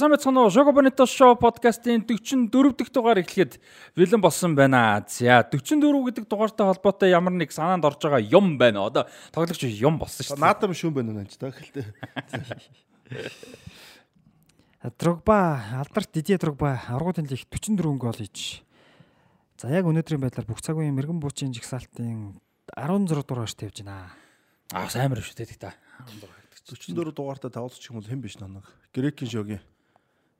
Сайн байцгаана уу? Шого Бонито шоу подкастын 44 дахь дугаар эхлэхэд бэлэн болсон байна. За 44 гэдэг дугаартай холбоотой ямар нэг санаанд орж байгаа юм байна. Одоо тоглогч юм болсон шүү дээ. Наадам шүүн байна уу та эхэлтэй. Дрогба, алдарт Дидье Дрогба аргуудын лиг 44 гол хийж. За яг өнөөдрийн байдлаар бүх цаг үеийн мэрэгэн буучийн жигсаалтын 16 дугаарч тавьж байна. Аа сайн мөр шүү дээ та. 44 дугаартай тавуулчих юм бол хэн биш нанаг. Грекийн шогийн.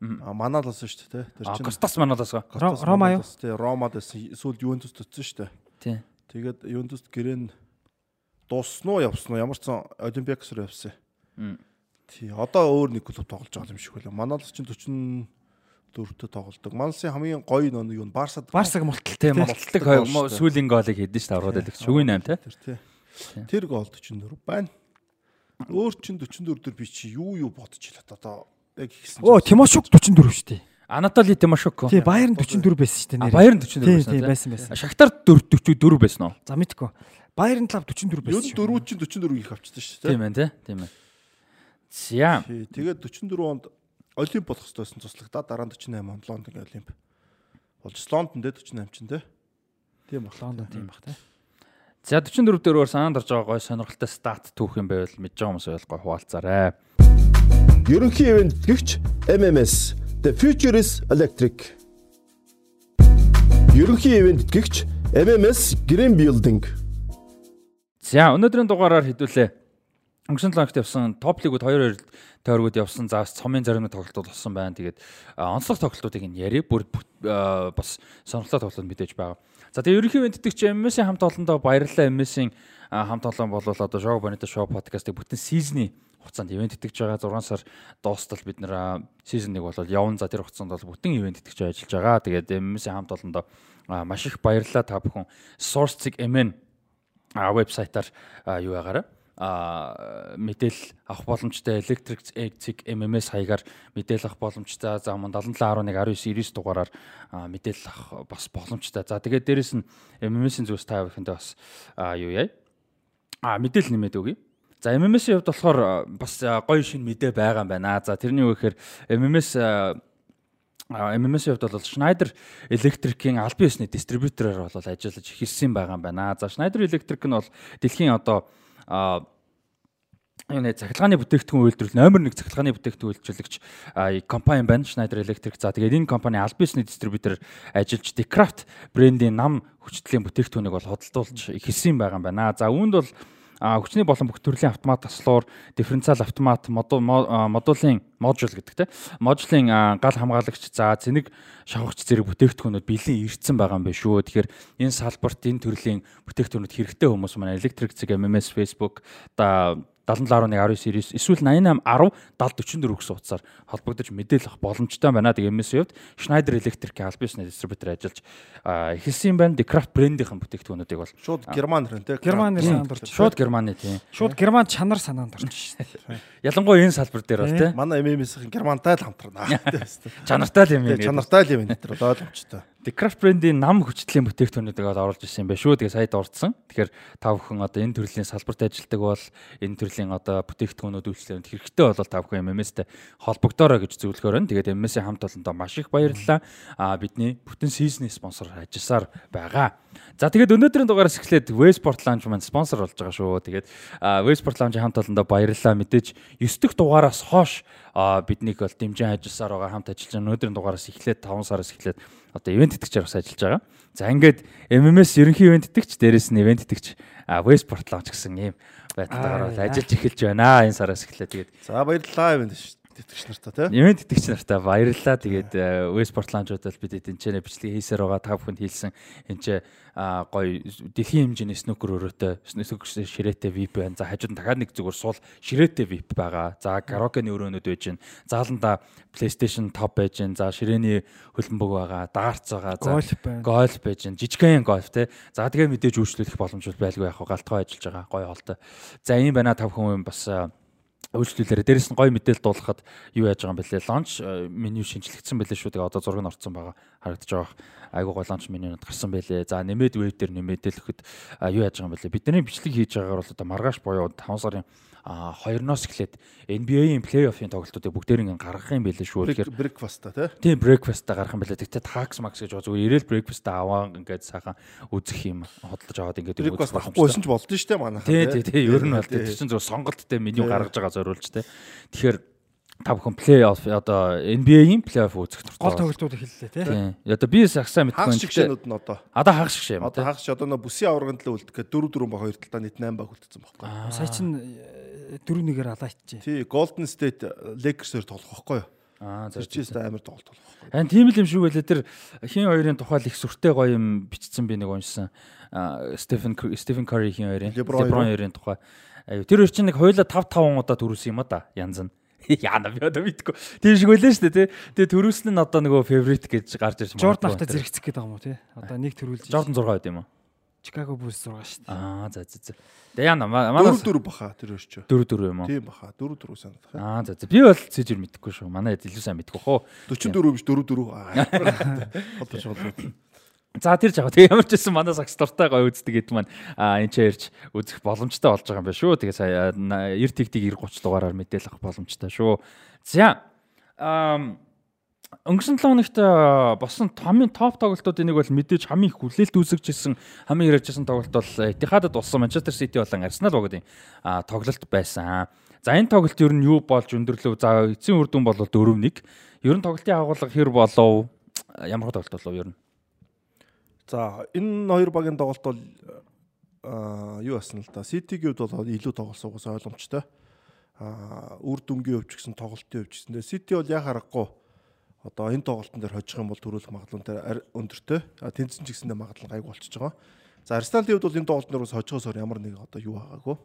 А Маналас шүү дээ. Тэр чинь Костас Маналас. Рома юу? Тий, Ромад эсвэл Ювентус төцсөн шүү дээ. Тий. Тэгээд Ювентус гэрэн дууссан уу явсан уу? Ямар ч сан Олимпиакс руу явсан. Тий, одоо өөр нэг клуб тоглож байгаа юм шиг байлаа. Маналас чинь 40 дөрөвтө тоглолдог. Мансын хамгийн гоё нэг юу Барсад Барсаг мултал тийм мулталдаг сүүлийн гоолыг хийдэж шүү дээ авраад байдаг. Шүгэн 8 тий. Тэр гол 44 байна. Өөр чин 44 дөр би чи юу юу илээ одоо яг ихсэн. Оо Тимошук 44 шүү дээ. Анатоли Тимошук. Тий, Баерн 44 байсан шүү дээ. Баерн 44 байсан. Тий, байсан байсан. Шахтар 44 байсан уу? За мэдгүй. Баерн клуб 44 байсан. Юу дөрөв чин 44 их авчсан шүү дээ. Тийм ээ, тийм ээ. За. Тэгээд 44 онд Олимп болох хэрэгтэй байсан цуслагдаа дараа нь 48 онд Лондон Олимп болж Лондон дээр 48 чин те. Тийм баг Лондон тийм баг те. За 44 дөрөөр санаанд орж байгаа гой сонирхолтой стат түүх юм байвал мэдж байгаа хүмүүс ойлгох хуваалцаарай. Ерөнхий ивент гихч MMS The Future is Electric. Ерөнхий ивент гихч MMS Green Building. За өнөөдрийн дугаараар хэдүүлээ. Өнгөрсөн 7 хоногт явсан топ лигүүд 2-2 тойргууд явсан. За цомын зарим тоглолтууд болсон байна. Тэгээд онцлог тоглолтуудыг нь яри бүр бас сонирхолтой тоглолт мэдээж байгаа. За тэгээ ерөнхий венддэг чи MS-ийн хамт олондоо баярлалаа MS-ийн хамт олон бол одоо Show Bonito Show podcast-ыг бүтэн сизний хугацаанд ивент итгэж байгаа 6 сар дуустал бид нэр сизон 1 бол явна за тэр хугацаанд бол бүтэн ивент итгэж ажиллаж байгаа. Тэгээд MS-ийн хамт олондоо маш их баярлалаа та бүхэн Source-ig MN вебсайтаар юу ягаараа а мэдээлэл авах боломжтой electric egg MMS хаягаар мэдээлэл авах боломжтой. За мөн 7711 19 9 дугаараар мэдээлэл авах бас боломжтой. За тэгээд дээрэс нь MMS-ийн зүйлс та бүхэндээ бас юу яа? А мэдээлэл нэмээд өгье. За MMS-ийн хувьд болохоор бас гоё шин мэдээ байгаа юм байна. За тэрний юу гэхээр MMS MMS-ийн хувьд бол Schneider Electric-ийн албан ёсны дистрибьютороор бол ажиллаж эхэлсэн байгаа юм байна. За Schneider Electric нь бол дэлхийн одоо энэ цахилгааны бүтээгдэхүүн үйлдвэрлэл номер 1 цахилгааны бүтээгдэхүүн үйлчилэгч компани байна Schneider Electric. За тэгээд энэ компани аль бисний дистрибьютор ажиллаж Decraft брендийн нам хүчтэлийн бүтээгдэхүүнийг бол худалдуулж эхэлсэн байгаа юм байна. За үүнд бол хүчний болон бүх төрлийн автомат таслуур, дифференциал автомат, модулын модуль гэдэг те. Модулийн гал хамгаалагч, за зэник шавхагч зэрэг бүтээгдэхүүнүүд бэлэн ирсэн байгаа юм байна шүү. Тэгэхээр энэ салбарт энэ төрлийн бүтээгдэхүүнүүд хэрэгтэй хүмүүс маань электрик зэг MMS, Facebook, да 77.19 эсвэл 88 10 7044 гэсэн утсаар холбогдож мэдээлэл авах боломжтой байна. Тэгээ MS хувьд Schneider аль бисний дистрибьютор ажиллаж эхэлсэн байна. Decraft брэндийнхэн бүтээгдэхүүнүүдийг бол шууд Герман рэн тий. Германы саанд орж. Шууд Германы тий. Шууд Герман чанар санаанд орж шээ. Ялангуяа энэ салбар дээр бол тий. Манай MMS-ийн Германтай л хамтрана. Чанартай л юм юм. Чанартай л юм энэ төр ойлгомжтой. Decraft брендийн нам хүчтэлийн бүтээгдэхүүнүүдийг оруулж ирсэн юм байна шүү. Тэгээ сая дурдсан. Тэгэхээр та бүхэн одоо энэ төрлийн салбарт ажилладаг бол энэ төрлийн одоо бүтээгдэхүүнүүд үйлчлэрэнд хэрэгтэй бол та бүхэн MMS-тэй холбогдоорой гэж зөвлөхөр байна. Тэгээд MMS-ийн хамт олондоо маш их баярлалаа. Аа бидний бүтэн сизний спонсор ажилласаар байгаа. За тэгээд өнөөдрийн дугаараас эхлээд Westport Lounge маань спонсор болж байгаа шүү. Тэгээд Westport Lounge-ийн хамт олондоо баярлалаа. Мэдээж 9 дэх дугаараас хойш биднийг бол дэмжин ажилласаар байгаа хамт ажиллаж. Өнөөдрийн дугаараас эхлээд 5 сараас эхлээд одоо ивент итгэгчээр бас ажиллаж байгаа. За ингээд MMS ерөнхий ивент итгэгч дээрэс нь ивент итгэгч Westport Lounge гэсэн ийм байдлаар ажиллаж эхэлж байна. Энэ сараас эхлээд тэгээд За баярлалаа ивент шүү тэтгэгч нартаа тий. Нэмээд тэтгэгч нартаа баярлалаа. Тэгээд Westport Lounge-уудад бид эдэнчэнэ бичлэг хийсээр байгаа та бүхэнд хэлсэн энэ ч гоё дэлхийн хэмжээний снукер өрөөтэй снукер ширээтэй VIP байна. За хажууд нь дахиад нэг зүгээр суул ширээтэй VIP байгаа. За караокены өрөөнүүд байж гин. Зааланда PlayStation Top байж гин. За ширээний хөлбөмбөг байгаа. Дартс байгаа. За гольф байж гин. Жижигхэн гольф те. За тэгээ мэдээж үйлчлүүлэх боломжтой байлгүй яг галтгой ажиллаж байгаа. Гоё хоолтой. За ийм байна та бүхэн бас үйлчлүүлээрээ дээрэс нь гоё мэдээлэл дуулгахад юу яаж байгаа юм бэлээ? Лонч меню шинжлэгдсэн бэлээ шүү. Тэгээ одоо нь орцсон байгаа харагдаж байгаа. Айгуу гол лонч менюуд гарсан бэлээ. За нэмээд веб дээр нэмэдэл өгөхөд юу яаж байгаа юм бэлээ. Бидний бичлэг хийж байгаагаар бол одоо маргааш буюу 5 сарын а хоёрноос эхлээд NBA-ийн плей-оффын тоглолтуудыг бүгдээр ингэ гаргах юм байлээ шүү. Тэгэхээр breakfast та тийм breakfast-а гарах юм байлээ. Тэгтээ tax max гэж зүгээр ирээл breakfast-а аваа ингээд сайхан үзэх юм хөдөлж аваад ингээд breakfast авахгүйсэн ч болдсон шүү дээ манайхаа. Тий, тий, тий. Ер нь бол тэр чинь зөв сонголттой меню гаргаж байгаа зориулж тий. Тэгэхээр та бүхэн плей-офф одоо NBA-ийн плей-офф үзэх дуртай. Гол тоглолтууд эхэллээ тий. Одоо би сагсаа мэдгүй. Хагас шигшэнүүд нь одоо. Одоо хагас шигшээ юм. Одоо хагас одоо нөө бүсийн аварганд л үлдэх гээд 4 4 ба 2 талдаа нийт 8 баг үлдсэн байхгүй. Сая чин 4 1-ээр алаачжээ. Тий, Golden State Lakers-ээр тоглох байхгүй юу? Аа, чист амар тоглолт болох байхгүй. Хан тийм л юм шүү гэлээ тэр хин хоёрын тухайл их сүртэй гоё юм бичсэн би нэг уншсан. Стефен Стефен Карри хин хоёрын Леброн хоёрын тухай. Аюу тэр хоёр чинь нэг хоёулаа 5 5 удаа төрүүлсэн юм а да янз нь. Яана би одоо мэдгүй. Тийм шиг байлаа шүү дээ тий. Тэгээ төрүүлсэн нь одоо нөгөө фаворит гэж гарч ирж байна. Jordan авта зэрэгцэх гээд байгаа юм уу тий. Одоо нэг төрүүлж. Jordan 6 байд юм уу? Chicago Bulls 6 шүү дээ. Аа за за за. Тэгээ яана манай 4 4 баха тэр өч. 4 4 юм уу? Тийм баха 4 4 санагдах. Аа за за. Би бол цэжэр мэдэхгүй шүү. Манай илүү сайн мэдгүй хөө. 44 биш 4 4. Аа. Холдож байна. За тэр жаа. Тэгээ ямар ч байсан манай сакс дуртай гоё үздэг гэд маань энэ ч ярьж үзэх боломжтой болж байгаа юм байна шүү. Тэгээ сая 90 тэгтиг 90 30 дугаараар мэдээлэл авах боломжтой шүү. За өнгөрсөн 7 хоногт босон томын топ тоглолтуудын нэг бол мэдээж хамгийн их хүлээлт үүсгэжсэн хамгийн ярьжсэн тоглолт бол Этихадад болсон Манчестер Сити болон Арсенал богдын тоглолт байсан. За энэ тоглолт ер нь юу болж өндөрлөв? За эцсийн үр дүн бол 4-1. Ер нь тоглолтын агуулга хэр болов? Ямар тоглолт болов ер нь? За энэ хоёр багийн тоглолт бол юу асна л да. Ситигийн хувьд бол илүү тоглосон угсаа ойлгомжтой. Аа үр дүнгийн хувьд ч гэсэн тоглолтын хувьд ч гэсэн. Сити бол яг харахгүй одоо энэ тоглолтын дээр хожих юм бол төрүүлэх магадлал дээр өндөртэй. А тэнцэн ч гэсэндээ магадлал гайг болчихж байгаа. За Арсеналын хувьд бол энэ тоглолтын дээр бас хожихосоор ямар нэг одоо юу байгаагүй.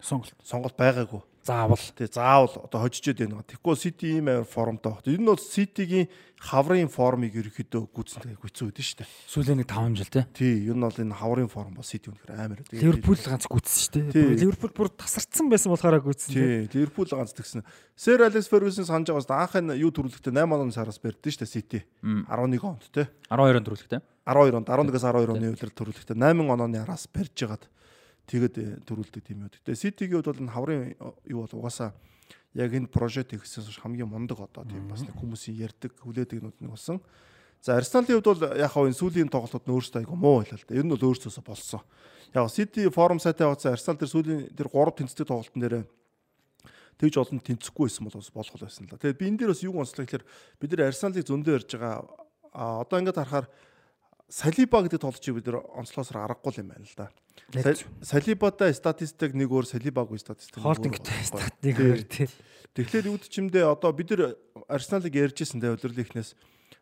Сонголт сонголт байгаагүй. Заавал. Тий, заавал одоо хожижээд байна. Тэгэхгүй Сити ийм амар формтой багт. Энэ нь бол Ситигийн хаврын формыг ерөөхдөө гүйцэн тэгээ гүйцэн үүдэн шүү дээ. Сүүлийн нэг 5 жил тий. Тий, ер нь бол энэ хаврын форм бол Сити үнэхээр амар. Ливерпул ганц гүйцсэн шүү дээ. Ливерпул бүр тасарцсан байсан болохоор гүйцсэн. Тий, Ливерпул ганц тэгсэн. Сэр Алекс Фергюсон санаж байгаас анх энэ юу төрүүлэхдээ 8 оны сараас барьдсан шүү дээ Сити. 11 онд тий. 12 онд төрүүлэхдээ. 12 онд 11-аас 12 оны үеэр төрүүлэхдээ 8 онооны араас барьж хагаад тэгээд төрүүлдэг тийм үү. Тэгээ Ситигийн хувьд бол энэ хаврын юу бол угаасаа яг энэ прожект ихсээс хамгийн мундаг одоо тийм бас нэг хүмүүсийн ярддаг хүлээдэг нүд нэг болсон. За Арсеналын хувьд бол яг хав энэ сүүлийн тоглолтод нь өөрсдөө айгу муу байлаа л да. Ер нь бол өөрсдөөсөө болсон. Яг Сити форум сайтаа хавцсан Арсенал тэр сүүлийн тэр 3 тэнцдэг тоглолтын дээр тэгж олон тэнцэхгүй байсан бол бас болох байсан л да. Тэгээд би энэ дээр бас юу онцлог гэхээр бид нар Арсеналыг зөндөө ярьж байгаа. А одоо ингээд харахаар Салиба гэдэг тоглолчийг бид нэр онцлосоор аргагүй юм байна л да. Салибатай статистик нэг өөр Салибагүй статистик Холдингтэй стат нэг өөр тий. Тэгэхээр үүд чимдээ одоо бид нар Арсеналыг ярьжсэн дээ удирлынхнээс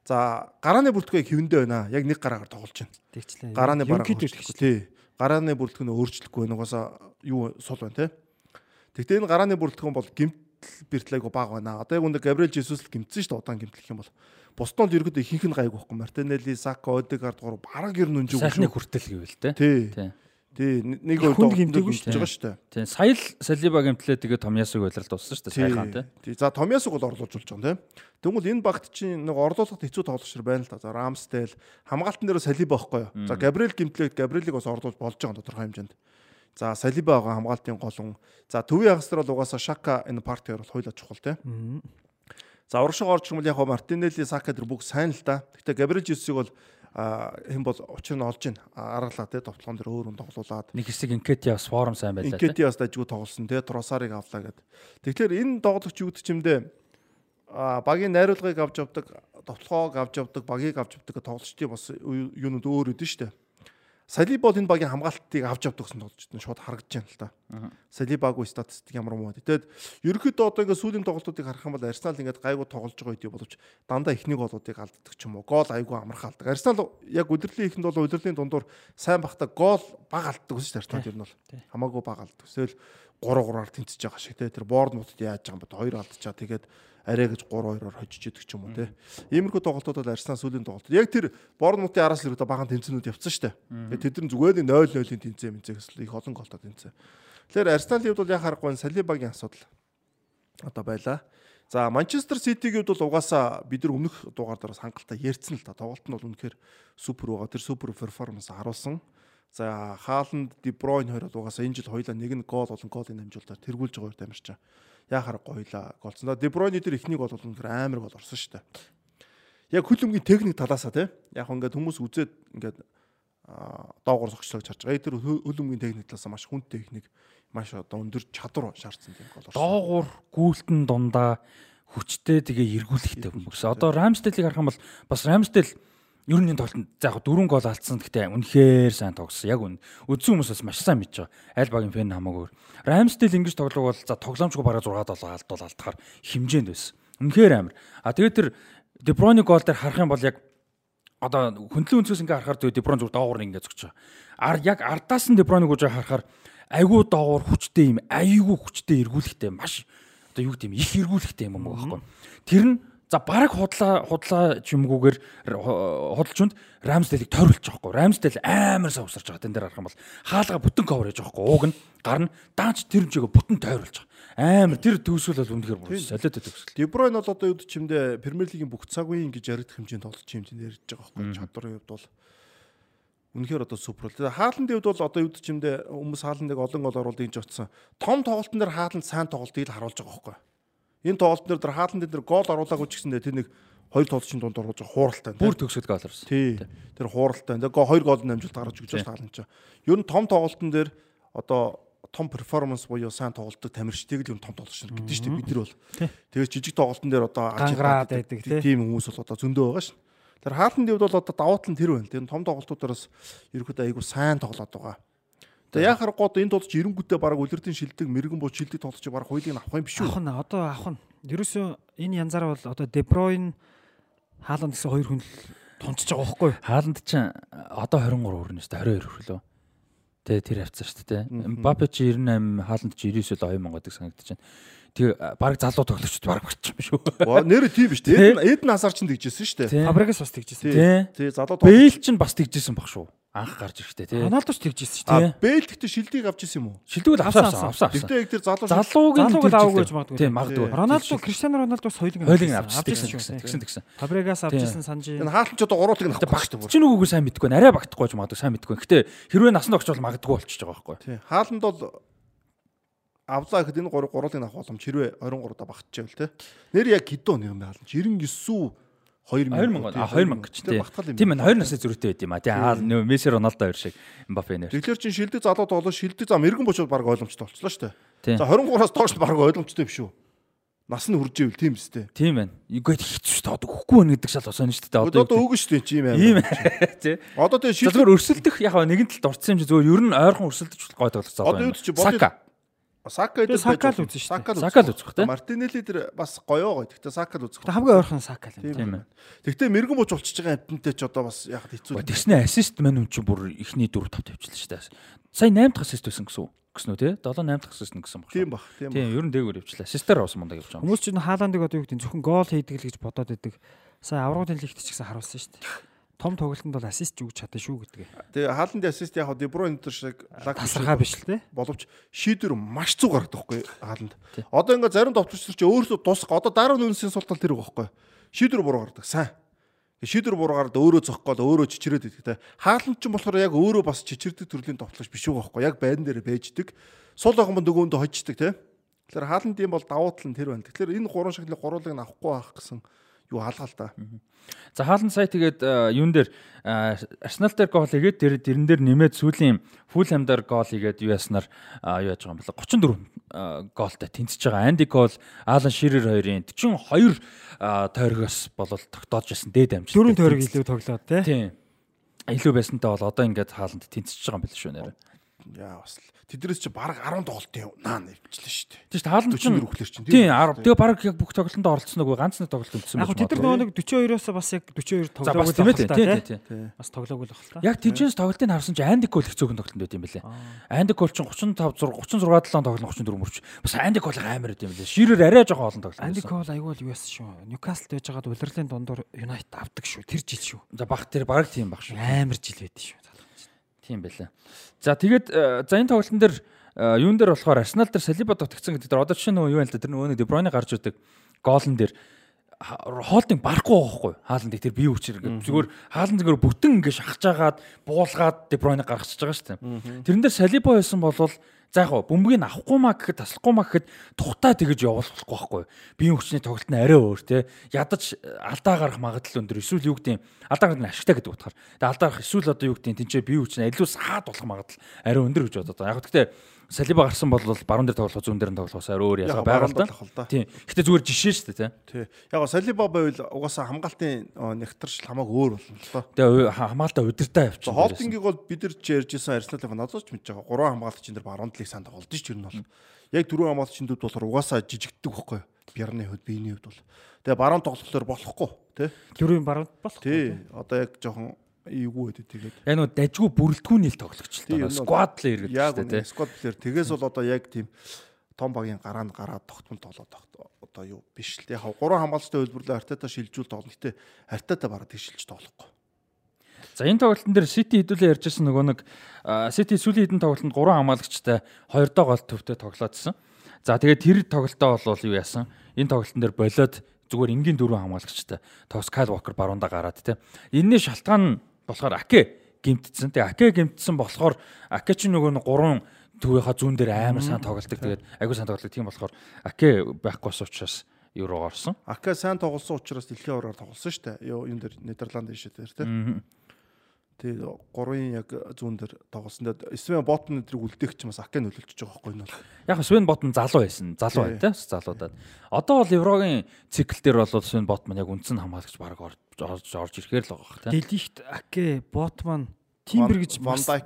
за гарааны бүртгэгөө хэвэндээ байна. Яг нэг гараагаар тоглож байна. Тэгчлээ. Гарааны бараг өөрчлөхгүй тий. Гарааны бүртгэг нь өөрчлөхгүй байна. Угаасаа юу сул байна тий. Тэгтээ энэ гарааны бүртгэн бол гимтэл бэртлэйг баг байна. Одоо яг үндэ Габриэл Жесус л гимтсэн шүү дээ удаан гимтлэх юм бол бусдын л ерөөдөө ихэнх нь гайг байхгүй. Мартинелли, Сака, Одегард гур бараг ер нь өнжиг шүү. Сайхны хүртэл гэвэл те. Тий. Тий, нэг өөр гимтэйг гэж байгаа шүү дээ. Тий, сая л Салиба гимтлээ тэгээ Томьясыг байлралт болсон шүү дээ. Сайхан те. Тий, за Томьясыг бол орлуулж болж байгаа юм те. Тэгвэл энэ багт чинь нэг орлуулахад хэцүү тоглогч байна л та. За Рамстел хамгаалтан дээр Салиба байхгүй юу? За Габриэл гимтлээ Габриэлийг бас орлуулж болж байгаа тодорхой хэмжээнд. За Салиба байгаа хамгаалтын голон. За төвийн хагас нар бол угаасаа Шака энэ партиор бол хойлоо чухал те. За урагшаа орж ирмэл яг Мартинелли, Сака тэр бүх сайн л да. Гэхдээ Габриэл Жесусыг бол хэн бол учир нь олж ийн аргалаа те товтлогон дээр өөр хүн тоглуулад нэг хэсэг Инкетиас форум сайн байлаа те Инкетиас дажгүй тоглосон те Тросарыг авлаа гэд. Тэгэхээр энэ тоглогч юу гэдэг чимдээ а багийн найруулгыг авч явдаг, товтлогоог авч явдаг, багийг авч явдаг тоглолчдын бас юунууд өөр өдөн штэ. Салибол энэ багийн хамгаалтыг авч явдаг гэсэн тоглож байна. Шууд харагдаж байна л да. Салибагүй статистик ямар муу. Тэгээд ерөөхдөө одоо ингээд сүүлийн тоглолтуудыг харах юм бол Арсенал ингээд гайгүй тоглож байгаа үедээ боловч дандаа ихний голуудыг алддаг ч юм уу. Гол айгүй амархан алдаг. Арсенал яг удирдлийн ихэнд бол удирдлийн дундуур сайн бахта гол баг алддаг гэсэн Арсенал ер нь бол хамаагүй баг алддаг. Эсвэл 3-3-аар тэнцэж байгаа шиг те тэр борд нутад яаж байгаа юм бэ? Хоёр алдчихаа тэгээд арай гэж 3-2-оор хожиж идэг ч юм уу те. Иймэрхүү тоглолтууд бол Арсенал сүүлийн тоглолт. Яг тэр Борнмутын араас л ирээд багаан тэнцэнүүд явцсан дээ. Тэгээд тэд нар зүгээр нэг 0-0-ийн тэнцээ мэнцээ гэсэн их олон голтоо тэнцээ. Тэгэхээр Арсеналын хувьд бол яг харахгүй Салибагийн асуудал. одоо байлаа. За Манчестер Ситигийн хувьд бол угаасаа бид нар өмнөх дугаар дээрээс хангалттай ярьсан л та. Тоглолт нь бол үнэхээр супер байгаа. Тэр супер перформанс харуулсан. За Хааланд, Ди Бройн хоёр бол угаасаа энэ жил хоёлаа нэг нь гол болон голын амжилтаар тэргүүлж байгаа хоёр тамирчаа. Яхаар гоёла голцсон. Да Ди Бройны тэр ихний гол бол үнэхээр амар гол орсон шүү дээ. Яг хөл өмгийн техник талаасаа тий. Яг ингээд хүмүүс үзээд ингээд доогоор зогчлоо гэж харж байгаа. Тэр хөл өмгийн техник талаасаа маш хүнд техник маш одоо өндөр чадвар шаардсан тийм гол. Доогуур гүйлтэн дундаа хүчтэй тэгээ эргүүлэхтэй хүмүүс. Одоо Рамсдейлийг харах юм бол бас Рамсдейл ер нь тоглолтод за яг дөрвөн гол алдсан гэхдээ үнэхээр сайн тогссон. Яг үн үдсэн хүмүүс бас маш сайн мэдж байгаа. Аль багийн фэн хамаагүй. Рамсдейл ингэж тоглох бол за тоглоомчгүй бараг 6 7 алдвал алдахаар хэмжээнд байсан. Үнэхээр амар. А тэгээд тэр Деброны гол дээр харах юм бол яг одоо хөндлөн өнцгөөс ингээ харахаар Деброн зүг доогуур ингээ зогч байгаа. Ар яг ардаас нь Деброныг үжи харахаар айгүй доогуур хүчтэй юм айгүй хүчтэй эргүүлэхтэй маш одоо юу гэдэм их эргүүлэхтэй юм байгаа байхгүй. Тэр нь за бараг худлаа худлаа юмгүйгээр худалчунд тойруулж байгаа байхгүй. Рамсдейл амар савсарч байгаа. Тэн дээр харах юм бол хаалга бүтэн кавер хийж байхгүй. Ууг нь гарна даанч тэр хэмжээгөө бүтэн тойруулж байгаа. Амар тэр төгсгөл бол үнэхээр бүр солиотой төгсгөл. Дебройн бол одоо юу ч юмдээ Премьер лигийн бүх цаг үеийн гэж яригдах хэмжээнд тоглож хэмжээнд ярьж байгаа байхгүй. Чадварын хувьд бол Үнэхээр одоо супер бол. Хааландын хувьд бол одоо юу ч юмдээ хүмүүс хааландыг олон гол оруулдаг гэж утсан. Том тоглолтын дээр хааланд сайн тоглолтыг л харуулж байгаа байхгүй. Энэ тоглолтын дээр хааландын дээр гол оруулаагүй ч гэсэндээ тэр нэг хоёр тоглолтын дунд байгаа хууралтай. Бүр төгсөд гол орсон. Тий. Тэр хууралтай. Тэгээ хоёр гол намжуулт гаргаж өгч байгаа хааланд ч. Ер нь том тоглолтын дээр одоо том перформанс буюу сайн тоглолтог тамирчдыг л юм том тоглож шин гэдэг чинь бид нар бол. Тэгээ жижиг тоглолтын дээр одоо ажиглаад байдаг тийм хүмүүс бол одоо зөндөө байгаа шин. Тэр хаалтны хувьд бол одоо давуу тал нь тэр байна. Тэр том тоглолтуудаас ерөөхдөө айгүй сайн тоглоод байгаа. Тэгээ яхаар гоод энэ тулч эренгүүтээ бараг үлэрдийн шилдэг мэрэгэн бууч шилдэг тоглож бараг хоёулыг авах юм биш үү? Авах нь одоо авах нь. Ерөөсөө энэ янзаараа бол одоо Дебройн хааланд гэсэн хоёр хүн тунцж байгаа байхгүй юу? Хааланд ч одоо 23 хүрнэ шүү дээ 22 хүрлөө. Тэгээ тэр авцсан шүү дээ. Мбаппе чи 98, хааланд чи 99 л 2000 гэдэг санагдаж байна. Тэгээ баг залуу тоглогчд баг болчих юм шүү. Нэр тийм биш тийм. Эдэн насаар ч тэгжсэн шүү дээ. Фабрегас бас тэгжсэн. Тий, залуу Бэйл ч бас тэгжсэн баг шүү. Анх гарч ирэхдээ тий. Роналдо ч тэгжсэн шүү дээ. Бэйл гэхдээ шилдгийг авч ирсэн юм уу? Шилдэг л авсан авсан. Гэхдээ яг тэр залуу залууг нь аваагүй гэж магадгүй. Тийм магадгүй. Роналдо Криштиано Роналдос соёлыг авч ирсэн гэсэн тэгсэн. Фабрегас авч ирсэн санаж. Энэ хаалтч одоо гуруулыг шүү дээ. Чинь үгүй сайн мэдгүй. Арай багтахгүй ч магадгүй сайн мэдгүй. Гэтэ хэрвээ насанд огч бол магадгүй болчихж байгаа байхгүй. Тий. Хааланд бол авлаа гэхэд энэ гурав гуруулыг авах боломж хэрвээ 23 да багтчихвэл те. Нэр яг хэдэн оны юм хаалж 99 үү 2000 2000 ч тийм. Тийм ээ 2 насны зөрүүтэй байд юм а. Тийм аа нөө Месси Роналдо хоёр шиг Мбаппе нэр. Тэгэхээр чин шилдэг залуу тоглоо шилдэг зам эргэн бочод баг ойлгомжтой болчихлоо шүү дээ. За 23-аас доош баг ойлгомжтой биш үү? Нас нь хурж ивэл тийм үстэй. Тийм байна. Үгүй хэцүү шүү дээ. Өгөхгүй байна гэдэг шал осоо шүү дээ. Одоо одоо өгөн шүү дээ чи юм аа. Ийм тий. Одоо тэгээ шилдэг зөвхөн өрсөлдөх яг нэгэн талд орцсон юм чи зөвхөн ер нь ойрхон өрсөлдөж гой тоглоцсон. Одоо юу ч Сака Сака гэдэг Сака л үзэн шүү дээ. Сака л үзэх тэ. Мартинелли тэр бас гоёо гоё. Гэхдээ Сака л үзэх. Хамгийн ойрхон Сака л юм. Тийм ээ. Гэхдээ мэрэгэн бууч болчихж байгаа амтнтай ч одоо бас яг хэцүү. Тэгснэ ассист мань үн чи бүр ихний 4 5 тавьчихлаа шүү дээ. Сая 8 дахь ассист байсан гэсэн үү? Гэсэн үү те? 7 8 дахь ассист гэсэн баг. Тийм баг. Тийм. Тийм, ер нь дээгүүр явчихлаа. Ассистаар авсан мундаг явж байгаа. Хүмүүс чинь Хааландыг одоо юу гэдэг нь зөвхөн гол хийдэг л гэж бодоод байдаг. Сая аврагын лигт ч гэсэн харуулсан шүү дээ том тоглолтод бол ассист өгч чадсан шүү гэдэг. Тэгээ хааландын ассист яг Дебройн энэ шиг лаг тасархаа биш л те. Боловч шийдвэр маш зүг гаргадаг байхгүй хааланд. Одоо ингээ зарим товчрч чи өөрөөсөө тусах. Одоо дараа нь үнсэн султал тэр байхгүй. Шийдвэр буруу гаргадаг. Сайн. Шийдвэр буруу гараад өөрөө зохгоод өөрөө чичрээд идэх те. Хааланд ч болохоор яг өөрөө бас чичирдэг төрлийн товтлогч биш үү байхгүй. Яг байран дээр бэждэг. Сул охин нөгөөндөө хождог те. Тэгэхээр хааланд юм бол давуу тал нь тэр байна. Тэгэхээр энэ гурван шагналыг гурвуулыг нь авахгүй байх гэсэн юу хаалгаа л да. За хаалт сая тэгээд юун дээр Арсенал дээр гол хийгээд тэр дэрэн дээр нэмээд сүүлийн Фулхэм дээр гол хийгээд юу яснаар юу яаж байгаа юм бэ 34 гоолтай тэнцэж байгаа. Анди Кол, Алан Ширер хоёрын 42 тойрогоос болол тогтоож байсан дээд амжилт. Дөрөв тойрог илүү тоглоод тий. Илүү байсантай бол одоо ингээд хаалт тэнцэж байгаа юм биш шүү нэрэ. Яа бас л тэднээс чи баг 10 тоглолт явнаа нэвчлээ шүү дээ. Тийм шүү хаалт чинь өрөхлөр чинь. Тийм 10. Тэгээ баг яг бүх тоглолтод оролцсон нөгөө ганц нэг тоглолт үлдсэн байна. Яг тэд нар нөгөө 42-оос бас яг 42 тоглоог л байна. Тийм тийм. Бас тоглоог л байна. Яг тийчээс тоглолтыг харсан чи Андик гол их зөөхөн тоглолт байт юм бэлээ. Андик гол чинь 35 36 7 тоглолт 34 мөрч. Бас Андик гол амар байт юм бэлээ. Ширээр арай жоохон олон тоглолт. Андик гол аюул юу яасан шүү. Ньюкаслд байж байгаад улирлын дундуур Юнайтед авдаг шүү. Тэр жил шүү. За баг тэр баг тийм баг шүү. Амар жил байд шүү. Тийм байлаа. За тэгээд за энэ тоглолтын дээр юун дээр болохоор Арсенал дээр Салиба дутагдсан гэдэг дээр одоо жишээ нөгөө юу юм л да тэр нөгөө Де Бройне гарч идэг гоолн дээр хоолтыг барахгүй байхгүй хааландыг тэр бие хүчээр ингээд зүгээр хаалан зүгээр бүтэн ингээд шахаж агаад буулгаад Де Бройне гаргачихж байгаа шүү дээ. Тэрэн дээр Салиба байсан болвол За яг бөмбөгийг авахгүй маа гэхэд таслахгүй маа гэхэд тухтаа тэгэж явуулахгүй байхгүй. Биеийн хүчний тоглолт нь арай өөр те. Ядаж алдаа гарах магадлал өндөр. Эсвэл юу гэдэг юм алдаа гарах нь ашигтай гэдэг утгаар. Тэгээ алдаа гарах эсвэл одоо юу гэдэг юм тэнцээ биеийн хүч нь илүү саад болох магадлал арай өндөр гэж бодоод байгаа. Яг гэхдээ Салиба гарсан бол баруун дээр тоглох зүүн дээр нь тоглохоос өөр ялгаа байгаа л да. Тийм. Гэтэ зүгээр жишээ шүү дээ, тий. Яг Салиба байвал угаасаа хамгаалтын нэгтаршил хамаагүй өөр болно л доо. Тэгээ хамгаалтаа удирдаа явчихсан. Холдингийг бол бид нар ч ярьжсэн Арсеналын надад ч мэдж байгаа. Гурван хамгаалагчийн дээр баруун талыг санд тоглож ч юм бол. Яг дөрвөн хамгаалагчийн дэд болохоор угаасаа жижигддэг байхгүй. Бярны хувьд биений хувьд бол. Тэгээ баруун тоглохлоор болохгүй, тий. Дөрвөн баруун болох. Тий. Одоо яг жоохон эйгүү гэдэг тэгээд. Яг нөгөө дажгүй бүрэлдэхүүний л тоглогч л тоо сквад плеер гэдэг чинь тийм сквад плеер тэгээс бол одоо яг тийм том багийн гараанд гараад тогтмол тоглоод одоо юу биш л яг гурван хамгаалагчтай хөлбөрлөө артата шилжүүл тоглоно. Гэтээ артата бараад тийшилж тоглохгүй. За энэ тоглолтын дээр Сити хэдүүлээ ярьжсэн нөгөө нэг Сити сүүлийн хэдэн тоглолтод гурван хамгаалагчтай хоёр доо гол төвтэй тоглоодсон. За тэгээд тэр тоглолтоо бол юу яасан? Энэ тоглолтын дээр болоод зүгээр энгийн дөрвөн хамгаалагчтай Тос Кайл Вокер баруунда гараад тийм. Энэний шалтгаан нь болохоор Аке гимтсэн. Тэгээ Аке гимтсэн болохоор Аке ч нөгөө нэг гурван төвийнхаа зүүн дээр амар сайн тоглолдог. Тэгээд агүй сайн тоглолдог. Тийм болохоор Аке байхгүй бас учраас руу орсон. Аке сайн тоглосон учраас дэлхийн авраар тоглосон шүү дээ. Юу юм дээр Нидерланд дэше дээр тийм. Тэгээ гурвын яг зүүн дээр тоглосон. Тэгээд Свен Ботн өдрийг үлдээх ч бас Аке нөлөөлж байгаа байхгүй юу? Яг Свен Ботн залуу байсан. Залуу бай тээ залуудаад. Одоо бол Еврогийн цикл дээр бол Свен Ботман яг үндсэн хамгаалагч баг орж орж ирэхээр л байгаа тээ. Делихт Аке Ботман Тимбер гэж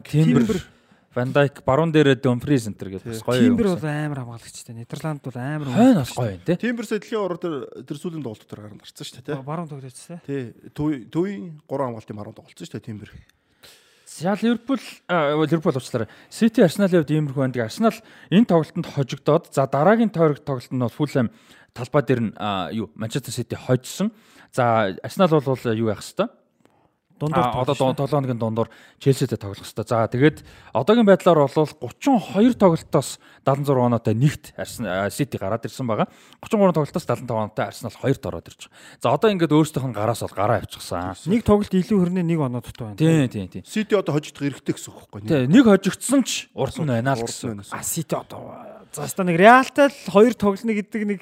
Тимбер Ван Дайк баруун дээрээ Домфри центр гэдэг бас гоё. Тимбер бол амар хамгаалагчтай. Нидерланд бол амар хойно бас гоё юм те. Тимбер сэдлийн дээр тэр сүүлийн тоглолт дээр гарна гарцсан шүү дээ те. Баруун тоглолт те. Тий. Төвийн гурван хамгаалтын баруун тоглолцсон шүү дээ Тимбер. За Ливерпул Ливерпул уучлаарай. Сити Арсеналын хувьд иймэрхүү байдаг. Арсенал энэ тоглолтод хожигдоод за дараагийн тойрог тоглолтод нь бол Фулхэм талбай дээр нь юу Манчестер Сити хожсон. За Арсенал бол юу яах хэвээр дундуур одоо 7 хоногийн дундуур Челситэй тоглох хэрэгтэй. За тэгээд одоогийн байдлаар бол 32 тоглолтоос 76 оноотой нэгт Сити гараад ирсэн байгаа. 33 тоглолтоос 75 оноотой Арсенал хоёрт ороод ирж байгаа. За одоо ингээд өөрсдийнх нь гараас бол гараа авчихсан. Нэг тоглолт илүү хөрнөө нэг оноо дутуу байна. Тийм тийм тийм. Сити одоо хожигдох хэрэгтэй гэсэн үг байхгүй юу? Тийм нэг хожигдсон ч нь байна л гэсэн. А Сити одоо за ста нэг Реалтай л хоёр тоглоно гэдэг нэг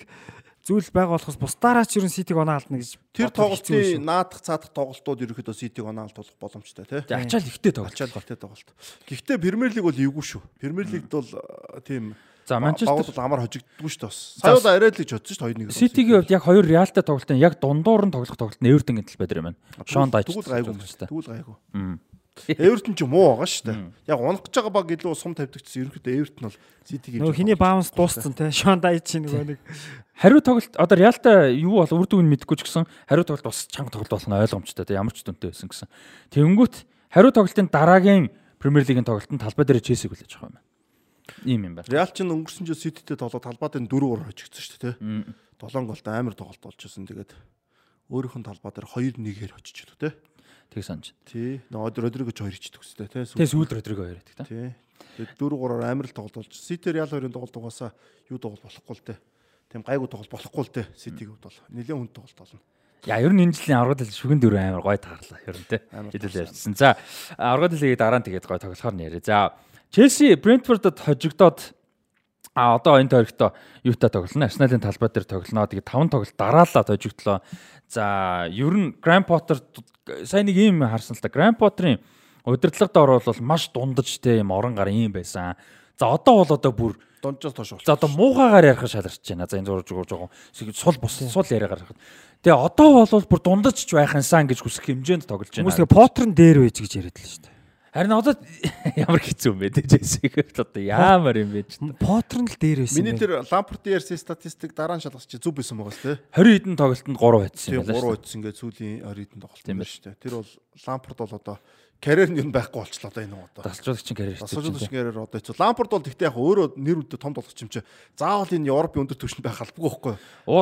зүйл байгаа болохоос бусдаараа ч ерөн Ситиг оноо алдна гэж тэр тоглолтын наадах цаадах тоглолтууд ерөөхдөө Ситиг оноо алдуулах боломжтой тий. Ачаал ихтэй тоглолт. Ачаал ихтэй тоглолт. Гэхдээ Премьер лиг бол эвгүй шүү. Премьер лигд бол тийм За Манчестер бол амар хожигддгүй шүү дээ. Сая удаа арай л гэж бодсон шүү дээ 2-1. Ситигийн хувьд яг хоёр Реалтай тоглолтын яг дундуур нь тоглох тоглолт нь Эвертон гэдэл байд юм байна. Шон Дайч. Тэгвэл гайгүй. Тэгвэл гайгүй. Эвертон ч муу байгаа шүү дээ. Яг унах гэж байгаа баг илүү сум тавьдагчсан. Ерөнхийдөө Эвертон бол Ситигийн нөгөө хиний баунс дууссан те. Шон Дайч нөгөө нэг хариу тоглолт одоо Реалтай юу бол үр дүн мэдэхгүй ч гэсэн хариу тоглолт бас чанга тоглолт болно ойлгомжтой те. Ямар ч дүнтэй байсан гэсэн. Тэнгүүт хариу тоглолтын дараагийн Премьер лигийн тоглолтод талбай дээр Челсиг хүлээж байгаа юм байна. Ийм юм байна. Реал ч өнгөрсөн жил Сититэй тоглоод талбай дээр 4-3 хожигдсон шүү дээ те. 7 голтой амар тоглолт болж байсан. Тэгээд өөрийнх нь талбай дээр 2-1-ээр очиж л те. Тэг санаж. Тий. Нөө Родриго ч хоёр ичдэг үстэй тий. Тэг сүүл Родриго хоёр байдаг та. Тий. Тэг 4-3-аар амар л тоглолт болж. Ситер ял хоёрын тоглолт угаасаа юу тоглолт болохгүй л дээ. Тэм гайгүй тоглолт болохгүй л дээ. Ситиг хувьд бол нэлээд хүнд тоглолт болно. Я ер нь энэ жилийн аврагд хэл шүгэн дөрөв амар гой таарлаа ер нь тий. Хэдүүл ярьсан. За аврагд хэлийг дараа нь тэгээд гой тоглохоор нэрээ. За Челси Брентфордод хожигдоод А одоо энэ тойрогт юутай тоглоно? Арсеналын талбай дээр тоглоно. Тэгээ 5 тоглолт дараалаад хожигдлоо. За, ер нь Grand Potter сайн нэг юм харсан л та. Grand Potter-ын удирдлагад орвол маш дундаж те юм орон гар юм байсан. За одоо бол одоо бүр дунджаас тоош болж. За одоо муугаагаар ярих шалгарч байна. За энэ зурж зурж байгаа. Сул бус сул яриагаар харахад. Тэгээ одоо бол бүр дундаж ч байх юмсан гэж хүсэх хэмжээнд тоглож байна. Хүмүүс тэгээ Potter нь дээр байж гэж яриад л шүү дээ. Харин одоо ямар хэцүү юм бэ те Джессиг одоо яамаар юм бэ ч. Поттер нь л дээр байсан. Миний тэр Лампортын ярьсан статистик дараа нь шалгах чи зүв байсан байгаа шүү те. 20 хэдэн тоглолтод 3 байцсан юм байна. 3 байцсан ингээд сүүлийн 20 хэдэн тоглолт юм байна шүү дээ. Тэр бол Лампорт бол одоо карьер нь байхгүй болчлоо одоо энэ одоо. Дасгалжуулагчийн карьер. Дасгалжуулагчийн карьер одоо хэцүү. Лампорт бол тэгтээ яг өөрөө нэр үдэ том тоглогч юм чи. Заавал энэ Европын өндөр түвшинд байх албагүй байхгүй.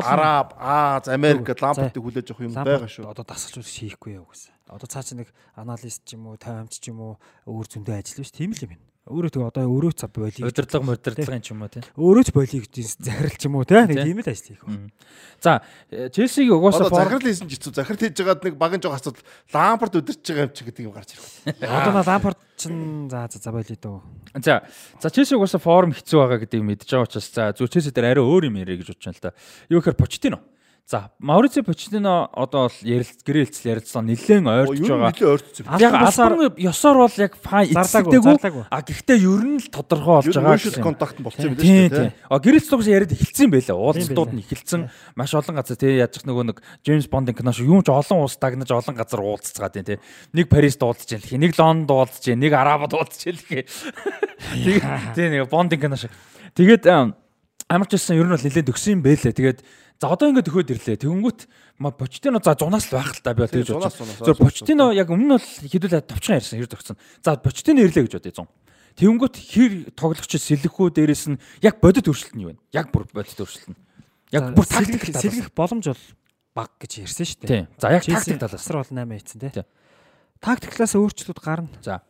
Араб, Аз, Америк гэд Лампортыг хүлээж авах юм байгаа шүү. Одоо дасгалжуулагч хийхгүй яа гэсэн. Одоо цаа чи нэг аналист ч юм уу, тайвамч ч юм уу өөр зөндөө ажил биш тийм л юм байна. Өөрөө тэгээ одоо өөрөө цав болиг. Удирдлага модирдлагын ч юм уу тий. Өөрөө ч болиг захирал ч юм уу тий. Тийм л ажил хийх. За Челсигийн угаасаа одоо захирал хийсэн ч хэцүү. Захирал хийж байгаад нэг багын жоо асуудал лампард удирч байгаа юм чи гэдэг юм гарч ирэх. Одоо на лампард чин за за за болий дөө. За за Челси угаасаа форм хэцүү байгаа гэдгийг мэдж байгаа учраас за зүр Челси дээр арай өөр юм ярих гэж байна л да. Юу гэхээр Почтино. За Маурици Почтино одоо бол ярилц гэрэлцэл ярилцсан нэлээд ойртож байгаа. Нэлээд ойртсон. Яг албан ёсоор бол яг файн эцэгтэйгүү. А гэхдээ ер нь л тодорхой болж байгаа гэсэн. контакт нь болчихсон юм байна шүү дээ. А гэрэлцэл угсаа яриад эхэлсэн байлаа. Уулзалтууд нь эхэлсэн. Маш олон газар тий яаж нөгөө нэг Джеймс Бондын кино шиг юм ч олон улс дагнаж олон газар уулзцгаад тий. Нэг Парист уулзж яах, нэг Лондонд уулзж, нэг Арабад уулзж яах. Тий нэг Бондын кино шиг. Тэгээд амар ч гэсэн ер нь бол нэлээд өгсөн юм байлээ. Тэгээд За одоо ингээд өгөөд ирлээ. Тэгэнгүүт Почтино за зунаас л байх л та би бол тэгж бодож. Зөв Почтино яг өмнө нь бол хэдүүлээ товчхон ярьсан, ер зогсон. За Почтино ирлээ гэж бодъё 100. Тэгэнгүүт хэр тоглогч сэлэхүү дээрээс нь яг бодит өөрчлөлт нь юу вэ? Яг бүр бодит өөрчлөлт нь. Яг бүр тактик сэлгэх боломж бол баг гэж ярьсан шүү дээ. За яг тактик талаас. Асар бол 8 хийцэн тий. Тактиклаас өөрчлөлт гарна. За.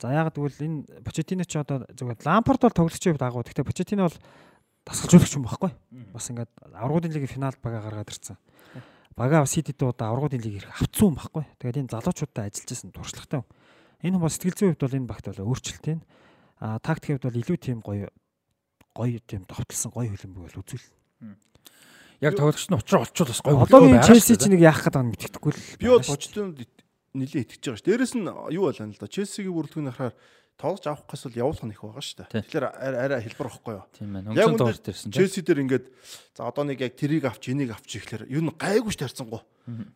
За яг тэгвэл энэ Почтино ч одоо зүгээр Лампард бол тоглогчийн хувьд агуу. Гэхдээ Почтино бол дасгалжуулагч юм баггүй. Бас ингээд аврагуудын лигийн финалд бага гаргаад ирсэн. Бага Ситид удаа аврагуудын лиг ирэх авцсан юм баггүй. Тэгээд энэ залуучуудтай ажиллаж исэн туршлагатай. Энэ хүмүүс сэтгэл зүйн хувьд бол энэ багт бол өөрчлөлт юм. А тактикийн хувьд бол илүү тийм гоё гоё тийм довтлсон гоё хөлбөмбөг бол үзүүл. Яг тоглогч нь учраа олчвол бас гоё хөлбөмбөг. Одоо Челси ч нэг яах гэдэг нь мэддэхгүй л. Би бол бочтонд нилээ итгэж байгаа ш. Дээрэс нь юу байлаа л да. Челсигийн бүрэлдэхүүн харахаар тоглож авах гэс бол явуулах нь их байгаа шүү дээ. Тэгэхээр арай хэлбэр واخгүй юу? Тийм байна. Өнгөрсөн тоглолт ирсэн чинь. Челси дээр ингээд за одоо нэг яг тэрийг авч энийг авч ихлээр ер нь гайгүй шүү тарцсан гоо.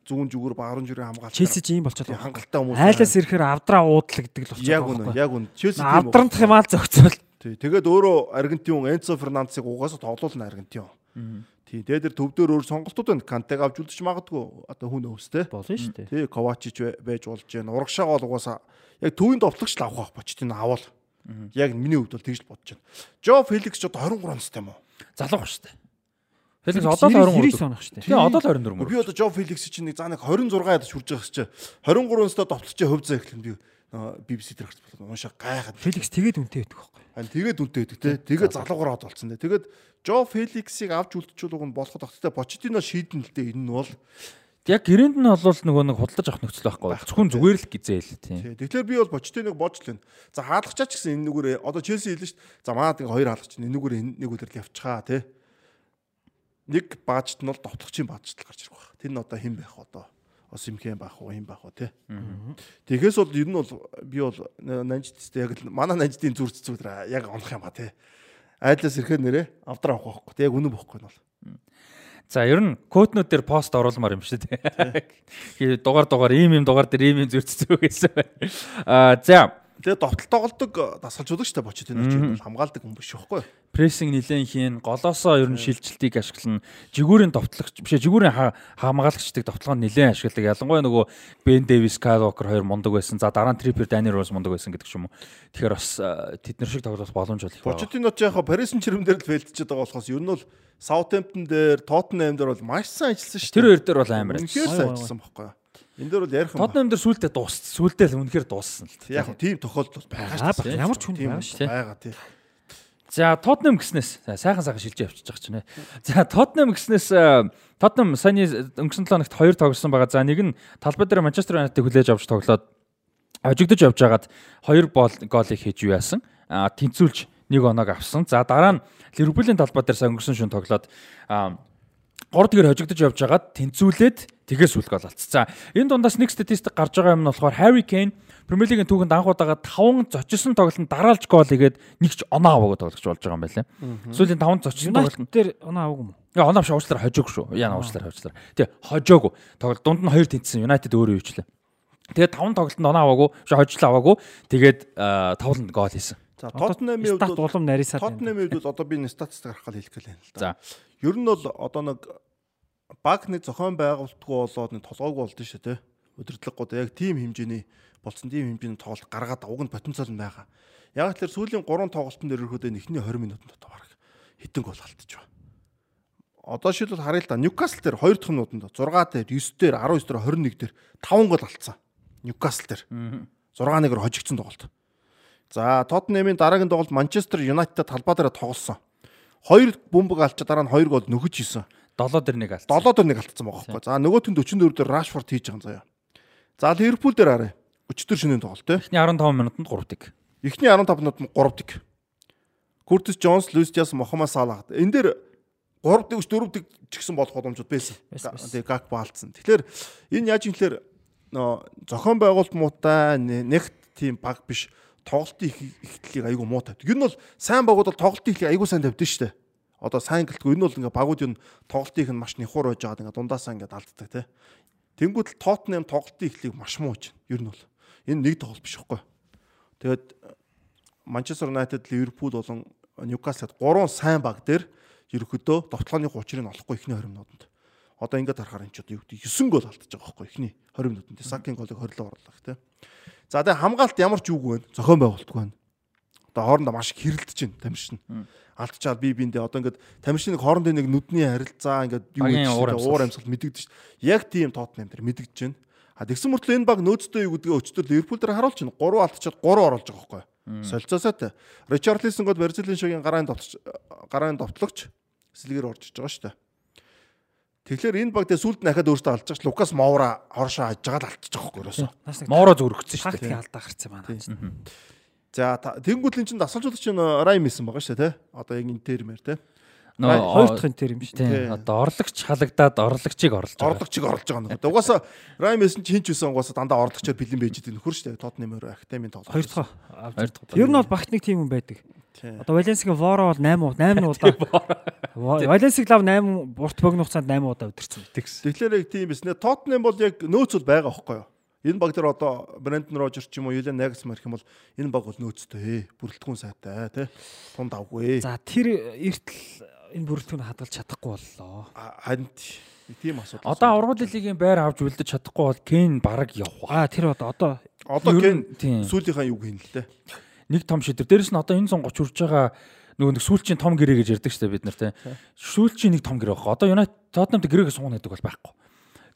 Зүүн зүгөр баруун зүрийн хамгаалалт. Челси ч ийм болчиход байгаа. Хангалттай хүмүүс. Айлаас ирэхээр авдраа уудлаг гэдэг л болчиход байгаа. Яг үнэ, яг үнэ. Челси тийм. Авдрандах юм аа зөгцөл. Тий. Тэгээд өөрөө Аргентин Энцо Фернандесыг угаасаа тоглуулна Аргентин. Тий, дээр төвдөр өөр сонголтууд байна. Кантег авч үлдэж магадгүй. Одоо хүн өвстэй. Болно шүү дээ. Тий, Ковачич байж болж байна. Урагшаа гол угаасаа яг төвийн довтлогч л авах байх бочтын авал. Яг миний хувьд бол тэгж л бодож байна. Жо Феликс ч одоо 23 настай юм уу? Залуу ба штэ. Феликс одоо л 29 онох штэ. Тэгээ одоо л 24 мөр. Би одоо Жо Феликс чинь нэг заа нэг 26 ядаж хүрж байгаа ч 23 настай довтлогчийн хувь заа эхлэн би BBC дээр гарч болоод уншаа гайхаад. Феликс тэгээд үнтэй байдаг байхгүй. Харин тэгээд үнтэй байдаг те. Тэгээд залуугаар хад болцсон те. Тэгээд Жо Феликсийг авч үлдчихүүл уг нь болоход тогттой Почтино шийдэн л дээ энэ нь бол Яг гэрээнд нь бол нөгөө нэг худалдаж авах нөхцөл байхгүй. Зөвхөн зүгээр л гизээл тийм. Тэгэхээр би бол бочтой нэг бодж л байна. За хаалгачаа ч гэсэн энэ нүгээрээ одоо Челси хэлсэн шүү дээ. За манад ингээ хоёр хаалгач энэ нүгээр нэг өдрөл явчихаа тий. Нэг баажт нь бол довтлогчийн баажт л гарч ирэх байх. Тэр нь одоо хэн байх одоо? Осимхэн байх уу, хэн байх уу тий. Тэгэхээс бол ер нь бол би бол нанжтстэй яг л манай нанжтын зүрц зүгээр яг онох юм ба тий. Айдлаас ирэхээр нэрээ авдраа авах байхгүй. Тэг яг үнэн бохгүй нь бол. За ер нь коднууд дээр пост оруулмаар юм шүү дээ. Дугаар дугаар ийм ийм дугаар дээр ийм зүрццүү гэсэн байна. Аа за Тэгээ довтол тоглодог дасгалжуулагч та бочид энэ чинь хамгаалдаг хүн биш байхгүй. Прессинг нилээн хийн, голоосоо ер нь шилжилтийг ашиглана. Жигүүрийн довтлогч биш жигүүрийн хамгаалагчдыг довтлогоо нилээн ашигладаг. Ялангуяа нөгөө Бен Дэвис, Кайл Вокер хоёр мундаг байсан. За дараа нь Трипер, Дани Роуз мундаг байсан гэдэг ч юм уу. Тэгэхээр бас тэд нар шиг тоглох боломж бол их байна. Бочид энэ яг Парисын чирэмдэр л фейлдчихэд байгаа болохоос ер нь бол Саутемптон дээр, Тоттенхэм дээр бол маш сайн ажилласан шүү дээ. Тэр хоёр дээр бол амар. Үнэхээр сайн ажилласан байхгүй юу? Энд дээр бол ярих юм. Тоднам дээр сүултээ дууссан. Сүултээ л үнэхээр дууссан л. Яг тийм тохиолдол байгаа шүү дээ. Ямар ч хүн байгаа шүү дээ. Байгаа тийм. За Тотнам гиснээс сайхан сайхан шилжиж явчихж байгаа ч нэ. За Тотнам гиснээс Тотнам саяны өнгөрсөн 7 хоногт хоёр тоглосон байгаа. За нэг нь талбай дээр Манчестер Юнайтед хүлээж авч тоглоод хожигдож явж хагаад хоёр голыг хийж юу яасан. А тэнцүүлж нэг оног авсан. За дараа нь Ливерпулийн талбай дээр сая өнгөрсөн шөнө тоглоод 3 тэгэр хожигдож явж хагаад тэнцүүлээд тэгээс үл гол алдсан. За энэ дундаас нэг статистик гарч байгаа юм нь болохоор Harry Kane Премьер лигийн түүхэнд анх удаага 5 зочилсон тоглолтод дараалж гол игээд нэг ч оноо аваагүй тоглогч болж байгаа юм байна лээ. Сүүлийн 5 зочилсон тоглолтод дээр оноо аваагүй юм уу? Яа оноо биш уучлаарай хожоогүй шүү. Яа уучлаарай уучлаарай. Тий хожоогүй. Тоглолт дунд нь 2 тэнцсэн United өөрөө юучлаа. Тэгээд 5 тоглолтод оноо аваагүй, хожлоо аваагүй. Тэгээд тавланд гол хийсэн. За Тоттенхэмийн хувьд бол улам нарийсаад Тоттенхэмийн хувьд бол одоо би статистик харах гал хэлэх гэлээ л да. За ер нь бол одоо нэг баг нэг зохион байгуулалтгүй болоод нэг толгойг болд нь шүү те. Өдөртлөггүүд яг тийм хэмжээний болцсон тийм хэмжээний тоглолт гаргаад уг нь потенциал нь байгаа. Яг тэр сүүлийн 3 тоглолтын дээр ирэхэд эхний 20 минутанд дотор баг хитэн гол алдчих ба. Одоо шилбэл харъя л да. Ньюкасл дээр 2 дахь минутанд 6 дээр 9 дээр 19 дээр 21 дээр 5 гол алдсан. Ньюкасл дээр. 6-1-ээр хожигдсон тоглолт. За Тоттенхэмийн дараагийн тоглолт Манчестер Юнайтед талбай дээр тоглосон. Хоёр бөмбөг алчаа дараа нь хоёр гол нөхөж исэн. 7 дээр нэг алт. 7 дээр нэг алдсан байгаа байхгүй. За нөгөөт нь 44 дээр Rashford хийж байгаа заяа. За Ливерпул дээр харъя. Өчтөр шинийн тоглолт те. Эхний 15 минутанд 3 тик. Эхний 15 минутанд 3 тик. Куртис Джонс, Луис Диас, Мохаммад Салах. Энэ дээр 3 дэх 4 дэх ч гэсэн болох боломжууд байсан. Тэгээ гак баалцсан. Тэгэхээр энэ яаж юм хэлэхээр нөө зохион байгуулалт муутай нэгт тийм баг биш тоглолтын ихтлийг айгүй муу тавьдаг. Ер нь бол сайн багууд бол тоглолтын ихлийг айгүй сайн тавьдаг шүү дээ. Одоо сайн гэлтгүй энэ бол ингээ багуудын тоглолтын нь маш нихур байж байгаад ингээ дундаасаа ингээ алддаг тий. Тэнгүүд л Тоттенхэм тоглолтын ихлийг маш муу чинь. Ер нь бол энэ нэг тоглолт биш хэвгүй. Тэгээд Манчестер Юнайтед, Ливерпул болон Ньюкаслд гурван сайн баг дээр ерөөхдөө довтлооны 30-ыг олохгүй ихний 20 минутанд. Одоо ингээд харахаар энэ ч одоо юу гэдэг 9 гол алдчих жобайгаа байхгүй ихний 20 минутанд. Сакийн голыг хорилоо орлоо тий. За тэгээ хамгаалт ямар ч үгүй байна. Зохион байгуулалтгүй байна. Одоо хоорондоо маш их хэрэлдэж байна тамирчин. Алдчихад би биэндээ одоо ингээд тамирчныг хоорондын нэг нүдний харилцаа ингээд юу гэж уур амьсгал мэдэгдэж дээ. Яг тийм тоотн юм дээр мэдэгдэж байна. А тэгсэн мөртлөө энэ баг нөөцтэй юу гэдгээ өчтөр Ливерпул дээр харуулж байна. 3 алдчихад 3 оруулж байгаа байхгүй. Солилцоосоотой. Ричарлисон гол Бразилийн шогийн гарааны довтлогч гарааны довтлогч сэлгээр орж иж байгаа шүү дээ. Тэгэхээр энэ баг дээр сүлд дахиад өөртөө ч Лукас Мовра хоршоо хаж байгаа л алдчих жоохгүй ерөөсөө. Мовро зүрхсэн шүү дээ. алдаа гарцсан байна. За тэнгуүл эн чинь дасгалжуулагч нь Райм исэн байгаа шүү дээ. Одоо яг энэ термээр те. Нөө хоёр дахь энэ терм шүү дээ. Одоо орлогч халагдаад орлогчийг орлож байгаа. Орлогчийг орлож байгаа нэг. Угаасаа Райм исэн чинь хинч байсан угаасаа дандаа орлогчоор бэлэн байж идэг нөхөр шүү дээ. Тоттенхэмээр Актемийн тоглолт. Хоёр дахь. Хоёр дахь. Ер нь бол багт нэг тим хүн байдаг. Одоо Валенсигийн Воро бол 8 8 удаа. Валенсиг лав 8 урт богино хугацаанд 8 удаа өдөрцөн. Тэгэхээр яг тийм биснэ. Тоттенхэм бол яг нөөц бол байгаа байхгүй юу? Энэ баг дээр одоо Брэндон Рожерс ч юм уу Юлиан Нагсмар гэх юм бол энэ баг бол нөөцтэй бүрэлдэхүүн сайтай тий. Тунд авгүй. За тэр эртэл энэ бүрэлдэхүүн хадгалж чадахгүй боллоо. Харин тийм асуудал. Одоо ургуул лигийн байр авч үлдэж чадахгүй бол Кен бараг явах. Аа тэр одоо одоо одоо Кен сүүлийнхаа юу гин л дээ нэг том шийдвэр. Дээрэс нь одоо энэ 130 хүрж байгаа нөгөө нэг сүүлчийн том гэрээ гэж ярьдаг шүү дээ бид нар те. Сүүлчийн нэг том гэрээ байхгүй. Одоо United Tottenham гэрээгээ сууна гэдэг бол байхгүй.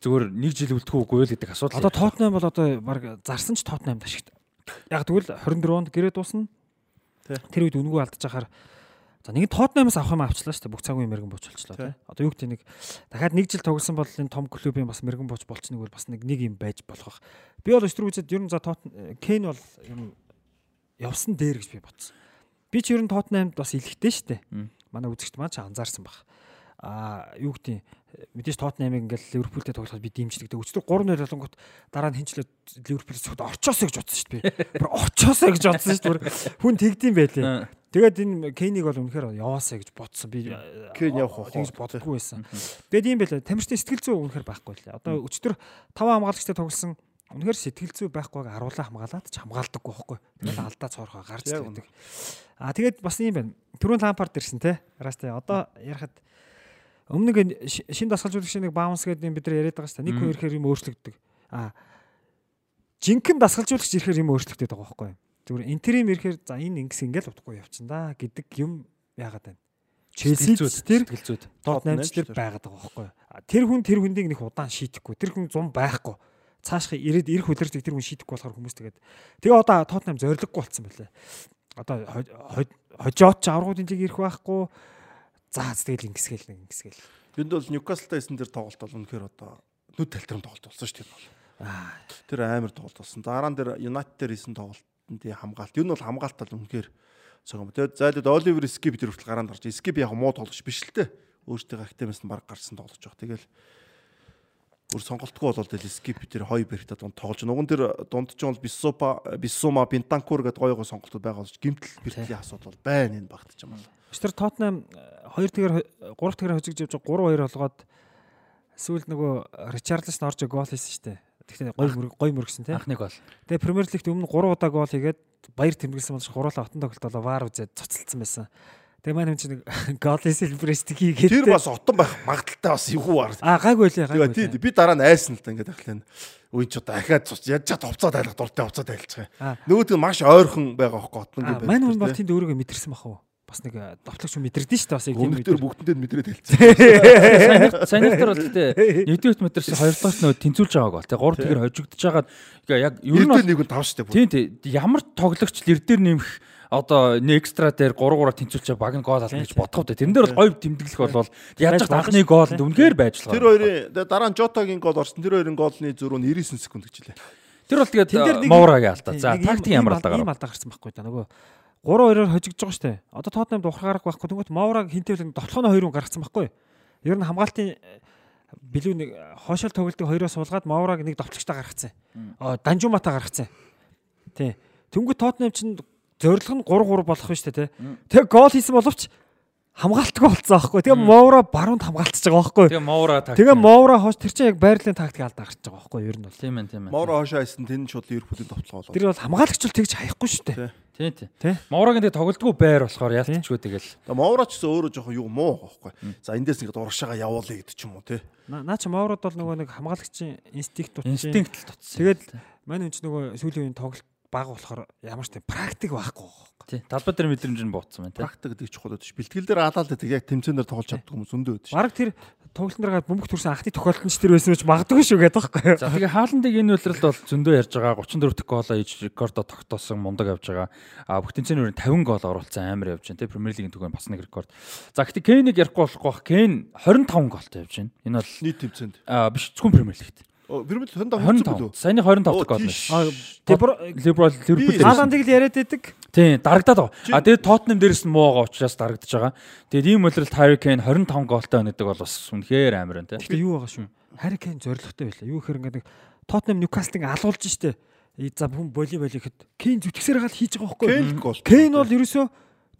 Зүгээр нэг жил үлдэхгүй үгүй л гэдэг асуудал. Одоо Tottenham бол одоо баг зарсан ч Tottenham ашигт. Яг тэгвэл 24 онд гэрээ дуусна. Тэр үед үнгүү алдаж ахаар За нэг Tottenham-аас авах юм авчлаа шүү дээ. Бүх цагийн мэрэгэн бууч болчлоо тий. Одоо юу гэдэг нэг дахиад нэг жил тоглосон бол энэ том клубын бас мэрэгэн бууч болчихныг бол бас нэг нэг юм байж болох. Би бол өчтөр үзээд ер нь за Кен бол юм явсан дээр гэж би бодсон. Би ч ер нь Тоттенхэмд бас илэгтэй шүү дээ. Манай үзэгч маань ч анзаарсан баг. Аа юу гэдэг мэдээж Тоттенхэмийг ингээл Ливерпултэй тоглоход би дэмждэг. Өчтөр 3-0 болонгот дараа нь хинчлээ Ливерпулээс зөвхөн орчоосоо гэж бодсон шүү дээ. Би орчоосоо гэж бодсон шүү дээ. Хүн тэгдэм байлээ. Тэгээд энэ Кейнийг бол үнэхээр яваасаа гэж бодсон. Би Кейн явах уу гэж боддоггүй байсан. Тэгээд ийм байлаа. Тамирчны сэтгэл зүй үнэхээр байхгүй лээ. Одоо өчтөр 5 хамгаалагчтай тоглосон Үнэхээр сэтгэл зүй байхгүйг аруулаа хамгаалаад ч хамгаалдаггүй байхгүй. Тэгэл алдаа цоорхоо гарч байдаг. Аа тэгээд бас юм байна. Түрүүн лампард ирсэн те. Растай одоо ярахад өмнө нэг шин дасгалжуулагч нэг баунс гэдэг юм бид нар яриад байгаа шүү дээ. Нэг хүн ирэхээр юм өөрчлөгдөг. Аа жинхэнэ дасгалжуулагч ирэхээр юм өөрчлөгдөд байгаа байхгүй. Зүгээр интерим ирэхээр за энэ ингэс ингээл утгагүй явчихна да гэдэг юм яагаад байна. Челси тэр намж тэр байгаад байгаа байхгүй. Тэр хүн тэр хүндийг нэг удаан шийтгэхгүй. Тэр хүн зум байхгүй цаашх ирээд ирэх үлэрдэг тэр хүн шийдэхгүй болохоор хүмүүс тэгээд тэгээ одоо Тоттенхэм зориггүй болцсон байлээ. Одоо хожоот ч аврагуудын лиг ирэх байхгүй. За тэгэл ингэсгээл ингэсгээл. Энд бол Ньюкаслтай исэн дээр тоглолт бол үнэхээр одоо нүд талтарн тоглолт болсон шүү дээ. Тэр амар тоглолт болсон. Дараа нь дээр Юнайтед дээр исэн тоглолтод хамгаалт. Юу нь бол хамгаалт бол үнэхээр цогом. Тэгээд зайлд Оливер Скип тэр хүртэл гараанд гарч. Скип яг муу тоглож биш л те. Өөртөө актемээс нь баг гарсан тоглож байгаа. Тэгэл өөр сонголтгүй болол тэл скип тэр хоёр бэрхтээ дунд тоглож байгаа. Уган тэр дунд ч бол Бисупа Бисума Бинтанкур гэдэг гоё гоё сонголтууд байгаа болж гимтэл бэрхтлийн асуудал байна энэ багт ч юм аа. Тэр Тотнам 2 тэгэр 3 тэгэр хожигж явж 3 2 болгоод сүүлд нөгөө Ричарлс орж гол хийсэн шүү дээ. Тэгтээ гоё мөрөг гоё мөргсөн тий. Анхны гол. Тэгээ Премьер Лигт өмнө 3 удаа гол хийгээд баяр тэмдэглэсэн болж гуруула отон тоглолт болоо вар үзээд цоцолцсон байсан. Тэгээ маань хүн чинь нэг Golden Celebration хийгээд Тэр бас отон байх магадaltaй бас юу ар. Аа гайгүй лээ гайгүй. Тийм би дараа нь айсан л та ингээд ахлаа. Үгүй ч одоо ахаад цуц яаж чад хувцаа тайлах дуртай хувцаа тайлцгаа. Нөгөөд нь маш ойрхон байгаа хөөхгүй отон гэдэг. Маань хүн бол тэнд өөрийгөө мэдэрсэн бах уу? бас нэг довтлогч мэдэрдэн шүү дээ бас яг тийм Өмнөдөр бүгдэндээ мэдрээд хэлсэн. Санийхтар бол тээ нэгдүгээр мэдэрсэн хоёрдугаар нь тэнцүүлж байгааг бол тээ 3 тэгэр хожигдож байгаад яг ер нь нэг нь тав штэ. Тийм тийм ямар тоглогч лэр дээр нэмэх одоо экстра дээр 3 3 тэнцүүлж баг нь гол ална гэж бодох үү. Тэрэн дээр бол гоё тэмдэглэх болвол яаж ч анхны гол үнэхээр байж Тэр хоёрын дараа нь Жотагийн гол орсон. Тэр хоёрын голны зөрүү нь 99 секунд гэж хэлээ. Тэр бол тэгээд Моврагийн алдаа. За тактик ямар алдаа гарав? Ийм алдаа гарсан байхгүй да нөгөө 3-2-оор хожигдж байгаа штэ. Одоо Тотнамд ухрах байхгүй. Тэнгүүт Мовраг хинтэвэл дотлохоно 2-ын гаргацсан байхгүй. Ер нь хамгаалтын билүү нэг хоошол тоглолтыг хоёроос суулгаад Мовраг нэг довтлогчтой гаргацсан. Аа Данжумата гаргацсан. Тий. Тэнгүүт Тотнам чинь зорилго нь 3-3 болох нь штэ тий. Тэг гол хийсэн боловч хамгаалтгүй болцсон аахгүй. Тэгээ Мовра баруунд хамгаалтж байгаа байхгүй. Тэгээ Мовра тактик. Тэгээ Мовра хоош тэр чинь яг байрлалын тактик алдаа гарч байгаа байхгүй ер нь бол. Тийм ээ тийм ээ. Мовра хоошоо хайсан тэн шууд Ливерпулийн товтлого болоо. Тэр бол хамгаалагч л тэгж хаяхгүй шүү дээ. Тийм тийм. Моврагийн тэгээ тоглолтгүй байр болохоор яалтчгүй тэгэл. Мовра ч гэсэн өөрөө жоохон юу муу байхгүй. За эндээс ингээд урагшаага явуулъя гэдэг ч юм уу тий. Наа чи Моврад бол нөгөө нэг хамгаалагчийн инстинкт тутсан. Инстинкт л тутсан. Тэгээд мань энэ ч нөгөө сүүлийн үеийн тоглолт баг болохоор ямар ч тийм практик байхгүй байгаа. Тий. Талбай дээр мэдрэмж нь бууцсан байна тий. Практик гэдэг чухал ш. Бэлтгэл дээр алаал гэдэг яг тэмцээнээр тоглож чаддаг хүмүүс өндөө байдаг ш. Бараг тэр тоглолтын дараа бөмбөг төрсэн анхны тохиолдолд нь ч тэр байсан гэж магадгүй шүү гэдэг байхгүй. За тэгээ хааландыг энэ үйлрэлд бол зөндөө ярьж байгаа 34 дэх гоолоо иж рекордо тогтоосон мундаг явж байгаа. А бүх тэмцээний өрөөнд 50 гол оруулсан амар явж байна тий. Премьер лигийн түгээн бас нэг рекорд. За гэхдээ Кейнийг ярихгүй болохгүй бах. Кейн 25 голтой явж байна. Энэ бол нийт тэмцээнд. А биш зөвхөн Премьер лигт. Лиг 25 25. Саяны 25 дахь гол байна. А Либерал Ливерпул Хааландыг л яриад байдаг. Тийм, дарагдаад байгаа. А тэгээд Тоттенхэм дээрээс нь муугаа учраас дарагдаж байгаа. Тэгээд ийм үйлрэлт Harry Kane 25 голтой байна гэдэг бол бас үнэхээр амар байна тийм. Гэхдээ юу байгаа шүү. Harry Kane зоригтой байлаа. Юу гэхээр ингээд нэг Тоттенхэм Ньюкаслыг алуулж штэ. За хүн боли боли гэхэд Kane зүтгэсээр гал хийж байгаа байхгүй. Kane бол ерөөсөө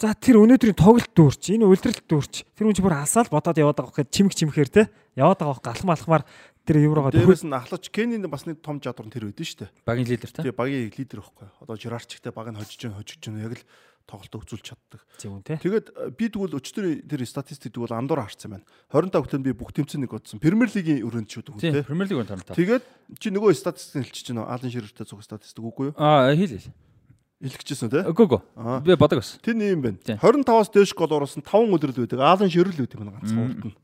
За тэр өнөөдрийн тоглолт дүүрч, энэ үлрэлт дүүрч. Тэр хүн чи бүр алсаал бодоод яваад байгаа гэхэд чимэг чимэхээр те. Яваад байгаа байхгүй алхам алхмаар тэр еврогоо дээрээс нь ахлаач Кенийн бас нэг том чадвар нь тэр байдэн шүү дээ. Багийн лидер та. Тий, багийн лидер байхгүй. Одоо Жирарчтай баг нь хожиж гэн хожиж гэн яг л тоглолт өгзүүлж чаддаг. Тэгээд би тэгвэл өчтөр тэр статистик тэгвэл андуур харсан байна. 25 өтөнд би бүх тэмцээн нэг бодсон. Премьер лигийн өрөөнд шүү дээ. Тийм, Премьер лиг өрөөнд та. Тэгээд чи нөгөө статистик хэлчихэж байна. Алан Ширэртэй зөв статистик үгүй юу? Аа, хэл хэл. Илгэжсэн үү те? Үгүй үгүй. Би бодог бас. Тэр юм байна. 25-аас дээш гол оруулсан 5 өдрөл байдаг. Алан Ширэл байдаг юм ганцхан урд нь.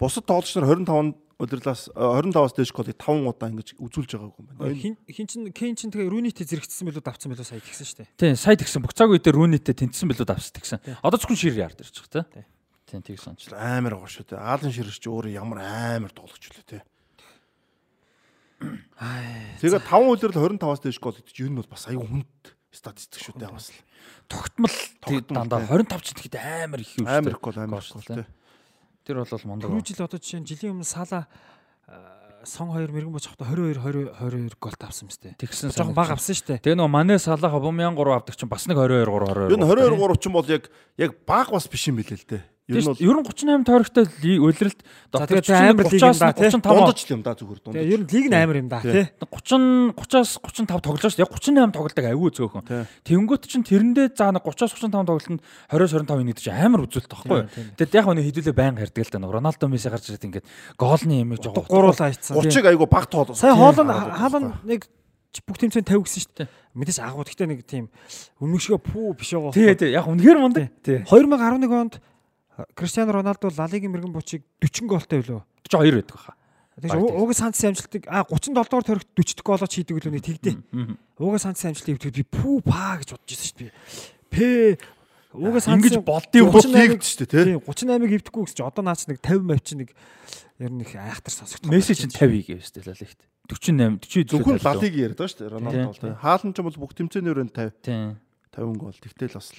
Бусад тоглогч нар 25 удирлаас 25-аас дээш голыг 5 удаа ингэж үзүүлж байгаагүй юм байна. Хин хин чин Кен чин тэгээ Рүнитэй зэрэгцсэн билүү давцсан билүү сая тэгсэн шүү дээ. Тийм, сая тэгсэн. Бүх цаг үедээ Рүнитэй тэнцсэн билүү давцсан тэгсэн. Одоо зөвхөн шир яард ирж байгаа те. Тийм, тэгсэн ч амар байгаа шүү дээ. Аалан ширч өөрөө ямар амар тоглогч үлээ те. Тэгээ 5 удирал 25-аас дээш гол гэдэг чинь нь бол бас аюу хүнд статистик шүү дээ бас л. Тогтмол дандаа 25 ч тэгэхэд амар их юм шүү дээ. Амар гол амар гол те. Тэр бол мундаг. Түрүү жил одоо жишээ нь жилийн өмнө Сала сон 2 мэрэгэн боч хавта 22 20 22 гол авсан мэт. Тэгсэн жоохон баг авсан шүү дээ. Тэгээ нөгөө Мане Салах Обамян 3 авдаг чинь бас нэг 22 3 22. Юу 22 3 чинь бол яг яг баг бас биш юм билээ л дээ. Ер нь бол 38 тойрогтой үлрэлт дотор амар лиг юм да 35 дундаж л юм да зүгээр дундаж. Ер нь лиг нь амар юм да тий. 30 30-аас 35 тоглож шүү. Яг 38 тоглолтог аягүй зөөхөн. Тэнгүүт чинь тэрэндээ заа 30-аас 35 тоглолтод 20-25 нэг чинь амар үзүүлэлт тахгүй. Тэгээд яг нэг хэдүүлээ байн хардаг л да. Роналдо Месси гарч ирээд ингээд гоолны юм жоо гуруулаа хийцэн. 30-ыг аягүй баг тоол. Сая хоолн хаалн нэг бүх тэмцээн 50 гэсэн шүү дээ. Мэдээж агуу гэхдээ нэг тийм өмнөшгөө пүү биш байгаа. Тий, тий. Яг үнэхээр мундаг. Тий. 2011 онд Криштиано Роналдо Ла Лигийн мэрэгэн бочийг 40 гоолтой билүү? 42 байдаг хаа. Тэгэж уг Сантсын амжилтыг а 37 дугаар төрөлт 40 голоо хийдэг үлээ тэгдэ. Уг Сантсын амжилтыг би пүү паа гэж бодож ирсэн шүү дээ. Пэ уг Санц ингэж болдгийг болдгийг шүү дээ тий. 38-ыг хөвдөхгүй гэсэн чи одоо наач нэг 50 мав чи нэг ер нь их айхтар сонсогдсон. Месси чинь 50 хийгээв шүү дээ Ла Лигт. 48 40 зөвхөн Ла Лиг яриад байгаа шүү дээ. Роналдо бол. Хаалн ч бол бүх тэмцээний өрөөнд 50. Тийм. 50 гол. Тэгтэл бас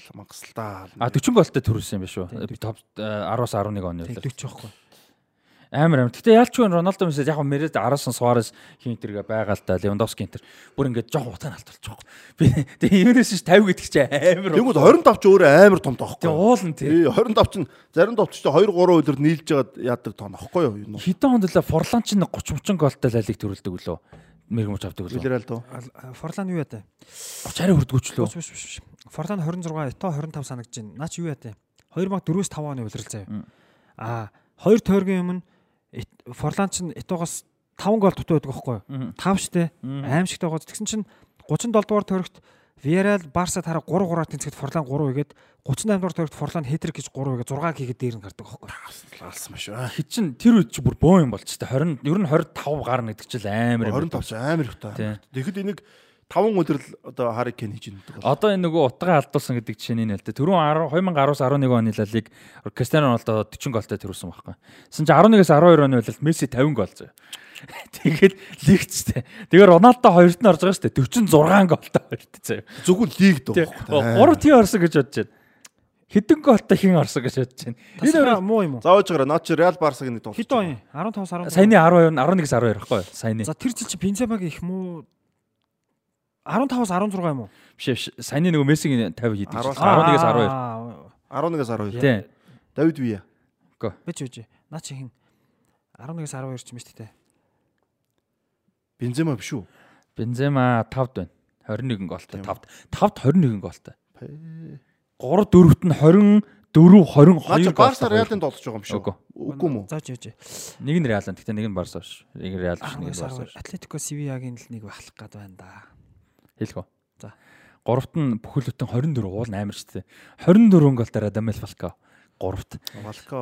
да. А 40 голтой төрүүлсэн юм биш үү? Би топ 10-аас 11 оны үлээ. 40 байхгүй. Амар амар. Гэтэ яалч вэ Роналдо месэж яг мэрэд араас нь Суарес хинтергээ байгаа л та Левандовски хинтер. Бүр ингээд жоох утаа алдчихж байгаа. Би тэгээ юунаас ч 50 гэдэг чи амар. Тэгвэл 25 ч өөрөө амар том тоохгүй. Тэгээ уулан тий. 25 ч зарим товч ч 2 3 өдөр нийлж жагаад яадаг тоо нөхгүй юу? Хитэн хонд л Форлан ч 30 30 голтой лалиг төрүүлдэг лөө. Мэрэг мөч авдаг лөө. Вилералдо. Форлан юу яа таа? 30 хүрдгүүч лөө. Биш биш биш. Форлан 26, Ето 25 санагдаж байна. Наа чи юу яа таа? 2004-өөс 5 оны улирал заяа. Аа, хоёр тойргийн өмнө Форлан ч Этогоос 5 гол дутуу байдаг байхгүй юу? 5 штэ. Аимшигтай гоо. Тэгсэн чинь 37 дугаар тойрогт Villarreal Барса тараа 3-3-аар тэнцэхэд Форлан 3 игээд 38 дугаар тойрогт Форлан хэтрик гэж 3 игээд 6 хийгээд дээр нь гардаг байхгүй. Алсан маш аа. Хит чин тэр үед чи бүр боо юм болч та 20 ер нь 25 гарна гэдэг чил амар юм. 25 ч амар их та. Тэгэхэд энийг 5 өдрөл одоо Харикен хийж ирдэг бол. Одоо энэ нөгөө утгаа алдуулсан гэдэг л дээ. Түрүүн 2010-аас 11 оны лалиг Кристиано Роналдо 40 голтой төрүүлсэн байхгүй. Тэсэн чи 11-аас 12 оны байлд Месси 50 гол зөө. Тэгээд лигчтэй. Тэгээ Роналдо хоёрт нь орж байгаа шүү дээ. 46 голтой хоёрт зөө. Зөвхөн лиг дөө байхгүй. 3 тий орсон гэж бодож байна. Хэдэн голтой хин орсон гэж бодож байна. Энэ Тасараа муу юм уу? Зааж байгаа наа чи Реал Барсаг нэг Хэд он? 15 12. саяны 12 11-ээс 12 байхгүй юу? Саяны. За тэр жил чи Бенземагийн их муу 15-аас 16 юм уу? Биш биш. Саяны нөгөө Мессигийн 50 хийдэг. чинь. 11-ээс 11-ээс 12. 11-аас 12. Тийм. Давид Вия. Бич үжи. Наа чи хин 11-ээс 12 ч юм шүү дээ. Бензема биш үү? Бензема 5-д байна. 21 голтой. Тийм. 5-д. 5-д 21 голтой. 3 4-т нь 20 4 Наа чи 22 Барса Реалын тоглож байгаа юм шүү. Үгүй. Үгүй мүү? Зааж үжи. Нэг нь Реал, гэхдээ нэг нь Барса биш. Нэг Реал биш, нэг нь 11-ээс Барса 12. биш. Атлетико Севиагийн л нэг бахлах гад байна да. Хэлэх үү? За. Гуравт нь бүхэлдэн 24 уул нь амар ч тээ. 24 голтой Радамел Фалкао. Гуравт. Валка.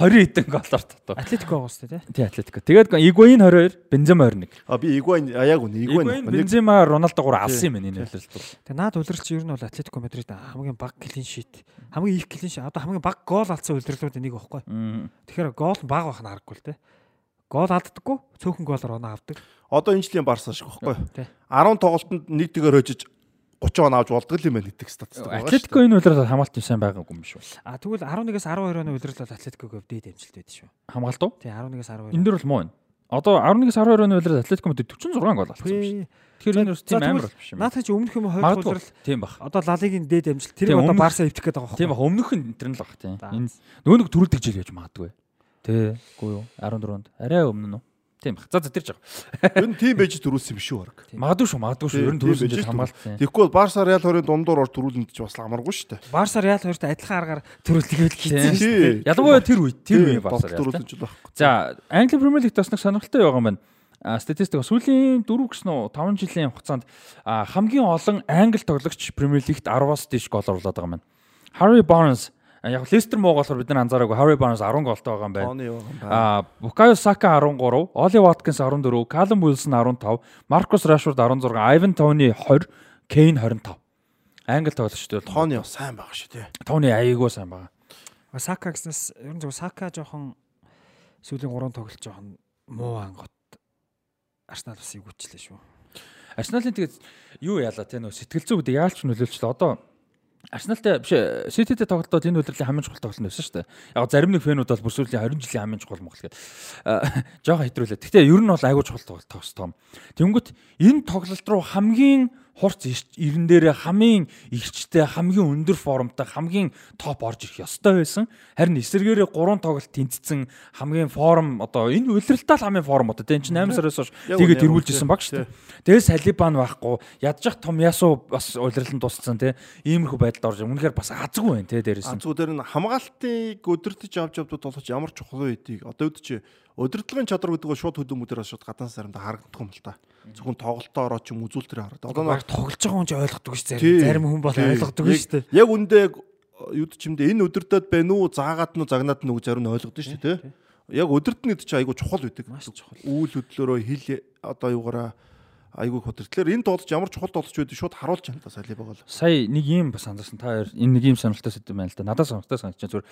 20 хэдэн голоор татав. Атлетико байгаа шүү дээ. Тий Атлетико. Тэгээд Игуайн 22, Бензема 21. А би Игуайн яг үнэ Игуайн. Бензема, Роналдо 3 алсан юм энэ үйлрэлт бол. Тэгээ наад улиралч ер нь бол Атлетико Мадрид хамгийн баг клин шит. Хамгийн их клин шит. Одоо хамгийн баг гол алдсан улирлуудын нэг байхгүй. Тэгэхээр гол нь баг байх нь харахгүй л те. Гол алддаггүй, цөөхөн голоор оноо авдаг. Одоо энэ жилийн Барса шиг байхгүй. Тий. 10 тоглолтод нэг дэгээр хожиж 30 он авч болдог л юм байна гэдэг статистик байгаа шүү. Атлетико энэ үйлрэлт хамгаалт юм сайн байгаагүй юм шүү. А тэгвэл 11-ээс 12 оны улирал бол Атлетиког дээд амжилт байдаг шүү. Хамгаалт уу? Тий 11-ээс 12. Энэ дөр бол муу байна. Одоо 11-аас 12 оны үйлрэлт Атлетико мэд 46 гол алдсан юм шүү. Тэгэхээр энэ бас тийм амар бол биш юм. Наадах чи өмнөх юм хоёр улирал Тийм бах. одоо Лалигийн дээд амжилт тэр Тийм, одоо Барса эвдэх гээд байгаа Тийм байхгүй. бах өмнөх нь энэ л баг тийм. Энэ нөгөө нэг төрүүлдэг жил гэж магадгүй. Тэ. Үгүй юу? 14-нд. Арай өмнө нь. Тийм бах. За за тэрж байгаа. Энэ тим байж төрүүлсэн юм шүү баг. Магадгүй шүү, магадгүй шүү. Ер нь Тийм, төрүүлсэн тийм хамгаалт. тийм. Тэгэхгүй бол Барса Реал хоёрын дундуур орж төрүүлэнд ч бас амаргүй шүү дээ. Барса Реал хоёртой адилхан аргаар төрүүлдэг байл Тийм. хийсэн шүү дээ. Ялангуяа тэр үед тэр үе Барса Барса. төрүүлсэн ч байхгүй. За, Англи Премьер Лигт бас нэг сонирхолтой байгаа юм байна. А статистик сүүлийн 4 гэсэн үү 5 жилийн хугацаанд хамгийн олон англи тоглогч Премьер Лигт 10-аас дээш гол оруулаад байгаа юм байна. Harry Barnes яг Лестер муу болохоор бид нар анзаараагүй Harry Barnes 10 голтой байгаа юм байна. Тооны яваа юм байна. А Bukayo Saka 13, Oli Watkins 14, Callum Wilson 15, Marcus Rashford 16, Ivan Toney 20, Kane 25. Англи тоглогчтой бол Тооны яв сайн байгаа шүү дээ. Тони аяйгуу сайн байгаа. Сака гэснээс ер нь зөв Сака жоохон сүүлийн 3 тоглолт жоохон муу ангот Арсенал бас игүүчлээ шүү. Арсеналын тэгээд юу яалаа те нөө сэтгэл зүй гэдэг яалч нөлөөлчлээ. Одоо Арсеналтай биш Сититэй тоглолтод энэ удирлын хамгийн чухал тоглолт байсан шүү дээ. Яг зарим нэг фэнүүд бол бүр сүүлийн 20 жилийн хамгийн чухал Монгол гэдэг. Жохоо хэтрүүлээ. Гэхдээ ер нь бол айгүй чухал тоглолт тоглосон. Тэнгүүт энэ тоглолт руу хамгийн хурц ирэн дээрээ хамгийн ихчтэй хамгийн өндөр формтой хамгийн топ орж ирэх ёстой байсан. Харин эсэргээрээ 3 тоглолт тэнцсэн хамгийн форм одоо энэ улиралтаа л хамгийн форм одоо тэн чинь 8 сараас хойш тэгээд үнэ. исэн баг шүү дээ. Тэгээд Салибан байхгүй ядчих том ясуу бас нь тусцсан те иймэрхүү байдалд орж үнэхээр бас азгүй байна те дээрээс А нь. зүгээр нь хамгаалтыг өдөртөж авч явдууд болгож ямар чухал байдгийг одоо үүд чи өдөртлөгийн чадвар гэдэг нь шууд хөдөлмөдөрөөс шууд гадаан сарамда харагдах юм л та. Зөвхөн тоглолтоо ороо ч юм үзүүлэлтээр харагдав. Одоо баг тоглож байгаа хүн ч ойлгодог шүү дээ. Зарим хүн бол ойлгодог шүү дээ. Яг үндэ юуд ч юм дэ энэ өдөртөд байна уу, заагаад нь загнаад нь зарим нь ойлгодсон шүү дээ. Яг өдөрт нь гэдэг чи айгу чухал байдаг. Маш чухал. Үйл хөдлөлөөрөө хил одоо юугаараа хөдөр. Тэгэхээр энэ тоглож ямар чухал тоглож байдгийг шууд харуулж байна та салибаг бол. Сая нэг юм бас анзаарсан та хоёр энэ нэг юм сонирхолтой сэдв байна л да. Надад сонирхолтой санагдаж. Зүгээр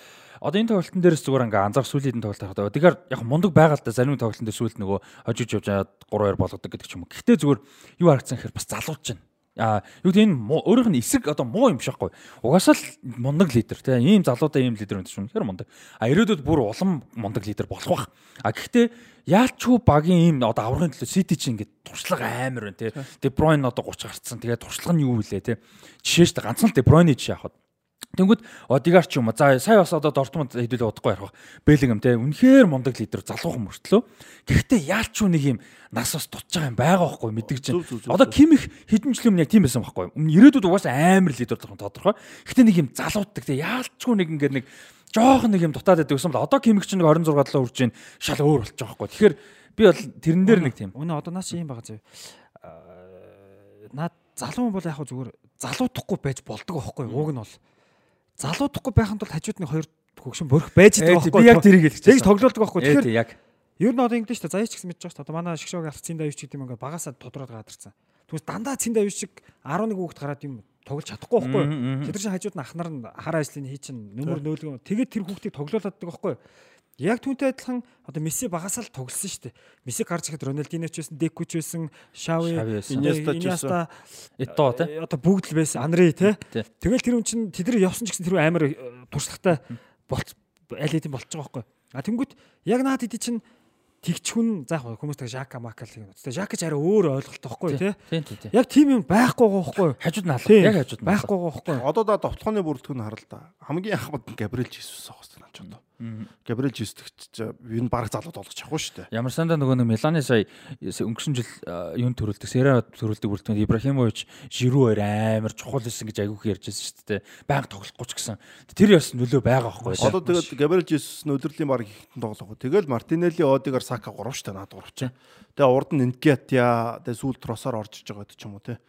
одоо энэ тоглолтын дээрээс зүгээр ингээ анзаарх сүүлийн тоглолт харахад тэгэхээр яг мундаг байгаа л да зарим тоглолтын дээр сүүлд нөгөө хожиж явж байгаа 3-2 болгодог гэдэг ч юм уу. Гэхдээ зүгээр юу харагдсан гэхээр бас залууж байна. А юу гэдэг энэ өөрийнх нь эсрэг одоо муу юм биш байхгүй. Угаасаа л мундаг лидер тийм ийм залуутай ийм лидер шүү. Тэр мундаг. А ирээдүйд бүр улам мундаг лидер болох бах. А гэхдээ яалчгүй багийн ийм одоо аврагын төлөө Сити чи ингээд туршлага амар байна тий. Де Бройн одоо 30 гарцсан. Тэгээд туршлага нь юу вүлээ тий. Жишээ дээ ганцхан л Де Бройны жишээ авахад Тэнгүүд Одигар ч юм уу. За сая бас одоо Дортмунд хэдүүлээ удахгүй ярих. Бэлгам те. Үнэхээр мундаг лидер залуухан мөртлөө. Гэхдээ яалч юу нэг юм нас бас дутж байгаа юм байгаа байхгүй мэддэг чинь. Одоо. Ким их хэдэн жил өмнө яг тийм байсан байхгүй. Ирээдүйд угаасаа амар лидер болох нь тодорхой. Гэхдээ нэг юм залууддаг те. Яалчгүй нэг ингээд нэг жоохон нэг юм дутаад байдаг гэсэн бол одоо Ким их чинь нэг 26 долоо үрж ийн шал өөр болж байгаа байхгүй. Тэгэхээр би бол тэрэн дээр нэг тийм. Үнэ одоо наас чи юм байгаа зав. Наад залуу хүн бол яг зүгээр залуудахгүй байж болдог байхгүй юу? Уг нь бол залуудахгүй байханд бол хажууд нь хоёр хөгшин борих байж байгаа байхгүй Би яг тэрийг хэлж Тэгж тоглоулдаг байхгүй. Тэгэхээр яг ер нь одоо ингэдэж шүү дээ. Заяач гэсэн мэдж байгаа дээ. Одоо манай шгшог алт цэн давж гэдэг юм ингээд багасаа тодроод гадарсан. Түүнээс дандаа цэн давж шиг 11 хүүхэд гараад юм тоглож чадахгүй байхгүй нар чинь хажууд нь ахнаар нь хар ажлын хий чин нөмөр нөөлгөө тэгээд тэр хүүхдийг тоглоулаад байгаа байхгүй? Яг түүнтэй адилхан одоо Месси багасаа л тоглосон шүү дээ. Месси гарч ирэхэд Рональдино ч байсан, Деку ч байсан, Шави, байсан. Иньеста ч Иньеста Ито те. э, одоо бүгд л байсан. Анри те. Тий. Тэгэл тэр хүн чинь тэд нар явсан ч гэсэн тэр амар э, туршлагатай болц аль хэдийн болчих жоох байхгүй. А тэнгүүт яг наад иди чинь тэгч хүн за яг хүмүүс тэг Жака Макал гэх юм. Тэгээ Жак ч арай өөр ойлголттой байхгүй тий. Яг тийм юм байхгүй гоо байхгүй. Хажууд нь алга. Яг хажууд нь байхгүй гоо байхгүй. Одоо да товтлооны бүрэлдэхүүн харал та. Хамгийн анх бод Габриэл Жисус авах хэрэгтэй наач одоо. Габриэл Жисус ч ер нь баг залууд болгож авахгүй шүү дээ. Ямар сандаа нөгөө нэг Миланы сая өнгөрсөн жил а, юунд төрүүлдэг, Сера төрүүлдэг бүрэлдэхүүн Ибрахимович Жиру хоёр амар чухал байсан гэж айгүйх ярьж байсан шүү дээ. Баян тоглохгүй ч гэсэн. Тэр яс нөлөө байгаа байхгүй. Одоо тэгээд Габриэл Жисус нь өдрлийн баг ихтэн тоглох. Тэгэл Мартинелли, Одигар, Сака гурав шүү дээ наад гурав чинь. Тэгээ урд нь Инкетя, тэгээ сүүл Тросоор орж иж байгаа гэдэг ч юм уу те.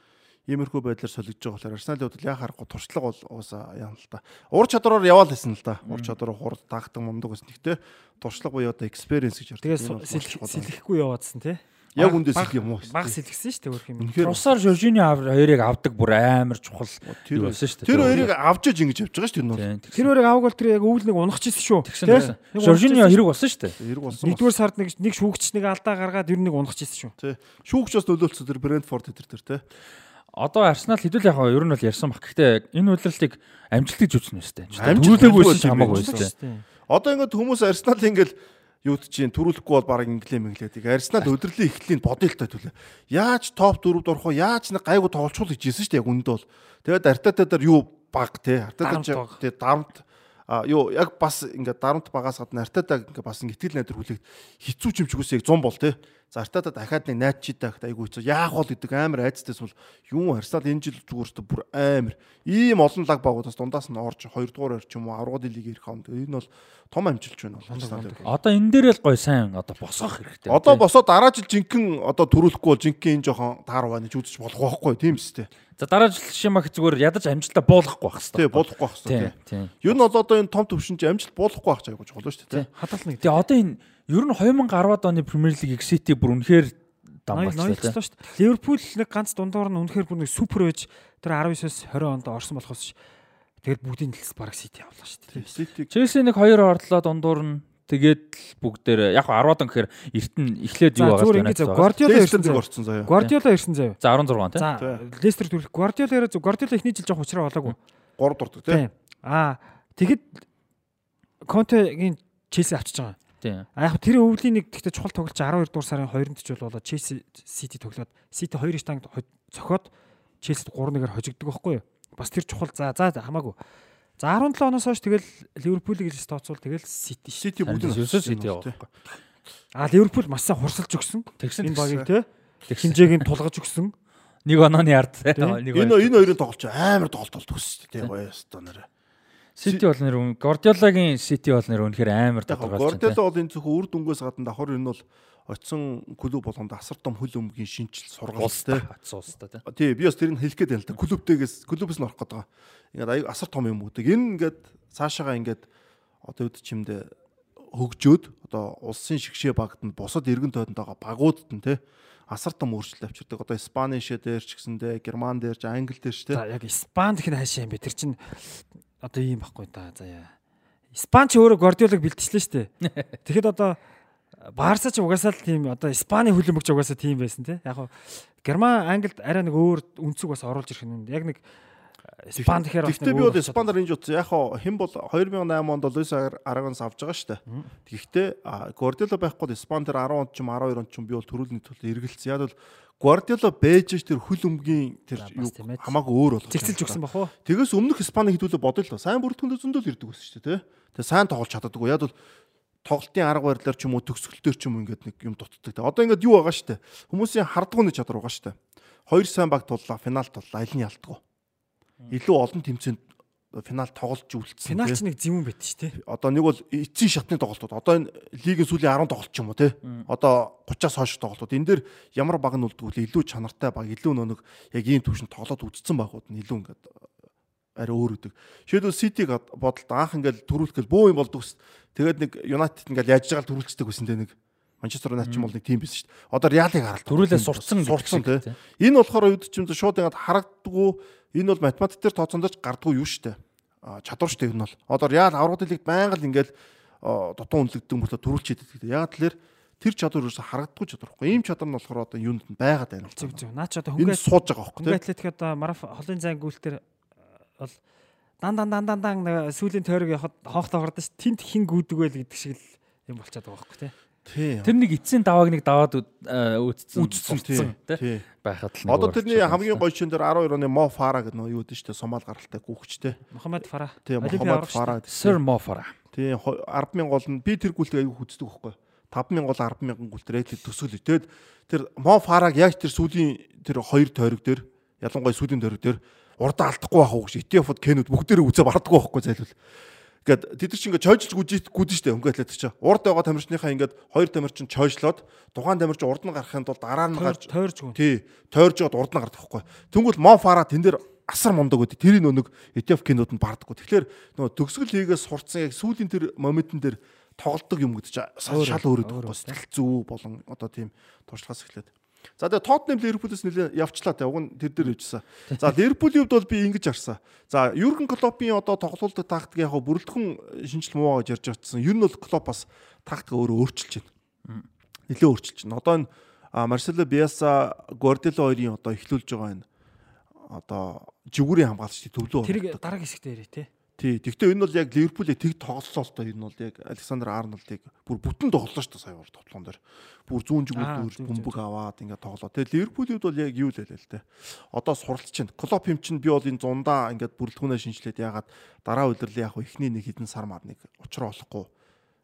Иймэрхүү байдлаар солигдож байгаа болохоор Арсеналын хувьд яа харахгүй туршлага бол уусаа яана л та. Ур чадвараар яваал хийсэн л та. Ур чадвар хурд таагдаг мундаг гэсэн. Гэхдээ туршлага буюу одоо experience гэж ярьдаг. Тэгээ сэлэхгүй яваадсан тий. Яг үндэ сэлэх юм уу? Баг сэлгэсэн шүү дээ өөр юм. Русаар Жоржини хоёрыг авдаг бүр амар чухал тэр юу байсан шүү дээ. тэр хоёрыг авч иж ингэж явж байгаа шүү дээ. Тэр хоёрыг аваг бол тэр яг өвөл нэг унахчихсан шүү. Тий? Жоржини хэрэг болсон шүү дээ. Хэрэг болсон. Нэгдүгээр сард нэг нэг шүүгч нэг алдаа гаргаад ер нь нэг унахчихсан шүү. Тий. Шүүгч бас нөлөөлсөн тэр Брентфорд тэр тэр те. Одоо Арсенал хэдүүл яг ер нь бол ярьсан баг. Гэхдээ энэ удирдлыг амжилт гэж үзнэ. Амжилт Амжилтгүй байсан ч хамаагүй. Тий. Одоо ингээд хүмүүс Арсенал ингээд юут чинь төрүүлэхгүй бол баг инглээ мэнглээд. ಈಗ Арсенал бодъё л та төлөө. Яаж топ 4-д орох вэ? Яаж нэг гайгүй тоглолцуул гэж хэлсэн шүү дээ яг үндэ бол. Тэгээд Артета дээр юу баг те. Баг. те дарамт юу яг бас ингээд дарамт багаас гадна Артета ингээд бас ингээд итгэл найдар хүлээгд хизүү чимчгүүс яг 100 бол те. За Артета дахиад нэг найд чи тагт айгүй хэцүү. Яах бол гэдэг амар айцтайс бол юу Арсенал энэ жил зүгээр өстө бүр амар ийм олон лаг багуудаас дундаас нь орж 2 дугаар орч юм уу 10 дугаар лиг ирэх хонд энэ бол том амжилт байна бол. Одоо энэ дээр л гой сайн одоо босгох хэрэгтэй. Одоо босоо дараа жил жинхэнэ одоо төрүүлэхгүй бол жинхэнэ энэ жоохон таар байна гэж үзэж болох байхгүй тийм үстэй. За дараа жил шимах зүгээр ядаж амжилтаа буулгахгүй байх Тий хэрэгтэй. болохгүй байх Тийм, хэрэгтэй. тийм. Юу нь бол одоо энэ том төвшин чи амжилт болохгүй байх ч айгуу чухал шүү дээ. Хадгална гэдэг. Тэгээ одоо энэ ер нь 2010-ад оны Премьер Лиг Сити бүр үнэхээр дам болчихлоо. Ноёлцлоо шүү дээ. Ливерпул нэг ганц дундуур нь үнэхээр бүр нэг супер байж тэр 19-с 20 онд орсон болохоос ш. Тэгээд бүгдийн дэлс бараг Сити авлаа шүү дээ. Челси нэг хоёр орлоо дундуур нь тэгээд л бүгдээр яг 10-ад он гэхээр эртэн эхлээд юу байгаа ингэ зав. Гвардиола ирсэн зав. орцсон заяа. Гвардиола ирсэн зав. За 16 тий. За Лестер төрөх Гвардиола яриа зөв Гвардиола ихний жил жоох уучраа болоогүй. 3 дурдаг тий. Тийм. Аа тэгэд Контегийн Челси авчиж байгаа. Тийм. А яг тэр өвлийн нэг гэхдээ чухал тоглолт 12 дугаар сарын 2-нд ч болоо Челси Сити тоглоод Сити 2 штанг цохоод Челсид 3-1-ээр хожигддог байхгүй юу? Бас тэр чухал за за хамаагүй. За 17 оноос хойш тэгэл Ливерпулийг л тооцвол тэгэл Сити шүү. Сити бүгд нь Сити юм бол, явах. А Ливерпул маш сайн хурсалж өгсөн. Тэгсэн Энэ багийг те хинжээг нь тулгаж өгсөн. нэг онооны ард. Нэг Энэ энэ хоёрын тоглолч амар тоглолт болдог шүү дээ. Тий гоё ёстой нэрэ. Сити бол нэр үн- Гвардиолагийн Сити бол нэр үнэхээр амар байна. Гордела бол энэ зөвхөн үр дүнгээс гадна давхар энэ бол очисон клуб болгонд асар том хөл өмгийн шинжил сургалт Улстай тий. тий. Тий, би бас тэрийг хэлэх гээд байна л да. Клубтэйгээс клубээс нь орох байгаа. Ингээд аяг асар том юм үүдэг. Энэ ингээд цаашаага ингээд одоо үд чимдээ хөгжөөд одоо улсын шигшээ багтанд бусад эргэн тойронд байгаа багуудад нь те асар том өөрчлөлт авчирдаг. Одоо Испани шээ дээр ч гэсэндээ Герман дээр ч Англи дээр ч те За яг Испанд их хаашаа юм бэ? Тэр чинь одоо ийм байхгүй да. За яа. Испан ч өөрөө Гвардиолог бэлтжлээ шүү дээ. Тэгэхэд одоо Барса ч угаасаа л тийм одоо Испани хөлбөмбөгч угаасаа тийм байсан тий. Яг нь Герман, Англид арай нэг өөр үнцэг бас оруулж ирэх юм. Яг нэг Испан тэгэхээр бас Гэхдээ би бол Испанаар энэ утсан. Яг хэн бол 2008 онд Луис Арагонс авч байгаа шүү дээ. Тэгэхдээ Гвардиола байхгүй Испан дээр 10 онд ч юм 12 онд ч юм би бол төрүүлний төлөө эргэлцсэн. Яг бол Гвардиола бэж ш тэр хөл өмгийн тэр хамаагүй өөр болох. цэгцэлж өгсөн бах уу? Тэгээс өмнөх Испанийг хэдүүлээ бодъё л. Сайн бүртгэндөө зөндөл ирдэг байсан шүү дээ, тэ. Тэгээ сайн тоглож чаддаггүй. Яг бол тоглолтын арга барилаар ч юм уу төгсгөлтөөр ч юм уу ингээд нэг юм дутдаг. Одоо ингээд юу байгаа дээ. Хүмүүсийн хардгууны чадвар байгаа дээ. Хоёр сайн баг туллаа, финал туллаа, аль нь ялдггүй. Илүү олон тэмцээнд финал тоглож үлдсэн. Финал ч нэг зэвүүн байт ш тий. Одоо нэг бол эцсийн шатны тоглолтууд. Одоо энэ лигийн сүүлийн 10 тоглолт ч юм уу тий. Одоо 30-аас хойш тоглолтууд. Энэ дээр ямар баг нь үлдгүүл илүү чанартай баг, илүү нэг яг ийм төвшөнд тоглоод үзсэн багууд нь илүү ингээд арай өөр үдэг. Жишээлбэл Ситиг бодолт анх ингээд төрүүлэхэл бөө юм болдог ус. Тэгээд нэг Юнайтед ингээд яаж жагаал төрүүлцдэг байсан те нэг Манчестер Юнайтед ч юм бол нэг тим байсан шүү дээ. Одоо Реалыг харалт. Төрүүлээ сурцсан сурцсан те. Энэ болохоор юуд ч юм шууд ингээд харагддаггүй. Энэ бол математик дээр тооцоолж гардггүй юу шүү дээ. А чадвар шүү дээ энэ бол. Одоо Реал аврагын лиг байнга л ингээд дутуу үнэлэгдэн мөртөө төрүүлчихэд гэдэг. Яг тэлэр тэр чадвар ерөөсө харагддаггүй чадвар байхгүй. Ийм чадвар нь болохоор одоо юунд нь байгаад байна. Зүг зүг. Наа ч одоо хөнгөө сууж байгаа байхгүй хөнгөө атлетик одоо мараф холын зайн гүйлтэр бол дан дан дан дан дан сүүлийн тойрог явахад хоохтой ш. Тинт хин гүдэг байл гэдэг шиг л юм болчиход байгаа байхгүй тий. Тий. Тэр нэг эцсийн давааг нэг даваад үд- э, үүсцэн Үдцсэн тий. байхад л Одоо тэрний хамгийн гоё шин дээр 12 оны Мо Фара гэдэг нөө юу гэдэг штэ Сомал гаралтай гүгчтэй. Мохаммед Фара. Тий шүү Фара. Sir Mo Farah. Тий 100000 гол нь би тэр гүйлтийг аягүй хүздэг байхгүй. 5000 гол 10000 гүйлтээр тэр төсөөлөж. Тэгэд тэр Мо Фараг яг тэр сүүлийн тэр хоёр тойрог дээр ялангуяа сүүлийн тойрог дээр урдаа алдахгүй байх уу гэж ETF-д Кенүүд бүгдээрээ үзээ бардаггүй байхгүй зайлвал. Ингээд тэд нар чинь ингээд чойжж гүжиж гүдэн штэ өнгө атлет чинь. Урд байгаа тамирчныхаа ингээд хоёр тамирчин чойжлоод тухайн тамирчин урд нь гарахын тулд дараа нь гарч тойрж гүн. Тий, тойрж жоод урд нь гардаг байхгүй. Тэнгүүл Мо Фара тэн дээр асар мундаг. Тэрийг нөө нэг ETF кинод нь бардаггүй. Тэгэхээр нөгөө төгсгөл лигээс сурцсан яг сүүлийн тэр моментн дээр тоглолдог юм гэдэг чинь шал өөр өгдөг байхгүй. Сэтгэл зүй болон одоо тийм туршлагаас эхлээд. За тэгээ Тоттенхэм Ливерпулээс нэлээ явчлаа те. Уг нь тэр дээр явжсан. За Ливерпулийн хувьд бол би ингэж харсан. За Юрген Клоппийн одоо тоглолтод тактик яг бүрэлдэхүүн шинжил муу гэж ярьж очсон. Ер нь бол Клоп бас тактик өөрөө өөрчилж байна. Нэлээ өөрчилж байна. Одоо энэ Марсело Биаса Гвардиола хоёрын одоо эхлүүлж байгаа энэ одоо жигүүрийн хамгаалагчдын төвлөө Тэрийг дараагийн хэсэгт ярий тий. Тий. Гэхдээ энэ бол яг Ливерпулийг тэг тоглолцоо л доо энэ бол яг Александр Арнолдыг бүр бүтэн тоглолоо шүү дээ сая бол тоглоом дээр. Бүр зүүн зүг, бөмбөг аваад ингээ тоглоо. Тэгээ Ливерпулийн хувьд бол яг юу л хэлээ л дээ. Одоо суралцж байна. Клоп юм чинь би бол энэ зундаа ингээд бүрэлдэхүүнээ шинжилээд ягаад дараа удирлын яг ихний нэг хэдэн сар мар нэг учраа олохгүй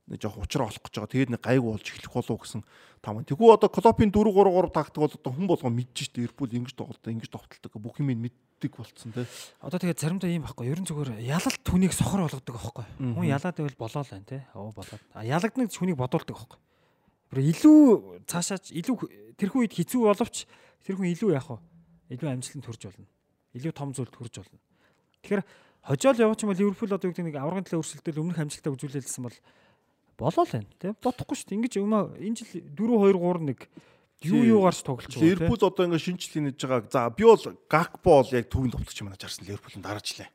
нэг жоох учраа олох гэж байгаа. Тэгээд нэг гайгүй болж эхлэх болов гэсэн там. Тэгвэл одоо Клопын 4 3 3 тактик бол одоо хүн болгоо мэдж штэ Ливерпул ингэж тоглолтоо ингэж товтолдог бүх юм мэддэг болцсон те. Одоо тэгээд заримдаа ийм байхгүй. Ерөн зүгээр ялалт хүнийг сохор болгодог байхгүй. Хүн ялаад байвал болоо л байна тий. Оо болоод. А ялагдныг хүнийг бодуулдаг байхгүй. Бүр илүү цаашаач илүү тэрхүү үед хэцүү боловч тэр хүн илүү яах вэ? Илүү амжилтанд хүрч болно. Илүү том зүйлд хүрч болно. Тэгэхээр хожоол явууч юм бол Ливерпул одоо гэдэг нэг аврагын төлөө өрсөлдөөл өмнөх амжилтаа үзүүлэлсэн бол болоо л байна тий. Бодохгүй шүү дээ. Ингиж энэ жил 4 2 3 1 юу юу гарч тоглож байгаа. Ливерпул одоо ингээ шинжлэл хийж байгаа. За би бол Гакпо бол яг төвийн тоглогч юм байна харсан Ливерпулын дараачлаа.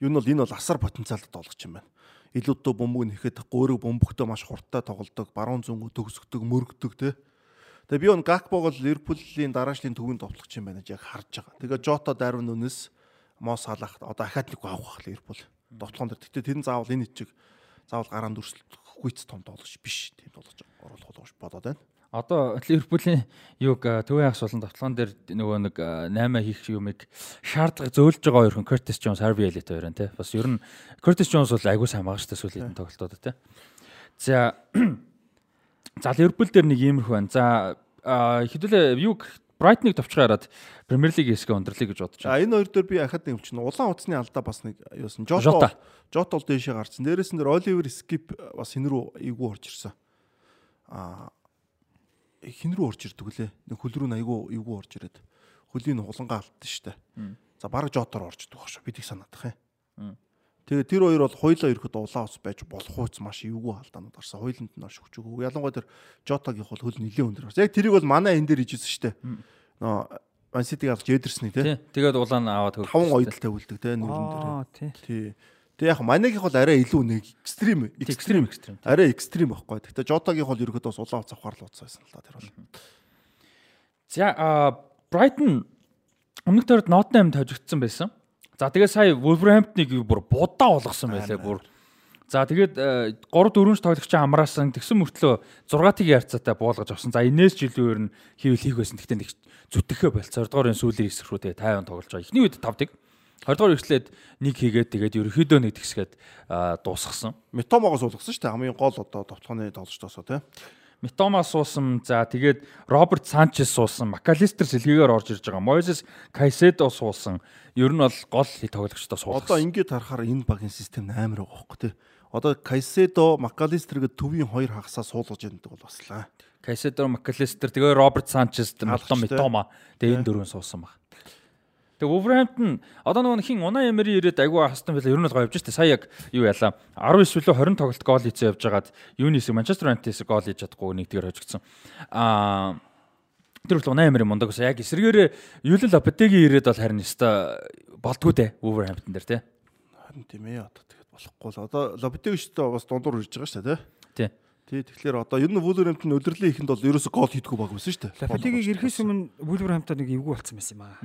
Юу нь бол энэ бол асар потенциалтай тоглогч юм байна. Илүүтэй бөмбөг нэхэд гоорыг бөмбөгтөө маш хурдтай тоглодог, баруун зөнгө төгсгдөг, мөргдөг тий. Тэгээ би он Гакпог бол Ливерпулийн дараачлалын төвийн тоглогч юм байна гэж яг харж байгаа. Тэгээ Жота Дарвин үнэс Мо Салах одоо академик авах бах Ливерпул. Довтлогон дээр. Гэтэ тэр нь заавал энэ чиг заавал гараанд дүрслэхгүйц том тоглогч биш. Тийм тоглож оруулах болгож бодоод байна. Одоо Ливерпулийн юг э, төвийн хагас болон тоглоом дээр нөгөө нэг 8 хийх юмыг шаардлагыг зөөлж байгаа хоёр хүн Curtis Jones, Harvey Elliott хоёр нь тий. Бас ер нь Curtis Jones бол айгүй сайн байгаа шүү дээ сүүлийн тоглолтууд тий. За За Ливерпул дээр нэг иймэрхүү байна. За а, хэдүүлээ юг Брайтныг товчхон хараад Премьер Лиг хэсгээ ундралыг гэж бодож А байна. энэ хоёр дээр би ахад нэг чинь улаан утасны алдаа бас нэг юусэн. Жота. Жота. Бол дээшээ гарсан. Дээрээс нь дээр Оливер Скип бас хин рүү эйгүү орж ирсэн. А хин рүү орж ирдэг лээ. Нэг хөл рүү айгуу эйгүү орж ирээд хөлийн хулангаа алдсан штэ. За баг Жотоор орж идэх баг шүү. Бидийг санаадах юм. Тэгээ тэр хоёр бол хоёлаа ирэхэд улаан ус байж болох хуйц маш эвгүй халдаанууд гарсан. Хоёланд нь маш өгч өгөө. Ялангуяа тэр Жотагийн бол хөл нэлээд өндөр гарсан. Яг тэрийг бол манай энэ дээр ижсэн штэ. Нөө Манситиг авч Эдерсний те. Тий. Тэгээд улаан аваад хөрөх. Таван ойдолтой үлдэг те нүрэн дээр. Тий. Тэг яг манайгийнх бол арай илүү нэг экстрим Экстрим экстрим. арай экстрим байхгүй. Гэтэ Жотагийн бол ерөөдөө бас улаан цавхаар л уцсан л да тэр бол. За Брайтон өмнөх төрөд Nottingham тожигдсон байсан. За тэгээд сая Wolverhampton-ыг бүр будаа болгосон байлаа бүр. За тэгээд 3 4-ш тоглогчийн амраасан тэгсэн мөртлөө 6-ыг ярцаатай буулгаж авсан. За энэс жилийн өөр нь хийвэл хийх байсан. Тэгтээ нэг зүтгэхэ болцоо. 20 дугаар сүүлийн хэсэг рүү тэгээд 50 тоглож байгаа. Эхний үед 5-ыг 20 дугаар эхлээд нэг хийгээд тэгээд ерөөхдөө нэг тэгсгээд а, дуусгасан. Метомогоос уулгасан шүү дээ. Хамгийн гол одоо товтлооны тоглолчдоосоо те. Митома суусан. За тэгээд Роберт Санчес суусан. Макалистер сэлгээгээр орж ирж байгаа. Мойсес Кайседо суусан. Ер нь бол гол тоглогчдоо суулгасан. Одоо ингээд харахаар энэ багийн систем амар байгаа хөөхгүй тий. Одоо Кайседо, Макалистер гэдэг төвийн хоёр хагасаа суулгаж яддаг бол баслаа. Кайседо, Макалистер тэгээ Роберт Санчес, Митома, Митома тэгээ энэ дөрөв суусан баг. Тэгээ Wolverhampton одоо нөгөө хин Унаа Эмери ирээд айгүй хастан байлаа. Ер нь бол гоё явж штэ. Сая яг юу яалаа. 19 үлээ 20 тоглолт гол хийсэн явж байгаад Юнис Манчестер Юнайтедээс гол хийж чадахгүй нэгдгээр хожигдсон. Аа тэр бол Унаа Эмери мундаг ус яг эсэргээрээ Юлэл Лопетеги ирээд бол харин өста болдгоо те Wolverhampton дээр те. Харин тийм ээ одоо тэгэхэд болохгүй л. Одоо Лопетеги штэ бас дундуур ирж байгаа штэ те. Тий. Тий тэгэхээр одоо ер нь Wolverhampton удирлын ихэнд бол ерөөсө гол хийдгүү баг байсан штэ. Лопетегийг ирэхээс өмнө Wolverhampton нэг эвгүй болцсон байсан юм аа.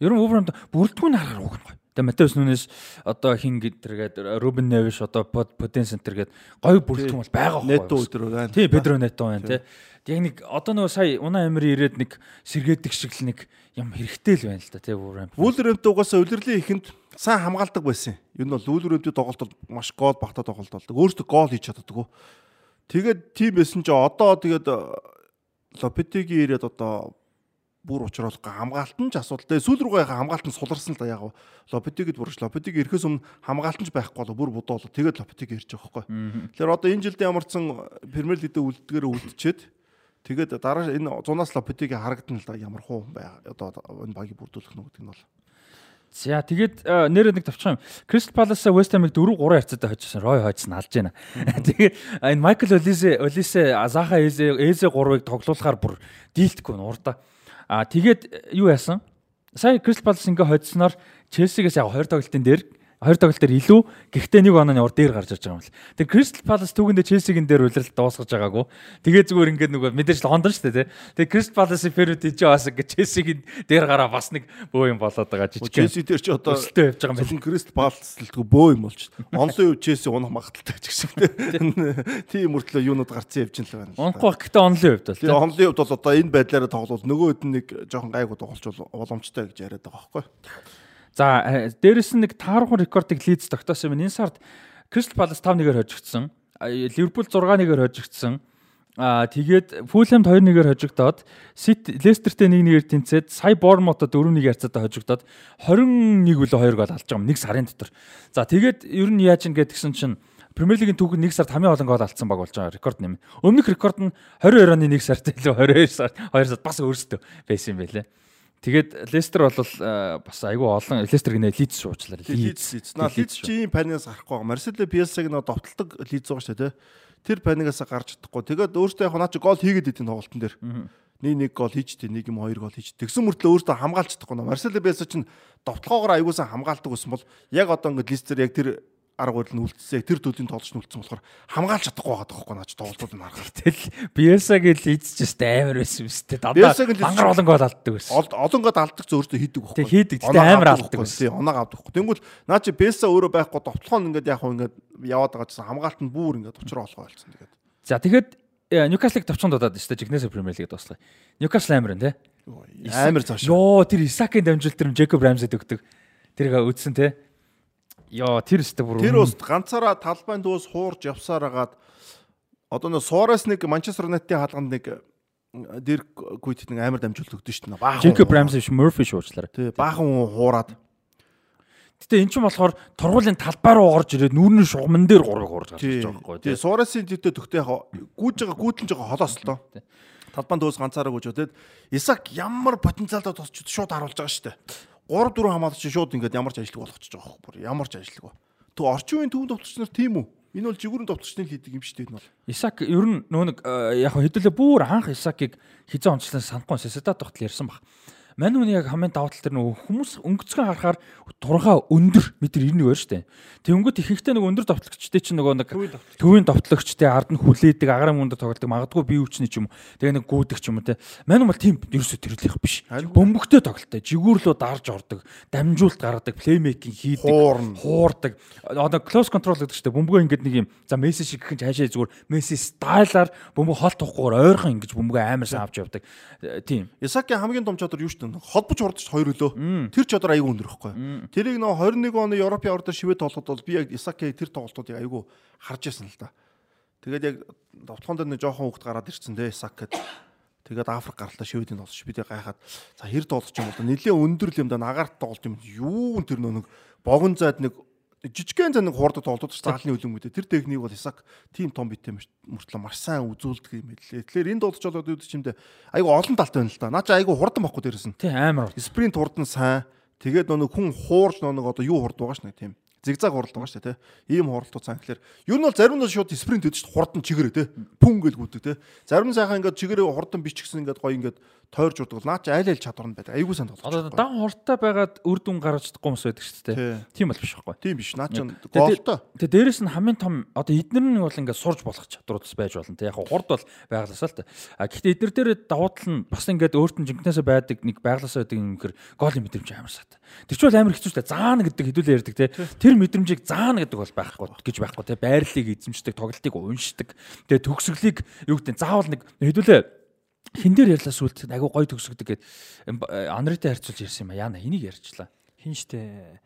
Ер нь Wolverhampton бүрдгүү нь харахаар уг нь гоё. Тэгээ Матеус Нүнес одоо хин гэдэргээд Рубен Невиш одоо Потен центр гээд гоё бүрдгүү бол байгаа хөө. Нето өдрөө байна. Тий, Педро Нето байна тий. Яг нэг одоо нөгөө сая Унаа Амри ирээд нэг сэргээдэг шиг л нэг юм хэрэгтэй л байна л да тий Wolverhampton. Wolverhampton угаасаа удирлын ихэнд сайн хамгаалдаг байсан. Ер нь бол Wolverhampton тоглолт бол маш гол багтаа тоглолт болдог. Өөртөө гол хийж чаддаг. Тэгээд тийм байсан ч одоо тэгээд Лопетеги ирээд одоо бүр уучруулах хамгаалт нь ч асуудал. Тэгээ сүүл рүүгээ хамгаалт нь суларсан л да яг Лопетигд бүрч Лопетиг ирэхээс өмнө хамгаалт нь ч байхгүй болоо бүр бодоолоо. Тэгээд Лопетиг ирж байгаа байхгүй. Тэгэхээр одоо энэ жилдээ ямарсан Премьер лигтээ үлддгээр үлдчихэд тэгээд дараа энэ 100-аас Лопетиг харагдана л да ямар хуу бай одоо энэ багийг бүрдүүлэх нь гэдэг нь бол. За тэгээд нэр нэг тавчих юм. Crystal Palace West Ham-ыг 4-3 харьцаатай хожсон. Рой хойцсон алж байна. Тэгээд энэ Michael Olise Olise Zaha Eze Eze 3-ыг тоглуулахаар бүр дийлдэхгүй нурда. Аа тэгээд юу яасан? Сая Crystal Palace ингээ хоцсноор Chelsea-гээс яг 20 тоглолтын дээр 20 тоглолт дээр илүү гэхдээ нэг онооны ор дээр гарч ирж байгаа юм л. Тэгээ Crystal Palace түүгэндээ Chelsea-гийн дээр үлрэлт дуусгаж байгаагүй. Тэгээ зүгээр ингээд нөгөө мэдээж л хондон шүү дээ, тий. Тэгээ Crystal Palace-ийн Ferret хийж бас ингээд Chelsea-гийн дээр гараа бас нэг бөө юм болоод байгаа жижиг. Chelsea дээр ч одоо өсөлтөө явж байгаа юм байна. Crystal Palace л тгөө бөө юм болж. Онлын үе Chelsea унах магадaltaй ч гэсэн тий. Тийм мөртлөө юунууд гарцсан явж л байна. Унахгүй гэхдээ онлын хувьд бол тий. Онлын хувьд бол одоо энэ байдлаараа тоглол нөгөөд нь нэг жоохон гайгүй тоглолч боломжтой гэж яриад байгаа байхгүй. За э, дээрэс нь нэг таархан рекордыг Лидс тогтоосон юм. Энэ сард Crystal Palace 5-1-ээр хожигдсон. Ливерпул 6-1-ээр хожигдсон. Аа тэгээд Фулхэмд 2-1-ээр хожигдоод Сити Лестертэй 1-1-ээр тэнцээд сая Бормотод 4-1 харьцаатай хожигдоод 21 үлээ 2 гол алж байгаа юм нэг сарын дотор. За тэгээд ер нь яаж ин гэдгсэн чинь Премьер лигийн түүхэнд нэг сард хамгийн олон гол алдсан баг болж байгаа рекорд нэмэ. Өмнөх рекорд нь 22 оны нэг сард илүү 22 сар 2 сард бас өөрсдөө байсан юм байлээ. Тэгээд Лестер бол бас айгүй олон Лестер гинэ Лидс шуучлаа. Лидс. Наа Лидс чи панигаас гарахгүй байгаа. Марсело Биелсаг нөө довтлог Лидс байгаа шүү дээ. Тэр панигаас гарч чадахгүй. Тэгээд өөртөө яг наа чи гол хийгээд идэв тоглолтын дээр. Нэг нэг гол хийжтэй, нэг юм хоёр гол хийж. Тэгсэн мөртлөө өөртөө хамгаалж чадахгүй. Марсело Биелсаг чинь довтлогоогоор аягуулсан хамгаалдаг гэсэн бол яг одоо ингээд Лестер яг тэр арга барил нь үлдсээ тэр төдийн тоглож нүлдсэн болохоор хамгаалж чадахгүй байгаа тоххой наач тоглолтууд нь харахаар. Тэгэл Биелсагийн лидсчээс амар байсан юм сте. Дандаа мангар олон гол алддаг байсан. Олон гол алддаг зөв өөртөө хийдэг байхгүй. Хийдэг. Тэгтээ амар алддаг байсан. Оноо авдаг байхгүй. Тэнгүүл наа чи Беса өөрөө байхгүй довтлохоо ингээд яг ингээд яваад байгаа гэсэн хамгаалт нь бүр ингээд учраа олгоо болсон тэгээд. За тэгэхэд Ньюкаслыг товчонд шүү дээ. Жигнэсээ Премьер Лиг дуслаа. Ньюкасл амар энэ те. Амар цааш. Йоо тэр Исакийн дамжуулт тэр Джекоб Рамсэд өгдөг. Тэрийг үдсэн те. Йоо тэр өстө бүр Тэр уст ганцаараа талбайн дөөс хуурж явсаар агаад одоо нөө Суарес нэг Манчестер Юнайтедийн хаалганд нэг Дирк Гуйт нэг амар дамжуулт өгдөн шүү дээ. Баахан. Джекоб Рамси Мөрфи шуучлаарай. Тий, баахан хуураад. Гэтэ эн чинь болохоор тургуулийн талбай руу орж ирээд нүүрний шугамн дээр гурыг хуурж гарч байгаа байхгүй тий. Суаресын төдөө төгтөө яг гүйж байгаа гүйтлэн байгаа холоос л тоо. Талбайн дөөс ганцаараа гүйж өдөөд Исак ямар потенциалтай тосч шууд харуулж байгаа шүү дээ. 3 4 хамгаалагч шууд ингээд ямар ч ажиллаг болгочихж байгаа хөөхгүй. Ямар ч ажиллаг ба. Тэг орчин үеийн төвөнд товтлогч нар тийм үү? Энэ бол жигүүрэн товтлогчны хийдэг юм шүү дээ энэ бол. Исак ер нь нөө нэг яг хэдүүлээ бүр анх Исакийг хизээ онцлон санахгүй Сесадат тогтол ярьсан баг. Мань үний яг хамгийн давуу тал тэр нөгөө хүмүүс өнгөцгөн харахаар турхаа өндөр метр 91 байна шүү дээ. Тэнгүүт ихэнхдээ нөгөө өндөр довтлогчтой чинь нөгөө нэг төвийн довтлогчтой ард нь хүлээдэг агараа мөндөд тоглодог магадгүй бие хүчний ч юм уу. Тэгээ нэг гүйдэг ч юм уу те. Мань бол тийм ерөөсө төрлөх биш. Бөмбөгтэй тоглолтой. Жигүүрлөө дарж ордог, дамжуулт гаргадаг, плеймейкинг хийдэг, хуурдаг. Одоо close control гэдэг чинь бөмбөгөө ингэдэг нэг юм за месси шиг гэх юм хаашаа зүгээр месси стайлаар бөмбөг хол туухгүйгээр ойрхон ингэж бөмбөгөө амар сайн авч явдаг. Тийм. Исаки хамгийн том чадвар юу шүү дээ. Холбож урдч хоёр өлөө. Тэр чадвар аягүй өндөр ихгүй. Тэрийг нөө 21 оны Европын ордоор шивэд тоглоход бол би яг Исаки тэр тоглолтуудыг аягүй харж байсан л да. Тэгээд яг довтлогон дээр нэг жоохон хөвгт гараад ирсэн те сак гэд. Тэгээд Африк гаралтаа шивэдийн тоглож бид гайхаад за хэр тоглож юм бол нэлээ өндөр л юм да нагарт тоглож юм юу тэр нэг богон зайд нэг жижигхэн зан нэг хурдад тоглоод ч заалны хөлөнгөтэй тэр техник бол Исак тим том битээ мөртлөө маш сайн үзүүлдэг юм хэлээ. Тэгэхээр энд дуудаж болоод үүд чимдээ айгу олон талтай байна л да. Наа чи айгу хурдан баггүй дээрсэн. Тий амар. Спринт хурдан сайн. Тэгээд нэг хүн хуурж нэг одоо юу хурд байгаа ш нэг тийм зигзаг хуралд байгаа шүү дээ тий. Ийм хуралдууд цаан гэхэлэр ер нь бол зарим нь шууд спринт өгдөг шүү. Хурдан чигээрээ тий. Пүн гэл гүдэг тий. Зарим нь сайхан ингээд чигээрээ хурдан бичгсэн ингээд гоё ингээд тойрж бол наа чи айл айл чадвар нь байдаг. Айгуу тоглож. Одоо дан хурдтай байгаад үр дүн гаргаж чадахгүй хүмүүс байдаг шүү дээ. Тийм бол биш байхгүй. Тийм биш. Наа чи голтой. Тэгээ дээрэс нь хамгийн том одоо эднэр нь бол ингээд сурж болох чадваруудс байж болно. Тэг яг хурд бол байгласаа л та. А гэхдээ эднэр дээр давуу тал нь бас ингээд өөрт нь жинкнээсээ байдаг нэг байгласаа байдаг юм хэр гол мэдрэмж амар сат. Тэр чинь бол амар хэцүү шүү дээ. Заана гэдэг хэдүүлээ ярьдаг те. Тэр мэдрэмжийг заана гэдэг бол байхгүй гэж байхгүй те. Байрлалыг эзэмшдэг, тоглолтыг уншдаг. Тэгээ төгсгөлийг юу гэдэг заавал нэг хэдүүлээ хин дээр ярьлаа сүлд айгу гой төгсгдөг гэд Анритай харьцуулж ярьсан юм а яана энийг ярьчлаа. Хин штэ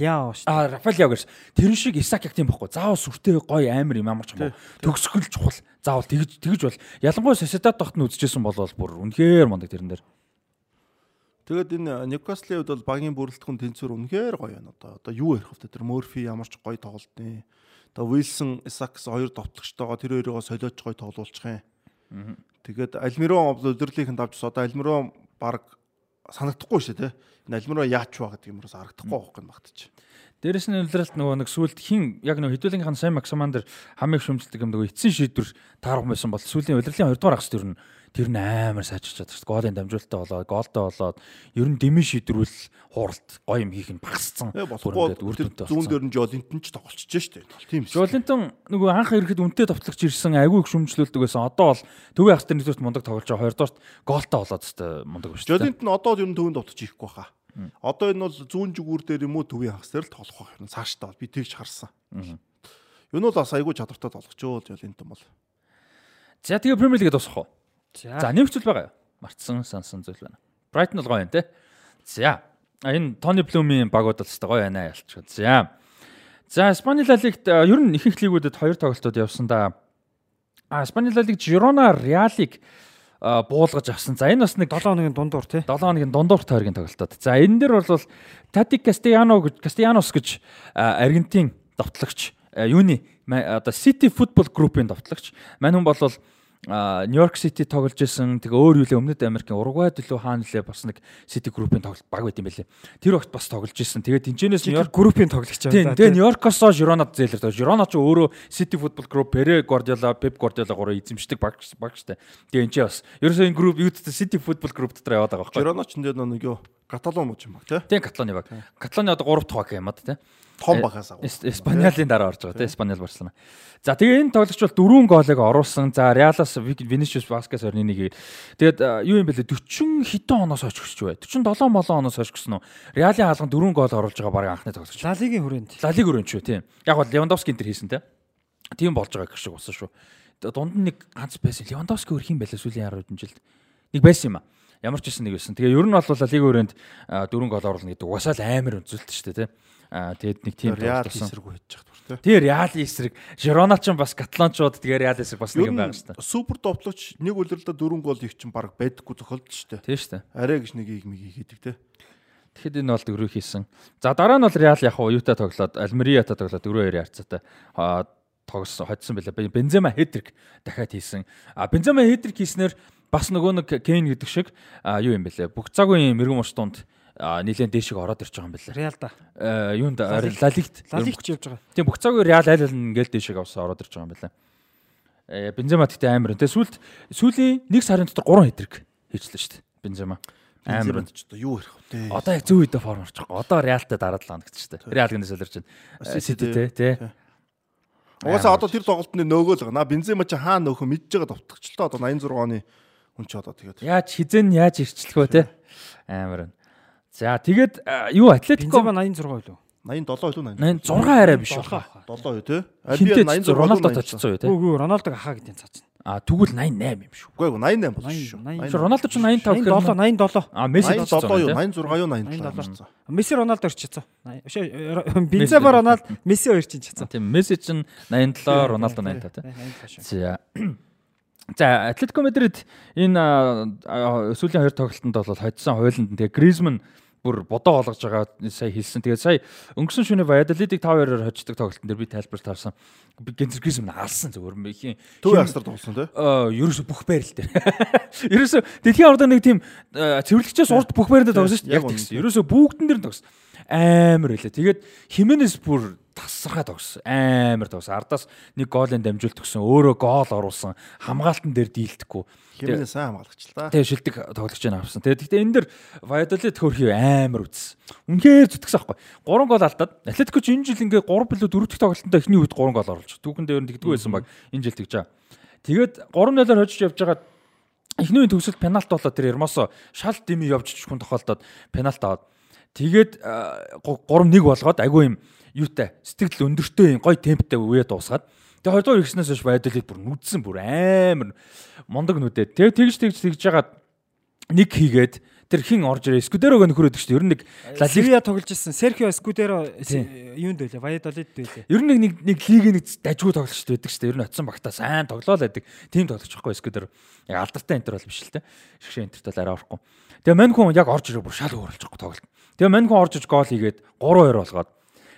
Ляо шүү. А Рафаэл Ляо гэсэн. Тэр шиг Исак яг тийм байхгүй. Заавал сүртэй гой амир юм ямар ч юм. Төгсгөл чухал. Заавал тэгж тэгж бол ялангуяа Сосидад тогт нь үзчихсэн бол бүр үнэхээр мондаг тэрэн дээр. Тэгээд энэ Ньюкаслын хувьд бол багийн бүрэлдэхүүн тэнцвэр үнэхээр гоё байна одоо. Одоо юу ярих вэ? Тэр Морфи ямар ч гоё тоглолтны. Одоо Вилсон, Исакс хоёр довтлогчтойгоо тэр хоёроо солиоч гоё тоглуулчих юм. Тэгээд Альмиро өдөрлийнхэнд авч одоо Альмиро баг санагдахгүй шүү дээ. Энэ Альмиро яач ба гэдэг юмроос харагдахгүй байхгүй багтчих. Дээрэс нь үлрэлт нөгөө нэг сүулт хин яг нөгөө хэдүүлгийнхэн сайн Максамандер хамыг шүмжилдэг юм нөгөө эцсийн шийдвэр таарах байсан бол сүүлийн улирлын 2 дугаар агс төр нь тэр нь амар сайжирч шүү. Голын дамжуулалтаа болоод, голтой болоод ер нь дэмий шийдвэрүүл хуралт гоё юм хийх нь багассан. Зүүн дээр нь Жолинтон ч тоглолцож штэ. Тийм шүү. Жолинтон нөгөө анх ирэхэд үнтэй товтлогч ирсэн айгүй их шүмжлүүлдэг байсан. Одоо бол төвийн ахс дээр нэгдүгürt мундаг тоглож байгаа. Хоёрдугаарт голтой болоод хэвээр мундаг байна шүү. Жолинтон одоо ер нь төвийн товтлогч ихгүй хаа. Одоо энэ бол зүүн зүгүүр дээр юм уу төвийн дээр л тоглох байх юм. Цаашдаа би тэгж харсан. Юу нь бол бас айгүй чадвартай тоглож өөл Жолинтон бол. За тэгээ Премьер лигэд дуусах уу? За нэг зүйл байгаа юу? Мартсан сансан зүйл байна. Brighton бол гоё юм те. За энэ Тони Блумийн багууд л хэвээр гоё байна ялчгүй. За. За Испани ла лигт ер нь их их лигүүдэд хоёр тоглолтууд явсан да. А Испани ла лиг Жирона Реалиг буулгаж авсан. За энэ бас нэг 7 хоногийн дундуур тий. 7 хоногийн дундуур тойргийн тоглолтод. За энэ дээр бол Тати Кастиано Кастианос гэж Аргентин довтлогч юуны одоо City Football Group-ийн довтлогч. Мань хүн бол Нью-Йорк Сити тоглож исэн. Тэгээ өөр юулээ Өмнөд Америкийн Уругвайд лөө хаана лээ бас нэг Сити группийн тоглолт баг байт юм байлээ. Тэр огт бас тоглож исэн. Тэгээ тэнцэнээс Нью-Йорк группийн тоглогч байна. Тэгээ Нью-Йоркосоо Жиронод зээлэр тоглож. Жироно ч өөрөө Сити футбол групп Пере Гвардиола, Пеп Гвардиола гурав эзэмшдэг баг баг штэ. Тэгээ энэ ч бас ерөөсөө энэ групп юу гэдэг Сити футбол групп дотор яваад байгаа байхгүй. Жироно ч энэ нэг юу Каталон мууч юм баг тий. Тийм Каталоны баг. Каталоны одоо 3 дахь баг юм аа тий том багаас агуу. Испаниалын дараа орж байгаа тийм Испаниал Барселона. За тэгээ энэ тоглогч бол дөрвөн гоолыг оруулсан. За Реалас Vinicius Vasquez 21-ийг. Тэгээд юу юм бэлээ 40 хэдэн оноос хойш гисч бай. 47 молон оноос хойш гисэн үү. Реалын хаалган дөрвөн гоол оруулж байгаа баг анхны тоглогч. Ла лигийн хүрээнд. Ла лиг хүрээнд шүү тийм. Яг бол Левандовски энэ төр хийсэн тийм. Тийм болж байгаа гэх шиг болсон шүү. Дунд нь нэг ганц байсан. Левандовски өрх юм байлаа сүүлийн 10 хэдэн жилд. Нэг байсан юм аа ямар ч байсан нэг байсан. Тэгээ ер нь бол лиг өрөөнд дөрвөн гол оруулна гэдэг угасаал амар өнцөлт шүү дээ тийм. Тэгээд нэг тийм Реал эсрэг хийж чадах бүр тий. Тэгээ Реал эсрэг Жирона ч бас Каталончууд тэгээ Реал эсрэг бас нэг юм байгаа шүү дээ. Супер товлооч нэг үлрэлдэ дөрвөн гол их чинь баг байдаггүй тохиолдож шүү дээ. Тий шүү дээ. Арай гэж нэг ийг миг хийдэг тий. Тэгэхэд энэ бол дөрөв хийсэн. За дараа нь бол Реал яг уюутай тоглоод Альмериатай тоглоод 4-2 харьцаатай тогсон хоцсон байлаа. Бензема хедрик дахиад хийсэн. А Бензема хедрик хийснээр бас нөгөө нэг Кейн гэдэг шиг юу юм бэлээ. Бүх цагийн мэрэгэн муш тунд нилээн дээшиг ороод ирж байгаа юм байна. Реал да. Э юунд Лалигт Лалигт явж байгаа. Тийм бүх цагийн Реал аль аль ингээл дээшиг авсан ороод ирж байгаа юм байна. Э Бензема тэгтээ амар. Тэгээ сүүлд сүүлийн нэг сарын дотор 3 хэтрэг хийчлээ шүү дээ. Бензема. Амар ч одоо юу ярих вэ? Одоо яг зөв үедээ форм орчих. Одоо Реалтай дараад л ханагдчих шүү дээ. Реал гэнэ солирч байна. Сити те тий. Угаасаа одоо тэр тоглолтны нөгөө л гана. Бензема чи хаана нөхө мэдж байгаа товтгочлоо одоо 86 оны хүн ч одоо тэгээд. Яаж хизэн яаж ирчлэх вэ те? Амар байна. За тэгээд юу Атлетико Бензема 86 байлуу. 87 илүү 86 арай биш баха. 7 юу те? Хинтээ 86 Роналдо очсон юу те? Үгүй Роналдог ахаа гэдгийг цаацна. А тэгвэл 88 юм шүү. Үгүй ээ 88 болсон шүү. Роналдо ч 85 гэхээр 87 87. А Месси 87 юу 86 юу 87 болсон. Месси Роналдо орчихсон. Бензема Роналдо Месси хоёр чинь чацсан. Тийм Месси чинь 87 Роналдо 85 тийм. За. За Атлетико Мадрид энэ сүүлийн хоёр тоглолтод бол хоцсон хойлонд тэгээ Гризман бүр бодоо олгож байгаа сая хэлсэн. Тэгээд сая өнгөрсөн шөнө Valladolid-ыг 5-2-оор хождог тоглолтын дээр би тайлбар таарсан. Би Гензеркизм алсан зүгээр юм ихийн. Төв ястар тоглосон тий? Аа, ерөөсө бүх байрал дээр. Ерөөсө дэлхийн ордоо нэг тийм цэвэрлэгчээс урд бүх байрал дээр тоглосон шүү дээ. Яг тэгсэн. Ерөөсө бүгдэн дээр тоглосон. Амар байлаа. Тэгээд Хименес бүр тасархаа тогсон. Амар тогсон. Ардаас нэг гоолын дамжуулт өгсөн. Өөрөө гоол оруулсан. Хамгаалтан дээр дийлдэхгүй. Хэмнээ сайн хамгаалагч л та. Тэгээ шилдэг тоглогч нь авсан. Тэгээ гэхдээ энэ дэр Valladolid хөрхий амар үтс. Үнэхээр зүтгэсэн аахгүй. 3 гол алдаад Атлетико ч энэ жил ингээ 3 билүү 4 дахь тоглолтод эхний үед 3 гол оруулж. Түүхэн дээр тэгдэггүй байсан баг. Энэ жил тэгж байгаа. Тэгээд 3-0-оор хожиж явж байгаа эхний үеийн төгсөлт пенальт болоод тэр Ермосо шал дими явж чүхэн тохиолдоод пенальт аваад тэгээд 3-1 болгоод агүй юм юутай сэтгэл өндөртэй гой темптэй үе дуусгаад. Тэгээ 20 дугаар ихснээс хойш байдлыг бүр нүдсэн бүр амар мондог нүдээ тэгээ тэгж тэгж тэгж жагаад нэг хийгээд тэр хин орж ирээ? Скудерог нөхрөөд гэж ер нь нэг Ливия тоглож ирсэн Серхио Скудеро юунд байлаа? Ваядолид байлаа. Ер нь нэг нэг лиг нэг дажгүй тоглогчд байдаг шүү дээ. Ер нь оцсон багтаа сайн тоглоол байдаг. Тим тоглогч байхгүй Скудер яг алдартай энтер бол биш л те шгшээ энтерт бол арай орохгүй. Тэгээ мань хүн яг орж ирээ бүр шал өөрөлж байгаа тоглолт. Тэгээ мань хүн орж иж гол хийгээд 3-2 болгоод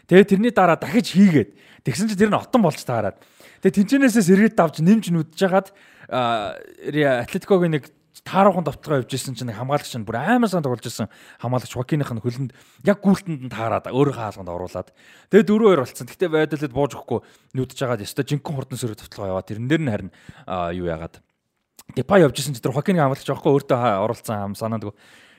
Тэгээ тэрний дараа дахиж хийгээд тэгсэн чинь тэр нь отон болж таарад. Тэгээ тэнцэнээсээ сэргээд давж нэмж нүдж жагаад Атлетикогийн нэг тааруухан давтгаа явж исэн чинь хамгаалагч нь бүр амар сан тоглож исэн хамгаалагч Хокиных нь хөлөнд яг гүйлтэнд нь таарад өөрөө хаалганд оруулаад тэгээ 4-2 болцсон. Гэтэ байдлаад бууж өгөхгүй нүдж жагаад ёстой жинхэнэ хурдан сөрөг давталгаа яваа. Тэрэн дээр нь харин юу яагаад Депа явж исэн чинь тэр Хокинийг хамгаалагч аахгүй өөртөө оруулсан хам санаандгүй.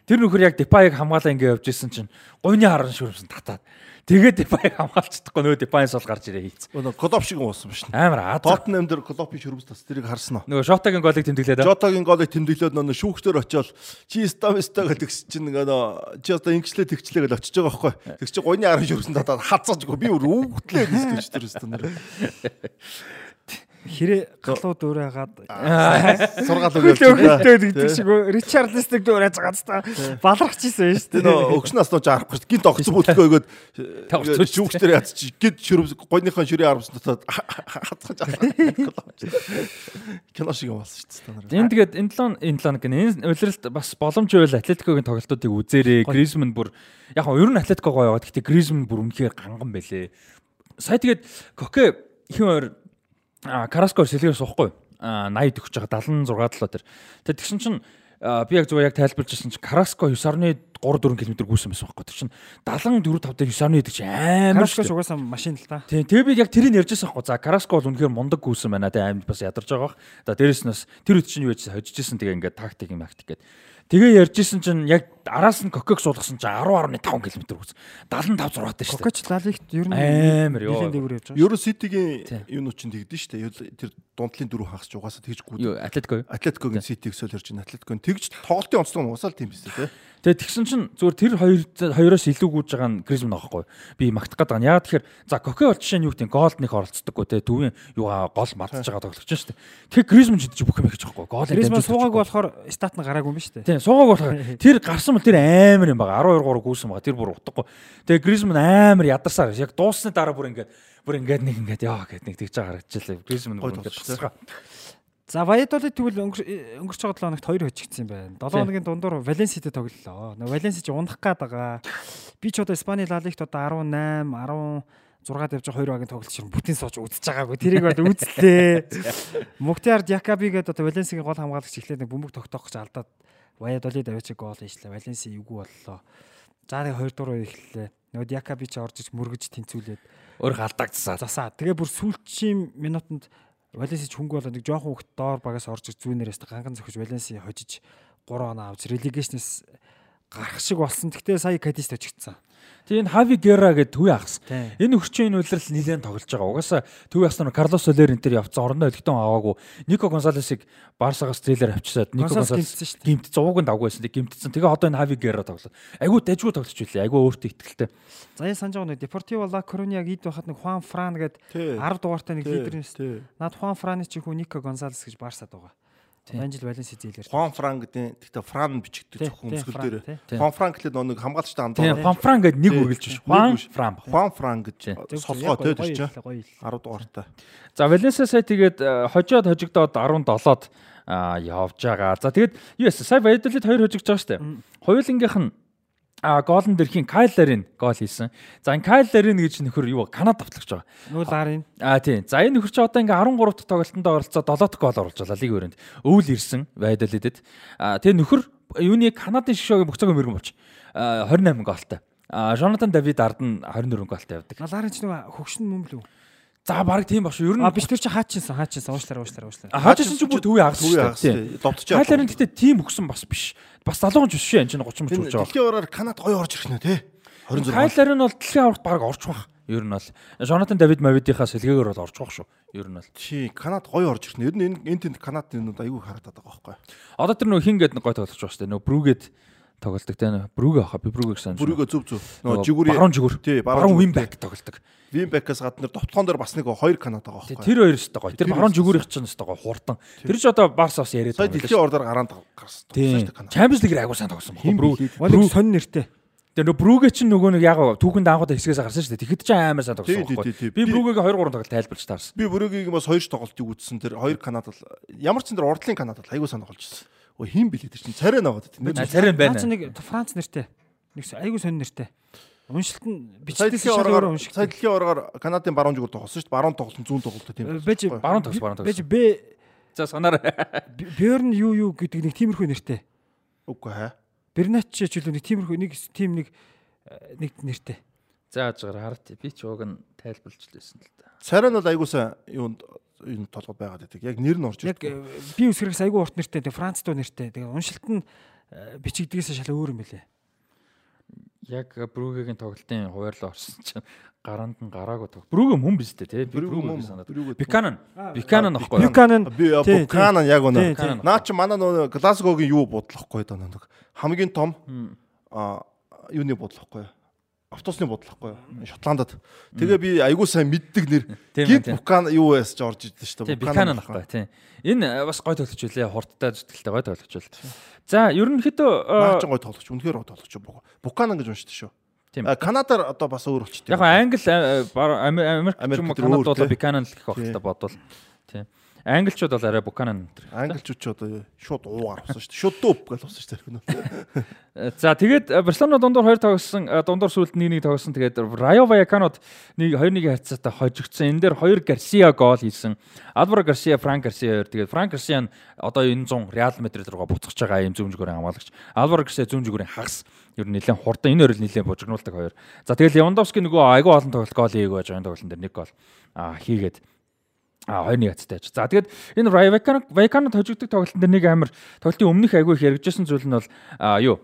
Тэр нөхөр яг Депаяг хамгаалаа ингээ явж исэн чинь гойны харан шүрмсэн татаад Тэгээд Дипай хамгаалцдаггүй нөө Дипайнс бол гарч ирээ хийц. Нөгөө Клоп шиг уусан биш. Амар аа. Тоттенхэм дээр Клопын шүрмс тас тэрийг харсан уу? Нөгөө Жотагийн голыг тэмдэглээд. Жотагийн голыг тэмдэглээд нөгөө шүүхтөр очиод чи стамиста гэдэг чинь нөгөө чи одоо ингэчлээ тэгчлээ гэж очиж байгаа байхгүй. Тэг чи гойны аран шүрмсэн татаад хацаажгүй би өөр үгтлээ гэж тэр өстөн хэрэг галуу дүүрээгаад сургаал өгөөд хөлтөө гэдэг шиг Ричард Листик дүүрэж байгаа та баларч ийсэн шүү дээ. Нөө өгснөөс нууж арахгүй шүү. Гинт огцсон бүлтгэе өгөөд шүүгчээр яц чи гинт шүрм гойныхон шүрийн арвс дотоод хацгаж кино шиг болсон шүү дээ. Энэ тэгээд энэ талон энэ талон гэн энэ улиралд бас боломж байвал Атлетикогийн тоглолтуудыг үзээрэй. Гризман бүр яг нь ер нь Атлетико гоё яваад гэхдээ Гризман бүр үнэхээр ганган байлээ. Сая тэгээд Коке ихэн өөр Караско сэлгэр суухгүй. 80 төгсөж байгаа 76 талаа тэр. Тэгээд тэгсэн чинь би яг зүгээр яг тайлбарлаж ирсэн чинь Караско 9.3 4 км гүйсэн байсан байхгүй. Тэр чинь 74 5 дээр 9.1 гэдэг чинь амар Караско угаасаа машин л та. Тийм. Тэгээ би яг тэрийг ярьж байсан байхгүй. За Караско бол үнэхээр мундаг гүйсэн байна. Тэгээ аим бас ядарч байгаа бах. За дээрэс нь бас тэр үед чинь юу яжсэн хожиж исэн тэгээ ингээд тактик юм актик гэдэг. Тэгээ ярьжсэн чинь яг араас нь кокок суулгасан чинь 10.5 км үз. 75 6 таа шүү. Кокоч лалигт ер нь амар ёо. Ерөө Ситигийн юунууд чинь тэгдэж штэ. Тэр дундлын дөрөв хагас ч угаасаа тэгж гүд. Юу Атлетико юу? Атлетикогийн Ситиг сөөл ярьж байна. Атлетикогийн тэгж тоглолтын онцлог нь уусаал тийм биз дээ. Тэгээ тэгсэн чинь зүгээр тэр хоёр хоёроос илүү гүйж байгаа нь Гризман аахгүй. Би магтах гээд байгаа. Яагаад тэгэхээр за Коке бол жишээ нь юу гэдэг голд нэг оролцдоггүй те төвийн юугаа гол мартаж байгаа тоглогч шүү дээ. Тэгэхээр Гризман ч гэж бүх юм хийж байгаа байхгүй. Гол Гризман суугаагүй болохоор стат нь гараагүй юм ба шүү дээ. Тийм суугаагүй болохоор тэр гарсан бол тэр амар юм байгаа. 12 3 гүйсэн байгаа. Тэр бүр утгагүй. Тэгээ Гризман амар ядарсаар яг дуусны дараа бүр ингээд бүр ингээд нэг ингээд яа гэд нэг тэгж байгаа харагдчихлаа. Гризман бүр ингээд тасгаа. За Ваядолид тэгвэл өнгөрч байгаа 7 хоногт 2 хожигдсан юм байна. 7 хоногийн дундуур Валенситэй тоглолоо. Валенси ч унах гээд байгаа. Би ч одоо Испани Ла Лигт одоо 18, 16 явж байгаа 2 багийн тоглолт шир бүтэн сууж үзэж байгаагүй. Тэрийг бол үзлээ. Муктиар Дякаби гэдэг одоо Валенсигийн гол хамгаалагч эхлээд нэг бөмбөг тогтоох гэж алдаад Ваядолид авчиг гол хийшлээ. Валенси эвгүй боллоо. За нэг 2 дугаар эхэллээ. Нөгөө Дякаби ч орж иж мөргөж тэнцүүлээд өөр галдагдсаа. Засаа. Тэгээ бүр сүүлчийн минутанд Валенси ч хөнгө болоо нэг жоохон хөвгт доор багаас орж зүүнээрээс ганган зөхөж Валенси хожиж 3 оноо авч религейшнээс гарах шиг болсон. Гэхдээ сая Кадист очигдсан. Тэгээ энэ Хави Гера гэдэг төвийн ахс. Энэ өгчийн энэ үйлрэл нэлээд тоглож байгаа. Угаасаа төвийн ахс нар Карлос Солер энэ төр явцсан орондоо өлтөн аваагүй. Нико Гонсалесыг Барсагаас трейлер авчирсаад Нико Гонсалес гимт зууг нь давгүй байсан. Гимтсэн. Тэгээ одоо энэ Хави Гера тоглоод. Айгу дайггүй тоглож билээ. Айгу өөртөө ихтгэлтэй. Заяа санаж байгаа нэг Депортиво Ла Корониаг ид байхад нэг Хуан Фран гэдэг Тий. 10 дугаартай нэг лидер юм шүү. Наад Хуан Франы чи хүү Нико Гонсалес гэж Барсад байгаа. Тийм. Анжел Валенси зээлэр. Хуан Фран гэдэг гэхдээ Фран бичигддэг зөвхөн өмсгөл дээр. Хуан Фран гэхэлээ нэг хамгаалагчтай хамт Тийм, Фанфран гэдэг нэг үргэлж биш. Хуан биш. Фран. Хуан Фран гэж солгоо тий тэр чинь гоё. 10 дугаартай. За Валенсиа сая тэгээд э, хожоод хожигдоод 17-од а явж байгаа. За тэгээд юу яасан? Сая Вайдолид хоёр хожигдж байгаа шүү дээ. Хоёулынгийнх нь гоолн дэрхийн Кайл Ларин гол хийсэн. За энэ Кайл Ларин гэж нөхөр юу Канада давтлагч байгаа. Нүүл арын. А тийм. За энэ нөхөр чи одоо ингээ 13 дахь тоглолтонд оролцоод 7 дахь гол оруулж байгаа лиг өрөөнд. Өвөл ирсэн Вайдолидэд. А тэгээ нөхөр юуны Канадын шишөөгийн бүх цагийн мөргөн болж а, 28 голтой. А Жонатан Давид ард нь 24 голтой явдаг. Нүүл арын ч нэг хөгшин мөн лүү. За баг тийм багш. Ер нь А биш тэр чи хаачинсан хаачинсан уушлаар уушлаар уушлаар. Хаажсэн чи бүр төвийн агс шүү агс. Довтож Кайларын гэтээ тийм өгсөн бас биш. Бас залуухан ч биш шүү. Энэ чинь 30 мөч Энэ болж байгаа. дэлхийн ороор Канад гоё орж ирэх нэ тий. 26. Кайларын бол дэлхийн аварт баг орж бах. Ер нь бол Жонатан Давид Мавидийнхаа сэлгээгээр бол орж бах шүү. Ер нь бол. Чи Канад гоё орж ирэх нэ. Ер нь энэ энэ тэнд Канадын нүд айгүй харагдаад байгаа байхгүй. Одоо тэр нөө хин гээд нэг гой тоглож байгаа шүү дээ. Нөө Брүгэд тоглолдог те нөө Брүгэ хаа би Брүгэг санаж. Бүрийгөө зүв зүв. Нөгөө жигүүри баруун жигүүр. Тий, Баруун жигүүр, вин тий. бэк тоглолдог. Винбекээс гадна довтлогон дээр бас нэг хоёр Канад байгаа Тий, байхгүй. Тэр хоёр өстой гоё. Тэр баруун жигүүрийнх чинь өстой гоё хурдан. Тэр ч одоо Барс бас яриад байгаа дэлхийн ордоор гараанд гарсан. Тийм. Канад. Champions League агуу сайн тоглосон Хин баг. Брү. билээ. Волиг сонь нэртэй. Тэр нөө Брүгэ чинь нөгөө нэг яг түүхэнд анхудаа хэсгээс гарсан шүү дээ. Тэгэхэд ч амар сайн тоглосон байхгүй. Би Брүгэгийн 2 3 тоглолт тайлбарч таарсан. Би бүрээгийг бас хоёр ч тоглолтыг үзсэн. Тэр хоёр Канад бол ямар ч зэн тэр урдлын Канад бол айгүй сайн тоглож ирсэн. Өө хин билээ тэр чинь царай наваад тийм. А, Царин байна. Наач нэг Франц нэртэй. Нэг айгу сонь нэртэй. Уншилт нь ороор өөрөө унших. сая дэлхийн ороор Канадын баруун жигүүр тоглосон шүү дээ. Баруун тоглолт зүүн тоглолт тийм. Бэж Баруун тогс баруун тогс. бэж Б За санаарай. Бёрн юу юу гэдэг нэг тиймэрхүү нэртэй. Үгүй хаа. Бернач ч ч нэг тиймэрхүү нэг тим нэг э, нэг нэртэй. За ажгаар харт. Би ч уг нь тайлбарлаж лээсэн л да. Царай нь бол айгүй сайн юунд энэ толгойд байгаад байдаг. Яг нэр нь орж Яг ирдэг. э, би үсгэрээс айгу урт нэртэй. Тэг Франц дуу нэртэй. Тэгээ уншилт нь э, бичигдгээс шал өөр юм билэ. Яг Брүгэгийн тоглолтын хуваарлаа орсон чинь гаранд нь гараагүй тог. Брүгэ мөн биз дээ тий. Би Бүрүүг Брүгэ мөн санаад. Биканан. Биканан ахгүй. Бюканан Би Тий, Буканан яг Тий, өнө. тий. Наа чи манай нөгөө Глазгогийн юу бодлохгүй даа нэг хамгийн том а юуны бодлохгүй. Автобусны бодлохгүй. Шотландд. Тэгээ би айгүй сайн мэддэг нэр. Тийм Гинт тийм. Букан юу яас ч орж ирдэ шүү дээ. Биканан ахгүй тий. Энэ э, бас гой тоглож үлээ. Хурдтай зүтгэлтэй гой тоглож үл. За ерөнхийдөө э, чи гой тоглож. Үнэхээр гой тоглож байгаа. Буканан гэж уншдаг шүү. Тийм. А Канадаар одоо бас өөр болчихсон. яг англи э, Америк ч юм уу дээр Канад өөр, бол тий. Биканан л гэх багтаа бодвол. Тий. Англичууд бол арай Буканан. энэ. Англичууд ч одоо шууд уугаар авсан шүү дээ. Шууд дууп гэж авсан шүү дээ. Э, За тэгээд э, Барселона дундуур 2 тоглосон э, дундуур сүүлд 1-1 тоглосон. Тэгээд Rayo Vallecanoд 1 2-1 хацаатаа хожигдсон. Энэ дээр 2 Garcia гол хийсэн. Alvaro Garcia, Frank Garcia хоёр. Тэгээд Frank Garcia нь одоо энэ 100 Real Madrid руугаа буцаж байгаа юм зүгүүрийн хамгаалагч. Alvaro Garcia зүгүүрийн хагас. Ер нь нэлээд хурдан энэ хоёр л нэлээд бужигнуулдаг хоёр. За тэгээд Lewandowski нөгөө айгүй олон тоглолт гол хийгээг байж байгаа энэ тоглолтын дээр нэг гол хийгээд А 2-1 хацтай аж. За тэгээд энэ Vallecano Vallecano хожигддаг тоглолтын дээр нэг амар тоглолтын өмнөх айгүй их яригдчихсан зүйл нь бол юу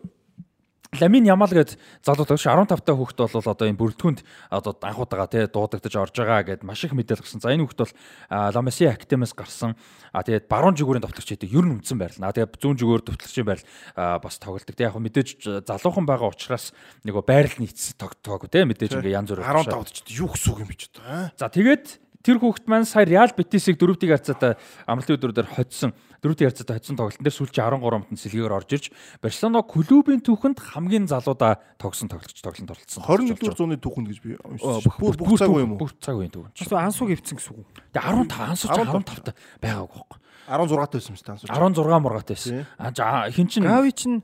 Ламин Ямал гээд залуу тоглож 15 та хүүхэд бол одоо энэ бүрэлдэхүүнд одоо анхудаага тий дуудагдаж орж байгаа гэд маш их мэдээлэл гарсан. За энэ хүүхэд бол Ламаси Актемээс гарсан. А тэгээд баруун жигүүрийн товтлогч гэдэг ер нь үндсэн байрлал. А тэгээд зүүн жигүүр товтлогчийн байрлал а, бас тоглолдог. Тэг яг хөө мэдээж залуухан байгаа учраас нөгөө байрлал нийцсэн тогтоог тий мэдээж ингээ янз бүр 15-д ч юу гэсэн үг юм бэ ч одоо. За тэгээд тэр хүүхэд маань сая Реал Бетисийг дөрөвдгийг харцаатай амралтын өдрүүдээр хоцсон. Дөрөвдгийг харцаатай хоцсон тоглолтын дээр сүүлчийн 13-нд нь сэлгээгээр орж ирж Барселона клубын түүхэнд хамгийн залуудаа тогсон тоглогч тоглолтод оролцсон. 21-р зууны түүхэнд гэж би бүх Бүр бүх цаг үе юм уу? Бүх цаг үеийн түүхэнд. Бас ансууг өвцөн гэсэн үг. Тэгээ 15 ансууч 15 та байгаагүй байхгүй. 16 тайсан юм шүү дээ. 16 мургаатай байсан. А хин чин Гави чинь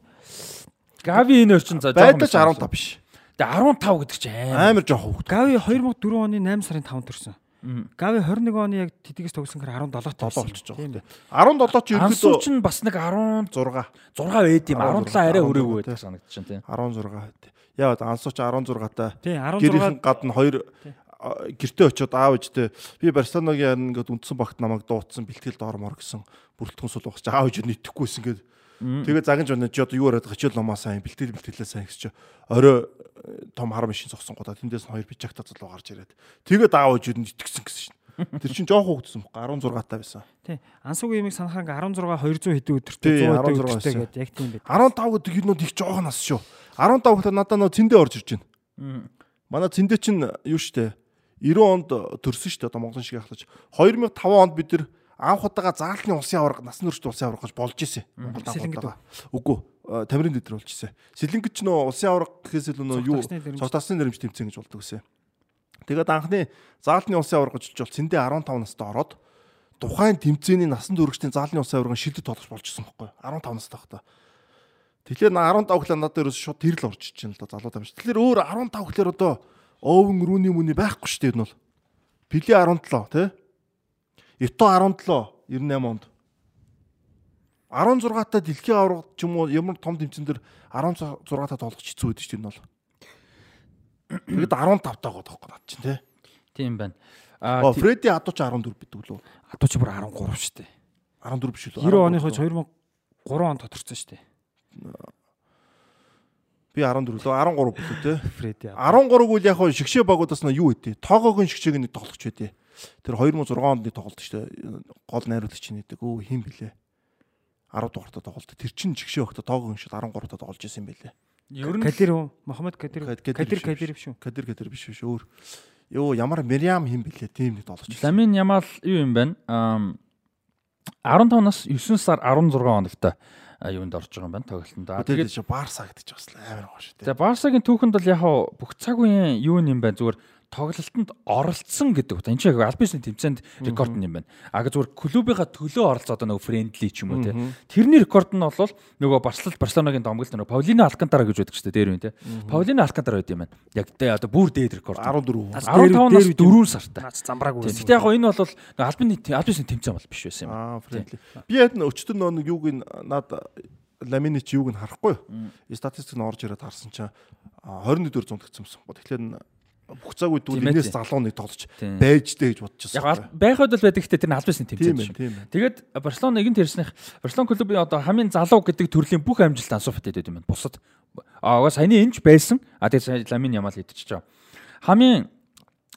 Gavi энэ орчин за Байдаж 15 биш. Тэгээ 15 гэдэг чинь амар. Амар жоох хөвгт. Гави 2004 оны 8 сарын 5-нд төрсөн. Гави 21 оны яг тэдгээс тогсон гэхээр 17 7 тавсан. болчихж байгаа. 17 ч Ансуу ерөөдөө чинь бас нэг 16 6 байд юм. 16 17 арай 16 өрөөгөө байдаг санагдчихэв тийм. 16 байт. Яа ансууч 16 та. Тий 16 Гэрийн гадна хоёр а, гэртээ очиод аав ээжтэй би Барселоногийн ингээд үндсэн багт намайг дуудсан бэлтгэл доормор гэсэн бүрэлдэхүүн сул багч аав ээж нийтгэхгүйсэн гээд Тэгээ загинж өнө чи одоо юу яриад байгаа чи ломаа сайн бэлтгэл бэлтгэлээ сайн гэж чи орой э, том хар машин зогсон гоо тэндээс нь хоёр бичагта залуу гарч ирээд тэгээ даавж юу итгэсэн гэсэн шин. Тэр чинь жоох хөвгдсөн байхгүй 16 таа байсан. Тий. Ансуугийн юмыг санахаа ингээ 16 200 хэдэн өдөртэй 100 өдөртэй гэдэг яг тийм байд. 15 гэдэг юмнууд их жоох нас шүү. 15 гэхэл надад нөө цэндээ орж ирж байна. Манай цэндээ чинь юу штэ 90 онд төрсөн штэ одоо Монголын шиг ахлаж 2005 онд бид нар анх удаага заалтны улсын аварга насан туршид улсын аварга гэж болж исэн. Монгол аварга. Үгүй тамирын дэдэр болж исэн. Сэлэнгэж нөө улсын аварга гэхээс илүү нөө юу цогтасны нэрмж тэмцээн гэж болдог гэсэн. Тэгээд анхны заалтны улсын аварга гэж бол цэндээ 15 настай ороод тухайн тэмцээний насан туршидын заалтны улсын аваргын шилдэт тоглож болж исэн байхгүй 15 настай байхдаа. Тэгэхээр 15 гэхлээр надад ерөөс шууд тэрл орж ичэн л да залуу тамш. Тэгэхээр өөр 15 гэхлээр одоо Оовен Рүүний мүний байхгүй шүү дээ энэ бол. Пили 17 тий Ито 17 98 онд 16 та дэлхийн аварга ч юм уу ямар том тэмцэн дээр 16 та тоглох хэцүү байдаг энэ бол. Тэгэд 15 таа гоод байхгүй над чинь тий. Тийм байна. Аа Фредди Адууч 14 бидэг лөө. Адууч бүр 13 шүү дээ. 14 биш үү? 90 оныхоо 2003 онд тодорцсон шүү дээ. Би 14 лөө 13 билүү те. Фредди. 13 үл яг шигшээ багуудаас нь юу өгдөө? Тоогоогийн шигшээг нэг тоглож байдээ. Тэр 2006 онд тоглолт шүү дээ. Гол найруулагч нэдэг. Өө хин блэ? 10 дугаартаа тоглолт. Тэр чин жигшээ өгтө тоогоо шиг 13 таа тоглож исэн байлээ. Ер нь Кадир үү? Мохаммед Кадир. Кадир Кадир биш үү? Кадир Кадир биш биш өөр. Йоо ямар Мириам хин блэ? Тийм нэг тоглож. Ламин Ямал юу юм бэ? 15 нас 9 сар 16 хоногт юунд орж байгаа юм байна тоглолтод. Тэгээд Барса гэдэг ч бас амар гоо шүү дээ. За Барсагийн түүхэнд бол яг бүх цаг үеийн юу юм байна зүгээр тоглолтод оролцсон гэдэг утга. Энд чинь альбисны тэмцээнд рекорд юм байна. А зүгээр клубийнхаа төлөө оролцоо одоо нөгөө френдли ч юм уу те. Тэрний рекорд нь бол нөгөө Барселона Барселонагийн домголт нөгөө Паулино Алкантара гэж байдаг шүү дээ дээр үн те. Паулино Алкантара байд юм байна. Яг тэ одоо бүр дээд рекорд. 14. 15 нас 4 сартай. Замбрааг үүсэ. Гэтэ яг энэ бол альбины альбисны тэмцээн бол биш байсан юм. Аа френдли. Би яг өчтөр нөгөө юуг нь над ламины чи юуг нь харахгүй. Статистик нь орж ирээд харсан чинь 21 дөр зунд гэсэн юм. Тэгэхээр бүх цаг үед бол энэс залуу нэг тоглож байж дээ гэж бодож байсан. Яг байхад бол байдаг гэхдээ тэр нь албасны тэмцээн шүү. Тэгээд Барселона нэгэн тэрснийх Барселона клубын одоо хамгийн залуу гэдэг төрлийн бүх амжилт Ансу Фати гэдэг юм байна. Бусад аа саяны энэч байсан. А тэгээд Ламин Ямал идчихэж байгаа. Хамгийн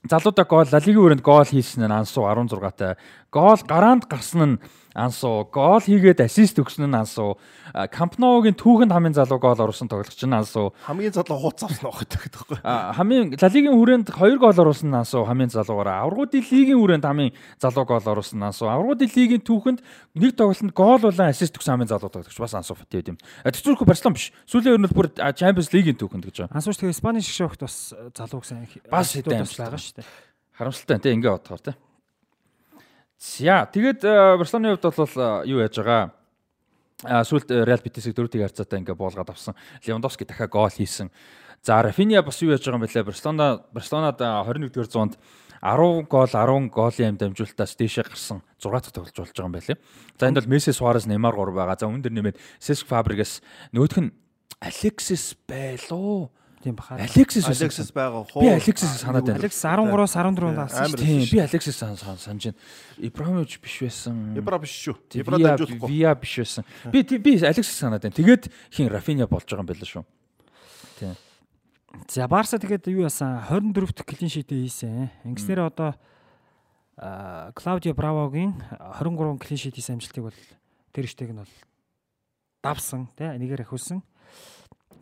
залуудаа гол Ла Лигийн өрөөнд гол хийсэн нь Ансу 16 таа. Гол гараанд гарсан нь Ансу гол хийгээд ассист өгсөн нь Ансу Кампногийн түүхэнд хамгийн залуу гол оруулсан тоглогч нь Ансу хамгийн залуу хууц авсан байх гэдэг байхгүй хамгийн Лалигийн хүрээнд 2 гол оруулсан Ансу хамгийн залуугаараа аврагуудын лигийн хүрээнд хамгийн залуу гол оруулсан Ансу аврагуудын лигийн түүхэнд нэг тоглолтод гол болон ассист өгсөн хамгийн залуу тоглогч бас Ансу Фати юм. Тэцүүрхүү Барселон биш. Сүүлийн өрнөл бүр Champions League-ийн түүхэнд гэж байна. Ансууч тэгээ Испани шгшөөгт бас залуу гэсэн бас хэдэн амжилт байгаа шүү дээ. Харамсалтай тийм ингээ бодохоор тийм. За тэгээд Барселоны хувьд бол юу яаж байгаа? А сүлд Реал Битисийг дөрөвдөг харьцаатай ингээ буулгаад авсан. Левандовски дахиад гол хийсэн. За Рафиня бас юу яаж байгаа юм бэлээ? Барселона Барселонад 21-р зуунд 10 гол 10 голын амд амжуултаас дээшээ гарсан 6 дахь тоглож болж байгаа юм байлээ. За энд бол Месси, Суарес, Неймар 3 байгаа. За үүн дээр нэмээд Сеск Фабригас нөгөөх нь Алексис байлуу. Тийм баха. Алексис Алексис байгаа хоо. Би Алексис санаад байна. Алекс 13-аас 14-нд авсан. Тийм, би Алексис санаж байна. Ибрахимович биш байсан. Ибра биш шүү. Ибра дамжуулахгүй. Виа биш байсан. Би би Алексис санаад байна. Тэгээд хин Рафиня болж байгаа юм байл шүү. Тийм. За Барса тэгээд юу яасан 24 дахь клин шитээ хийсэн. Ингэснээр одоо Клаудио Бравогийн 23 клин шит хийсэн амжилтыг бол тэр ихтэйг нь бол давсан тий нэгээр ахиулсан.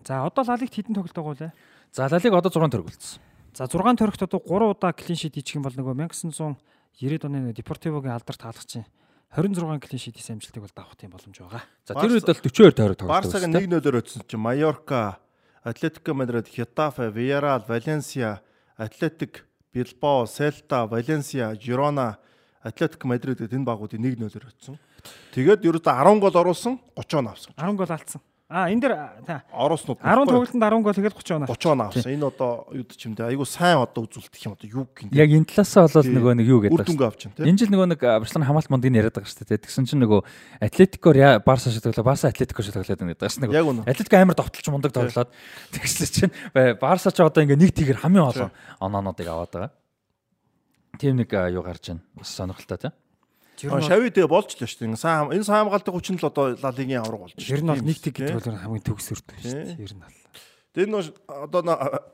За одоо лалигт хэдэн тоглолт байгаа вэ? За лалиг одоо 6 төгөлдсөн. За 6 төрөгт одоо 3 удаа клин шит хийчих юм бол нөгөө 1990-ад оны Депортивогийн алдарт хаалгач чинь 26 клин шит хийсэн амжилтыг бол давах тийм боломж байгаа. За тэр үед бол 42 тойрог тоглолт. Барсаг 1-0-оор өтсөн чинь Майорка, Атлетико Мадрид, Хетафе, Виарал, Валенсия, Атлетик, Билбао, Селта, Валенсия, Жирона, Атлетико Мадрид гэдэг энэ багуудыг 1-0-оор өтсөн. Тэгээд ерөөдөө 10 гол оруулсан, 30 он авсан. 10 гол алдсан. А энэ дэр Ороснууд 10 тоглолтод 10 гол хийгээд 30 оноо. 30 оноо авсан. Энэ одоо юу ч юм дээ. Айгу сайн одоо үзүүлдэг юм одоо юу гин. Яг энэ талаасаа бол нөгөө нэг юу гэдэг. Үрдөнгө авчин тийм. Энэ жил нөгөө нэг Барселона хамгаалт мундыг яриад байгаа шүү дээ. Тэгсэн чинь нөгөө Атлетико Барса шиг тоглоо, Барса Атлетико шиг тоглоод байна гэдэг. Нөгөө Атлетико амар довтлж мундаг тоглоод тэгсэн чинь Барса ч одоо ингээ нэг тийгэр хамгийн олон оноонуудыг аваад байгаа. Тийм нэг юу гарч байна. Бас сонирхолтой тийм. Шави тэгээ болж л шүү дээ. Сайн энэ сайн хамгаалдаг хүчин л одоо Ла Лигийн авраг болж шүү. Ер нь бол нэг тэг гэдэг бол хамгийн төгсөрдөг шүү дээ. Ер нь бол. Тэр нь одоо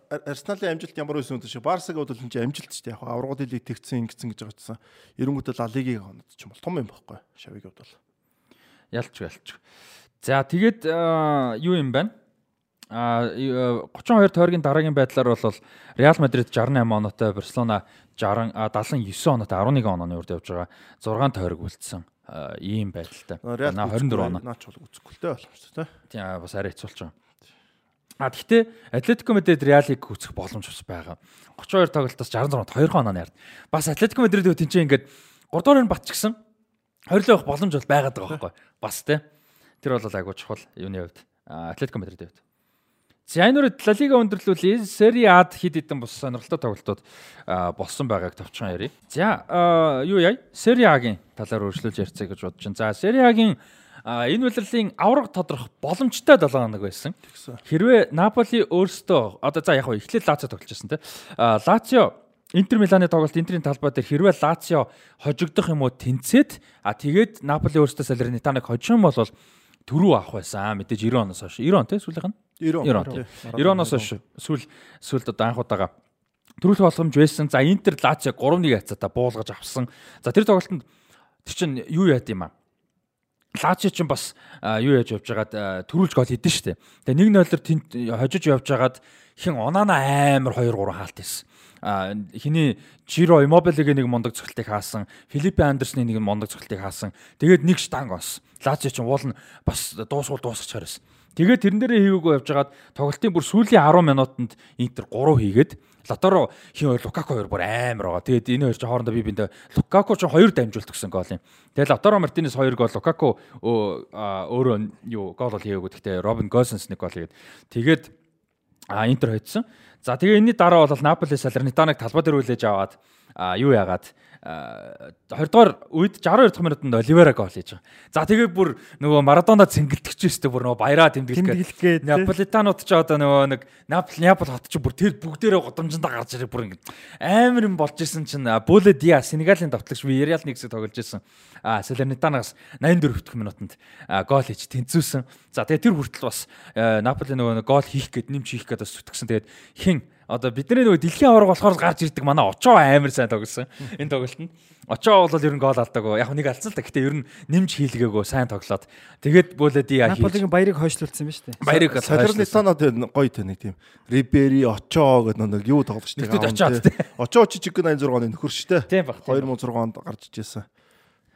Арсеналын амжилт ямар байсан үү шиг Барсаг бол энэ амжилт шүү дээ. Яг аврагуудын лиг тэгсэн ингэсэн гэж байгаа чинь. Эренгүүтэл Ла Лигийг хонод ч юм бол том юм байхгүй. Шавиг бол. Ялч ялч. За тэгээд юу юм байна? А 32 тойргийн дараагийн байдлаар бол Реал Мадрид 68 оноотой, Барселона 60 79 оноотой 11 онооны урд явж байгаа. 6 тойрог үлдсэн ийм байдалтай. Наа 24 оноо. Наач бол үзэхгүйтэй боломжтой тий. Тийм бас арай хэцүүлж байгаа. А гэхдээ Атлетико Мадрид Реалыг үүсэх боломж бас байгаа. 32 тоглолтоос 66 2 оноо нард. Бас Атлетико Мадрид үт энэ ингээд 3 дугаар нь батчихсан. Хорилоо явах боломж бол байгаад байгаа байхгүй. Бас тий. Тэр бол айгуу чухал юуны хувьд. Атлетико Мадридийн хувьд. За энэ үрд Ла Лига өндөрлүүл Сери Ад хид хідэн бус сонирхолтой тоглолтууд болсон байгааг товчхон ярив. За юу яа? Сери А-гийн талаар өөрчлөлж ярьцгаая гэж бодож байна. За Сери А-гийн энэ улирлын авраг тодрох боломжтой 7 хоног байсан. Хэрвээ Наполи өөрсдөө одоо за яг хөө эхлээд Лацио тоглож байсан те. Лацио Интер Миланы тоглолт Интерийн талбай дээр хэрвээ Лацио хожигдох юм уу тэнцээд а тэгээд Наполи өөрсдөө Салернитаныг хожих юм бол төрөө авах байсан. Мэдээж 90 оноос хойш 90 он те сүүлийнх нь 90 он. 90 оноос хойш сүүл сүүлд одоо анх удаага төрүүлэх боломж байсан. За Интер Лацио 3-1 хацаатаа буулгаж авсан. За тэр тоглолтод тэр чинь юу яад юм аа? Лацио ч бас юу яаж явж байгаад төрүүлж гол хийдэн штэ. Тэгээ 1-0-оор тэнд хожиж явж байгаад хин Онана амар 2 3 хаалт хийсэн. Хиний Жиро Иммобилегийн нэг мундаг цогцолтыг хаасан, Филиппе Андерсны нэг мундаг цогцолтыг хаасан. Тэгээд нэг штанг ос. Лацио ч уул нь бас дуусгал дуусгач харсан. Тэгээд тэрэн дээрээ хийгээгүй явж хагаад тоглолтын бүр сүүлийн 10 минутанд Интер 3 хийгээд Латоро хин хоёр Лукаку хоёр бүр амар байгаа. Тэгээд энэ хоёр ч хоорондоо би биндээ Лукаку ч хоёр дамжуулт гэсэн гол юм. Тэгээд Латоро Мартинес хоёр гол Лукаку өөрөө юу гол бол хийгээгүй. Гэхдээ Робин Госенс нэг гол хийгээд тэгээд а Интер хоцсон. За тэгээ энэний дараа бол Наполи Салернитаныг талбай дээр үлээж аваад юу яагаад 20 дугаар үед 62 дахь минутанд Оливера гол хийж байгаа. За тэгээ бүр нөгөө Марадона цэнгэлдэгч өстэй бүр нөгөө баяраа тэмдэглэхэд Наполитанууд ч одоо нөгөө нэг Напол Неаполь хот ч бүр тэр бүгдээрээ годомжиндаа гарч ирэх бүр ингэ амар юм болж исэн чинь Боле Диа Сенегалийн давтлагч Виярал нэг хэсэг тоглож исэн. А Салернитанаас 84 дахь минутанд гол хийж тэнцүүлсэн. За тэгээ тэр хүртэл бас Наполи нөгөө гол хийх гээд нэмж хийх гээд бас зүтгэсэн. Тэгээд хин Одоо бидний нөгөө дэлхийн аварга болохоор гарч ирдэг манай очоо амар сайн тоглосон. Энэ тоглолтод. Очоо бол ер нь гол алдаагүй. Яг нэг алдсан л та. Гэтэ ер нь нэмж хийлгээгүй сайн тоглоод. Тэгээд бөлөди яа хийж. Наполигийн баярыг хойшлуулсан шүү дээ. Баярыг Салернитанод гоё тэ нэг тийм Рибери очоо гэдэг нэг юу тоглож штэ. Очоо чичиг 86 оны нөхөр штэ. 2006 онд гарч ижсэн.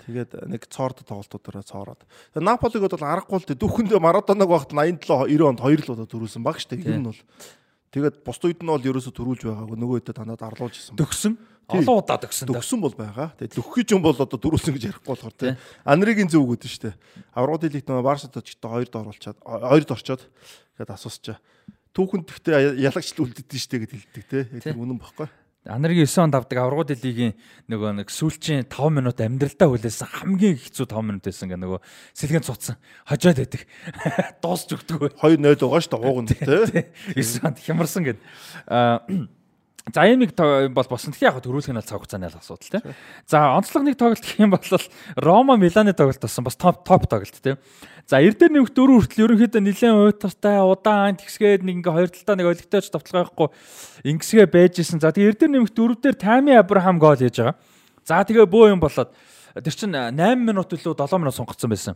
Тэгээд нэг цоорд тоглолтуудаараа цоороод. Наполиг бол аргагүй л дүүхэндээ Марадонаг багт 87 90 онд 2 л удаа дөрүүлсэн баг штэ. Тэр нь бол Тэгээд бус үед нь бол ерөөсө төрүүлж байгаагүй нөгөө үедээ танад арлуулж исэн. Төгсөн. Олон удаа төгсөн. Төгсөн бол байгаа. Тэгээд төгөх юм бол одоо дөрүүлсэн гэж ярихгүй болохоор тийм. Анригийн зөв нь штэ. Аврагын лигт нөгөө Барсад очтой хоёрд оруулчаад хоёрд орчоод тэгээд асуусчаа. Түүхэнд тэгтээ ялагчл үлддэж штэ гэд хэлдэг тийм. Тэр үнэн баггүй. Анаргийн 9 онд авдаг аврагууд лигийн нөгөө нэг сүүлчийн 5 минут амьдралдаа хүлээсэн хамгийн хэцүү 5 минут байсан гэ нөгөө сэлгэн цуцсан хожоод байдаг. Дуусч өгдөг. 2-0 байгаа шүү дээ ууган тий. 9 онд хямарсан гэд. Аа За ийм нэг бол босон. Тэгэхээр яг төрүүлэх нь бол цаг хугацааны асуудал тийм. За онцлог нэг тоглолт гэх юм бол Рома Миланы тоглолт болсон. Бас топ топ тоглолт тийм. За эрдэр нэмэх дөрөв хүртэл ерөнхийдөө нэлээд уйтартай удаан тэгсгээд нэг ингээ хоёр талдаа нэг олигтойч товтлогоо явахгүй ингэсгээ байж исэн. За тэгээ эрдэр нэмэх дөрөв дээр Тами Абрахам гол хийж байгаа. За тэгээ бөө юм болоод тэр чинь 8 минут илүү 7 минут сунгацсан байсан.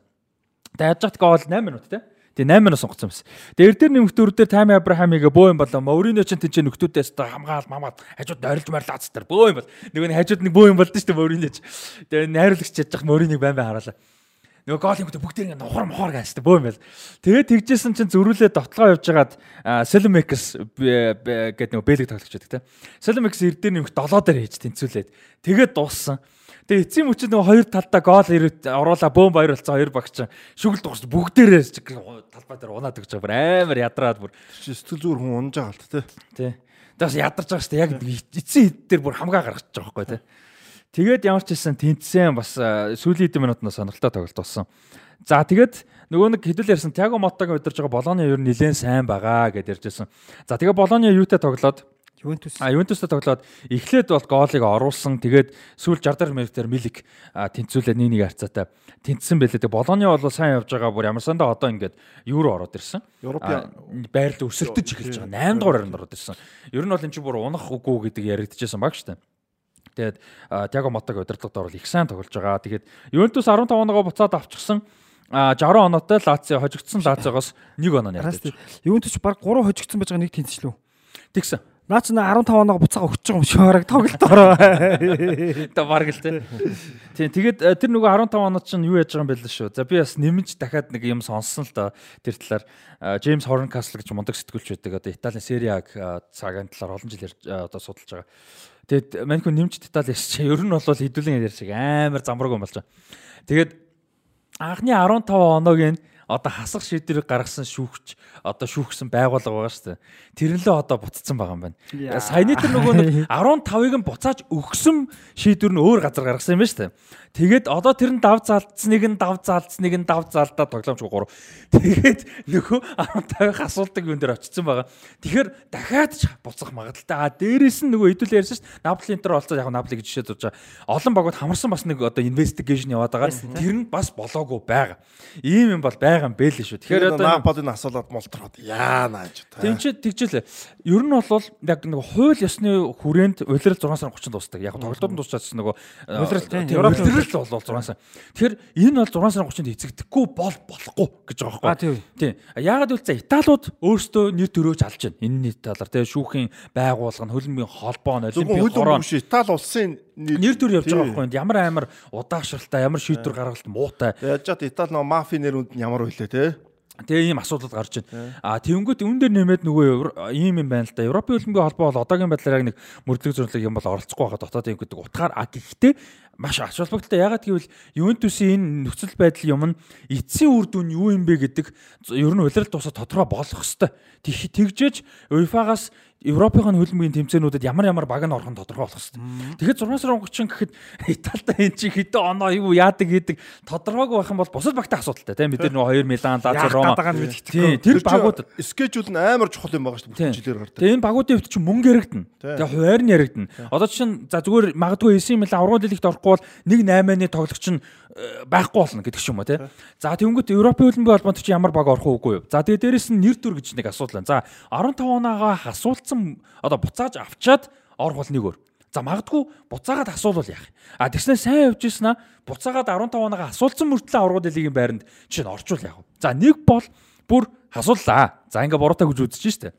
Тэгээ яаж гол 8 минут тийм. Тэгээ 8 минут сонгоцсон байсан. Тэгээ эрдэр нэмэх дөрөвдөр Тами Абрахамыг бөө юм болоо. Мориньо ч тэнцээ нөхдүүдээс хамгаал мамаад хажууд ойрлж марлаац тэр бөө юм бол. Нөгөө нь хажууд нэг бөө юм болдсон шүү дээ Мориньо ч. Тэгээ найруулагч яж зах Мориньог байн байн хараалаа. Нөгөө голын хөтө бүгд ингэ нухар мохор гааш бөө юм байл. Тэгээд тэгжсэн чинь зөрүүлээ дотлоо явж хагаад Селмекс гэдэг нөгөө бэлэг тоглож байдаг те. Селмекс эрдэр нэмэх 7 дээр хийж тэнцүүлээд тэгээд дууссан. Тэгээ эцсийн мөчид нөгөө хоёр талдаа гол оруулаа бөөм баяр болсон хоёр багч шүгэл дугс бүгдээрээ талбай дээр унаад өгч байгаа амар ядраад бүр сэтгэл зүйр хүн унж байгаа л тэ. Тий. Тэгээс ядарч байгаа шүү дээ. Яг эцсийн хэд дээр бүр хамгаа гаргачих жоох байхгүй тий. Тэгээд ямар ч хэлсэн тэнцсэн бас сүүлийн хэдэн минутанд сонирхолтой тоглолт болсон. За тэгээд нөгөө нэг хэдүүл ярьсан Тиаго Мотагийн удирж байгаа Болоны ер нь нэлээд сайн байгаа гэдээ ярьжсэн. За тэгээ Болоны юутай тоглоод Ювентус. А Ювентустай тоглоод эхлээд бол гоолыг оруулсан. Тэгээд сүүл 60 минутаар Милик тэнцүүлээ 1-1 харьцаатай тэнцсэн байлээ. Тэгээд Болоны бол сайн явж байгаа бүр ямар сандаа одоо ингээд евро ороод ирсэн. Европын байрлал өсөлтөж эхэлж байгаа. 8 дугаар харанд ороод ирсэн. Ер нь бол эн чинь бүр унах үгүй гэдэг яригдчихсэн баг штэ. Тэгээд Тиаго Мотаг удирдлагад орол их сайн тоглож байгаа. Тэгээд Ювентус 15 оноогоо буцаад авчихсан. А 60 оноотой Лацио хожигдсон Лациогоос 1 оноо ярьж. Ювентус баг 3 хожигдсон байж байгаа нэг тэнцлүү. Тэгсэн. Наа чи 15 оноогоо буцаага өгч байгаа юм шиг бараг тоглолт ороо. Та бараг л тий. Тийм тэгээд э, тэр нөгөө 15 оноод чинь юу яаж байгаа юм бэ л шүү. За би бас нэмж дахиад нэг юм сонссон л да тэр талаар Джеймс Хорнкасл гэж мундаг сэтгүүлч байдаг. Одоо Италийн Serie A цагаан талаар олон жил одоо судалж байгаа. Тэгээд маньхүү нэмж деталь ярьчих. Ер нь бол хэдүүлэн ярьж амар замбраг юм болж байгаа. Тэгээд анхны 15 оноогийн одоо хасах шийдвэрийг гаргасан шүүгч одоо шүүхсэн байгууллага байгаа шүү дээ. Тэр нь л одоо буцсан байгаа юм байна. Саяны тэр нөгөө нэг 15-ыг нь буцааж өгсөн шийдвэр нь өөр газар гаргасан юм байна шүү дээ. Тэгээд одоо тэр нь дав заалцсныг нь дав заалцсныг нь дав заалдаа тоглоомч 3. Тэгээд нөгөө 15-ыг асуулдаг юм дээр очсон байгаа. Тэгэхээр дахиад ч буцах магадaltaй. А дээрэс нь нөгөө хэдүүл ярьсан шүү дээ. Наполи энтер болцоо яг Наполи гэж жишээ зурж байгаа. Олон багууд хамарсан бас нэг одоо инвестигейшн яваад байгаа. Тэр нь бас болоогүй байгаа. Ийм юм бол байгаа юм бэ л шүү. Тэгэхээр одоо Наполиг асуулаад молтроод яана гэж. Тин чи тэгжэл. Ер нь бол яг нөгөө хууль ёсны хүрээнд улирал 6 сарын 30-нд дуусдаг. Яг тоглолтууд нь дуусчихсан нөгөө улирал Европ л болол 6 сар. Тэгэхээр энэ бол 6 сарын 30-нд эзэгдэхгүй бол болохгүй гэж байгаа байхгүй. Тийм. Яагаад гэвэл за Италиуд өөрсдөө нэр төрөөж алж байна. Энэ талаар тийм шүүхийн байгууллага нь хөлбөмбөгийн холбоо нь олимпийн хороо Итали улсын нэр төр явж байгаа байхгүй. Ямар амар удаашралтай, ямар шийдвэр гаргалт муутай. Яаж чад Итали нөө мафи нэрүнд нь ямар хөлөө те. Тэгээ ийм асуудал гарч байна. А тэгэнгүүт үүн дээр нэмээд нөгөө ийм юм байна л да. Европын хөлбөмбөгийн холбоо бол одоогийн байдлаар яг нэг мөрдлөг зурлаг юм бол оролцохгүй байгаа дотоодын гэдэг утгаар а гэхдээ маш ач холбогдолтой. Ягаад гэвэл Ювентусын энэ нөхцөл байдал юм нь эцсийн үр дүн юу юм бэ гэдэг ер нь улирал тусаа тодорхой болох хэвээр. Тэгжээж УЕФА-гаас Европын хөлбөмбөгийн тэмцээнүүдэд ямар ямар баг нь орох нь тодорхой болох хэвээр. Тэгэхээр 6 сарын 30 гэхэд Италида энэ чи хэдэн оноо юу яадаг гэдэг тодорхойгүй байх юм бол бусад багтаа асуудалтай тийм бид нар 2 Милан, Лацио, Рома. Тийм тэр багууд скежүүл нь амар чухал юм байгаа шүү дээ жилээр гардаг. Тэгээ энэ багуудын хувьд чи мөнгө яригдана. Тэгээ хуваар нь яригдана. Одоо чинь за зүгээр магадгүй AC Милан аврал лигт орохгүй бол 1-8-ны тоглогч нь э, байхгүй болно гэдэг ч юм уу тий. За тэгэнгүүт Европын хөлбөмбөгийн холбоонд чи ямар баг орох уугүй юу? За тэгээ дээрэс нь нэр төр гэж нэг асуудал байна. За 15 оноогоо хасуулсан одоо буцааж авчаад орох бол нэг өөр. За магадгүй буцаагаад асуулвал яах. А тэгснэ сайн явж ирсэн аа буцаагаад 15 оноогоо асуулсан мөртлөө аврагууд лигийн байранд чинь орчвол яах вэ? За нэг бол бүр асууллаа. За ингээ буруутай гэж үзэж штэ.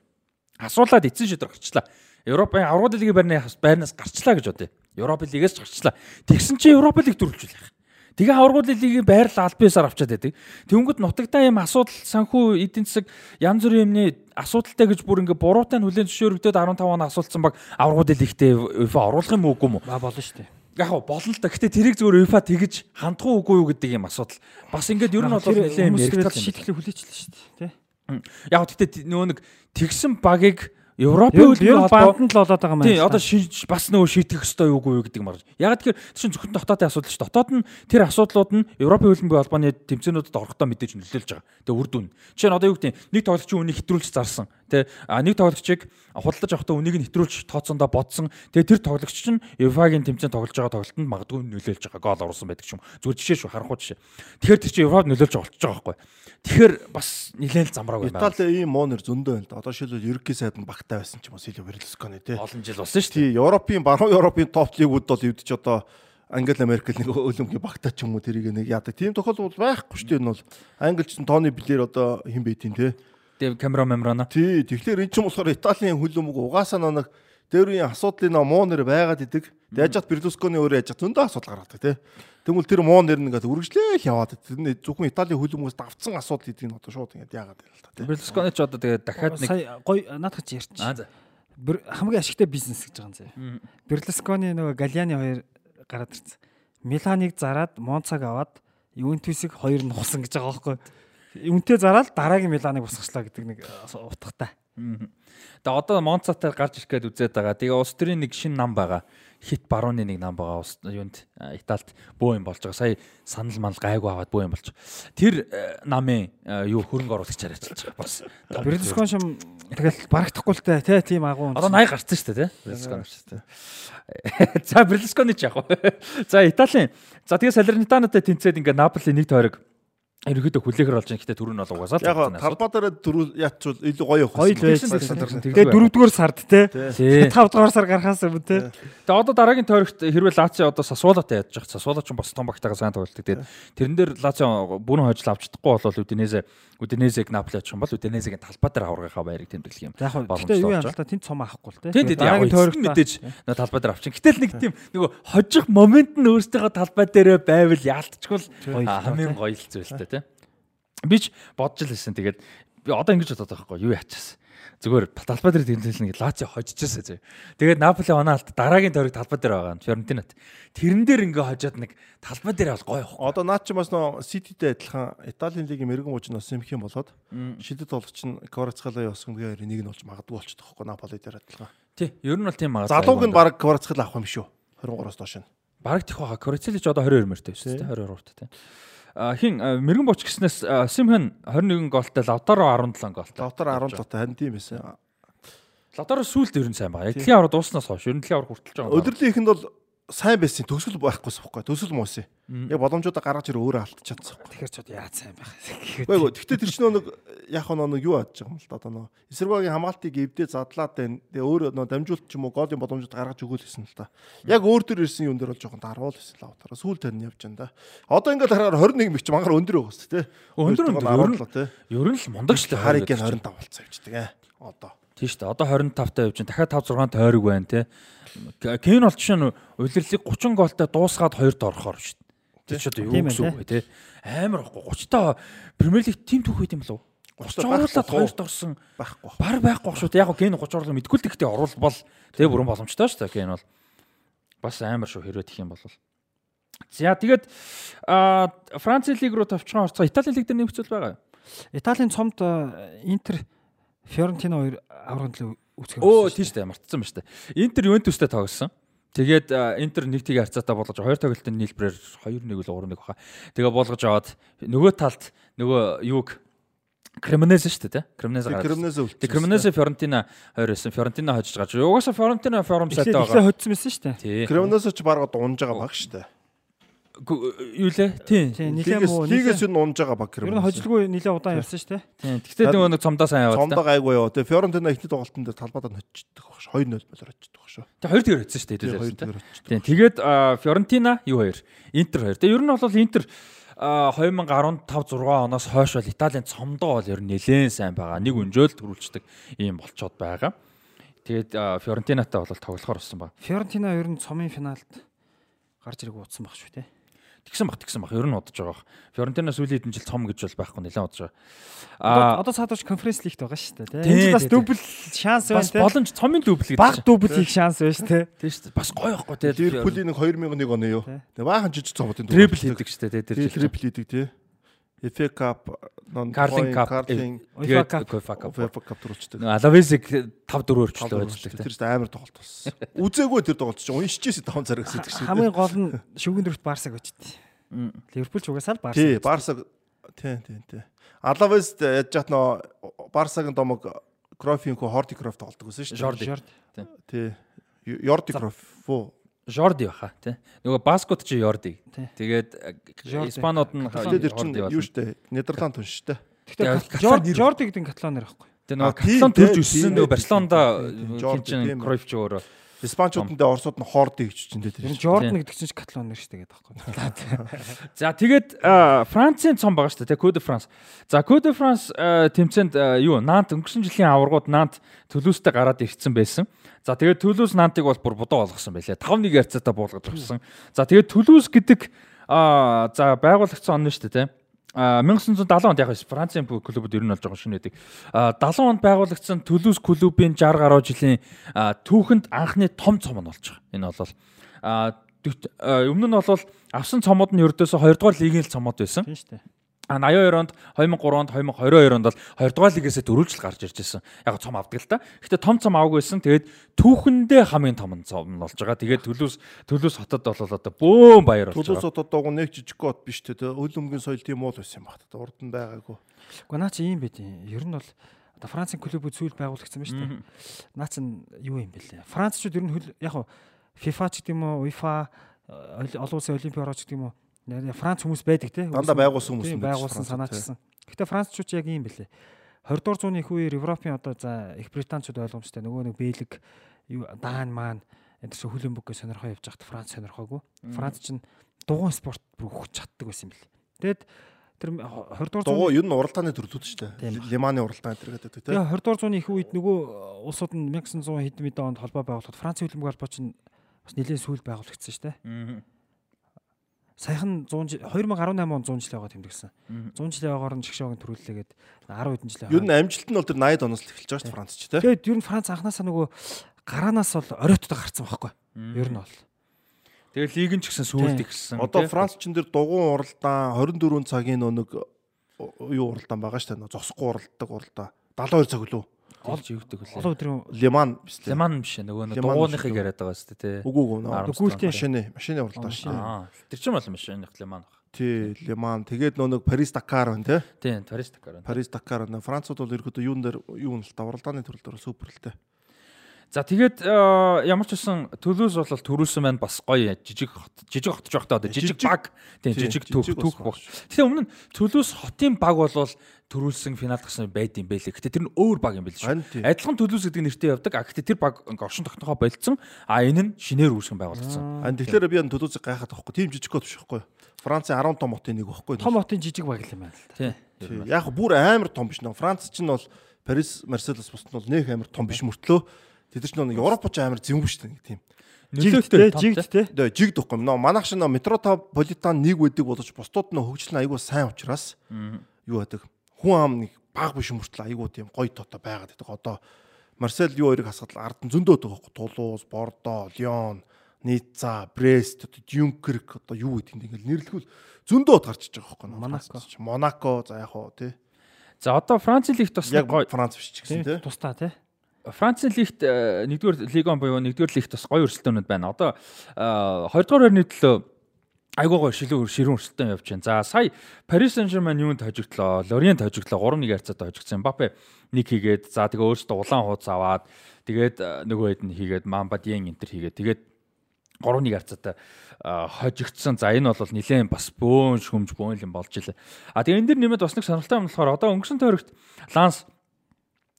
Асуулаад эцсийн шийдвэр гарчлаа. Европын аврагууд лигийн байрнаас гарчлаа гэж бодъё. Европ лигээс гарчлаа. Тэгсэн чинь Европ лиг дөрвөлжүүл яах. Тэгээ аврагууд лигийн байрлал аль биесээр авчаад байдаг. Тэнгүүд нутагтаа юм асуудал санхүү эдийн засаг янз бүрийн юмны асуудалтай гэж бүр ингээ буруутай нь хүлэн зөвшөөрөгдөд 15 он асуулцсан баг аврагууд лигтээ УЕФА оруулах юм уугүй юм уу? Аа болно шүү дээ. Яг болно л да. Гэтэ тэрийг зөвөр УЕФА тэгэж хандах уугүй юу гэдэг юм асуудал. Бас ингээд ер нь бол нэлээд юм яригдал шийтгэл хүлээчлээ шүү дээ. Тэ. Яг гэтэ нөгөө нэг тэгсэн багийг Европын хөлбөмбөгийн нь л болоод байгаа юм байна. Тийм одоо бас нөгөө шийтгэх ёстой юу гэдэг марж. Яг тэгэхээр чинь зөвхөн дотоодын асуудал ш. Дотоод нь тэр асуудлууд нь Европын хөлбөмбөгийн холбооны тэмцээнүүдэд орохдоо мэдээж нөлөөлж байгаа. Тэгээ үр дүн. Жишээ нь одоо юу гэдэг нэг тоглогчийн үнийг хэтрүүлж зарсан. Тэ нэг тоглогчийг худалдаж авахдаа үнийг нь хэтрүүлж тооцондоо бодсон. Тэгээ тэр тоглогч чинь UEFA-гийн тэмцээн тоглож байгаа тоглолтод магадгүй нөлөөлж байгаа. Гол оруулсан байдаг ч юм. Зүгээр жишээ шүү харанхуй жишээ. Тэгэхээр тэр чинь Европ нөлөөлж болчихж байгаа байхгүй. Тэгэхээр бас нэлээд замбрааг байна. Итали ийм моонер зөндөө байна. Одоо шилбэл ерөнхий сайд нь багтаа байсан ч юм уу Силио Берлускони тий. Олон жил болсон шүү. Тий, Европын баруун Европын топ лигүүд бол эвдэж одоо Ангела Меркель нэг өлөмгийн багтаа ч юм уу тэрийг нэг яадаг. Тийм тохиолдол байхгүй шүү дээ энэ бол. Англич Тони Блэр одоо хэн бэ тийм тий. Тэгээ камера мемрана. Тий, тэгэхээр эн чинь болохоор Италийн хөлөмөг угаасаа нэг дээр үеийн асуудлын муу нэр байгаад идэг. Яжат Берлускони өөрөө яжат зөндөө асуудал гаргадаг тий. Тэгвэл тэр муу нэр нэгээд үргэлжлээл яваад тэр зөвхөн Италийн хөлбөмбөгөөс давцсан асуудал гэдгийг нь одоо шууд ингэж яагаад байл та тийм. Берлускони ч одоо тэгээд дахиад нэг гой наадах чи ярьчих. Аа за. Хамгийн ашигтай бизнес гэж байгаа юм зэ. Берлускони нөгөө Галиани хоёр гараад ирсэн. Миланыг зараад Монцаг аваад Ювентусыг хоёр нь хусан гэж байгаа байхгүй. Юнтэй зараад дараагийн Миланыг босгочлаа гэдэг нэг утгатай. Тэгээ одоо Монцатаар гарч ирэх гээд үзээд байгаа. Тэгээ улс төрийн нэг шинэ нам байгаа. Хит барууны нэг нам байгаа. Ус юунд а, Италид бөө юм болж байгаа. Сая санал мал гайгүй аваад бөө юм болж. Тэр э, намын э, юу хөрөнгө оруулагчаар ажиллаж байгаа. Бас Берлускон шим тэгэл барагдахгүй л те тийм агуу. Одоо 80 гарцсан шүү дээ, тий? Берлусконы шүү дээ. За Берлусконы ч яг. За Италийн. За тэгээ Салернитанатай тэнцээд ингээ Наполи нэг тойрог ерөөдөө хүлээхэр болж байгаа. Гэтэ түрүү нь бол угаасаа л Яг талбай дээр дөрөв яатчвал илүү гоё явах. Гоё байсан. Тэгээ дөрөвдүгээр сард те. Тий. 5 дугаар сар гарахаас өмнө те. Тэгээ одоо дараагийн тойрогт хэрвээ Лацио одоо Сасуолатай ядж байгаа. Сасуола ч бас том багтайгаа сайн тоглолт. Тэгээд тэрэн дээр Лацио бүрэн хожил авч чадахгүй бол Удинезе Удинезег Наполи очих юм бол Удинезегийн талбай дээр аврагынхаа байрыг тэмдэглэх юм. Яг Боломжтой гэхдээ юу болж юм л та тэнд цом авахгүй л те. Яг Дараагийн тойрогт мэдээж нөө талбай дээр авчин. Гэтэл нэг тийм нөгөө хожих момент нь өөрсдийнхөө талбай дээрээ байвал яалтчгүй Гоё л доо, хамгийн гоё л зүйлтэй. Би ч бодож л байсан. Тэгээд би одоо ингэж бодоод байгаа байхгүй юу яачаас. Зүгээр талбай дээр тэмдэглэн Лацио хожижсэн зөө. Тэгээд Наполи оноо алт дараагийн тойрог талбай дээр байгаа нь Фьорентинат. Тэрэн дээр ингээ хожоод нэг талбай дээр бол гоё. Одоо наад чи бас нөө Сититэй адилхан Италийн лигийн мэрэгэн нь бас юм хэм болоод шидэт болгоч нь Кварацхалаа явсан гээ нэг нь болж магадгүй болчихдог хөөхгүй Наполи дээр адилхан. Тий, ер нь бол тийм байгаа. Залууг нь баг Кварацхал авах юм шүү. 23-оос доош нь. бараг тех байгаа. Корицелич одоо 22 мөртэй шүү дээ. 22 тий. Хин мэрэгэн боч гиснээс Симхэн 21 гоолтой Лавтаро 17 гоолтой. Лавтар 17 таа ханд юм байсан. Лавтаро сүүлд ер нь сайн байгаа. Яг дэлхийн аврал дууснаас хойш ер нь дэлхийн аврал хүртэлж байгаа. Өдөрлийн ихэнд бол сайн байсан төгсөл байхгүйс байхгүй. Төсөл муусан. Яг боломжуудаа гаргаж ирээ өөрөө алдчихсан. Тэгэхээр ч одоо яаж сайн байх. Гэхдээ тэр чинь нэг яг нэг юу яаж байгаа юм л да одоо нэг эсэргүүгийн хамгаалтыг эвдээ задлаад байна. Тэгээ өөр нөө дамжуулт ч юм уу голын боломжууд гаргаж өгөөл гэсэн л да. Яг өөр төр ирсэн юм дээр бол жоохон даруул байсан л авахтараа сүүл тань явж байна да. Одоо ингээд харахаар 21 мэгч мангар өндөр байгаа шүү дээ. Өндөр өндөр, ер нь- л мундаг шүү дээ. Хариг гээ 25 болцсон явждаг ээ. Одоо. Тийм шүү дээ. Одоо 25 таа явж чинь дахиад 5 6 тойрог байна те. Кен бол жишээ нь улирлыг 30 гоолтой дуусгаад хоёрт орохоор шүү дээ. Тэр ч одоо юу Тийм гэсэн үг вэ те. Амар ихгүй 30 таа Премьер лиг тим түүх байт юм болов уу? 30 оруулаад хоёрт орсон байхгүй. бар байхгүй шүү дээ. Яг ген 30 орлоо мэдгүй л гэхдээ оруулбал тэгээ бүрэн боломжтой шүү дээ. Ген бол бас амар шүү хэрвээ тэх юм бол. За тэгээд а Франц лиг руу товчхон орцоо Итали лиг дээр нэмэгцүүл байгаа? Италийн цомд Интер Фьорентино хоёр аврагын төлөө үүсгэр. Өө тийш дээ мартсан ба штэ. Интер Ювентустэй тоглосон. Тэгээд Интер нэг тийг харьцаатай болгож хоёр тоглолтын нийлбэрээр 2-1 үл 3-1 баха. Тэгээ болгож аваад нөгөө талд нөгөө юуг Кремонезе шүү дээ, тий? Кремонезе гараад. Кремнез үлдсэн. Тэгээ Кремонезе Фьорентина хоёр байсан. Фьорентина хожиж гаж. Угаасаа Фьорентина форум сайтай байгаа. хоцсон байсан шүү дээ. Тий. Кремнез ч бараг унж байгаа баг штэ. Гү- Юу лээ? Тий. Тийм Лигээс муу. лигээс нь унж байгаа баг Ер нь хожилгүй нилээн удаан явсан шүү дээ. Тий. Тэгтээ нөгөө нэг цомдоо сайн яваад Цомдог та. айгүй яа. Тэгээ Фьорентина ихний тоглолтын дээр талбайдаа ноччихдаг баг. 2-0 болоор баг шүү. Тэг хоёр тэгэр хэвсэн шүү дээ. Тэгээ хэдүүлээс, 2 тий. дээр очдог. Тийм. Тэгээд Фьорентина юу хоёр? Интер хоёр. Тэгээ ер нь бол Интер а, 2015 6 оноос хойш бол Италийн цомдоо бол ер нь нэлээд сайн байгаа. Нэг өнжөөл төрүүлждэг ийм болцоод байгаа. Тэгээд Фьорентинатай бол тоглохоор болсон ба. Фьорентино ер нь цомын финалд гарч ирэх удсан баг шүү дээ. Тэгсэн баг тэгсэн баг. Ер нь удаж байгаа. бах. Фьорентина сүүлийн хэдэн жил цом гэж бол байхгүй нэлээд удаж байгаа. Одоо А одоо цаадууч конференц лигт байгаа шүү дээ. Жил бас дубль шанс байна бас те. боломж цомын дүүбл гэдэг. Баг дубль хийх шанс байна шүү дээ. тийм шүү. Бас гоё байхгүй тийм. Ливерпулийн нэг 2001 оны юу. Тэгээ баахан жижиг цомуудын Трипл хийдэг шүү дээ. Жил. трипл хийдэг тий. FA Cup, non Carling Cup, Тэгээд. UEFA Cup. UEFA Cup төрүүлчихдэг. Алавесиг 5 4 өрчлөө Тэр ажилладаг. чинь амар тоглолт болсон. Үзээгүй тэр тоглолт чинь уншижсэн таван зэрэг гэдэг шиг. Хамгийн гол нь шүгэн дөрөвт Барсаг очт. Ливерпул ч угаасаа л Барсаг. Тий, Барса тий, тий, тий. Алавес яаж яат нөө Барсагийн домог Крофинко Хорди Кроф тоглолдог гэсэн шүү дээ. Жорди. Жорд. Тий. Йорди Кроф. Фу. Жорди баха тий. Нөгөө баскет чи Йорди. Тий. Тэгээд Жорди. Испанууд нь Жорди юу болно. шүү дээ. Нидерланд хүн дээ. Гэхдээ Каталан Жорд нэр- Жорд гэдэг нь каталонэр байхгүй. Тэгээ нөгөө Каталон төрж өссөн нөгөө Барселонда Жорди, чин тийм. Кройф ч өөрөө. Испанчуудтай Оросууд нь Хорди гэж чинь дээ Тэр. Жордан гэдэг чинь ч каталонэр шүү дээ гэдэг байхгүй. За тэгээд Францын цом байгаа шүү дээ. Код Франс. За Код Франс тэмцээнд юу Нант өнгөрсөн жилийн аваргууд Нант Төлөөстэй гараад ирсэн байсан. За тэгээд Төлөөс Нантыг бол бүр бодоо болгосон байлээ. 5-1 ярцаатай буулгаж авсан. За тэгээд Төлөөс гэдэг а за байгуулагдсан он нь шүү дээ. А 1970 онд яг Францын клубуд ер нь болж байгаа шинэ байдаг. А 70 онд байгуулагдсан Төлөөс клубын 60 гаруй жилийн түүхэнд анхны том цом нь болж байгаа. Энэ бол өмнө нь бол авсан цомууд нь ердөөсө 2 дугаар лигийн цомууд байсан. Тийм шүү дээ. А 82 онд 2003 онд 2022 онд бол 2 дугаар лигээс дөрөвжл гарч ирж байсан. Яг цом авдаг л та. Гэтэ том цом аваагүй байсан. Тэгээд түүхэндээ хамгийн том цом болж байгаа. Тэгээд Төлөөс Төлөөс хотод бол одоо бөөм баяр болж Төлөөс байгаа. одоо нэг жижиг гот биш те. Өл өмгийн соёл тийм уул байсан юм багт. Урд нь байгаагүй. Гэхдээ наа чи ийм байд юм. Ер нь бол одоо Францын клубүүд сүүл байгуулагдсан байна шүү дээ. Наа чин юу юм бэлээ. Францчууд ер нь хөл яг FIFA ч гэдэг юм уу, UEFA олон улсын олимпийн орооч гэдэг юм уу. Франц хүмүүс байдаг те. Дандаа байгуулсан хүмүүс Тийм, байдаг байгуулсан санаачсан. Гэхдээ Францчууд яг ийм бэлээ. 20 дугаар зууны их үеэр Европын одоо за их Британчууд ойлгомжтой нөгөө нэг Бэлэг юу Даан маань энэ чинь хүлэмбүггээ сонирхоо явж байхад Франц сонирхоогүй. Франц чинь дугуйн спорт бүр өгч чаддаг байсан юм бэл. Тэгэд тэр 20 дугаар зууны ер нь уралдааны төрлүүд шүү дээ. Тийм. Лиманы уралдаан тэр гэдэг те. Тэгээ 20 дугаар зууны их үед нөгөө улсууд нь 1900 хэдэн мэдээ онд холбоо байгуулахад Францын хүлэмбэг холбоо чинь бас нэлээд сүүл байгуулагдсан шүү дээ. Саяхан 100 жил 2018 он 100 жилийн байгаа тэмдэгсэн. Мгм. 100 жилийн байгаагаар нь шгшөөг төрүүллээгээд 10 хэдэн жилийн Ер нь амжилт нь бол тэр 80-д оноос эхэлж байгаа шүү дээ Франц ч те. Тэгээд ер нь Франц анханасаа нөгөө гараанаас бол оройтоо гарцсан байхгүй. Ер нь бол. Тэгээд лиг нь ч гэсэн сүүлд Тийм. ихсэн. Одоо Франц чин дээр дугуйн уралдаан 24 цагийн нэг юу уралдаан байгаа шүү дээ. Зосгүй уралдаг уралдаан. 72 цаг лөө. Олж ивдэг үлээ. Олон өдрийн Лиман биш лээ. Леман биш ээ, нөгөө нэг үү? яриад байгаа шүү дээ тий. Үгүй үгүй. гүйлтэй. Машины машины уралдаан шүү дээ. Аа, тэр чинь бол машиных Леман баг. Тий, Лиман. Тэгээд нэг Парис Дакар байна те. Тий, Парис Дакар. Парис Дакар байна. Францууд бол ерөөдөө юун дээр юу нь л та уралдааны төрөл дээр супер л те. За тэгээд э, ямар ч байсан Төлөөс бол төрүүлсэн байна бас гоё жижиг хот жижиг хот ч байхдаа одоо жижиг баг тийм тий, жижиг түүх түүх баг. Гэтэ өмнө нь Төлөөс хотын баг бол төрүүлсэн финалд гасан байд юм байлээ. Гэтэ тэр нь өөр баг юм байл шүү. Адилхан Төлөөс гэдэг нэртэй явдаг. А гэтэ тэр баг оршин тогтнохоо болцсон. А энэ нь шинээр үүсгэн байгуулагдсан. Ань тэгэхээр би энэ төдөөцөг гайхаад байхгүй. Тим жижиг код биш байхгүй. Францын 10 том хотын нэг байхгүй. том хотын жижиг баг юм байна л да. Тий. Тий. Яг бүр амар том биш нөө. Франц чинь бол Парис, Марселос бусд нь бол нэг амар том биш мөртлөө тэд чинь нэг Европ ч амар зэмгүй шүү дээ тийм. Жигтэй, жигтэй. Тэгээ жиг дахгүй. Нөө манайх шиг нөө метрополитан нэг байдаг боловч бусдууд нь хөгжил нь айгүй сайн учраас юу байдаг. Хүн ам нэг баг биш мөртлөө айгүй тийм гоё тото байгаад байдаг. Одоо Марсел юу хоёрыг хасгал ард нь зөндөө байдаг байхгүй. Тулуус, Бордо, Лион, Ницца, Брест, Дюнкерк одоо юу гэдэг юм ингээл нэрлэхүүл зөндөө гарч иж байгаа байхгүй. Монако. Монако за яг хоо тий. За одоо Францын лигт бас Яг Франц биш ч гэсэн тий. Тусдаа тий. Францын лигт э, нэгдүгээр лигон буюу нэгдүгээр лигт бас гоё өрсөлдөөнүүд байна. Одоо э, хоёрдугаар байрны төлөө айгуу гоё шилүү ширүүн өрсөлдөөн явж байна. За сая Paris Saint-Germain юунд хожигдлоо? Lorient хожигдлоо 3-1 харьцаатай хожигдсан. Mbappe нэг хийгээд за тэгээ өөртөө улаан хуудас аваад тэгээд э, нөгөө хэд нь хийгээд Mamba Dieng энтер хийгээд тэгээд 3-1 харьцаатай э, хожигдсан. За энэ бол нилээн бас бөөн шүмж бөөн юм болж илээ. А тэгээ энэ дэр нэмээд бас нэг сонирхолтой юм болохоор одоо өнгөрсөн тойрогт Ланс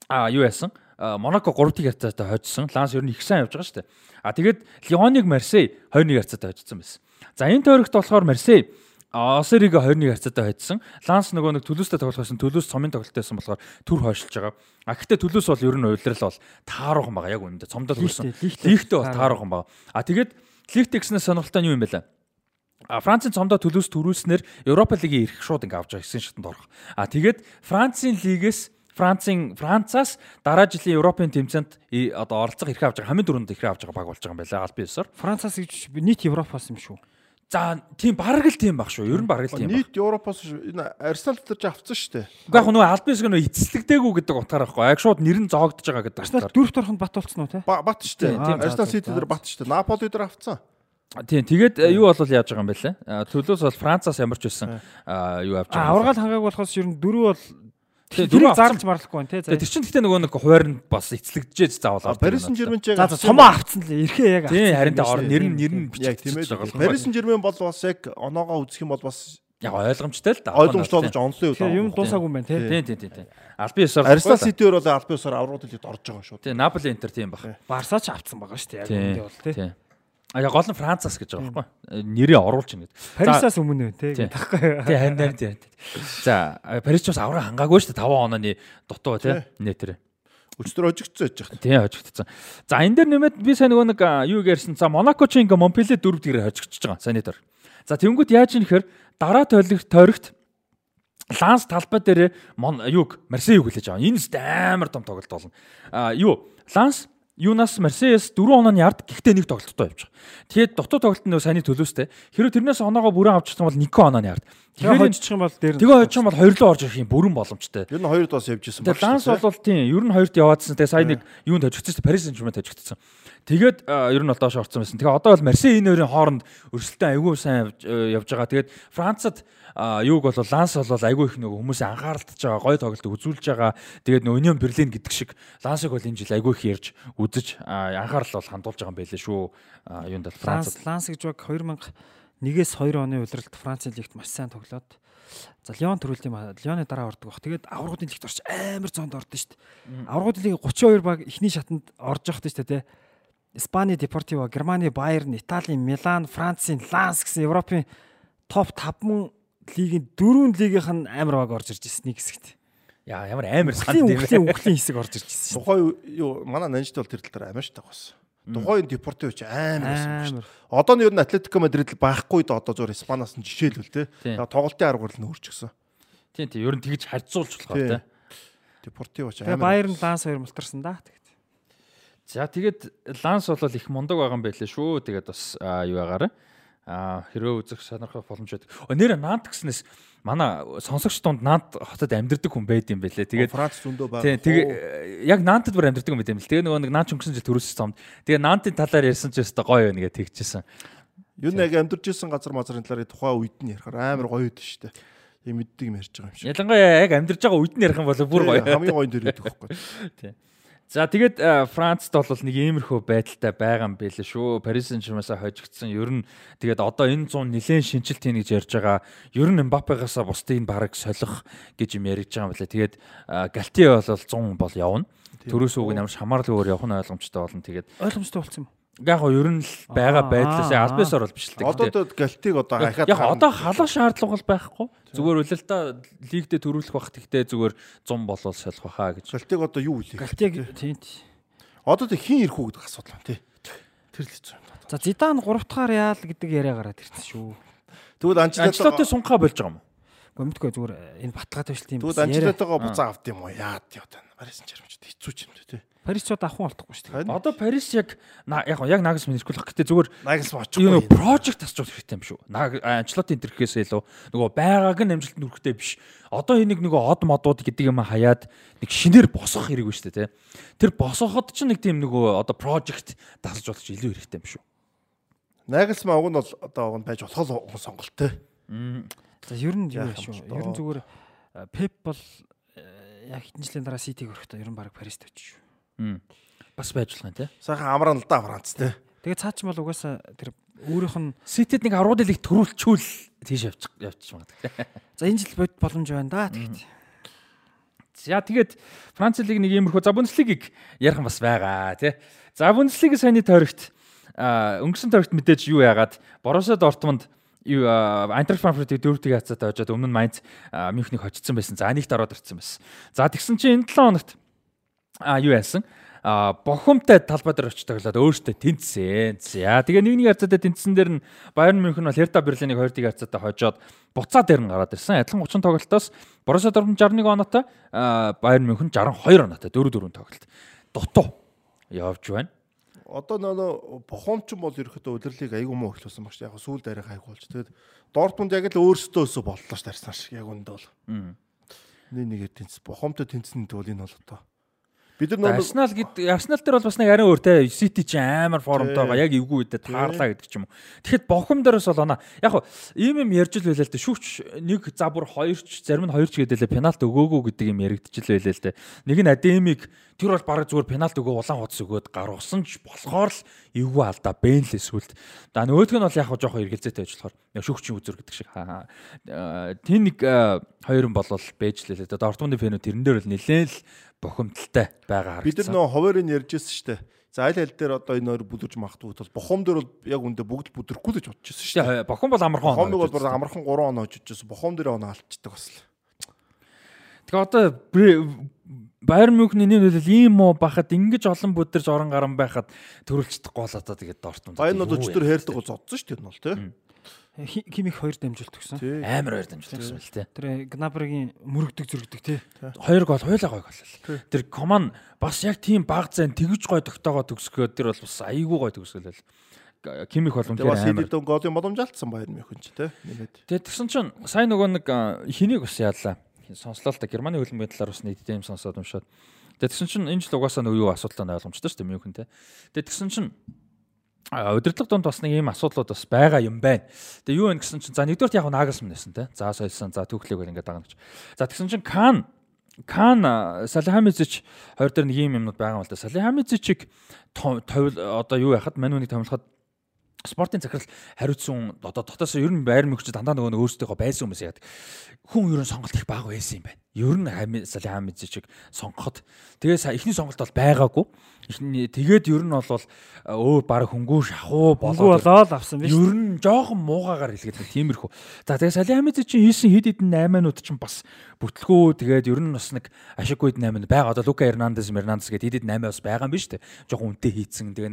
а юу яасан? Монако 3-1 харьцаатай хожсон. Ланс ер нь их сайн явж байгаа шүү дээ. А тэгээд Лионыг Марсей 2-1 харьцаатай хожсон байсан. За энэ тойрогт болохоор Марсей Осериг 2-1 харьцаатай хожсон. Ланс нөгөө нэг Төлөөстэй тоглох байсан. Төлөөс цомын тоглолтойсэн болохоор төр хойшилж байгаа. А гэхдээ Төлөөс бол ер нь уйлрал бол тааруухан байгаа. Яг үнэндээ цомдол хүрсэн. Лигтэй бол тааруухан байгаа. А тэгээд Лигт гиснээс сонирхолтой нь юу юм бэ лээ? А Францын цомдоо Төлөөс төрүүлснээр Европа лигийн эрх шууд ингээ авч байгаа гэсэн шатанд орох. А тэгээд Францын лигээс Францын Францаас дараа жилийн Европын тэмцээнд одоо оролцох эрх авч байгаа хамгийн дөрөнд эрх авч байгаа баг болж байгаа юм байна аль биесээр. Францаас гэж нийт Европоос юм шүү. За тийм бараг л тийм баг шүү. Ер нь бараг л тийм баг. Нийт Европоос энэ Арсенал дээр ч авцсан шүү дээ. Уу яг нөгөө аль биесээр нөгөө эцэслэгдээгүй гэдэг утгаар байхгүй. Яг шууд нэр нь зоогдож байгаа гэдэг утгаар. дөрөвт ороход бат болцсон уу те? Ба- Бат шүү дээ. Тийм, Арсенал Сити дээр бат шүү дээ. Наполи дээр авцсан. Тийм тэгээд э, юу болвол яаж байгаа юм бэ лээ? А, Төлөөс бол Францаас ямар ч байсан а, юу авч байгаа. аврагаал хангааг болохоос ер нь дөрөв бол Тийм, дөрөв зарлж марлахгүй байна те. Тэр чинь гэхдээ нөгөө нэг хуваар нь бас эцэлэгдэжээ заавал. Парис Сен-Жермен ч яг За за авцсан л эрхээ яг Тийм харин тэ ор шүү. нэр нь нэр нь яг тийм ээ. Парис Сен-Жермен бол бас яг оноогоо үзэх юм бол бас яг ойлгомжтой л да. ойлгомжтой болж онлын үл. Тэгэхээр юм дуусаагүй юм байна те. Тийм тийм тийм. Алби ёсоор. Арсенал Ситиэр бол албан ёсоор аврагууд хэлээд орж байгаа шүү. Тийм Наполи Интер тийм баг. Барсаа ч авцсан байгаа шүү дээ. Яг үндэ бол те. А яг гол нь Францаас гэж байгаа байхгүй. Нэрээ оруулж ингэж. Парисаас өмнө те. Тийм. Тахгүй. Тийм харин харин тийм. За Парис ч бас авраг хангаагүй шүү дээ 5 онооны дутуу тийм нэтэр. Өчтөр ожигдсон яж байгаа. Тийм хожигдсон. За энэ дээр нэмээд би сайн нөгөө нэг юу гэрсэн. За Монако ч ингээ Монпеле 4 дээрээ хожигдчихж байгаа. Санитар. За тэнгууд яаж юм нэхэр дараа тойлогт тойрогт Ланс талбай дээр юуг Марсей юу хүлээж аваа. Энэ ч амар том тоглолт болно. А юу Ланс Юнас Марсеяс 4 онооны ярд гэхдээ нэг тоглолттой явж байгаа. Тэгээд дотоод тоглолт нь саяны төлөөстэй. Хэрэв тэрнээс оноогоо бүрэн авч чадсан бол 1 онооны ярд. Тэгээ хожчих юм бол дээр Тэгээ хожчих юм бол хоёрлоо орж ирэх юм бүрэн боломжтой. Ер нь хоёрд бас явж исэн Тэгээ ланс бол тийм ер нь хоёрт яваадсан. Тэгээ сая нэг юунд хожигдсан Парис Сен-Жермен хожигдсан. Тэгээд ер нь бол доош орсон байсан. Тэгээ одоо бол Марсей энэ хоёрын хооронд өрсөлдөөн айгүй сайн явж байгаа. Тэгээд Францад юуг бол Ланс бол айгүй их нөгөө хүмүүсийн анхааралтж байгаа, гой тоглолт үзүүлж байгаа. Тэгээд нөгөө Union Berlin гэдэг шиг Лансыг бол энэ жил айгүй их ярьж үзэж анхаарал бол хандуулж байгаа юм байлээ шүү. Юунд бол Франц Ланс гэж баг 2001-ээс 2 оны улиралд Францын лигт маш сайн тоглоод За Лион төрүүлт юм аа. Лионы дараа ордог баг. Тэгээд аврагуудын лигт орч амар зоонд ордон шүү дээ. Аврагуудын лиг 32 баг эхний шатанд орж явахд шүү дээ. Испани Депортиво, Германы Байерн, Италийн Милан, Францын Ланс гэсэн Европын топ 5 лигийн дөрвөн лигийнх нь амар баг орж ирж ирсэн нэг хэсэгт. Яа ямар амар санд юм бэ? Үхлийн хэсэг орж ирж ирсэн. Тухайн юу манай нанжид бол тэр тал дээр амар штаг бас. Тухайн Депортиво ч амар байсан шүү. Одоо нь ер нь Атлетико Мадрид л байхгүй да одоо зур Испаноос нь жишээлбэл те. Тоглолтын арга барил нь өөрчлөсөн. Тийм тийм ер нь тэгж харьцуулж болох те. Депортиво ч амар. Байерн Ланс хоёр мултарсан да. Тэгэд. За тэгээд Ланс бол их мундаг байгаа юм байлээ шүү. Тэгээд бас юу байгаараа а хэрвээ үзэх сонирхох боломж байдаг. Нэр Нант гэснээс манай сонсогч тунд Нант хотод амьдардаг хүн байд юм байлээ. Тэгээд Франц зөндөө байгаа. Тийм тэгээ яг Нантад бүр амьдардаг хүн байд юм л. Тэгээ нөгөө нэг Нант өнгөрсөн жил төрүүлсэн цомд. Тэгээ Нантын талаар ярьсан ч өстой гоё байна гэж тэгчихсэн. Юу нэг амьдарч исэн газар мазрын талаар тухайн үед нь ярихаар амар гоё байдаг шүү дээ. Ийм мэддэг юм ярьж байгаа юм шиг. Ялангуяа яг амьдарч байгаа үед нь ярих юм бол бүр гоё. Хамгийн гоё дэр байдаг байхгүй. Тийм. За тэгээд Францд бол нэг иймэрхүү байдалтай байгаа юм билээ шүү. Парис Сен-Жермэнсаа хожигдсон. Ер нь тэгээд одоо энэ 100 нэлээд шинжилт хийн гэж ярьж байгаа. Ер нь Мбаппегаас бусдыг бараг солих гэж юм ярьж байгаа юм билээ. Тэгээд Галтие бол 100 бол явна. Төрөөс үг ямар шамаарлагөөр явах нь ойлгомжтой болно. Тэгээд ойлгомжтой болсон юм. Яг гоо ер нь л байгаа байдлаас альбисор бол биш л дээ. Одоо галтиг одоо хахаад яг одоо халах шаардлага бол байхгүй. Зүгээр үлэлтэ лигдээ төрүүлэх бах тэгтээ зүгээр 100 болол солих баха гэж. Галтиг одоо юу үлээ? Галтиг тийм. Одоо тэг хин ирэх үү гэдэг асуудал байна тий. Тэр л хэцүү юм. За Зидан 3 дахаар яал гэдэг яриа гараад ирсэн шүү. Тэгвэл Анчлоттой сунхаа болж байгаа юм уу? Гомдгоо зүгээр энэ баталгаа тавьшлт юм. Тэгвэл Анчлотойгоо буцаа авд юм уу? Яад яваад байна. Барисан чармч хэцүү ч юм дээ тий. Парис ч одоо авах болтохгүй шүү дээ. Одоо Парис яг яг яг Нагас мэрхүүлэх гэхдээ зүгээр Нагас очихгүй. Юу project асуух хэрэгтэй юм шүү. Анчлотын интерхээс илүү нөгөө байгааг нь амжилт нүрэхтэй биш. Одоо энийг нөгөө од модууд гэдэг юм хаяад нэг шинээр босгох хэрэг байна шүү дээ, тий. Тэр босгоход ч нэг тийм нөгөө одоо project дасаж болох илүү хэрэгтэй юм шүү. Нагас маа уг нь бол одоо уг нь байж болох сонголт тий. За ер нь юу шүү. Ер нь зүгээр Пеп бол яг хэдэн жилийн дараа Ситиг өрөхдөө ер нь баг Парист очиж шүү. Бас байж болох юм тий. Сайхан амраа л да Франц тий. Тэгээ цаа ч юм бол угаасаа тэр өөрийнх нь Ситэд нэг аврууд лиг төрүүлчүүл тийш явчих явчих магадгүй. За энэ жил бод боломж байна да тэгээд. За тэгээд Франц лиг нэг иймэрхүү за Бундслигийг ярих бас байгаа тий. За Бундслигийн саяны тойрогт өнгөрсөн тойрогт мэдээж юу яагаад Боруссия Дортмунд юу Айнтрахт Франкфуртыг дөрөвдөг хацаатай очоод өмнө нь Майнц Мюнхнийг хочсон байсан. За нэгт ороод ирсэн байсан. За тэгсэн чинь энэ 7 хоногт а юу яасан? а бохомтой талбай дээр очиж тоглоод өөртөө тэнцсэн. За тэгээ нэг нэг харцаатай тэнцсэн дээр нь Bayern München бол Hertha Berlin-ыг 2-1 харцаатай хожоод буцаа дээр нь гараад ирсэн. Адилхан 30 тоглолтоос Borussia Dortmund 61 оноотой, Bayern München 62 оноотой 4-4 тоглолт. Дутуу явж байна. Одоо нөө бохомч бол ерөөхдөө удирлыг айгүй муу эхлүүлсэн багш. Яг сүүл дээрээ хайг болж. Тэгээд Дортмунд яг л өөрсдөөсөө боллоо ш тарьсан шиг яг үндэ бол. Нэг нэгээр тэнц бохомтой тэнцэн гэдэг бол энэ бол одоо Бид нар Арсенал гэд Арсенал дээр бол бас нэг арай өөр те Сити чи амар формтой байгаа. Яг эвгүй үедээ таарлаа гэдэг ч юм уу. Тэгэхэд бохом дээрээс бол оноо. Яг хуу ийм юм ярьж л байлаа л те. Шүүгч нэг за бүр хоёрч зарим нь хоёрч гэдэлээ пенальт өгөөгөө гэдэг юм яригдчихл байлаа л те. Нэг нь Адемиг тэр бол бараг зүгээр пенальт өгөө улаан хуц өгөөд гаргасан ч болохоор л эвгүй алдаа бэн л сүлд. За нөгөөх нь бол яг хуу жоохон эргэлзээтэй байж болохоор шүүгчийн үзүр гэдэг шиг. Тин нэг хоёр нь болол бэж лээ. Дортмундын фэнүүд тэрэн дээр л нэлээд л бохомдолтой байгаа харагдсан. Бид нар нөө ховоорыг ярьжсэн шүү дээ. За аль аль дээр одоо энэ хоёр бүлэрж магтгүй бол бохом дээр бол яг үндэ бүгд бүдрэхгүй л гэж бодчихсон шүү дээ. Бохом бол амархан. Бохомыг бол бүр амархан 3 оноо очижсэн. Бохом дээр оноо алдчихдаг бас л. Тэгээ одоо Байер Мюнхний нэг л ийм уу бахад ингэж олон бүдэрж орон гарan байхад төрүүлчихдэггүй болоо та тэгээд Дортмунд. Баян бол өчтөр хайрдаг бол зодсон шүү дээ энэ бол тий. Хи- Кимих хоёр дамжуулт өгсөн. Тий. Амар хоёр дамжуулт гэсэн л те. Тэр Гнабргийн мөрөгдөг зөрөгдөг тий. Хоёр гол хоёулаа гой гол. Тэр коман бас яг тийм баг зэн тэгж гой тогтоогоо төгсгөө тэр бол бас айгүй гой төгсгөлөл. Кимих бол бас үнээр амар. хэд хэдэн голын боломж алдсан баяр мөхөн ч тий. Нэмээд. Тэгээ тэгсэн чинь сайн нөгөө нэг хэнийг бас яалаа. Сонслоо л да Германы хөлбөмбөгийн талаар бас нийтдээ юм сонсоод уншаад. Тэгээ тэгсэн чинь энэ жил угаасаа нөгөө юу асуудал нь ойлгомжтой шүү дээ Мюнхен те. Тэгээ тэгсэн чинь удирдлага донд бас нэг ийм асуудлууд бас байгаа юм байна. Тэгээ юу вэ гэсэн чинь за нэгдүгээр яг Нагelsmann нэсэн те. За сольсон за түүхлээг ингээд дагна гэж. За тэгсэн чинь Кан Кан Салихамизич хоёр дээр нэг ийм юмнууд байгаа юм л да. Салихамизичийг товл одоо юу яхад мань үнийг томлоход спортын захирал хариуцсан одоо дотоос ер нь байр мөгч дандаа нөгөө өөрсдийнхөө байсан хүмүүс яадаг. Хүн ер нь сонголт их бага байсан юм байна. Ер нь Салих Хамидзичиг сонгоход тэгээ са- эхний сонголт бол байгаагүй. Эхний тэгээд ер нь бол өө баг хөнгөө шахуу Болоо болоод авсан биз. ер нь жоохон муугаагаар хэлгээд тиймэрхүү. За тэгээ Салих Хамидзич чинь хийсэн хэд хэдэн 8-нууд чинь бас бүтлгүү тэгээд ер нь бас нэг ашиггүй 8 байгаа. Одоо Лука Эрнандес Мернандес гэдэг хэд хэдэн 8 бас байгаа юм биш үү? Жоохон үнэтэй хийцэн тэгээ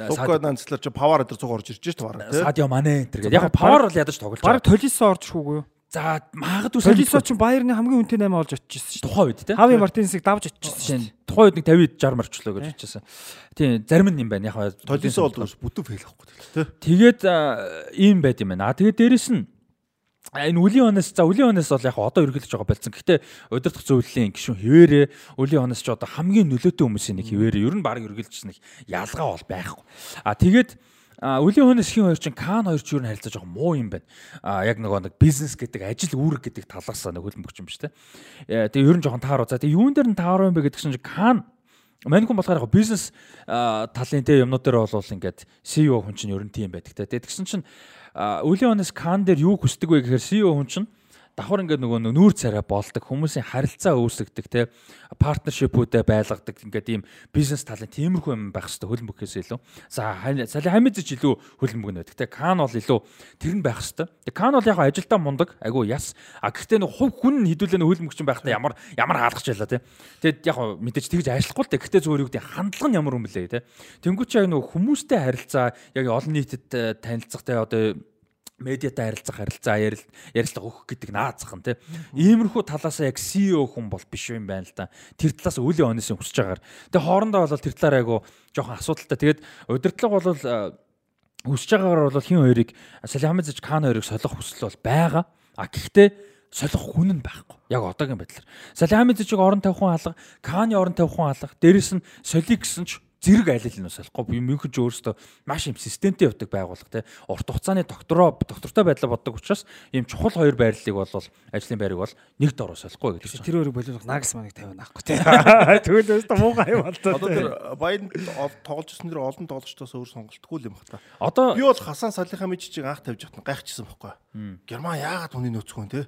8 Лука Нанцлаар чи павар дээр цуг орж ирж шүү дээ. Садио Мане энэ төр. Яг павар бол ядаж тоглож Бараг. Толисо орж шүүгүй юу? За магадгүй Толисо ч Баерны хамгийн үнэтэй 8 олж очижсэн шүү тухайн үед те. Хави Мартинесийг давж очижсэн. Тухайн үед нэг 50 60 морчлоо гэж хэлчихсэн. Тийм зарим нь юм байна. Яг Толисо бол бүтэн фейл авахгүй тий. Тэгээд ийм байд юм байна. А тэгээд дээрэс нь энэ үлийн оноос за үлийн оноос бол яг одоо ерөнхийлж байгаа болсон. Гэхдээ удирдах зөвлөлийн гишүүн хിവэрэ үлийн оноос ч одоо хамгийн нөлөөтэй хүмүүсийн нэг хിവэрэ ер нь баг ерөнхийлжсэн нэг ялгаа бол байхгүй. А тэгээд А үлийн хөнөөс хин хоёр чинь Кан хоёр ч юу н харилцаж байгаа муу юм байна. А яг нөгөө нэг бизнес гэдэг ажил үүрэг гэдэг талаас нэг хөлбөмбөгч юм биш үү? Тэгээ ер нь жоохон тааруу. За тэгээ юун дээр нь тааруу юм бэ гэдэг чинь Кан Манайхан болохоор яг бизнес талын тэ юмнууд дээр бол ингээд CEO хүн чинь ер нь тийм байдаг те. Тэгсэн чинь үлийн хөнөөс Кан дээр юу хүсдэг вэ гэхээр CEO хүн чинь давхар ингээд нөгөө нүүр царай болдог хүмүүсийн харилцаа үүсгдэг те партнершипүүдэд байлгадаг ингээд ийм бизнес талын тиймэрхүү юм байх хэрэгтэй хөлбөмбөгөөс илүү. За сали хамидж илүү хөлбөмбөг нь байдаг те. Кан бол илүү тэр нь байх хэрэгтэй те кан бол яг ажилдаа мундаг айгу яс. А гэхдээ нэг хувь хүн хідүүлэн хөлбөмбөгч байхдаа ямар ямар хаалгач ялла те. Тэгэд яг мэдээж тэгж ажиллахгүй л те гэхдээ зүгээр юу гэдэг хандлага нь ямар юм бэлээ те. Тэнгуүч яг нөгөө хүмүүстэй харилцаа яг олон нийтэд танилцах те одоо медиатай харилцах харилцаа ярил ярилцлага өгөх гэдэг наазах нь тийм. Иймэрхүү талаасаа яг CEO хүн бол биш юм байна л да. Тэр талаас үлийн онос хүсэж байгаагаар. Тэгээ хоорондоо бол тэр талаар айгу жоохон асуудалтай. Тэгээд удирдлага бол хүсэж байгаагаар бол хин хоёрыг Салихамидж Кан хоёрыг солих хүсэл бол байгаа. А гэхдээ солих хүн нь байхгүй. Яг одоогийн байдлаар. Салихамиджийг орон тавих хүн алга, Каны орон тавих хүн алга. Дээрэс нь солих гэсэн ч зэрэг айлал нь солихгүй Мюнхен ч өөрөөсөө маш юм системтэй явдаг байгууллага те урт хугацааны доктороо доктортой байдлаа боддог учраас ийм чухал хоёр байрлалыг бол ажлын байрыг бол нэг дороо солихгүй гэж Тэр өөрийг боловсрох Нагсманыг тавина аахгүй те. Тэгвэл өөртөө муухай юм бол Одоо тэр баян тоглож ирсэн дэр олон тоглогчдоос өөр сонголтгүй юм бата. Одоо Би бол Хасан Салихаа мижчийг анх тавьж хатна гайхчихсан байхгүй. Герман яагаад үний нөөцгүй те?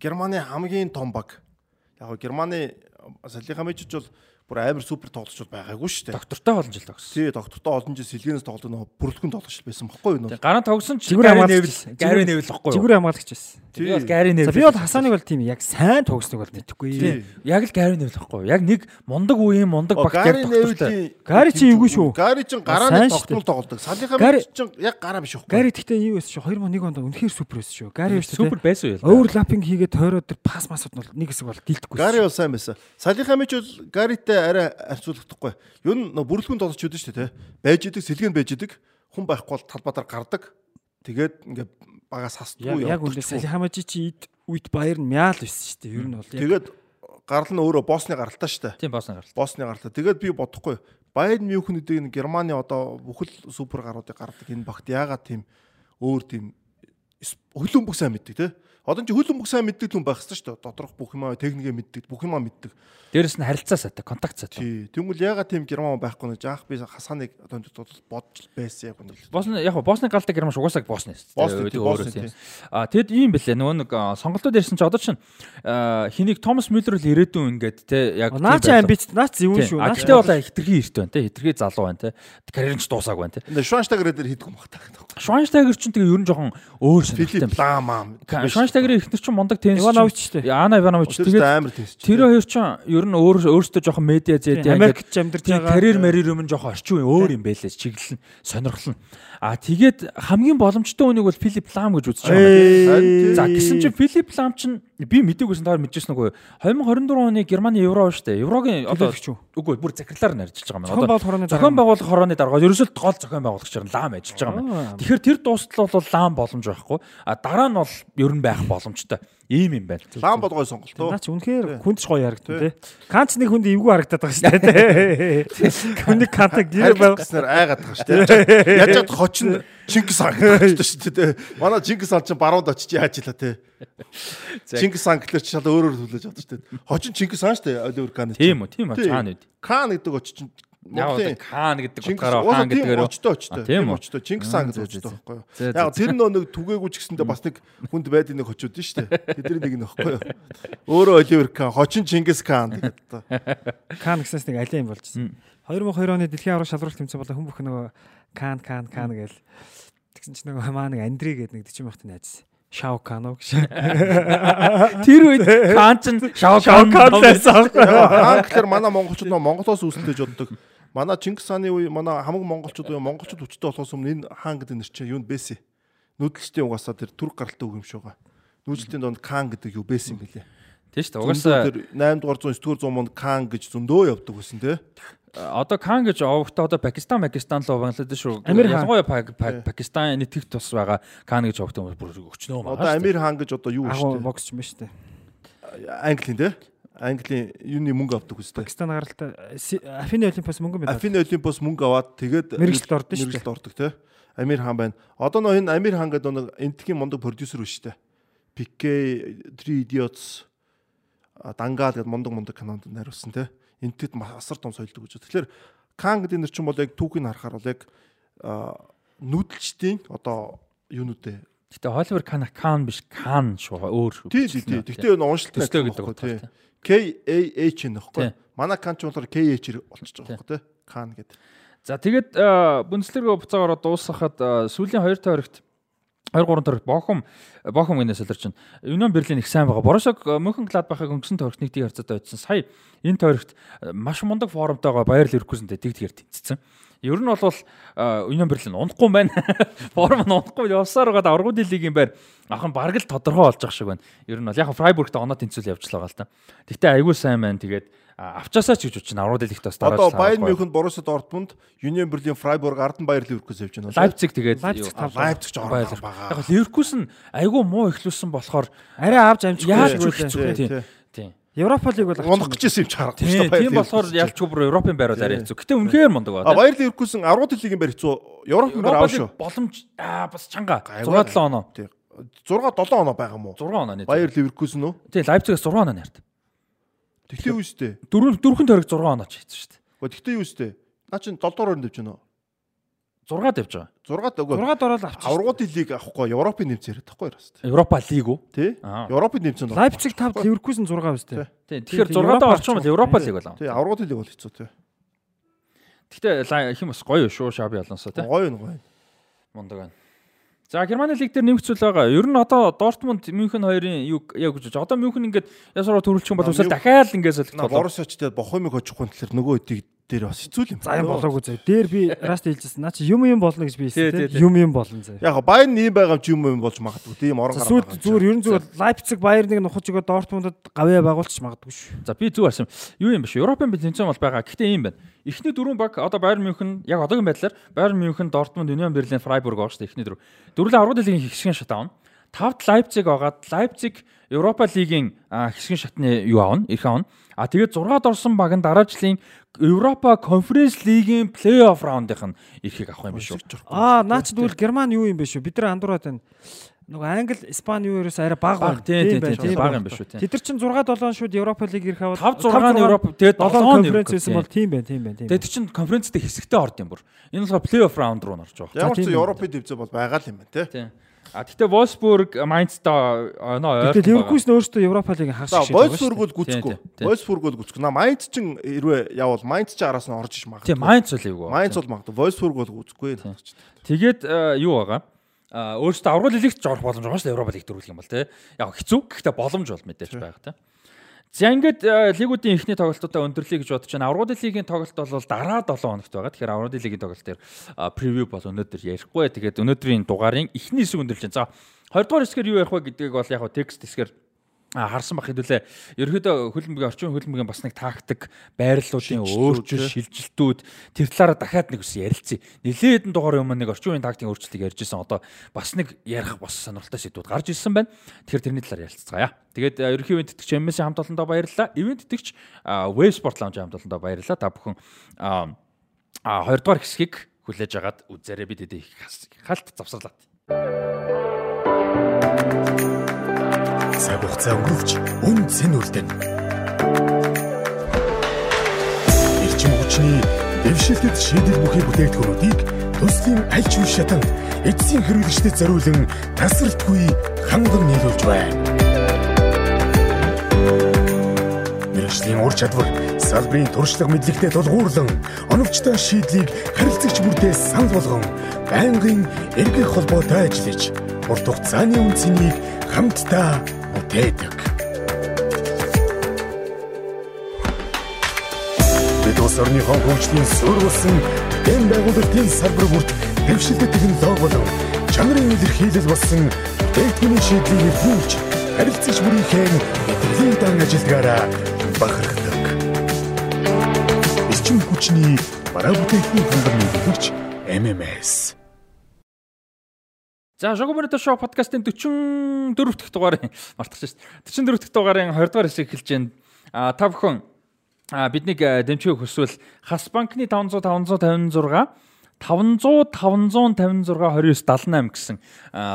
Германы хамгийн том баг. Яг Германы Салихаа мижч бол бүр амар супер тоглогч байгаагүй шүү дээ. Доктортой олон жил тогссон. Тий, доктортой олон жил сэлгэнээс тоглоод нөгөө бүрэлдэхүүн тоглогч байсан баггүй юу? Гараа тогсон ч зүгээр хамгаалагч. Гари нэвэл баггүй юу? Зүгээр хамгаалагч байсан. Би бол гари нэвэл. Би бол Хасаныг бол тийм яг сайн тогсныг бол мэдэхгүй. Яг л гари нэвэл баггүй юу? Яг нэг мундаг үеийн мундаг бактери тогтолтой. Гари чи юу шүү? Гари чин гараа нь тогтмол тоглодог. Салихаа чин яг гараа биш үхгүй. Гари гэхдээ юу байсан шүү? 2001 онд үнэхээр супер байсан шүү. Гари биш супер байсан юу? Оверлапинг хийгээд тойроод тэр пас масууд нь нэг хэсэг бол дилдэхгүй. Гари бол сайн байсан. Салихаа мич бол гаритай арай харьцуулахдаггүй. Юу н бүрэлдэхүүн тоглож өгдөө шүү дээ, тэ. Байж идэг, сэлгэн байж идэг. Хүн байхгүй бол талбайдаар гардаг. Тэгээд ингээд багаас хасдгүй Яг үндэ Салихамажи чи ид үйт баяр нь мяал байсан шүү дээ. Ер нь бол яг Тэгээд гарал нь өөрөө босны гаралтай шүү дээ. Тийм боосно гаралтай. Босны гаралтай. Тэгээд би бодохгүй. Байерн Мюнхен гэдэг энэ Германы одоо бүхэл супер гаруудыг гардаг энэ багт яагаад тийм өөр тийм хөлбөмбөг сайн мэддэг те. Одоо чи хөлбөмбөг сайн мэддэг хүн байх хэрэгтэй шүү дээ. Доторх бүх юмаа техникээ мэддэг, бүх юмаа мэддэг. Дээрэс нь харилцаа сайтай, контакт сайтай. Тий. Тэгвэл ягаад тийм Герман байхгүй нэ? Жаах би хасааныг одоо бодж байсан яг үнэ. Босны яг Босны галтай герман угаасаа Босны. Босны, тий, өөрөө Босны. А тэгэд ийм бэлээ нөгөө нэг сонголтууд ирсэн чи одоо чинь а, хэнийг Томас Мюллер л ирээдүйн ингээд те яг тийм Наа чи байлаа. амбиц, наа чи зөвүүн шүү. А Наа чи гэхдээ бол хитрхи эрт байна те хитрхи залуу байна те карьер нь ч дуусаагүй байна те Шванштайгер дээр хийдэг юм багтаа. Швайнштайгер чинь тэгээ ер нь жоохон өөр сонирхолтой Филип юм Ламаа. Швайнштайгер ихнэр чинь мундаг теннис Иванович шүү дээ. Ана Иванович тэгээд амар тэнс. тэр хоёр чинь ер нь өөр өөртөө жоохон медиа зэд Америкт ч амьдарч байгаа. карьер марьер юм жоохон орчин үеийн өөр юм байлээ чиглэл нь сонирхол нь А тэгээд хамгийн боломжтой үнийг бол Филип Лам гэж үзэж байгаа. За гэсэн чинь Филип Лам чинь би мэдээгүйсэн таар мэдчихсэн үгүй. 2024 оны Германы евро шүү дээ. Еврогийн одоо үгүй бүр захирлаар нь ажиллаж байгаа юм. Хорооны зохион байгуулах хорооны дарга ерөөсөө гол зохион байгуулагчаар нь Лам ажиллаж байгаа юм. Тэгэхээр тэр дуустал бол Лам боломж байхгүй. А дараа нь бол ер нь байх боломжтой. Ийм юм байна. лаан болгой сонголт уу. Наа чи үнэхээр хүндж гоё харагдсан тий. Канц нэг хүнд эвгүй харагдаад байгаа шүү дээ. Хүнийг канта гэрээ байг. гэснээр айгаад байгаа шүү дээ. Яаж чад хочин Чингис хаан гэдэг шүү дээ. Манай Чингис хаан ч баруунд очиж яаж илаа те. Чингис хаан гэхэлэр чи шал өөрөөр төлөж чаддаг шүү дээ. Хочин Чингис хаан шүү дээ. Оливер Кан. Тийм үү, тийм үү, хаана үд. Кан гэдэг очиж Яг одоо Каан гэдэг утгаараа хаан гэдгээр очтой очтой. тийм очтой. Чингис хаан зөө, очтой байхгүй юу? Яг тэр нөө нэг түгээгүй ч гэсэндээ бас нэг хүнд байдаг нэг хочууд нь шүү дээ. Тэдний нэг нь байхгүй юу? Өөрөө Оливер Кан, хочин Чингис хаан гэдэг та. Кан гэснээс нэг алиа юм болчихсон. 2002 оны дэлхийн аврал шалралт тэмцээн болоо хүн бүх нөгөө Кан Кан Кан гээл тэгсэн чинь нөгөө маа нэг Андри гэдэг нэг 40 махт найз. Шао Кано гэж. Тэр үед Каан ч Шао Шао Каан Кан байсан. Хаан гэхэлэр манай монголчууд нөө Монголоос үүсэлтэй жоддог. Манай Чингис хааны үе манай хамаг монголчууд уу монголчууд хүчтэй болохоос өмнө энэ хаан гэдэг нэр чинь юунд бэсэ? Нүүдэлчтэй угаасаа тэр түрк гаралтай үг юм шиг байгаа. Нүүдэлтийн донд каан гэдэг юу бэсэн юм бэлээ. Тийм шүү дээ. Угаасаа тэр 8 дугаар 100 9 дугаар 100 монд каан гэж зөндөө явдаг байсан те. одоо Каан гэж овогтой одоо Пакистан Пакистан руу Бангладеш руу ялангуяа Пак- Пак- Пакистан нэтгэх тус байгаа Каан гэж овогтой бүр өчнөө Одоо байгаа. Амир хаан гэж одоо юу шүү боксч юм ба шүү дээ. дээ. Английн те. Английн юуны мөнгө авдаг үстэй. Пакистан гаралтай Афины олимпиас мөнгө медаль. Афины олимпиос мөнгө аваад тэгээд Мэргэжилт ордон шүү дээ. Мэргэжилт ордог те. Амир хаан байна. Одоо нөө энэ Амир хаан гэдэг нэг энтхийн мундаг продюсер биш үү? Пике, Three Idiots, а, Дангаал гэдэг мундаг мундаг кинонд найруулсан те. Энтэд асар том соёлдог гэж. Тэгэхээр Кан гэдэг нэр чинь бол яг түүхийг харахаар бол яг нүүдэлчдийн одоо юунууд те. Гэтэ Холивер Каан Каан биш Каан шүү өөр шүү. Тий, тий, тий. Гэхдээ энэ уншилт Төслөө гэдэг тий. Утгаар. K A H нөхгүй. Тий. Манай Кан ч болохоор K H болчихж байгаа байхгүй те. Кан гэдэг. За тэгээд Бундслига буцаагаар дуусгахад сүүлийн 2 тойрогт 2 3 тойрогт Бохум Бохум гинэ солирч чинь Юнион Берлин их сайн байгаа. Борошог Мөнхен Гладбахыг өнгөрсөн тойрогт нэг тийм харьцаатай очсон. Сая энэ тойрогт маш мундаг формтойгоо Баер Ливеркузентэй тэг тэгэр тэнцсэн. Ер нь бол Юнион Берлин унахгүй байна. Форм нь унахгүй явсаар байгаа аврагуудын лигийн байр ахын бараг л тодорхой болж байгаа шиг байна. Ер нь бол яг Фрайбургт оноо тэнцүүл явжлаа гал та. Гэтэ айгүй сайн байна. Тэгээд а, авчаасаа ч гэж бодчихно. Аврагуудын лигт бас Одоо дараач. Bayern München, Borussia Dortmund, Union Berlin, Freiburg, Arden Bayer Leverkusen явж байна. Лайпциг тэгээд Leipzig жоо Баярлалаа. байгаа. Яг Ливеркузен айгүй муу эхлүүлсэн болохоор Арай авч амжихгүй. шүү ч дээ. Европа лиг бол Унах гэж ирсэн юм чи шүү Тийм дээ. тийм болохоор ялчгүй бүр Европын байрууд арай хэцүү. Гэтэ үнэхээр мундаг А байна. Bayer Leverkusen 10 лигийн байр хэцүү. Европын байр аав шүү. боломж аа бас чанга. Гайваа. 6 7 оноо. Тий. 6 7 оноо байгаа мó. 6 оноо нэ. Bayer Leverkusen үү? Тийм Лайпцигээс 6 оноо нарт. Тэгтээ юу өстэй? Дөрөв дөрвөн тойрог 6 оноо ч хийсэн шүү дээ. Гэхдээ юу өстэй? Наа чин 7 дугаар өрөнд явж байна уу? 6 давж байгаа. 6 даа. 6 дорол авчих. Аврагуудын лиг авахгүй Европын нэмц яриад тахгүй яраас. Европа лиг үү? Тий? Европын нэмцэнд. Лайпциг 5 Ливеркузен 6 үстэй. Тийм. Тийм, Тэгэхээр тийм, 6 даа Европа орчих юм бол. Европа лиг болоо. Тий, аврагуудын лиг бол хэцүү тий. Гэтэ хим бас гоё шүү Шаби Алонсо тийм. Гоё нь гоё. Мундаг байна. За Германы лиг дээр нэмэгцүүл байгаа. Ер нь одоо Дортмунд Мюнхен хоёрын юу яг гэж бодож. Одоо Мюнхен ингээд ясараа төрүүлчих юм бол үсэл дахиад ингээд солих На болоо. Тэгээд бохомыг очихгүй тэгэхээр нөгөө хэдийг дээр бас хэцүү юм. За юм болоогүй заяа. Дээр би раст хэлжсэн. Наа чи юм юм болно гэж би хэлсэн. тий, тий. Юм юм болно заяа. Яг баян ийм байгаа юм чи юм юм болж магадгүй. Тийм орон гараад Сүйд зүгээр ер нь зүгээр Лайпциг Баерныг нухаж өгөө Дортмундад гавьяа байгуулчих магадгүй шүү. За би зүг харсан. Юу юм шүү? Европын тэнцэн бол байгаа. Гэхдээ ийм байна. Эхний дөрвөн баг одоо Байерн Мюнхен яг одоогийн байдлаар Байерн Мюнхен, Дортмунд, Union Berlin, Freiburg байгаа шүү дээ. Эхний дөрөв. Дөрвөлээ аврагын лигийн хэсгийн шат авна. Тавд Лайпциг агаад Лайпциг Европа лигийн хэсгийн шатны юу авна? Их авна. А тэгээд 6-д орсон баг нь дараа жилийн Европа Конференц лигийн плей-офф раундынх нь эрхийг авах юм биш үү? Аа наа чи тэгвэл Герман юу юм бэ шүү? Бид нар андуураад байна. Нөгөө Англи, Испани юу ерөөс арай бага байна. тийм, тийм, тийм, бага юм биш үү, тийм. Тэд нар чинь 6 7 шууд Европа лиг ирэх аваад 5 6 нь Европ тэгээд 7 7 нь конференц байсан бол тийм байна, тийм байна, тийм. Тэгээд чинь конференцтэй хэсэгтээ орд юм бүр. Энэ болохоор плей-офф раунд руу норж байгаа. Ямар ч Европын дэвзээ бол байгаа л юм байна те. Тийм. А тэгтээ Wolfsburg Mainz-та оноо ойр. Гэтэл Ливеркузен өөртөө Европа лигийн хагас шиг. Wolfsburg бол гүцэхгүй. Wolfsburg бол гүцэхгүй. На Mainz ч хэрвээ явал Mainz ч араас нь орж иж магадгүй. Тийм Mainz л юу. Mainz бол магадгүй. Wolfsburg бол гүцэхгүй. Тэгээд юу байгаа? А өөрөөсөө аврал лигт жорох боломж байгаа шүү дээ Европа лиг дөрүүлэх юм бол тий. Яг хэцүү. Гэхдээ боломж бол мэдээж байгаа тий. За ингээд э, лигүүдийн ихний тоглолтуудаа өндөрлөе гэж бодож байна. Аврагын лигийн тоглолт бол дараа 7 хоногт байгаа. Тэгэхээр аврагын лигийн тоглолт дээр превью бол өнөөдөр ярихгүй. Тэгээд өнөөдрийн дугаарын ихний хэсэг өндөрлж байна. За 20 дугаар хэсгээр юу ярих вэ гэдгийг бол яг текст хэсгээр харсан бах хэдүүлээ ерөөдөө хөлбөмбөгийн орчин хөлбөмбөгийн бас нэг тактик байрлалуудын өөрчлөлт шилжилтүүд тэр талаараа дахиад нэг ус ярилцъя. Нилээд хэдэн дугаар өмнө нэг орчин үеийн тактикийн өөрчлөлтийг ярьж исэн. Одоо бас нэг ярих бас сонирхолтой сэдвүүд гарч ирсэн байна. Тэгэхээр тэрний талаар ярилцгаая. Тэгээд ерөнхий ивент тэтгэгч MS хамт олондоо баярлалаа. Ивент тэтгэгч Wave Sport Lounge хамт олондоо баярлалаа. Та бүхэн а 2 дугаар хэсгийг хүлээж агаад үзээрэй бид хэдий халт завсарлаа цаг хугацаа өнгөрөвч үн цэн үлдэн. Эрчим хүчний дэвшилтэд шийдэл бүхий бүтээгдэхүүнүүдийг төслийн аль ч үе шатанд эцсийн хэрэглэгчдэд зориулан тасралтгүй ханган нийлүүлж байна. Мэргэжлийн ур чадвар салбарын туршлага мэдлэгтэй тулгуурлан оновчтой шийдлийг харилцагч бүртээ санал болгон байнгын эргэх холбоотой ажиллаж урт хугацааны үнцнийг хамтдаа бүтээдэг. Бид улс орныхон хөгжлийн суурь болсон дэм байгуулалтын салбар бүрт дэвшилтэй технологи болон чанарын илэрхийлэл болсон бүтээгдэхүүний шийдлийг эргүүлж харилцагч бүрийнхээ мэдрэлийн дан ажилдгаараа бахархдаг. Эрчим хүчний бараа бүтээгдэхүүн хангамж нэгтгэгч MMS За Шогоморито шоу подкастын 44 дахь дугаарын мартах шээ. 44 дахь дугаарын 20 дугаар хэсэг эхэлж байна. А та бүхэн биднийг дэмжих хүсвэл Хас банкны 500 556 500 556 29 78 гэсэн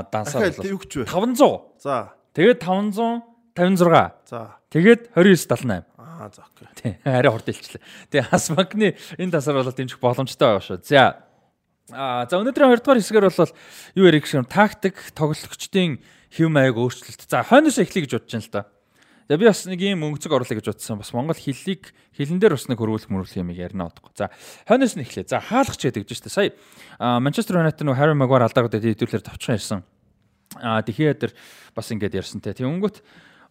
дансаар бол юу гэж вэ? 500. За. Тэгээд 556. За. Тэгээд 29 78. Аа за окей. Тий, арай хурд хэлчихлээ. Тэгээ Хас банкны энэ дансаар бол дэмжих боломжтой байгаа шүү. За. Аа за өнөөдрийн 2 дугаар хэсгээр бол юу ярих гэсэн тактик тоглогчдын хэв маяг өөрчлөлт. За хойноос эхлэе гэж бодож байна л да. За би бас нэг юм өнгөцөг оруулах гэж бодсон. Бас Монгол хэллийг хэлэн дээр бас нэг хөрвүүлэх мөрвүүлэх юм ярина бодохгүй. За хойноос нь эхлэе. За хаалгач гэдэг гэж байна. Сая Манчестер Юнайтед нөө Harry Maguire алдаргад хэдүүлэр товчхон ирсэн. Аа тэгэхээр бас ингэж ярьсан те. Тэг өнгөт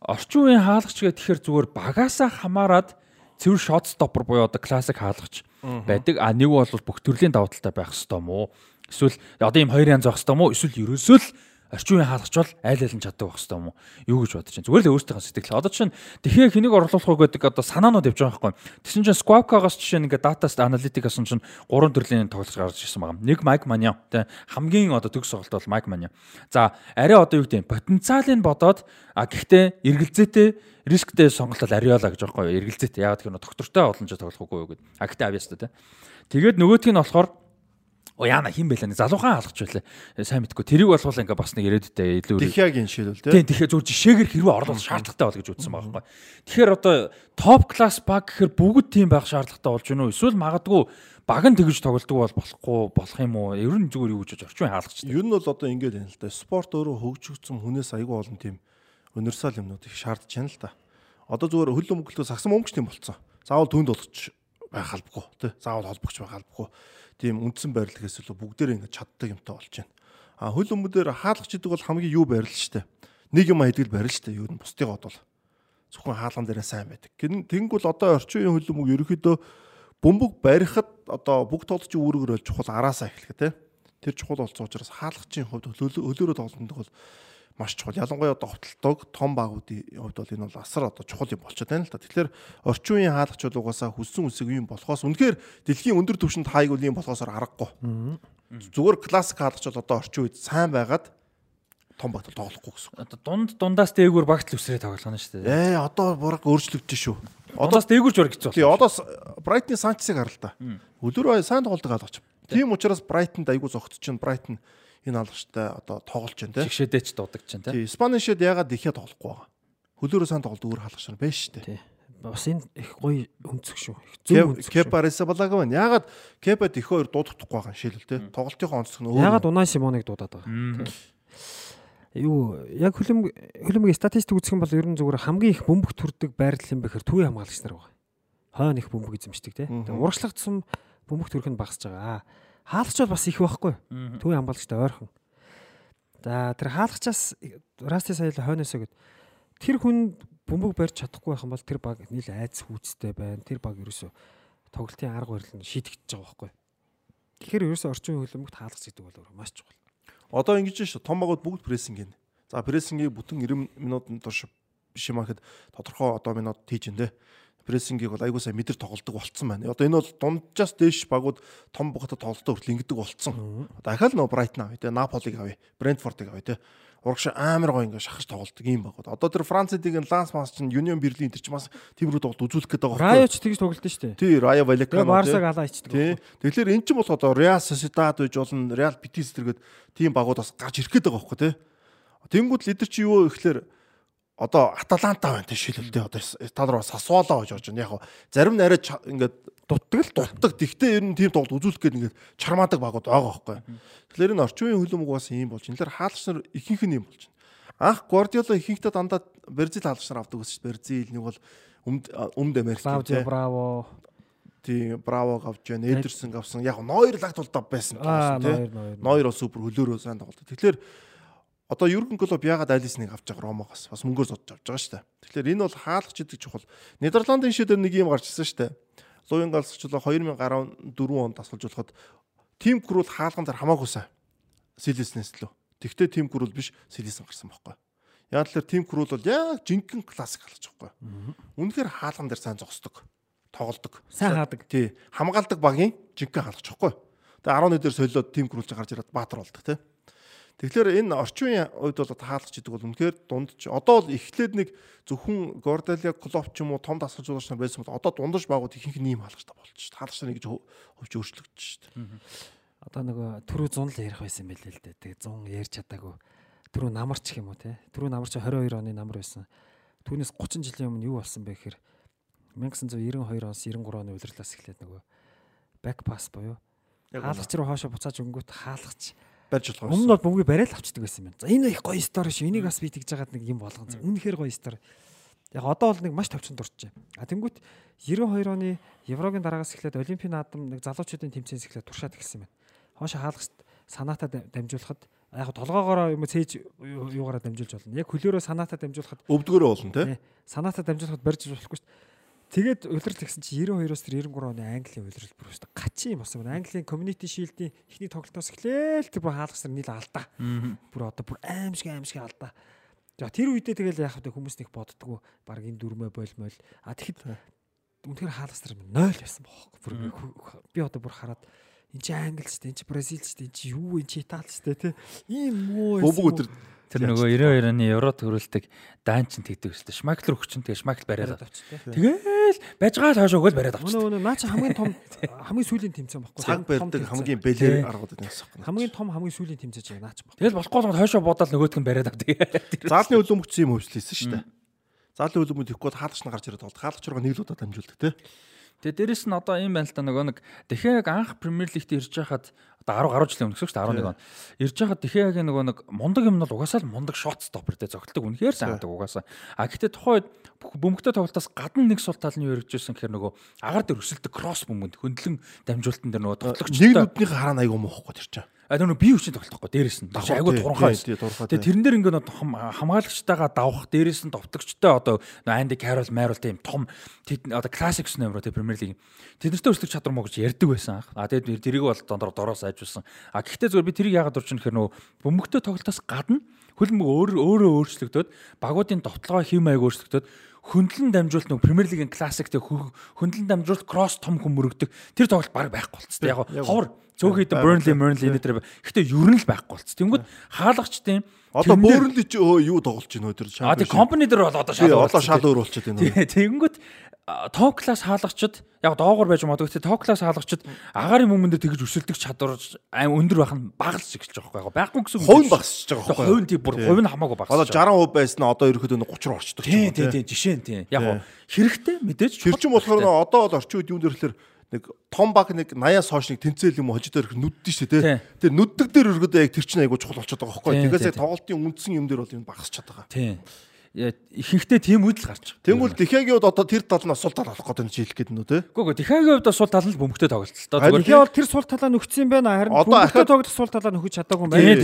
орчин үеийн хаалгач гэх тэгэхээр зүгээр багасаа хамаарад цэвэр shot stopper буюу одоо классик хаалгач байдаг. А нэг бол бүх төрлийн давуу талтай байх хэвээр уу? Эсвэл одоо ийм хоёр янз байх хэвээр уу? Эсвэл ерөөсөө л орчин үеийн хаалгач бол айл айл нь чаддаг байх хэвээр юм уу? Юу гэж бодож чинь. Зүгээр л өөртөө сэтгэл. Одоо чинь тэгэхээр хэнийг орлуулах уу гэдэг одоо санаанууд явж байгаа байхгүй. Тэсэн чинь Squawka-гаас жишээ нэг дата аналитикаас чинь гурван төрлийн тоглож гарч ирсэн байгаа. Нэг Mike Mania тэ хамгийн одоо төгс тоглолт бол Mike Mania. За арай одоо юу гэдэг потенциалыг бодоод а гэхдээ эргэлзээтэй рисктэй сонголтол ариола гэж байгаа байхгүй. Эргэлзээтэй. Яагаад гэвэл доктортой олонч тоглохгүй юу гэдэг. А гэхдээ авьяастай тэ. Тэгээд нөгөөтг нь болохоор Оо яана хин байлаа. Залуухан алгач байлаа. Э, сайн мэдгүй. Тэрийг болгоол ингээ бас нэг ирээдүйдээ илүү Дихягийн шийдвэл тийм. Тэгэхээр зүгээр жишээгээр хэрвээ орлуулах шаардлагатай бол гэж үзсэн байгаа байхгүй. Тэгэхээр одоо топ класс баг гэхээр бүгд тийм байх шаардлагатай болж гинөө. Эсвэл магадгүй баг нь тэгж тоглолдог бол болохгүй болох юм уу? Ер нь зүгээр юу гэж орчин хаалгач. Ер нь бол одоо ингээд байна л да. Спорт өөрөө хөгжигдсөн хүнээс айгүй олон тийм универсал юмнууд их шаардж байна л да. Одоо зүгээр хөл өмгөлтөө сагсан өмгч тийм болцсон. Заавал түнд болгоч байх албагүй тий. Заавал холбогч байх албагүй тийм үндсэн байрлалаас илүү бүгдээрээ ингэ чаддаг юмтай болж байна. А хөл өмгөдөр хаалгач гэдэг бол хамгийн юу байрлал штэ. Нэг юм хэдгэл байрлал штэ. Юу н бусдыгаа бодвол зөвхөн хаалган дээрээ сайн байдаг. Тэнгүүл одоо орчин үеийн хөл өмг ерөөхдөө бөмбөг барихад одоо бүх тоглолчийн үүргээр чухал араасаа эхлэх те. Тэр чухал болсон учраас хаалгачийн хувьд хөлөөрөө тоглолтод бол маш чухал. Ялангуяа одоо хөвтөлтөг том багуудын хувьд бол энэ бол асар одоо чухал юм болчиход байна л та. Тэгэхээр орчин үеийн хаалгач бол угаасаа хүссэн үсэг юм болохоос үнэхээр дэлхийн өндөр түвшинд хайг үл юм болохоосоор аргагүй. Зүгээр классик хаалгач бол одоо орчин үед сайн байгаад том багт тоглохгүй гэсэн. Одоо дунд дундаас дээгүүр багт л үсрээ тоглоно шүү дээ. Ээ одоо бураг өөрчлөгдөж шүү. Одоос дээгүүр жураг хэцүү. Тий одоос Брайтны Санчесыг харал та. Өдөр сайн тоглодог хаалгач. Тийм учраас Брайтонд айгүй зогтч чинь Брайтон энэ алгачтай одоо тоглож байна те. Шигшээдээ ч дуудаг чинь те. Тий, Спанишэд ягаад ихэ тоглохгүй байгаа. Хөлөөрөө сайн тоглолт өөр хаалгач нар байна шүү дээ. Бас энэ их гоё өнцөг шүү. Их зөв өнцөг. Кепа Ресабалаг байна. Ягаад Кепад их хоёр дуудахгүй байгаа шилэл те. Тоглолтынхоо онцлог нь өөр. Ягаад Унай Симоныг дуудаад байгаа. Юу яг хөлөм хөлөмгийн статистик үзэх юм бол ер нь зүгээр хамгийн их бөмбөг төрдөг байрлал юм бэхэр төвийн хамгаалагч нар байгаа. Хойно их бөмбөг эзэмшдэг те. Урагшлах тусам бөмбөг төрөх нь багасж байгаа. Хаалгач бол бас их байхгүй. Төвийн хамгаалагчтай ойрхон. За тэр хаалгачаас Расти сая хойноосоо гэд тэр хүн бөмбөг барьж чадахгүй байх юм бол тэр баг нийл айц хүүцтэй байна. Тэр баг ерөөсө тоглолтын арга барил нь шийдэгдэж байгаа байхгүй. Тэгэхээр ерөөсө орчин хөлбөмбөгт хаалгач гэдэг бол маш чухал. Одоо ингэж шүү. Том багууд бүгд прессинг гин. За прессингийг бүтэн 90 минутанд турш биш юм ахэд тодорхой одоо минут тийж энэ прессингийг бол айгуу сайн мэдэр тоглолдог болцсон байна. Одоо энэ бол дунджаас дээш багууд том боготой тоглолтоо хүртэл ингэдэг болцсон. Одоо ахаал нөө Брайтон авъя те, Наполиг авъя, Брентфордыг авъя те. Урагш амар гоо ингээ шахаж тоглолдог юм багууд. Одоо тэр Францдын Ланс Манс чинь Union Berlin тэр чинь бас тиймэрхүү тоглолт үзүүлэх гэдэг байгаа. Райо ч тэгж тоглолт нь шүү дээ. Тий, Райо Валекано. Барсаг алаа ичдэг. Тий. Тэгэхээр эн чинь бол одоо Real Sociedad гэж болно, Real Betis зэрэгэд тийм багууд бас гарч ирэх гээд байгаа байхгүй те. Тэнгүүд лидер чи юу ихлээр одоо Аталанта байна тийм шилэлтэй одоо та нар бас Сасволо гэж орж байна. Яг зарим нь арай ингээд дутдаг л дутдаг. Тэгтээ ер нь тийм тоглолт үзүүлэх гээд ингээд чармаадаг багууд байгаа байхгүй. Тэгэхээр энэ орчин үеийн хөлбөмбөг бас ийм болж. Тэгэхээр хаалгач нар ихэнх нь ийм болж байна. Анх Гвардиола ихэнхдээ дандаа Бразил хаалгач нар авдаг гэсэн чинь Бразил нэг бол өмд өмд Америк тийм браво тий браво авч байна. Эдерсон авсан. Яг ноёр лагт бол дав байсан тийм. Ноёр бол супер хөлөөрөө сайн тоглолт. Тэгэхээр Одоо Юрген Клоп яагаад Алисныг авч байгаа Ромоогоос бас мөнгөөр зодж авч байгаа шүү дээ. Тэгэхээр энэ бол хаалгач гэдэг чухал. Нидерландын шийдээр нэг юм гарч ирсэн шүү дээ. Луин галсчлаа 2014 онд тасгалжуулахад тим крул хаалган дээр хамаагүй сайн. Силиснээс лөө. Тэгтээ тим крул биш Силисэн гарсан байхгүй. Яг л тим крул бол яг жинхэнэ классик хаалгач байхгүй. Үнэхээр хаалган дээр сайн зогсдог. Тоглодог. Сайн хаадаг. Тий. Хамгаалдаг багийн жинхэнэ хаалгач байхгүй. Тэгээ 11 дээр солиод тим крулж гарч ирээд баатар болдог тий. Тэгэхээр энэ орчин үеийн үед бол таалгач гэдэг бол үнэхээр дундч одоо бол эхлээд нэг зөвхөн Гордалия Клоп ч юм уу том дасгалжуулагч нар байсан бол одоо дундаж байгууд ихэнх нь ийм хаалгачтай болж шүү. Таалгач нар ингэж хөвч өөрчлөгдөж шүү. Одоо нөгөө түрүү 100 л ярих байсан байл л дээ. Тэгээ 100 ярьж чадаагүй. Түрүү намарч юм уу те. Түрүү намарч 22 оны намар байсан. Түүнээс 30 жилийн өмнө юу болсон бэ гэхээр 1992 оноос 93 оны удирлаас эхлээд нөгөө back pass буюу хаалгач руу хоошо буцааж өнгөт хаалгач барьж болох байсан. Өмнө бол бөмбөгийг барайл авчдаг байсан юм. За энэ их гоё стори шүү. Энийг бас би тэгж жагаад нэг юм болгон. Үнэхээр гоё стори. Яг одоо бол нэг маш товчон дурчжээ. А тэнгуут 92 оны Еврогийн дараагаас эхлээд Олимпийн наадам нэг залуучуудын тэмцээнээс эхлээд туршаад эхэлсэн байна. Хоош хаалгач санаатаа дамжуулахад яг толгоогоороо юм цээж юугаараа дамжуулж болно. Яг хөлөөрөө санаатаа дамжуулахад өвдгөрөө болно тий. Санаатаа дамжуулахад барьж болохгүй шүү. Тэгээд улирал гэсэн чи 92-оос 93 оны Английн улирал бүр өстө гачин юм болсон. Английн community shield-ийн ихний тоглолтоос эхлээл тэр бүр хаалгасар нийл алдаа. Бүр одоо бүр аимшиг аимшиг алдаа. За тэр үедээ тэгэл яах вэ хүмүүс нэг боддгоо баг энэ дүрмээ болмол. А тэгэхэд үнэхээр хаалгасар 0 байсан бохоо. Бүр би одоо бүр хараад энэ чи англи ч энэ чи бразил ч энэ чи юу энэ чи итали ч те ийм муу бөбөг өдр Тэр нөгөө 92 оны евро төрөлтөг даанчин тэгдэг шүү дээ. Шмаклер өгчин тэгээ шмакл бариад авч. Байж байгаа цааш өгөөл бариад авч. Өнөө өнөө наа чи хамгийн том хамгийн сүүлийн тэмцээн баггүй. Цаг барьдаг хамгийн бэлэр аргууд байсан юм. Хамгийн том хамгийн сүүлийн тэмцээч наа чи баг. Тэгэл болохгүй бол хойшоо бодоод нөгөөдг нь бариад авдаг. Заалны хөлбөмбөгч юм хөвчлээсэн шүү дээ. Заалны хөлбөмбөг ихгүй хаалгач нь гарч ирээд болд. Хаалгач руугаа нэг л удаа дамжуулдаг те. Тэгээ дээрэс нь одоо юм байна л та нөгөө нэг Дахиаг анх Премьер Лигт ирж байхад одоо 10 гаруй жилийн өмнө гэсэн шүү дээ 11 он. Ирж байхад Дахиагийн нөгөө нэг мундаг юм нь бол угаасаа л мундаг шот стопер дээр зогтолдог үнэхээр сайн хадаг угаасаа. А гэхдээ тухайд бөмбөгтэй тоглолтоос гадна нэг сул тал нь юу хэрэгжүүлсэн гэхээр нөгөө агаар дээр өсөлтөг кросс бөмбөнд хөндлөн дамжуултан дээр нөгөө тоглогч нэг нүднийхээ хараа айгуу муухгүй тэр чинь. А тэр нөгөө бие хүчин тоглохгүй дээрэс нь. Айгуу туранхай. Тэгээ тэрэн дээр ингээд хамгаалагчтайгаа давах дээрэс нь товтлогчтой одоо Анди Карол Майрол тийм том одоо классик номер те Премьер Лиг. Тэднэртэй өсөлтөх чадвар мөн гэж ярьдаг байсан. А тэгээд тэрийг бол дондор дороос айжулсан. А гэхдээ зөвөр би тэрийг яагаад дурчин гэхээр нөгөө бөмбөгтэй тоглолтоос гадна хөлбөмбөг өөр өөрөө өөрчлөгдөд багуудын довтлогоо хэм маяг өөрчлөгдөд хөндлөн дамжуулт нэг Премьер Лигийн классик тэг хөндлөн дамжуулт кросс том хүм мөрөгдөг. Тэр тоглолт баг байхгүй болцсон. Яг ховор Цөөхөд Burnley, Burnley энэ төр гэхдээ ер нь л байхгүй болц. Тэнгүүд хаалгачдын Одоо Burnley ч юу тоглож байна тэр шал. А тий компани дээр бол одоо шал одоо шал өөр болчиход байна. Тэнгүүд топ класс хаалгачд яг доогоор байж магадгүй тий топ класс хаалгачд агарын мөнгөн дээр тэгж өсөлдөг чадвар аим өндөр байх нь багс эхэлж байгаа байхгүй байхгүй гэсэн хувь багсж байгаа байхгүй хувь тий бүр хувь нь хамаагүй багс. Одоо 60% байсан нь одоо ерөөхдөө 30 руу орчдөг тий тий тий жишээ нь тий яг хэрэгтэй мэдээж тэр чинь болохоор одоо бол орчин үед юун дээр нэг том баг нэг 80-аас хойш нэг тэнцэл юм хожид өрх нүддэн шүү дээ. Тэр нүддэг дээр өргөдөө яг тэр чинь айгуу чухал болчиход байгаа байхгүй. Тэгээс яг тоглолтын үндсэн юм дээр бол энэ багасч чадбайгаа. Тийм. Ихэнхдээ тийм үйл гарч байгаа. Тэнгүүл Дихагийн хувьд одоо тэр тал нь сул тал болох гэдэг нь хэлэх гээд нүү те. Үгүй ээ Дихагийн хувьд сул тал нь бөмбөгтэй тоглолт. Тэгэхээр бол тэр сул талаа нөхцсөн байна. Харин бөмбөгтэй тоглох сул талаа нөхөж чадаагүй юм байна.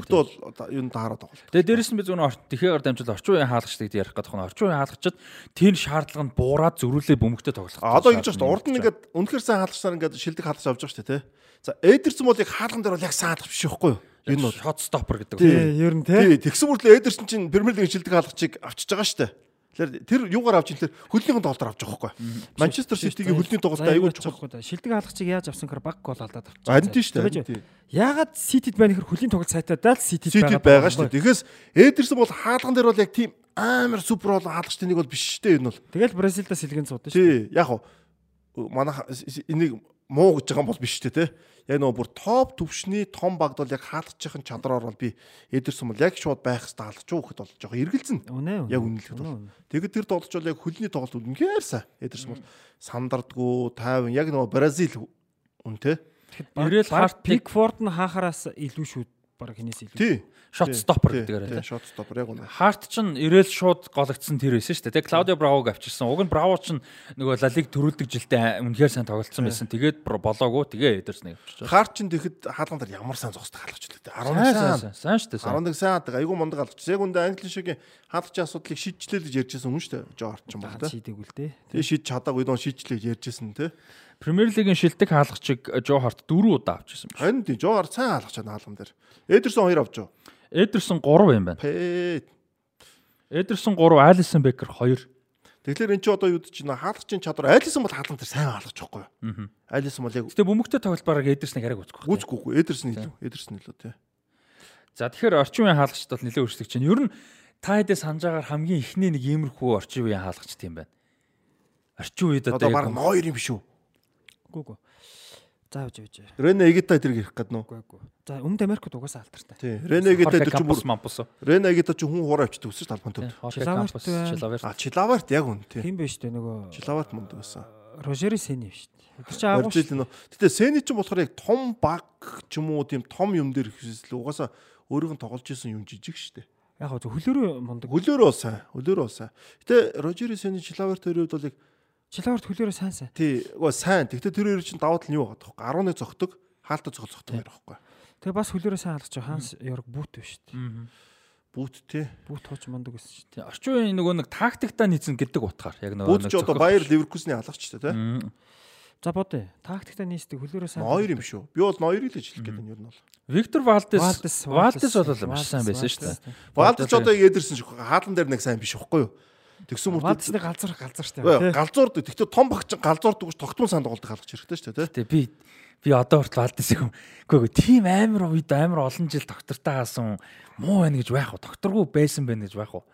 Бөмбөгт бол юу таараад байгаа. Тэгээ дээрэс нь би зөвхөн Дихагаар дамжуулаад орчин үеийн хаалгачдыг ярих гэдэг нь орчин үеийн хаалгачд тэр шаардлага нь буураад зөрүүлээ бөмбөгтэй тоглох. Одоо ингэж байна. Урд нь ингээд үнэхэр сайн хаалгачнаар ингээд шилдэг хаалгач авч байгаа шүү дээ те. За Эдерсон бол яг хаалган дээр бол яг сайн хаалгач биш байхгүй юу? Энэ бол shot stopper гэдэг. Тий, ер нь тий. Тэгсэн мөртлөө Эдерсон чинь Премьер лигийн шилдэг хаалгачийг авчиж байгаа шүү дээ. Тэгэхээр тэр юугаар авч ин тэр хөлнийхэн тоглолтоор авч байгаа байхгүй. Манчестер Ситигийн хөлний тоглолтоо аягүй чухал. Шилдэг хаалгачийг яаж авсан гэхээр баг гол алдаад авчихсан. Харин тийм шүү дээ. Яагаад Ситид байна гэхээр хөлийн тоглолт сайтаа дал Ситид байгаа. Ситид байгаа шүү дээ. Тэгэхээс Эдерсон бол хаалган дээр бол яг тийм амар супер бол хаалгачтай нэг бол биш шүү дээ энэ бол. Тэгэл Бразилдаас сэлгэн цууд шүү. Тий, яг уу манай энийг муу гэж байгаа юм бол биш дээ, тий яг нөгөө бүр топ төвшний том багд бол яг хаалгачихын чадраар бол би эдэрсэн бол яг шууд байх хэрэгтэй хаалгач уу гэхэд болж байгаа эргэлзэн. Яг үнэлэхэд бол. Тэгэд тэр тоглож бол яг хөлний тоглолт үнэхээр сайн. Эдэрсэн бол сандардгуу, тайван яг нөгөө Бразил үнтэй. Ирээл харт Пикфорд нь хаахараас илүү шүү баг хинээс илүү. Тий shot stopper гэдгээр тийм shot stopper яг үнэ. Харт ч ирээл шууд голөгдсон тэр байсан шүү дээ. Тэгээ Клаудио Бравог авчирсан. Уг нь Браво ч нөгөө Лалиг төрүүлдэг жилдээ үнэхээр сайн тоглолцсон байсан. Тэгээд болоогүй тэгээ эдэрс нэг авчирч. Харт ч тэгэхэд хаалган дээр ямар сайн зогсдог хаалгач л дээ. 11 сайн. Сайн шүү дээ. 11 сайн хаадаг. Айгу мундаг хаалгач. Яг үндэ Англи шигийн хаалгачийн асуудлыг шийдчлээ гэж ярьжсэн хүн шүү дээ. Жоо юм бол тэ. Шийдэг үл дээ. Тэгээ шийд чадаагүй дон шийдчлээ гэж ярьжсэн тэ. Премьер лигийн шилдэг хаалгачиг Жо Харт 4 удаа авчихсан байна. Харин тийм Жо Харт сайн хаалгач хаалган дээр. Эдерсон 2 авч. Эдерсон 3 юм байна. Эдерсон 3, Алисон Бекер 2. Тэгэхээр эн чинь одоо юу гэж байна? Хаалгачийн чадвар Алисон бол хаалган дээр сайн хаалгач байхгүй юу? Алисон бол яг Гэтэ бөмбөгтэй тоглолт бараг Эдерснийг арай үзэхгүй. Үзэхгүй. Эдерсэн илүү. Эдерсэн илүү тий. За тэгэхээр орчин үеийн хаалгачд бол нэлээд өөрчлөгдөж байна. Ер нь та хэдэ санаж байгаагаар хамгийн ихний нэг иймэрхүү орчин үеийн хаалгач тийм байна. Орчин үед одоо баг ноёр юм биш үү? Үгүй ээ. За явж явж. Рене Эгита тэр ирэх гээд нөө. Үгүй үгүй. За өмнөд Америкт угаасаа алтартай. Тий. Рене Эгита чинь бүр Мампус. Рене Эгита чинь хүн хураа авчдаг өсөж талбан төв. Чилаварт. А Чилаварт яг үн тий. Тийм биш үү нөгөө. Чилаварт мундаг байсан. Рожери Сени биш? Тэр чинь агуу. Гэтэ Сени чинь болохоор яг том баг ч юм уу тийм том юм дээр хэвсэл угаасаа өөрийнх нь тоглож исэн юм жижиг штэ. Яг хөө хөлөөрөө мундаг. Хөлөөрөө сайн. Хөлөөрөө сайн. Гэтэ Рожери Сени Чилаварт төрөөд бол яг Чилаварт хөлөөрөө сайн сайн. Тий, үгүй сайн. Тэгтээ тэр хоёр чинь давуу тал нь юу байгаа тоххой? 11 зогтөг, хаалтаа зогцохтой байх байхгүй. Тэгээ бас хөлөөрөө сайн алгаж байгаа Ханс Йорг бүүт биш үү? Бүүт тий. Бүүт хууч мундаг гэсэн чинь. Тий. Орчин үеийн нөгөө нэг тактиктаа нийцэн гэдэг утгаар яг нөгөө Бүүт ч одоо Баер Ливеркусны алгачтай тий. За бодъё. Тактиктаа нийцдэг хөлөөрөө сайн. Ноёр юм шүү. Би бол ноёрыг л хэлэх гэдэг нь ер нь бол. Виктор Валдес Валдес бол маш сайн байсан шүү дээ. Валдес ч одоо ядэрсэн шүү. Хаалан дээр нэг сайн биш үхгүй юу? Тэгсэн мөртөө Валцны галзуур галзууртай байна. Галзуур тэгтээ том багч галзуур дүүж тогтмол санд тоглох хаалгач хэрэгтэй шүү дээ. Тий би би одоо хүртэл Валдесийг үгүй тийм амар үед амар олон жил доктортай хаасан муу байна гэж байх уу? Докторгүй байсан байна гэж байх уу?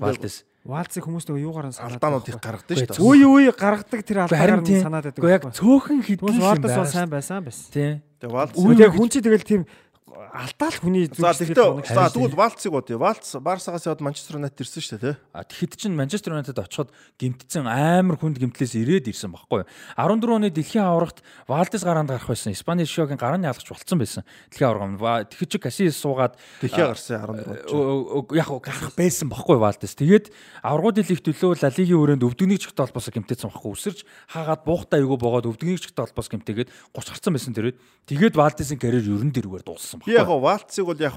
Валдес Валцыг хүмүүс нөгөө юугаар нь санаад алдаанууд их гаргадаг шүү дээ. Үе үе гаргадаг тэр алдаагаар нь санаад байдаг. Гэхдээ яг цөөхөн хэдэн Валдес бол сайн байсан байсан. Тий. Тэгээ Валдес үе хүн чи тэгэл тийм алдаал хүний тэгтээ за тэгвэл Валцыг бод. Валц Барсагаас яваад Манчестер Юнайтед ирсэн шүү дээ, тий. А тэгэхэд чинь Манчестер Юнайтед очиход гимтсэн амар хүнд гимтлээс ирээд ирсэн баггүй. 14 оны дэлхийн аврагт Валдес гараанд гарах байсан. Испани шогийн гарааны алгач болцсон байсан. Дэлхийн авраг. Тэгэхэд чи Касиес суугаад дэлхийн гарсан 14. Яг гарах байсан баггүй Валдес. Тэгээд аврагууд лигт төлөө Ла Лигийн өрөөнд өвдөгний чигт холбоосоо гимтээсэн баггүй. Өсөрж хаагаад буухтаа эйгөө богоод өвдөгний чигт холбоос гимтээгээд 30 гарсан байсан тэрээд тэгээд Валдесийн карьер ерөн дэргээр дууссан баг яг Валцыг бол яг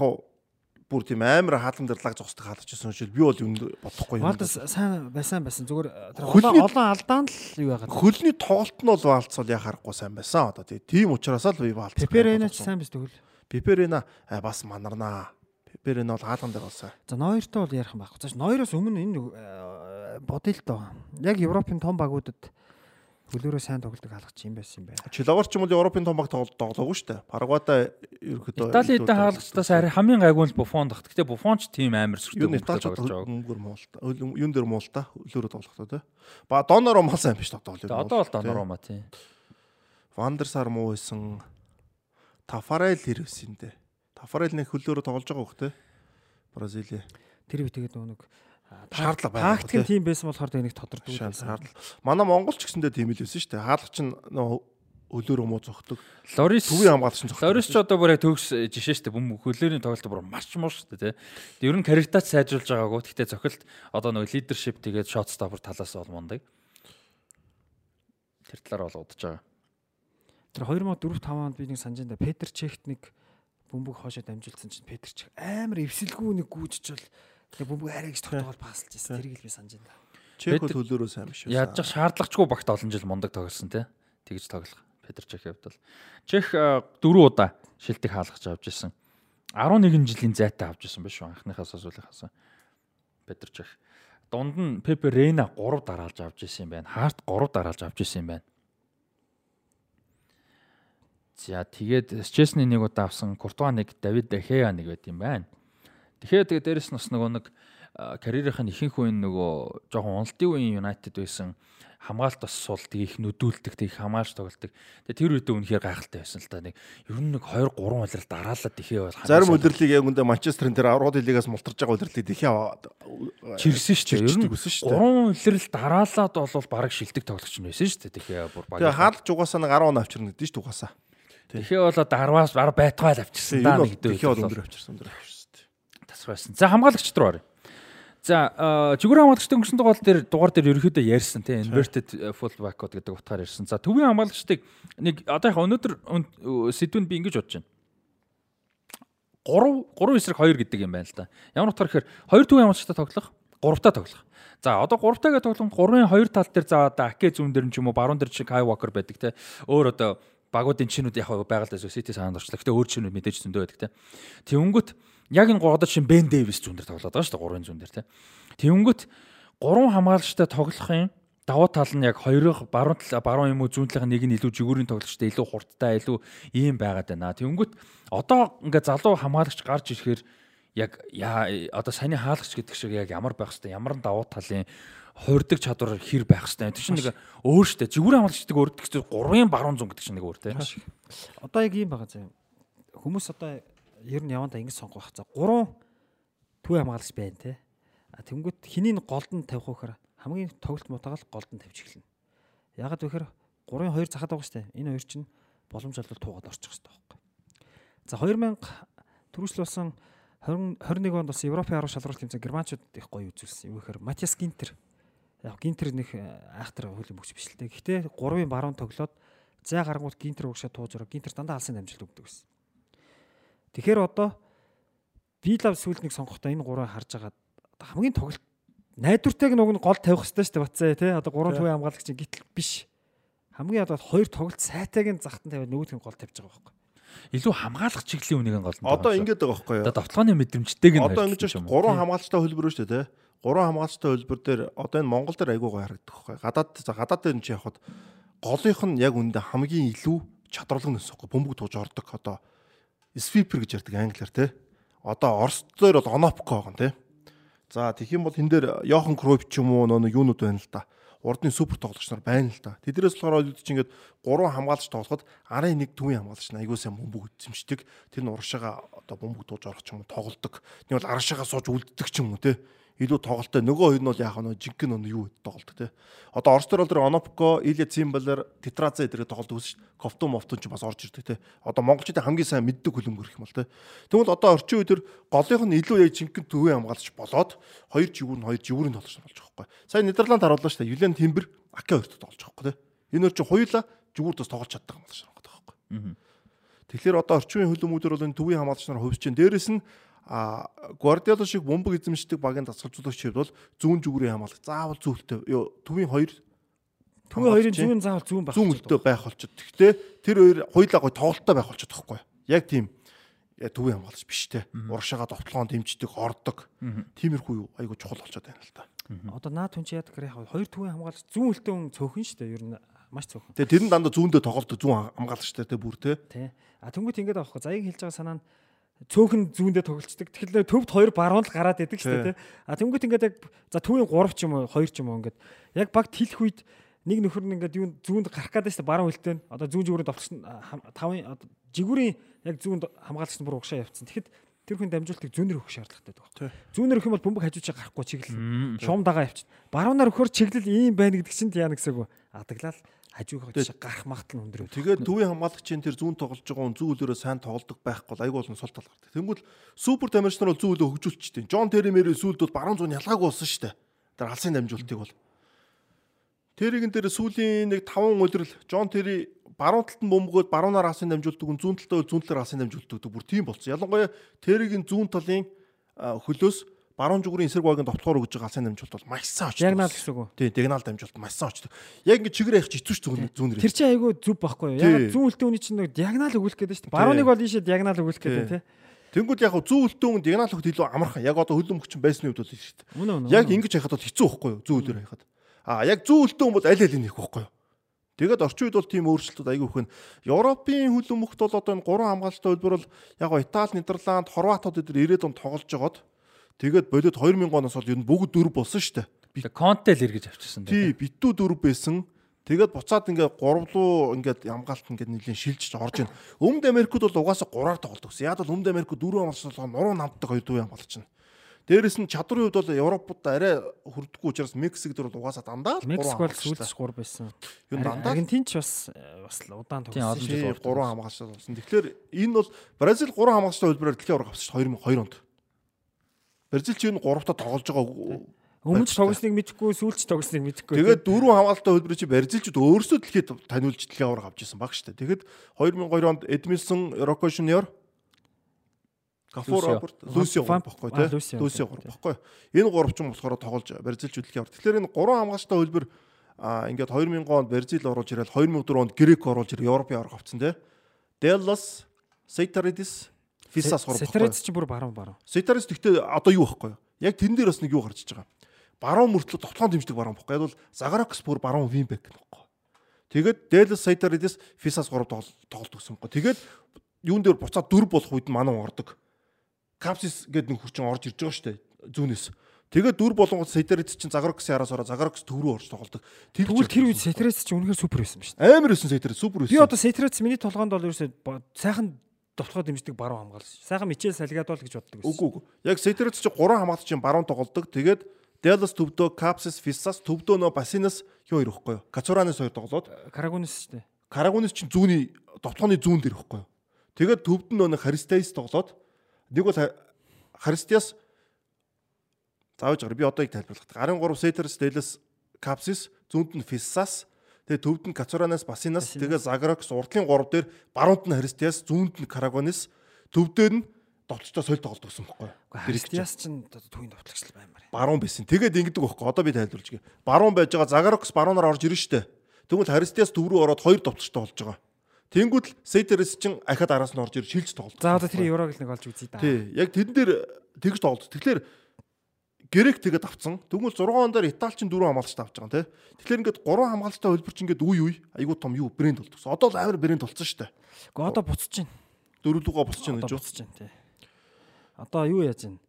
бүр тийм амар хаалган дээр лаг зогсдог хаалгачсан шүү. Би бол юм бодохгүй юм. Валдас сайн байсан байсан. Зүгээр олон алдаан л юу яагаад. Хөлний тоглолт нь бол Валц бол яг харахгүй сайн байсан. Одоо тийм учраас л би Валц. Пеперена ч сайн биз тэгвэл. Пеперена бас манарнаа. Пеперена бол хаалган дээр болсон. За ноёртой бол ярих юм байхгүй. Зааш ноёроос өмнө энэ бодъё л доо. Яг Европын том багуудад хөлөөрөө сайн тоглодог хаалгач юм байсан юм байна. Чилавар ч юм уу Европын том баг тоглоогүй шүү дээ. Парагвайтай ерөөхдөө Италийн хаалгачтаас арай хамгийн гайгүй нь Буфон дах. Гэтэ Буфон ч тийм амар сүртэй юм тоглож байгаа. Өнгөр муу л та. Юун дээр муу л та. Хөлөөрөө тоглохдоо те. Ба Донор мал сайн биш тоглоо. Одоо бол Донор маа тий. Вандерсар муу байсан. Тафарел хэрвс юм дээ. Тафарел нэг хөлөөрөө тоглож байгаа хөх те. Бразили. Тэр үе тэгээд нэг шаардлага байна. Тактик тийм байсан болохоор тэ нэг тодордог шаардлага. Манай Монгол ч гэсэндээ тийм л байсан шүү дээ. Хаалгач нь хөлөөрөө муу зогтдог. Лорис Төвийн хамгаалагч нь зогтдог. Лорис ч одоо бүр яг төгс жишээ шүү дээ. Бөм хөлөөний тоглолт бүр марч муу шүү дээ, тий. Ер нь карьертач сайжруулж байгаагүй. Гэхдээ зохилт одоо нөгөө лидершип тэгээд шот стопер талаас бол мундаг. Тэр талаар бол удаж байгаа. Тэр 2004 5 онд би нэг санаж байна. Петр Чехт нэг бөмбөг хоошоо дамжуулсан чинь Петр Чех амар эвсэлгүй нэг гүйжж бол тэр бөмбөг арай гэж тогтоогоод паслж ирсэн. Тэрийг л би санаж байна. Чех бол хөлөөрөө сайн биш үү? Яаж ч шаардлагачгүй багт олон жил мундаг тоглосон тий. Тэгж тоглох. Петр Чех явд бол. Чех э, дөрөв удаа шилдэг хаалгаж авч ирсэн. 11 жилийн зайтай авч ирсэн биш үү анхныхаас сүүлийнхаас. Петр Чех. Дунд нь Пепе Рейна 3 дараалж авч ирсэн юм байна. Харт 3 дараалж авч ирсэн юм байна. За тэгээд Чесны нэг удаа авсан Куртуа нэг Давид Дахея нэг байт юм байна. Тэгэхээр тэгээд дээрэс нь бас нөгөө нэг карьерийнх нь ихэнх үеийн нөгөө жоохон уналтын үеийн United байсан хамгаалт бас суулдаг их нүдүүлдэг их хамгаалж тоглолдог. Тэгээ тэр үедээ үнэхээр гайхалтай байсан л та нэг ер нь нэг 2 3 удирал дараалаад ихээ бол Зарим удирлыг яг үндэ Манчестерын тэр аврагд лигаас мултарж байгаа удирлыг аваад чирсэн шүү дээ. Ер нь өсөн шүү дээ. 3 удирал дараалаад бол баг шилдэг тоглогч нь байсан шүү дээ. Тэгэхээр бүр баг. Тэгээ хаалж угаасаа нэг 10 он авчирна гэдэг шүү дээ угаасаа. Тэгэхээр бол дарваас баг байтгаал авчирсан даа нэг дөө. дэлхийн бол өндөр авчирсан өндөр авчирсан. Тасрсан. За хамгаалагчд руу оръё. За жигүүр хамгаалагчдын өнгөрсөн дугаар дээр дугаар дээр ерөөхдөө ярьсан тийм inverted full backward гэдэг утгаар ярьсан. За төвийн хамгаалагчдыг нэг одоо яг өнөөдөр сэдвүнд би ингэж бодож байна. 3 3 эсрэг 2 гэдэг юм байна л да. Ямар утгаар гэхээр 2 төвийн хамгаалагчтай тоглох, 3 та тоглох. За одоо 3 таагаа тоглох 3-ын 2 тал дээр за одоо Аке зүүн дээр нь ч юм уу баруун дээр чи Kai Walker байдаг те. Өөр одоо багуудын чинүүд яг байгаль дэс City саанд орчлаа. Гэтэ өөр чинүүд мэдээж зөндөө байдаг те. Тэвнгөт яг энэ одоо чинь Бен Дэвис зүүн дээр тоглоод байгаа шүү дээ 3-ын зүүн дээр те. Тэвнгөт 3 хамгаалагчтай тоглохын давуу тал нь яг хоёрыг баруун тал баруун юм уу зүүн талын нэг нь илүү жигүүрийн тоглогчтой илүү хурдтай илүү ийм байгаад байна. Тэнгүүт одоо ингээ залуу хамгаалагч гарч ирэхээр яг яа одоо саний хаалгач гэдэг шиг яг ямар байх хэвээр ямар давуу талын хуурдаг чадвар хэр байх хэвээр. Тэр чинь нэг өөр штэ. Жигүүрийн хамгаалагчдаг өөр гэдэг чинь 3-ын баруун зүүн гэдэг чинь нэг өөр те. Одоо яг ийм байгаа заа. Хүмүүс одоо ер нь явандаа ингэж сонгох. За 3 төв хамгаалагч байна те. А тэнгүүт хэнийг голд нь тавих вэ гэхээр хамгийн тоглолт мутагаал голд нь тавьж эхэлнэ. Ягаад вэ гэхээр 3-ын 2 захаад байгаа штэ. Энэ хоёр чинь боломж олвол туугаад орчих хэвээр байхгүй. За 2000 төрүүлсэн болсон 20 21 онд бас Европын арга шалралт тэмцээн германчууд их гоё үзүүлсэн. Юу гэхээр Матиас Гинтер яг Гинтер нэг айхтар хөлийн бөкс биш л дээ. Гэхдээ 3-ын баруун тоглоод зай гарангууд Гинтер угшаа тууж ороо Гинтер дандаа алсын дамжилт өгдөг байсан. Тэгэхээр одоо Вилав сүүлд нэг сонгохдоо энэ гурыг харж агаад одоо хамгийн тоглолт найдвартайг нэг гол тавих хэрэгтэй шүү дээ бацаа тий. Одоо 3 төвийн хамгаалагч гítэл биш. Хамгийн одоо хоёр тоглолт сайтайг нь захтан тавиад нөгөөдг нь гол тавьж байгаа байхгүй. Илүү хамгаалагч чиглэлийн үнийг нь гол нь. Одоо ингэж байгаа байхгүй юу? одоо давтгааны мэдрэмжтэйг нь Одоо ингэж байна. Гурван хамгаалагчтай хөлбөр шүү дээ, тэ. Гурван хамгаалагчтай хөлбөр дээр одоо энэ Монгол дээр айгүй гоё харагдах байхгүй. Гадаад гадаад дээр нь чи явахад голынх нь яг үндэ хамгийн илүү чадварлаг нөс байхгүй. Бөмбөг тууж ордог одоо sweeper гэж ярьдаг англиар тэ. Одоо Орос дээр бол Онопко байгаа тэ. За тэгэх юм бол энэ дээр Йохан Кройп ч юм уу нэг юунууд байна л да. Урдны супер тоглогч нар байна л да. Тэднээс болохоор үүд чинь ингээд гурван хамгаалагч тоглоход арын нэг төвийн хамгаалагч нь аягүй сайн бөмбөг эзэмшдэг. Тэр нь урагшаага одоо бөмбөг дууж орох ч юм уу тоглодог. Нэг бол арашаага сууж үлддэг ч юм уу те илүү тоглолттой нөгөө хоёр нь бол яг нөө жинхэнэ нөө юу тоглолт те. Одоо Орос төр бол тэр Онопко, Илия Цимбалер, Титраца эдгээр тоглолт үзэж Ковтун Мовтун ч бас орж ирдэг те. Одоо монголчуудын хамгийн сайн мэддэг хөлбөмбөр гэх юм бол те. Тэгвэл одоо орчин үеэр голынх нь илүү яг жинхэнэ төвийн хамгаалагч болоод хоёр живүүр нь хоёр живүүрийн тоглогч болж байгаа байхгүй. Сая Нидерланд харууллаа шүү дээ. Юлен Тимбер, Аке хоёрт тоглож байгаа байхгүй те. Энэ хоёр чинь хоёулаа живүүр тус тоглож чаддаг юм байна байхгүй. Тэгэхээр одоо орчин үеийн хөлбөмбөөр бол энэ төвийн хамгаалагч нар хувьсч чинь дээрэс нь а Гвардиола шиг бомбог эзэмшдэг багийн дасгалжуулагч хэд бол зүүн зүгрийн хамгаалах заавал зүүлтэй ёо төвийн хоёр Төвийн хоёрын зүүн заавал зүүн байх. зүүн өлтөө байх болчиход. Гэхдээ тэр хоёр хоёулаа гой тоглолттой байх болчиход байхгүй. Яг тийм төвийн хамгаалагч биш те. Урагшаага довтлогоон дэмждэг, ордог. Тиймэрхүү юу айгу чухал болчиход байна л да. Одоо наад хүн чи яадаг гэхээр яг хоёр төвийн хамгаалагч зүүн өлтөө цөөхөн шүү дээ. Ер нь маш цөөхөн. Тэгээ тэр нь дандаа зүүндээ тоглолдог зүүн хамгаалагчтай те бүр те. Тий. А тэнгуут ингэж аахгүй. Заяг хэлж байгаа санаа нь цөөхөн зүүндээ тоглолцдог. Тэгэхээр төвд хоёр баруун л гараад идэг шүү дээ. А тэнгуут ингэж яг за төвийн 3 ч юм уу 2 ч юм уу ингэж яг баг тэлэх үед нэг нөхөр нь ингээд юу зүүнд гарах гэдэг шүү дээ баруун хөлтөө. Одоо зүүн зүгүүрийн довтлогч тавын жигүүрийн яг зүүнд хамгаалагч нь бүр угшаа явцсан. Тэгэхэд тэр хүн дамжуултыг зүүнээр өгөх шаардлагатай байдаг. Зүүнээр өгөх юм бол бөмбөг хажуучаа гарахгүй чиглэл. Шум дагаа явчих. Баруунаар өгөхөр чиглэл ийм байна гэдэг чинь яа нэгсээгүү. Адаглал хажуугаар тийш гарах магадлал нь өндөр. Тэгээд төвийн хамгаалагчийн тэр зүүн тоглож байгаа хүн зүүн үлээрээ сайн тоглодог байхгүй айгүй болон сул тал гардаг. Тэнгүүл супер нар бол зүүн үлээ хөгжүүлчихтэй. Джон Терри мэрийн сүүлд бол баруун зүүн ялгаагүй болсон шүү дээ. Тэр алсын дамжуултыг бол. Тэрийн дээр сүүлийн нэг 5 өдрөл Джон Терри баруун талд нь бөмбөгөөд баруунаар асын дамжуулдаг, зүүн талдаа зүүн талаар асын дамжуулдаг бүр тийм болсон. Ялангуяа Терригийн зүүн талын хөлөөс баруун зүгүүрийн эсрэг багийн довтлохоор өгж байгаа алсын дамжуулт бол маш сайн очдог. Диагнал гэсэн үг? Тий, диагнал дамжуулт маш сайн очдог. Яг ингэ чигээр явах хэцүү ш зүүн зүүн нэр. Тэр чинь айгүй зүв байхгүй юу? Яг зүүн үлтэн үний чинь диагнал өгүүлэх гэдэг шүү дээ. Барууныг бол ийшээ диагнал өгүүлэх гэдэг тий. Тэнгүүд яг зүүн үлтэн диагнал өгөхд илүү амархан. Яг одоо хөлөн мөгч байсны хувьд бол шүү дээ. Яг ингэж яхад бол хэцүү байхгүй юу? Зүүн үлээр яхад. А яг зүүн үлтэн бол аль аль нэх байхгүй юу? Тэгээд орчин үед бол тийм өөрчлөлтүүд аягүй их байна. Европын хөлөн мөхт бол одоо энэ гурван хамгаалалттай хөлбөр бол яг Итали, Нидерланд, Хорватууд эдгээр 90-ад онд тоглож жагаад Тэгээд бодит 2000 оноос бол ер нь бүгд дөрв болсон шүү дээ. Контел эргэж авчихсан. Тий, битүү дөрв байсан. Тэгээд буцаад ингээд 3 руу ингээд ямгаалт ингээд нэлийн шилжиж орж ийн. Өмнөд Америкт бол угаасаа 3-аар тоглодог гэсэн. Яг бол Өмнөд Америкт 4 оноос бол нуруу намтдаг хоёр дүү ямгаалч чинь. Дээрэс нь чадрын хувьд бол Европод арай хүрдэггүй учраас Мексик дээр бол угаасаа дандаа л 3 Мексик бол сүүлс 3 байсан. Юу дандаа Аргентин ч бас бас удаан тоглосон. 3 хамгаалч болсон. Тэгэхээр энэ бол Бразил 3 хамгаалагчтай хөлбөрөөр дэлхийн авраг авсан шүү 2002 онд. Бразил ч энэ гуравтаа тоглож байгаа Өмнө ч тогсныг мэдэхгүй, сүүлч тогсныг мэдэхгүй. Тэгээд дөрвөн хамгаалалтаа хөлбөрөөр чи Бразилчууд өөрсдөө дэлхийд таниулж дэлхийн авраг авч ирсэн баг шүү дээ. Тэгэхэд 2002 онд Эдмилсон, Рокко Шуниор Гафур Роберт, Лусио баггүй тий. Лусио баггүй. Энэ гурав ч юм болохоор тоглож Бразилч дэлхийн авраг. Тэгэхээр энэ гурван хамгаалалтаа хөлбөр а ингээд 2000 онд Бразил оруулж ирэл 2004 онд Грек оруулж ирэл Европын авраг авцсан тий. Деллас, Сейтаридис, Фисас гурав. Сетарец чи бүр баруун баруун. Сетарец гэхдээ одоо юу байхгүй юу? Яг тэн дээр бас нэг юу гарч иж байгаа. Баруун мөртлөө тоглоом дэмждэг баруун байхгүй. Яг бол Загаракс бүр баруун винбек гэхгүй. Тэгээд Дэлс Сетарец Фисас гурав тоглолт өгсөн байхгүй. Тэгээд юун дээр буцаад дөрв болох үед манай ордог. Капсис гэдэг нэг хүчин орж ирж байгаа шүү дээ. Зүүнээс. Тэгээд дүр болонгод Сетарец чинь Загараксын араас ороо Загаракс төв рүү орж тоглолдог. Тэгвэл тэр үед Сетарец чинь үнэхээр супер байсан шүү дээ. Амар байсан Сетарец супер байсан. Би одоо Сетарец миний толгоонд бол ерөөсөө сайхан довтлохоо дэмждэг баруун хамгаалсан. Сайхан Мичэл Салгадол гэж боддог байсан. Үгүй үгүй. Яг Сетерц чи гурван хамгаалагчийн баруун тоглолдог. Тэгээд Dallas төвдөө Capsis Fissas төвдөө нөө Basinas юу хоёр ихгүй юу? Кацуранес хоёр тоглоод Карагунис шүү дээ. Карагунис чинь зүүнний довтлооны зүүн дээр ихгүй юу? Тэгээд төвд нь нөө Харистайс тоглоод нэг бол Харистиас зааж гараа би одоо яг тайлбарлах. 13 Сетерс Dallas Capsis зүүнд нь Fissas Тэгээ төвд нь Кацуранаас Басинаас тэгээ Загракс урдлын 3 дээр баруунд нь Харистиас зүүнд нь Карагонис төвдөр нь довтлогчтой соль тоглолт гэсэн байхгүй юу? Харистиас ч төвийн довтлогч баймаар. Баруун байсан. Тэгээд ингэдэг байхгүй. Одоо би тайлбарлаж гээ. Баруун байж байгаа Загракс баруунаар орж ирнэ штэ. Тэгвэл Харистиас төв рүү ороод хоёр довтлогчтой болж байгаа. Тэнгүүд л Сейтерс чинь ахад араас нь орж ир шилж тоглолт. За одоо тэр Еврог нэг олж үзье да. Тий. Яг тэн дээр тэгж тоглолт. Тэгэхээр Грек тэгээд авцсан. Тэгвэл 6 он дээр Италичин 4 хамгаалагчтай авч байгаа тийм. Тэгэхээр ингээд 3 хамгаалагчтай хөлбөрч ингээд үе үе айгуу том юу брэнд болчихсон. Одоо л амар брэнд болцсон шүү дээ. Гэхдээ одоо буцаж байна. Дөрөвлөгөө буцаж байна гэж байна. Буцаж байна тий. Одоо юу яаж байна?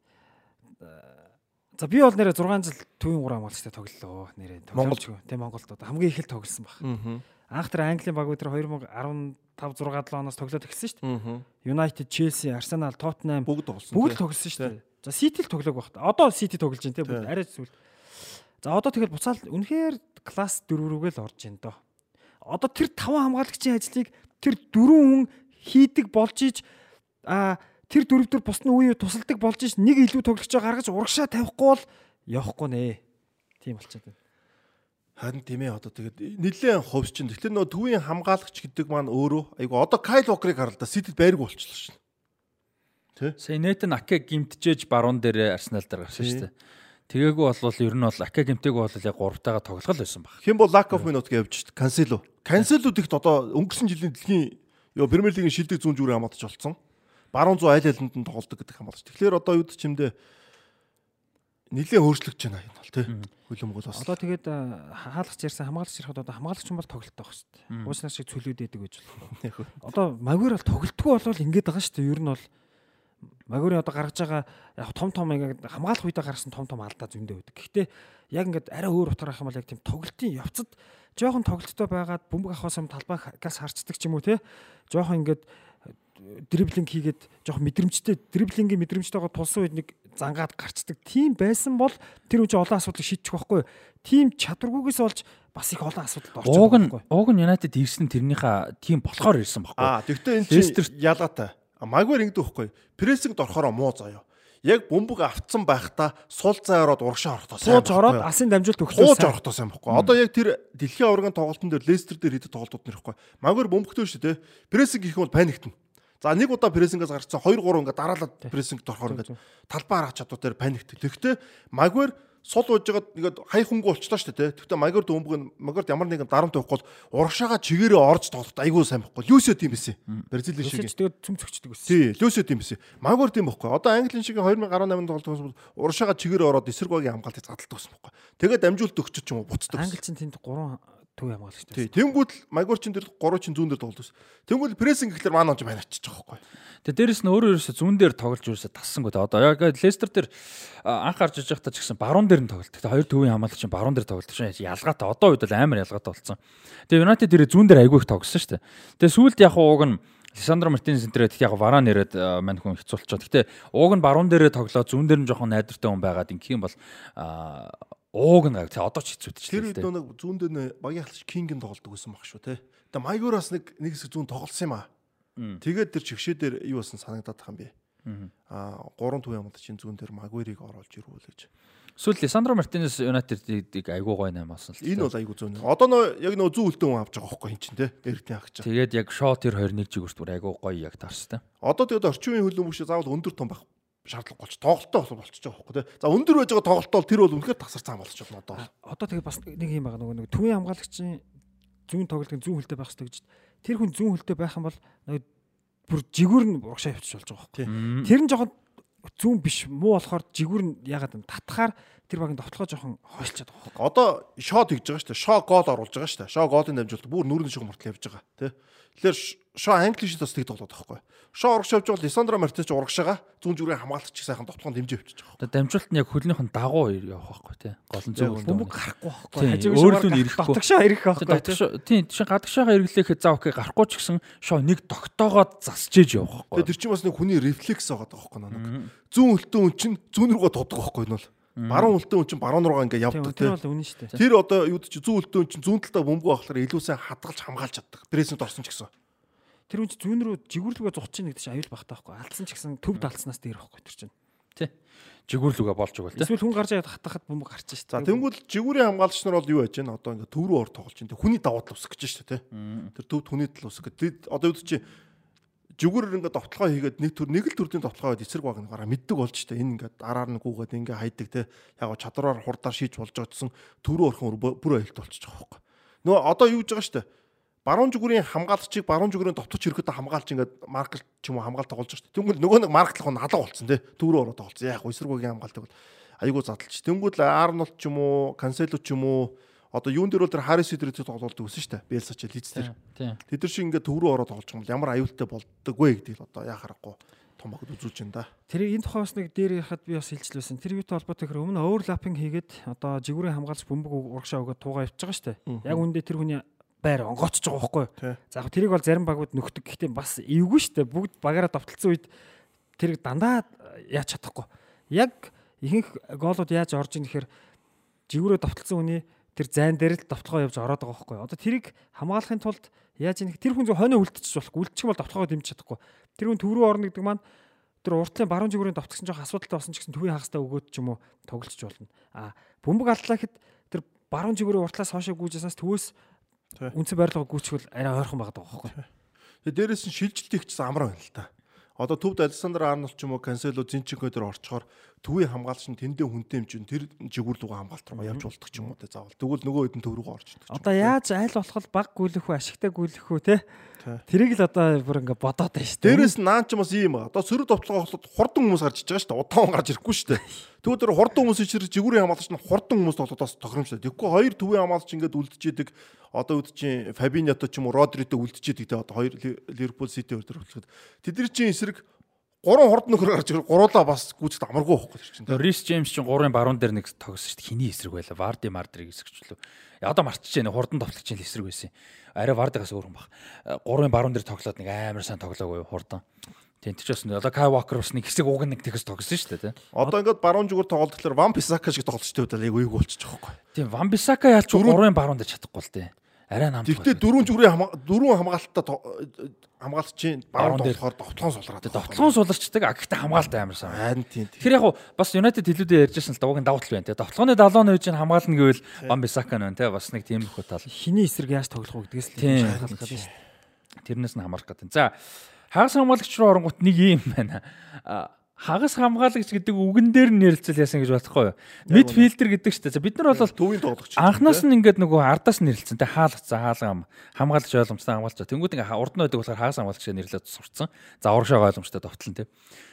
За би бол нэрээ 6 жил төвийн 3 хамгаалагчтай тоглолоо. Нэрээ тоглож тийм Монголд одоо хамгийн их л тоглосон баг. Анх тэр Английн баг өдөр 2015 6 7 оноос тоглоод эхэлсэн шүү дээ. United, Chelsea, Arsenal, Tottenham бүгд тоглосон. Бүгд тоглосон шүү дээ. За Сити л тоглоог багт. Одоо Сити тоглож байна те бүгд арай зүйл. За одоо тэгэл буцаал үнэхээр класс 4 рүүгээ л орж байна доо. Одоо тэр 5 хамгаалагчийн ажлыг тэр 4 хүн хийдэг болж иж а тэр дөрөвдөр бусны үе тусалдаг болж иж нэг илүү тоглогчоо гаргаж урагшаа тавихгүй бол явахгүй нэ. Тийм болчиход байна. Харин тийм ээ одоо тэгээд нэлээд ховс чинь. Тэгэхээр нөө төвийн хамгаалагч гэдэг маань өөрөө айгу одоо Кайл Вокерыг харал да Ситид байрг болчихлоо шин. Тэ. Сая Нэтэн Аке гимтжээж баруун дээр Арсенал дээр гарсан шүү дээ. Тэгээгүй болвол ер нь бол Аке гимтэйг бол яг гуравтайгаа тоглох байсан баг. Хэн бол lack of minute шít. Кансело. Кансело тэгт одоо өнгөрсөн жилийн дэлхийн ёо Премьер лигийн шилдэг зүүн зүрээ хамгаалж болцсон. Баруун зүү айл айланд нь тоглодог гэдэг хамгаалж. Тэгэхээр одоо юу ч юмдээ нилээ өөрчлөгдөж байна энэ бол тий. Хөлөмгөл бас. Одоо тэгээд хаалгач ярьсан хамгаалагч ярихад одоо хамгаалагч юм бол тоглолт байх шүү дээ. Ууснаа шиг цөлөөд идэг гэж болох. Одоо магвар бол тоглолтгүй болвол ингэж байгаа шүү дээ. Ер нь бол Магури одоо гаргаж байгаа яг том том хамгаалах үедээ гаргасан том том алдаа зөндөө байдаг. Гэхдээ яг ингээд арай өөр утгаар авах юм бол яг тийм тоглолтын явцад жоохон тоглолттой байгаад бөмбөг авахаас юм талбайгаас харцдаг ч юм уу те. Жоохон ингээд дриблинг хийгээд жоохон мэдрэмжтэй дриблингийн мэдрэмжтэйгээ тулсан үед нэг зангаад гарчдаг тийм байсан бол тэр үчи олон асуудлыг шийдчих байхгүй. Тийм чадваргүйгээс болж бас их олон асуудалд орчих байхгүй. ууг нь United ирсэн тэрнийхээ тим болохоор ирсэн баггүй. Аа тэгвэл энэ чинь ялгаатай. Магвар ингэдэг байхгүй. Прессинг дорохороо муу заяа. Яг бөмбөг автсан байхдаа сул зай ороод урагшаа орохдоо сайн Сууж ороод асын дамжуулт өгөхлөө хууж орохдоо сайн байхгүй. Одоо яг тэр дэлхийн аваргын тоглолтын дээр Лестер дээр хийдэг тоглолтууд нэрхгүй. Магвар бөмбөгтэй шүү дээ. Прессинг хийх бол паниктна. За нэг удаа прессингээс гарцсан 2 3 ингээд дараалал прессинг дорохоор ингээд талбай харах чадвар дээр паниктдаг. Тэгэхдээ Магвар сул ууж байгаад ингээд хай хөнгө болчлоо шүү дээ. Тэгэхдээ Магвар дөөмбөг нь Магвард ямар нэгэн дарамт байхгүй бол урагшаага чигээрээ орж тоглоход айгүй сайн байхгүй. Люсио тийм байсан. Бразил шиг. Тэгээд цөм цөгчдөг байсан. Тий, Люсио тийм байсан. Магвар тийм байхгүй. Одоо Английн шиг 2018 тоглолтоос бол урагшаага чигээрээ ороод эсрэг багийн хамгаалтыг задалдаг байсан байхгүй. Тэгээд амжуулт өгч ч юм уу буцдаг. Англи чинь тэнд 3 төв хамгаалагчтай. Тий. Тэнгүүд л Магвар чин тэр 3 чин зүүн дээр тоглож байсан. Тэнгүүд прессинг гэхэлэр маань онж маань очиж байгаа байхгүй. Тэгээ дээрэс нь өөрөө ерөөсө зүүн дээр тоглож ерөөсө тассангүй. Одоо яг Лестер дээр анх гарч иж байхдаа ч гэсэн баруун дээр нь тоглолт. Тэгээ хоёр төвийн хамгаалагч чинь баруун дээр тоглолт чинь ялгаатай. Одоо үед бол амар ялгаатай болсон. Тэгээ United дээр зүүн дээр айгүй их тоглосон шүү дээ. Тэгээ сүүлд яг ууг нь Лисандро Мартинес энэ яг варан нэрэд мань хүн хэцүүлчиход. Гэтэ ууг нь баруун дээрээ тоглоо зүүн дээр нь жоохон найдвартай хүн байгаад ингэх юм бол ууг нь тэгээ одоо ч Тэр хэцүүдчихлээ үед нэг зүүн дээр багийн хаалч Кинг нь тоглолдог байсан баг шүү те. Тэгээ Майгураас нэг нэг хэсэг зүүн тоглосон юм аа. Тэгээд тэр чигшээ дээр юу болсон санагдаад тах юм бэ? Аа гурван төв юмд чинь зүүн дээр Магварийг оруулж ирүүл гэж. Сүүл Лисандро Мартинес Юнайтедыг айгүй гой наймаасан л. Энэ бол айгу зүүн. Одоо нөө яг нөө зүүн үлдэн хүн авч байгаа хөөхгүй хин чинь те. Эрдэнэ ах чинь. Тэгээд яг шот тэр 21 жигүүрт бүр айгүй гоё яг таарстай. Одоо тэгээд орчин үеийн хөлбөмбөг шиг заавал өндөр том байх шаардлага болч тоглолттой бол болчихж байгаа хөөхгүй те. За өндөр байж байгаа тоглолт бол тэр бол үнэхээр тасар цаан болчих болно одоо. Одоо тэгээд бас нэг юм байгаа нөгөө нэг төвийн хамгаалагчийн зүүн тоглолтын зүүн хөлтэй байх хэрэгтэй гэж. Тэр хүн зүүн хөлтэй байх юм бол нөгөө бүр жигүүр нь урагшаа явчих болж байгаа Тий. байхгүй. Тэр нь жоохон зүүн биш муу болохоор жигүүр нь ягаад юм татхаар тэр багийн товтлогоо жоохон хойшлцаад байгаа байхгүй. Одоо шот хийж байгаа шүү дээ. Шо гол оруулж байгаа шүү дээ. Шо голын дамжуулалт бүр нүрийн шиг мартал явж байгаа тий. Тэгэхээр шо англи шиг бас тэг тоглоод байгаа байхгүй. Шо урагш явж байгаа Лисандро Мартинес ч урагшаага зүүн зүрийн хамгаалагч сайхан тоглоом дэмжиж явчих байгаа. Одоо дамжуулт нь яг хөлнийх нь дагуу явах байхгүй тий. Гол нь зөв Бөмбөг гарахгүй байхгүй. Өөрлөө шугаар нь ирэхгүй. Дотгошоо ирэх байхгүй. Дотгошоо тийм чинь гадагшаага эргэлээхэд заа окей гарахгүй ч гэсэн шоо нэг тогтоогоод засчээж явах Тэгээ байхгүй. тэр чинь бас нэг хүний рефлекс байгаа байхгүй нэг. Зүүн үлтэн хүн чинь зүүн рүүгээ дууддаг байхгүй энэ бол. Баруун үлтэн хүн чинь баруун руугаа ингээ Тийм явдаг тэр тий. бол үнэн шүү дээ. Тэр одоо юу ч зүүн үлтэн хүн чинь зүүн талдаа бөмбөг авахлаар илүү сайн хадгалж хамгаалж чаддаг. Прессинг орсон ч гэсэн. Тэр хүн чинь зүүн рүү жигүүрлүгээ зогч чинь гэдэг чинь аюул багтаа байхгүй. Алдсан ч гэсэн төв далцнаас дээр байхгүй тэр чинь. Тий. Жигүүрлүгээ болж байгаа л тий. Эсвэл хүн гарч яад хатахад бөмбөг гарч шүү За дээ. тэнгуэл жигүүрийн хамгаалагч нар бол юу яаж байна? Одоо ингээ төв рүү ор тоглож байна. Хүний даваа тал усах гэж шүү дээ тий. Тэр төвд хүний тал усах гэдэг. Одоо юу чи жигүүрээр ингээ довтлогоо хийгээд нэг төр нэг л төрлийн довтлогоо хийгээд эсрэг баг гараа мэддэг болж штэ. Энэ ингээ дараар нь гүгээд ингээ хайдаг те. Яг чадвараар хурдаар шийдж болж байгаа гэсэн төрөө орхон бүр айлт болчихж байгаа байхгүй нөө одоо юу гэж байгаа штэ? Баруун жигүүрийн хамгаалагчийг баруун жигүүрийн довточ ирэхэд хамгаалж ингээ маркл ч юм уу хамгаалт болж штэ. Тэнгүүл нөгөө нэг марклах нь алга болцсон те. Төрөө ороод тоглосон яг эсрэг багийн хамгаалтыг бол айгуу задлж тэнгүүл арнолт ч юм уу кансело ч юм уу одоо юун дээр бол тэр Харис дээр тоглолдог гэсэн штэ Белса ч Лиц дээр Тий. Тэд нар шиг ингээ төв рүү ороод тоглож байгаа юм бол ямар аюултай болдог вэ гэдгийг л одоо яа харахгүй том багт үзүүлж байна да. Тэр энэ тухай бас нэг дээр яхад би бас хэлжлээсэн. Тэр юутай холбоотой гэхээр өмнө оверлаппинг хийгээд одоо жигүүрийн хамгаалж бөмбөг урагшаа өгөөд туугаа явчихж байгаа шүү дээ. Яг үндэ тэр хүний байр онгоцож байгаа байхгүй? За яг тэрийг бол зарим багууд нөхдөг. Гэхдээ бас эвгүй шүү дээ. Бүгд багаараа давталцсан үед тэрийг дандаа яаж чадахгүй. Яг ихэнх гоолууд яаж орж ийн гэхээр жигүүрээ давталцсан хүний тэр зайн дээр л давталгаа явж ороод байгаа байхгүй? Одоо тэрийг хамгаалахын тулд яаж ийм тэр хүн зөв хойноо үлдчихэж болохгүй. Үлдчих юм бол давталгаа дэмжиж чадахгүй. Тэр хүн төв рүү орно гэдэг маань тэр уртлын баруун жигүүрийн давтагсан жоох асуудалтай болсон ч гэсэн төвийн хагастай өгөөд ч юм уу тоглолч болно. А бөмбөг алдлаа гэхэд тэр баруун жигүүрийн уртлаас хоошоо гүйжсэнээс төвөөс Тий. үнцэн байрлалгаа гүйчихвэл арай ойрхон байгаа байхгүй юу? Тэгээ дээрэс нь шилжилт ихчсэн амар байна л та. Одоо төвд Александр Арнолт ч юм уу Кансело Зинченко дээр орчхоор төвийн хамгаалагч нь тэндээ хүнтэй юм чинь тэр жигүүр лугаа хамгаалт руу явж болдог ч юм уу те заавал. Тэгвэл нөгөө хэд нь төв рүү орж идэг. Одоо яаж айл болох баг гүйлэх үү, ашигтай гүйлэх үү те? Тэрийг л одоо бүр ингээ бодоод байна шүү дээ. Дээрэс нь наан ч бас ийм ба. Одоо сөрөг довтлогоо холоод хурдан хүмүүс гарч иж байгаа шүү дээ. Удаан гарч ирэхгүй шүү дээ. Тэгвэл тэр хурдан хүмүүс ичрэг жигүүрийн хамгаалагч нь хурдан хүмүүс тоглодоос тохиромжтой. Тэгэхгүй хоёр төвийн хамгаалагч ингээд үлдчихэдэг. Одоо чинь Фабиньято ч юм уу Родрито үлдчихэдэг те одоо хоёр Ливерпул Сити хоёр төр хөтлөхөд. Тэдний чинь эсрэг гурван хурд нөхөр гарч ирэл гуруулаа бас гүйцэд амаргүй байхгүй чинь. Рис Джеймс чинь 3-ын баруун дээр нэг тогсон шүү дээ. Хиний эсрэг байла. Варди Мардриг эсрэгчлөө. Одоо марчиж байна. Хурдан товтлогч чинь эсрэг байсан. Арай Вардигаас өөр юм баг. 3-ын баруун дээр тоглоод нэг амар сайн тоглоогүй хурдан. Тийм ч бас одоо Кай Вокер бас нэг хэсэг уг нэг тэгс тогсон шүү дээ. Одоо ингээд баруун зүгээр тоглолт гэхэлэр Ван Писака шиг тоглолчтой удаа яг үйг болчих жоохгүй. Тийм Ван Бисака яалч гурван баруунд чадахгүй л тий. Арай намд. Тэгвэл дөрвөн зүгрийн дөрвөн хамгаалттай хамгаалагчийн баруун тоглохоор довтлон сулраад. Довтлон суларчдаг а гэхдээ хамгаалалт амар сайн. Харин тийм. Тэгэхээр яг бас United хэлүүдээр ярьжсэн л да уг нь давуу тал байна тий. Довтлооны 70 нойж хамгаална гэвэл Ван Бисака нэ тий бас нэг тийм их тал. Хиний эсрэг яаж тоглох вэ гэдгээс л шалгалах гэдэг шүү дээ. Тэрнээс нь хамаарах гэдэг. За хагас хамгаалагч руу оронгот нэг юм байна. Хагас хамгаалагч гэдэг үгэн дээр нь нэрэлцэл яасан гэж бодохгүй юу? Мидфилдер гэдэг чинь. За бид нар бол төвийн тоглогч. анхнаас нь ингээд нөгөө ардаас нь нэрэлцэн. Тэ хаалгац хаалгам хамгаалагч ойлгомжтой хамгаалагч. Тэнгүүд ингээ урд нь байдаг болохоор хагас хамгаалагч нэрлээд сурцсан. За урагшаа ойлгомжтой довтлон тэ.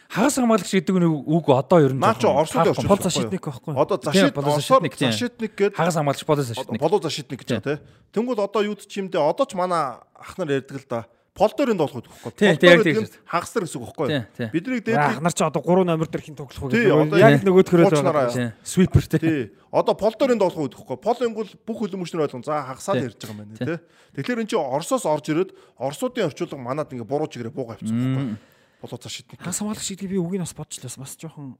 Хагас хамгаалагч гэдэг нь үг одоо ер нь Наа чи жоохон Оросд таалах орчих. Пол защитник байхгүй. Одоо болоо Оросоор защитник, тийм. зашидник гэдэг хагас хамгаалагч болоо защитник. болоо зашидник гэж тий. Тэнгүүд одоо юу ч юм дэ одоо ч манай ах нар ярьдаг л да. Пол дөрөнд тоглох байхгүй. Тийм, Пол тийм, яг дээр тийм. хагас нар гэсэн үг байхгүй. Тийм, тийм. Бидний Ах дээд нар ч одоо 3 номер дээр хин тоглох одоо гэдэг. Яг нөгөөдхөрөө байгаа. Тийм. Свипер тэ. Тий. Одоо пол дөрөнд тоглох байхгүй. Пол ингүүл бүх хөлөмөчнөр ойлгон. За хагасаад Тийм. ярьж байгаа юм байна тий. Тэгэхээр эн чинь Оросоос орж ирээд Оросуудын орчуулга манад ингээ буруу чигээрээ буугаа авчихсан байхгүй. Болоо зашидник. Хагас хамгаалагч гэдэг би үгийг бас бодчихлоо. Бас жоохон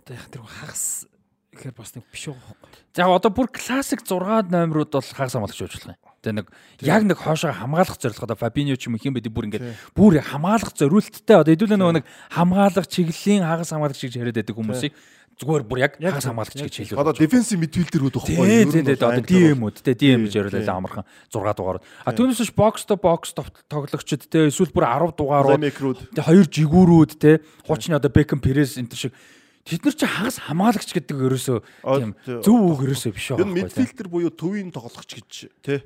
одоо яг тэр хагас гэхээр бас нэг биш байгаа байхгүй. За одоо бүр классик 6 номерууд бол хагас хамгаалагч уучлах юм. Тэгээ нэг яг нэг хоошоо хамгаалах зорилгоо Фабиньо ч юм их юм байдаг бүр ингээд бүр хамгаалах зориулттай одоо хэдүүлээ нөгөө нэг хамгаалах чиглэлийн хагас хамгаалагч гэж яриад байдаг хүмүүсийг зүгээр бүр яг хагас хамгаалагч гэж хэлээ. Одоо дефенсив мидфилдер үүд байхгүй. Тийм тийм тийм одоо DM-үд те DM гэж яриулаа амархан 6 дугаар. А түүнээс биш бокс то бокс тоглогчд те эсвэл бүр 10 дугаарууд те хоёр жигүүрүүд те хуучны одоо Beckham Perez энэ шиг тэд нар чи хагас хамгаалагч гэдэг ерөөсөө тийм тий. зөв үг ерөөсөө биш байгаа байхгүй. мидфилдер буюу төвийн тоглогч гэж тий.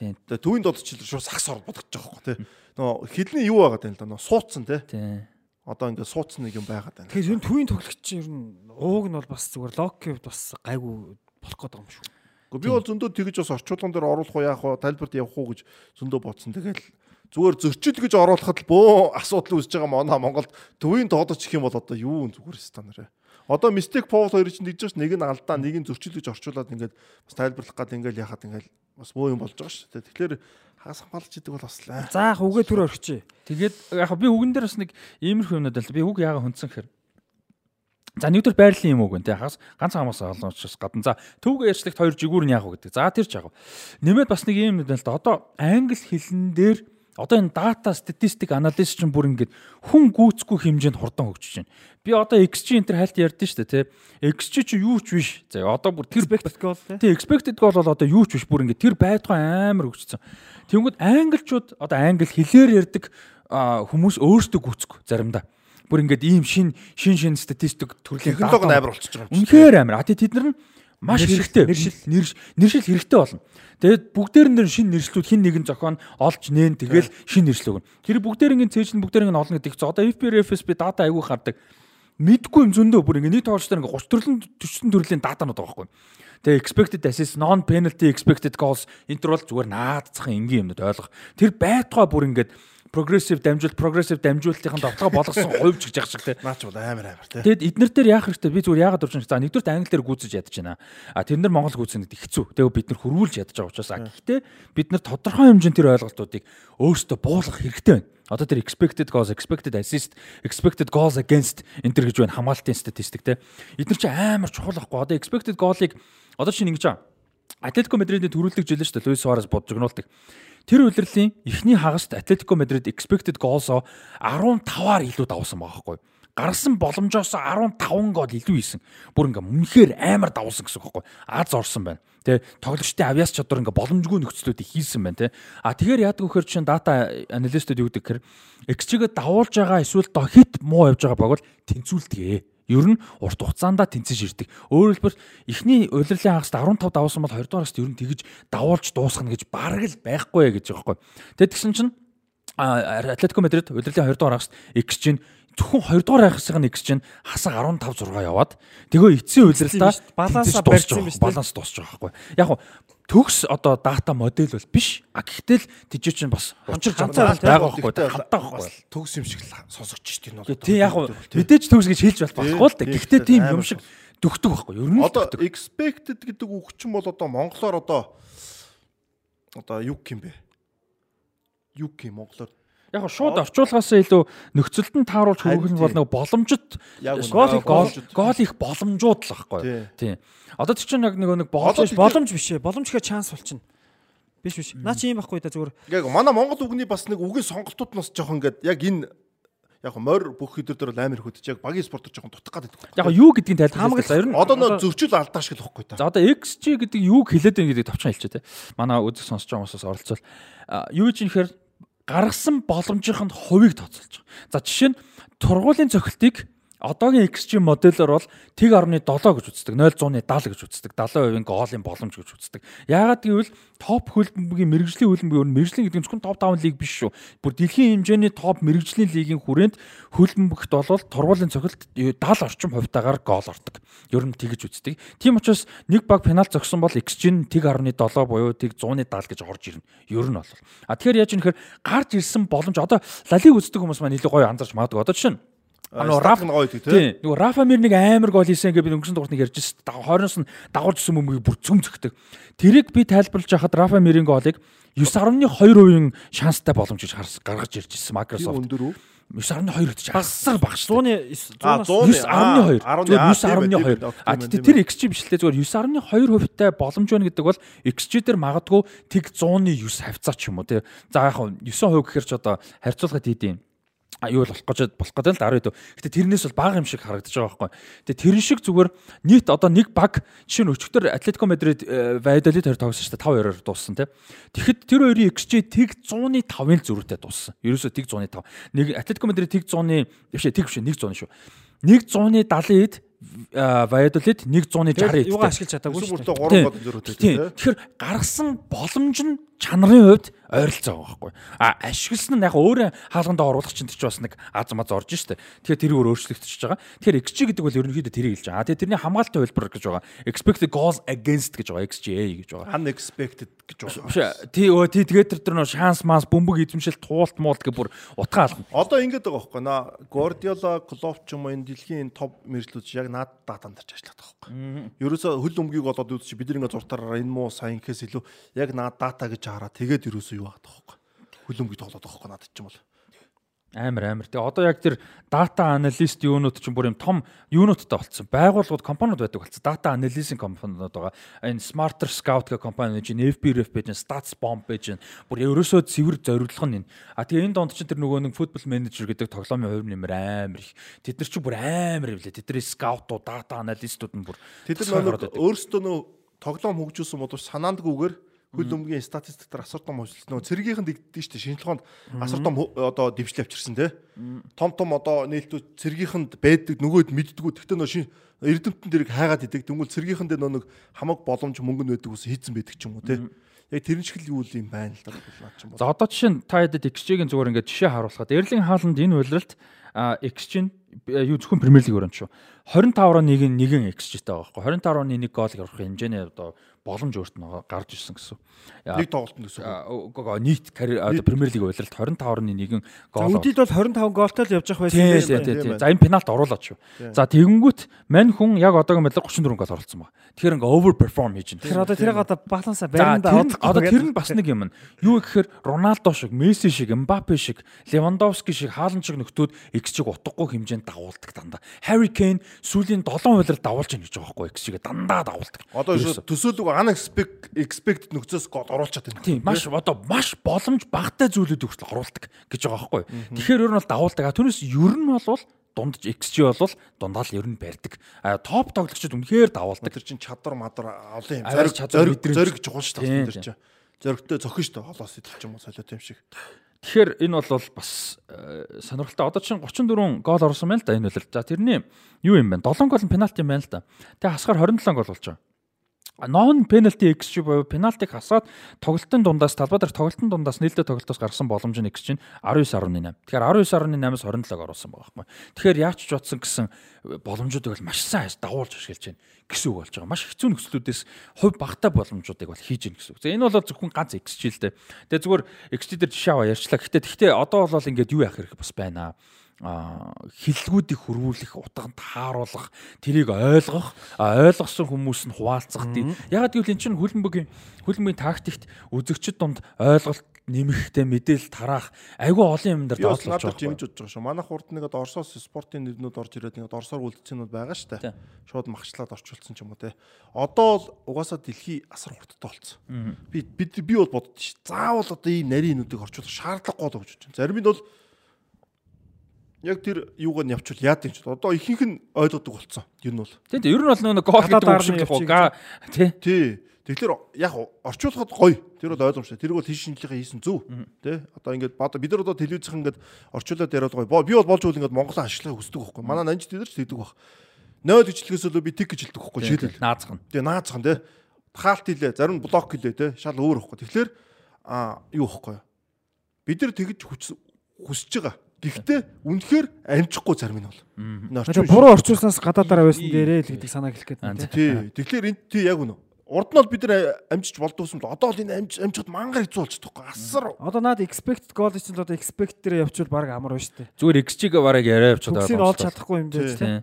Тийм Тэгээ төвийн тоглогч шууд сагс ор бодож байгаа байхгүй тий. Нөгөө хилний юу байгаа тань л да нөгөө суудсан тий. тийм. Одоо ингээ суудсан нэг юм байгаад байна. Тэгэхээр ер нь төвийн тоглогч чинь ер нь ууг нь бол бас зүгээр локки бас гайгүй болох гээд байгаа юм шүү. Гэхдээ би бол зөндөө тэгж бас орчуулган дээр оруулах уу яах вэ тайлбарт явах уу гэж зөндөө бодсон. Тэгэл зүгээр зөрчил гэж оруулахад л бөө асуудал үүсэж байгаа манай Монголд төвийн тоглогч гэх юм бол одоо юу зүгээр станараа. Одоо Mistake Paul хоёр чинь тэгж нэг нь алдаа нэг нь зөрчил гэж орчуулад ингээд бас тайлбарлах гад ингээд яхад ингээд бас бөө юм болж байгаа дээ. Тэгэхээр хамгаалж идэг бол бас л аа. За яг үгээ төр орхичээ. Тэгээд яг би үгэн дээр бас нэг иймэрхүү юмнууд л би үг яага хүндсэн гэхээр За нэгдүгээр байрлалын юм уу гэн тий хагас ганц хамаас олон учраас гадна. За төвгөө ярьцлагт хоёр жигүүр нь яах вэ гэдэг. За тэр ч яг. Нэмээд бас нэг юм нэг л да. Одоо англи хэлэн дээр одоо энэ дата статистик анализ чинь бүр ингээд хүн гүйцэхгүй хэмжээнд хурдан хөгжиж байна. Би одоо XG энэ төр хальт ярьдэн шүү дээ тий. XG чи юу ч биш. За одоо бүр тэр Expected goal тий. Тий expected goal бол одоо юу ч биш бүр ингээд тэр байтугай амар хөгжсөн. Тэнгүүд англичууд одоо англи хэлээр ярьдаг хүмүүс өөрсдөө гүцэхгүй заримдаа. Бүр ингээд ийм шин шин шин статистик төрлийн Технологи амар болчихж байгаа юм. Үнэхээр амар. А тий тэд нар нь маш хэрэгтэй. нэршил. Нэрш- нэршил хэрэгтэй болно. Тэгээд бүгдээр нь шин нэршлүүд хин нэгэн зохион олж нээн тэгэл шин нэршил өгнө. Тэр бүгдээрийн цээжл бүгдээрийн олно гэдэг чинь одоо FPR FSB дата айгүй хардаг. Мэдгүй юм зөндөө бүр ингээ нийт тоглолчдоор ингээ 30 төрлийн 40 төрлийн датанууд байгаа байхгүй. Тэгээ expected assist, non penalty expected goals энэ төр бол зүгээр наадцах энгийн юмнууд ойлгох. Тэр байтугай бүр ингээд progressive дамжуулалт, progressive дамжуулалтын давтгаа болгосон хувьч гэж яах шиг те. Наач бол амар амар тий. Тэгэд эднэр дээр яах хэрэгтэй би зүгээр яагаад дурж байгаа. За нэгдүгээр англи дээр гүйцэж ядаж байна. А тэр нар монгол гүйцэн гэдэг хэцүү. Тэгээ бид нар хөрвүүлж ядаж байгаа учраас а гэхдээ бид нар тодорхой хэмжээнд тэр ойлголтуудыг өөрсдөө буулгах хэрэгтэй байна. Одоо тэр expected goals, expected assist, expected goals against энэ төр гэж байна хамгаалтын статистик те. Эднэр чи амар чухал байхгүй. Одоо expected goal-ыг одоо чинь ингэж. Атлетико Мадридид төрүүлдэг жилэн шүү дээ. Луис Суарес боджогнуулдаг. Тэр удирлын эхний хагаст Атлетико Мадрид expected goals-оо 15-аар илүү давсан байгаа байхгүй. Гарсан боломжоос 15 гол илүү хийсэн. Бүр ингээ үнэхээр амар давсан гэсэн үг байхгүй. Аз орсон байна. Тэ тоглогчдын авьяас чадвар ингээ боломжгүй нөхцлүүдийг хийсэн байна те. А тэгэхээр яадаг вөхөр чинь дата аналистууд юу гэдэг гэхээр XG-гээ давуулж байгаа эсвэл хит муу явж байгаа баг бол тэнцүүлдэг. Ер нь урт хугацаанд тэнцэж ирдэг. Өөрөөр хэлбэл эхний удирлын хагаст 15 давсан бол 2 дугаар хагаст ер нь тэгж давуулж дуусгана гэж бараг л байхгүй гэж байгаа байхгүй. Тэгээд тэгсэн чинь Атлетико Мадрид удирлын 2 дугаар хагаст XG нь зөвхөн 2 дугаар хагасыг нь XG нь хасаг 15 6 яваад тэгээ эцсийн удирдалтаа Балансаа барьсан үү? баланс дуусж байгаа байхгүй. Яг хуу төгс одоо дата модель бол биш. А гэхдээ л тийч чинь бас ганцаар жанцаар байгаа байхгүй. Хантаа байхгүй. Төгс юм шиг сонсогч штий энэ бол. Тий яг мэдээж төгс гэж хэлж болохгүй л тий, Гэхдээ тийм юм шиг дөхдөг байхгүй. Ер нь Одоо expected гэдэг үг чинь бол одоо монголоор одоо одоо юу юм бэ? Юу юм монголоор? Яг шууд орчуулгаас илүү нөхцөлд нь тааруулж хөргөх нь бол нэг боломжит гол их гол их боломжууд л байхгүй. Тийм. Одоо чинь яг нэг нэг Боломж боломж биш ээ. Боломж гэхээ чанс болчихно. Биш биш. Наа чи юм байхгүй да зүгээр. Яг манай Монгол үгний бас нэг үгийн сонголтууд нь бас жоохон ингээд яг энэ яг морь бүх өдөр дээр бол амар хөдөж яг багийн спортоор жоохон дутах гадаг. яг юу гэдгийг тайлбарлах хэрэгтэй. Ер нь Одоо нөө зөрчил алдаа шиг л байхгүй та. За одоо XG гэдэг юу хэлээд байна гэдгийг товчхон хэлчихэ те. Манай үзэг сонсож байгаа хүмүүсээс оролцвол юу гэж юм хэрэг гаргасан боломжийнханд хувийг тооцоолж байгаа. За жишээ нь тургуулийн цохилтыг одоогийн XG модельээр бол тэг 1.7 гэж үздэг. 0.70 гэж үздэг. 70% гоолын боломж гэж үздэг. Яагаад гэвэл топ хөлбөмбөгийн мэрэгжлийн хөлбөмбөгийн өөр мэрэгжлийн гэдэг нь зөвхөн топ 5 лиг биш шүү. Бүр дэлхийн хэмжээний топ мэрэгжлийн лигийн хүрээнд хөлбөмбөгт бол тургуулийн цохилт 70 орчим хувьтаагаар гол ордог. Ер нь тэгж үздэг. Тийм учраас нэг баг пенальт зогсон бол XG нь тэг 1.7 буюу тэг 170 гэж орж ирнэ. Ер нь бол. А тэгэхээр яаж юм нэхэр гарч ирсэн боломж одоо лалиг үздэг хүмүүс маань илүү гоё анзарч магадгүй. Одоо жишээ нь Ано Раф нь гоё тийм. Тийм. Нөгөө Рафа Мир нэг амар гол хийсэн гэж би өнгөрсөн дугаарт нэг ярьж байсан. Хойноос нь дагуулж ирсэн бөмбөгийг бүр цөм зөгтөг. Тэрийг би тайлбарлаж хахад Рафа Мирийн голыг 9.2% шанстай боломж гэж гаргаж ирж ирсэн Microsoft. өндөр үү? 9.2 гэж асар багш. 100-ы А 100-аас 9.2. Зүгээр 9.2. А тэр XG биш л дээ зүгээр 9.2 хувьтай боломж байна гэдэг бол XG дээр магадгүй тэг 100-ны 9 хавцаа ч юм уу тий. За яг нь 9% гэхэр ч одоо харьцуулахад хийдэм а юу л болох гэж болох гэдэг л 10 дөө. Гэтэ тэрнээс бол бага юм шиг харагдаж байгаа байхгүй. Тэгээ тэрэн шиг зүгээр нийт одоо нэг баг жишээ нь өчигдөр Атлетико Мадрид Valladolid хоёр тоглосон шүү дээ 5-2-оор дууссан тий. Тэгэхэд тэр хоёрын XG тэг 100-ны 5-ын зөрүүтэй дууссан. Ерөөсөө тэг 100-ны 5. Нэг Атлетико Мадрид тэг 100-ны биш тэг биш ээ, 100 шүү. Нэг 100-ны 70-д Valladolid нэг 100-ны 60-д. юугаа ашиглаж чадаагүй шүү дээ. 3 гол зөрүүтэй Тийм. тийм. Тэгэхээр гаргасан боломж нь чанарын хувьд ойролцоо байгаа байхгүй. А ашигласан нь яг өөрөө хаалгандаа оруулах чинь чинь бас нэг аз маз орж штэ. Тэгэхээр тэр өөр өөрчлөгдөж байгаа. Тэгэхээр XG гэдэг бол ерөнхийдөө тэрийг хэлж байгаа. Тэгээ тэрний хамгаалтын хувилбар гэж байгаа. Expected goals against гэж байгаа. XGA гэж байгаа. Unexpected гэж ээ. Тий өө тий тэгээд тэр тэр нөө шанс манс бөмбөг эзэмшил туулт муулт гэх бүр утгаа алдна. Одоо ингэж байгаа байхгүй наа Guardiola, Klopp ч юм уу энэ дэлхийн топ мэржлүүд яг наад датанд тарч ажилладаг байхгүй. Ерөөсө хөл өмгийг болоод үзчих бид нэг зуртаараа энэ муу сайн гэхээс илүү яг наад дата гэж хараа тэгээд ерөөсө юу байхгүй. Хөл өмгийг тоглоод байгаа байхгүй надад ч юм бол. Амар амар. Тэгээ одоо яг тэр data analyst юунууд чинь бүр юм том юунуудтай болцсон. Байгууллагууд компаниуд байдаг болцсон. Data analysis компаниуд байгаа. Энэ Smarter Scout гэх компани энэ FBref байж, Stats Bomb байж, бүр ерөөсөө цэвэр зориулах нь энэ. А тэгээ энэ донд чинь тэр нөгөө нэг football manager гэдэг тоглоомын хувь нэмэр амар их. Тэд нар чинь бүр амар юм лээ. Тэдний scout-ууд, data analyst-ууд нь бүр Тэд нар байдаг. өөрсдөө нөө тоглоом хөгжүүлсэн боловч санаандгүйгээр хөл өмгийн статистиктээр асар том хөгжүүлсэн. Нөө цэргийнхэн дэгддэг шүү дээ. Шинжилгээнд асар том одоо дэвшлээ авчирсан те. Том том одоо нээлтүүд цэргийнхэнд байдаг нөгөөд мэддгүү. Гэхдээ нөө шин эрдэмтэн дэрийг хайгаад идэг. Тэнгүүл цэргийнхэндээ нөө нэг хамаг боломж мөнгө байдаг ус хийцэн байдаг ч юм уу те. Яг тэрэн шиг л юу юм байна л да наад ч юм бол. За одоо жишээ нь та хэдэд XG-ийн зүгээр ингээд жишээ харуулхад Эрлин Хааланд энэ үйлрэлт XG нь юу зөвхөн Премьер Лиг өрөөнд шүү. 25.1 нэгэн XG-тэй байгаа байхгүй. 25.1 гол гарах хэмжээний одоо боломж өөрт нь гарч ирсэн гэсэн. Нэг тоглолтод гэсэн. Нийт Премьер Лиг үйлрэлт 25.1 За гол. үдид бол 25 гоолтой л явж явах байсан. Юм байна. За энэ пенальт оруулаад шүү. За тэгэнгүүт мань хүн яг одоогийн байдлаар 34 гол оруулсан баг. Тэгэхээр ингээ over perform хийж байна. Тэгэхээр одоо тэрийг одоо баланса тэр нь одоо тэр нь бас нэг юм. Юу гэхээр Роналдо шиг, Месси шиг, Мбаппе шиг, Левандовски шиг, Хаалан шиг нөхдүүд XG-г утгагүй хэмжээнд дагуулдаг дандаа. Harry Kane сүүлийн 7 хувиар дагуулж байна гэж байгаа байхгүй XG-г дандаа дагуулдаг. Одоо шүү төсөөлөг unexpected expected нөхцөөс гол оруулчихад байна. Тийм маш одоо маш боломж багтай зүйлүүд хүртэл оруулдаг гэж байгаа байхгүй. Тэгэхээр ер нь бол дагуулдаг. Түүнээс ер нь бол дундаж XG бол дундаа л ер нь барьдаг. А топ тоглогчид үнэхээр дагуулдаг. Тэр чин чадвар мадар олон юм. Зориг чадвар зориг чухал шүү дээ тэр чинь. Зоригтой зохин шүү дээ. Холоос идэх ч юм уу солиот юм шиг. Тэгэхээр энэ бол бас э, сонирхолтой. Одоо чинь 34 гол оруулсан байна л да энэ үлрэл. За тэрний юу юм бэ? 7 гол нь пенальти юм байна л да. Тэгээ хасгаар 27 гол болж байгаа. Non penalty XG буюу пенальтиг хасаад тоглолтын дундаас талбай дээр тоглолтын дундаас нээлттэй тоглолтоос гарсан боломж нь XG нь 19.8. Тэгэхээр 19.8-аас 27-г оруулсан байгаа байхгүй. Тэгэхээр яач ч утсан гэсэн боломжуудыг бол маш сайн дагуулж ашиглаж байна гэсэн үг болж байгаа. Маш хэцүү нөхцлүүдээс хувь багтаа боломжуудыг бол хийж гин гэсэн үг. За энэ бол зөвхөн ганц XG л дээ. Тэгээ зүгээр XG дээр жишээ аваа ярьчлаа. Гэхдээ тэгтээ одоо бол ингээд юу яах хэрэг бас байна аа хиллгүүдийг хөрвүүлэх утганд тааруулах тэрийг ойлгох ойлгосон хүмүүс нь хуваалцах тийм ягаад гэвэл эн чинь хөлбөмбөгийн хөлбөмбөгийн тактикт үзэгчд донд ойлголт нэмэхтэй мэдээлэл тараах айгүй олон юм дээр надад байгаа. жимж удаж байгаа шүү. Манайх урд нэгэд Оросоос спортын нэрнүүд орж ирээд нэгэд Оросоор үлдсэнүүд байгаа шүү дээ. Шууд махчлаад орчуулсан ч юм уу те. Одоо л угаасаа дэлхий асар хурдтай болцсон. Би би бол боддоо ш. Заавал одоо ийм нарийн нүдийг орчуулах шаардлагагүй гэж бодож байна. Зарим нь бол яг тэр юугаар нь явуул яад юм ч одоо ихэнх нь ойлгодог болцсон. Юу нь бол. Тийм тийм ер нь бол нөгөө гол гэдэг үг шиг гоо тий Тий. Тэгэхээр яг орчуулахад гоё. Тэр бол ойлгомжтой. Тэр бол хийш шинжилгээ хийсэн зүв. Тэ? Одоо ингээд бод бид нар одоо телевизийнх ингээд орчуулаад яриад гоё. Би бол болж үл ингээд Монголын ашиглахыг хүсдэг байхгүй. Манай нанж дээр ч тэгдэг баг. 0 гэжлэхээс өлөө би тэг гэж хэлдэг байхгүй шийдэл. наазах нь. Тэгээ наацхан тэ. Хаалт хилээ, зарим нь блок хилээ тэ. Шал өөр байхгүй. Тэгэхээр а юу байхгүй. Бид нар тэгж хүч хүсэж байгаа. Гэхдээ үнэхээр амжихгүй зарим нь бол. Энэ орчин буруу орчуулснаас гадаадаараа байсан дээрээ л гэдэг санаа хэлэх гээд. Тий. Тэгэхээр энэ тий яг үнэ. Урд нь бол бид нар амжиж болдгоосон л одоо л энэ амж амжихад мангар хэцүү байгаа байхгүй. Асар. Одоо наад expected goal чинь л одоо expect дээр явуул баг амар байна шүү дээ. Зүгээр XG-г бараг яриа явчихад Төгсийг олж чадахгүй юм байж Тий. тээ.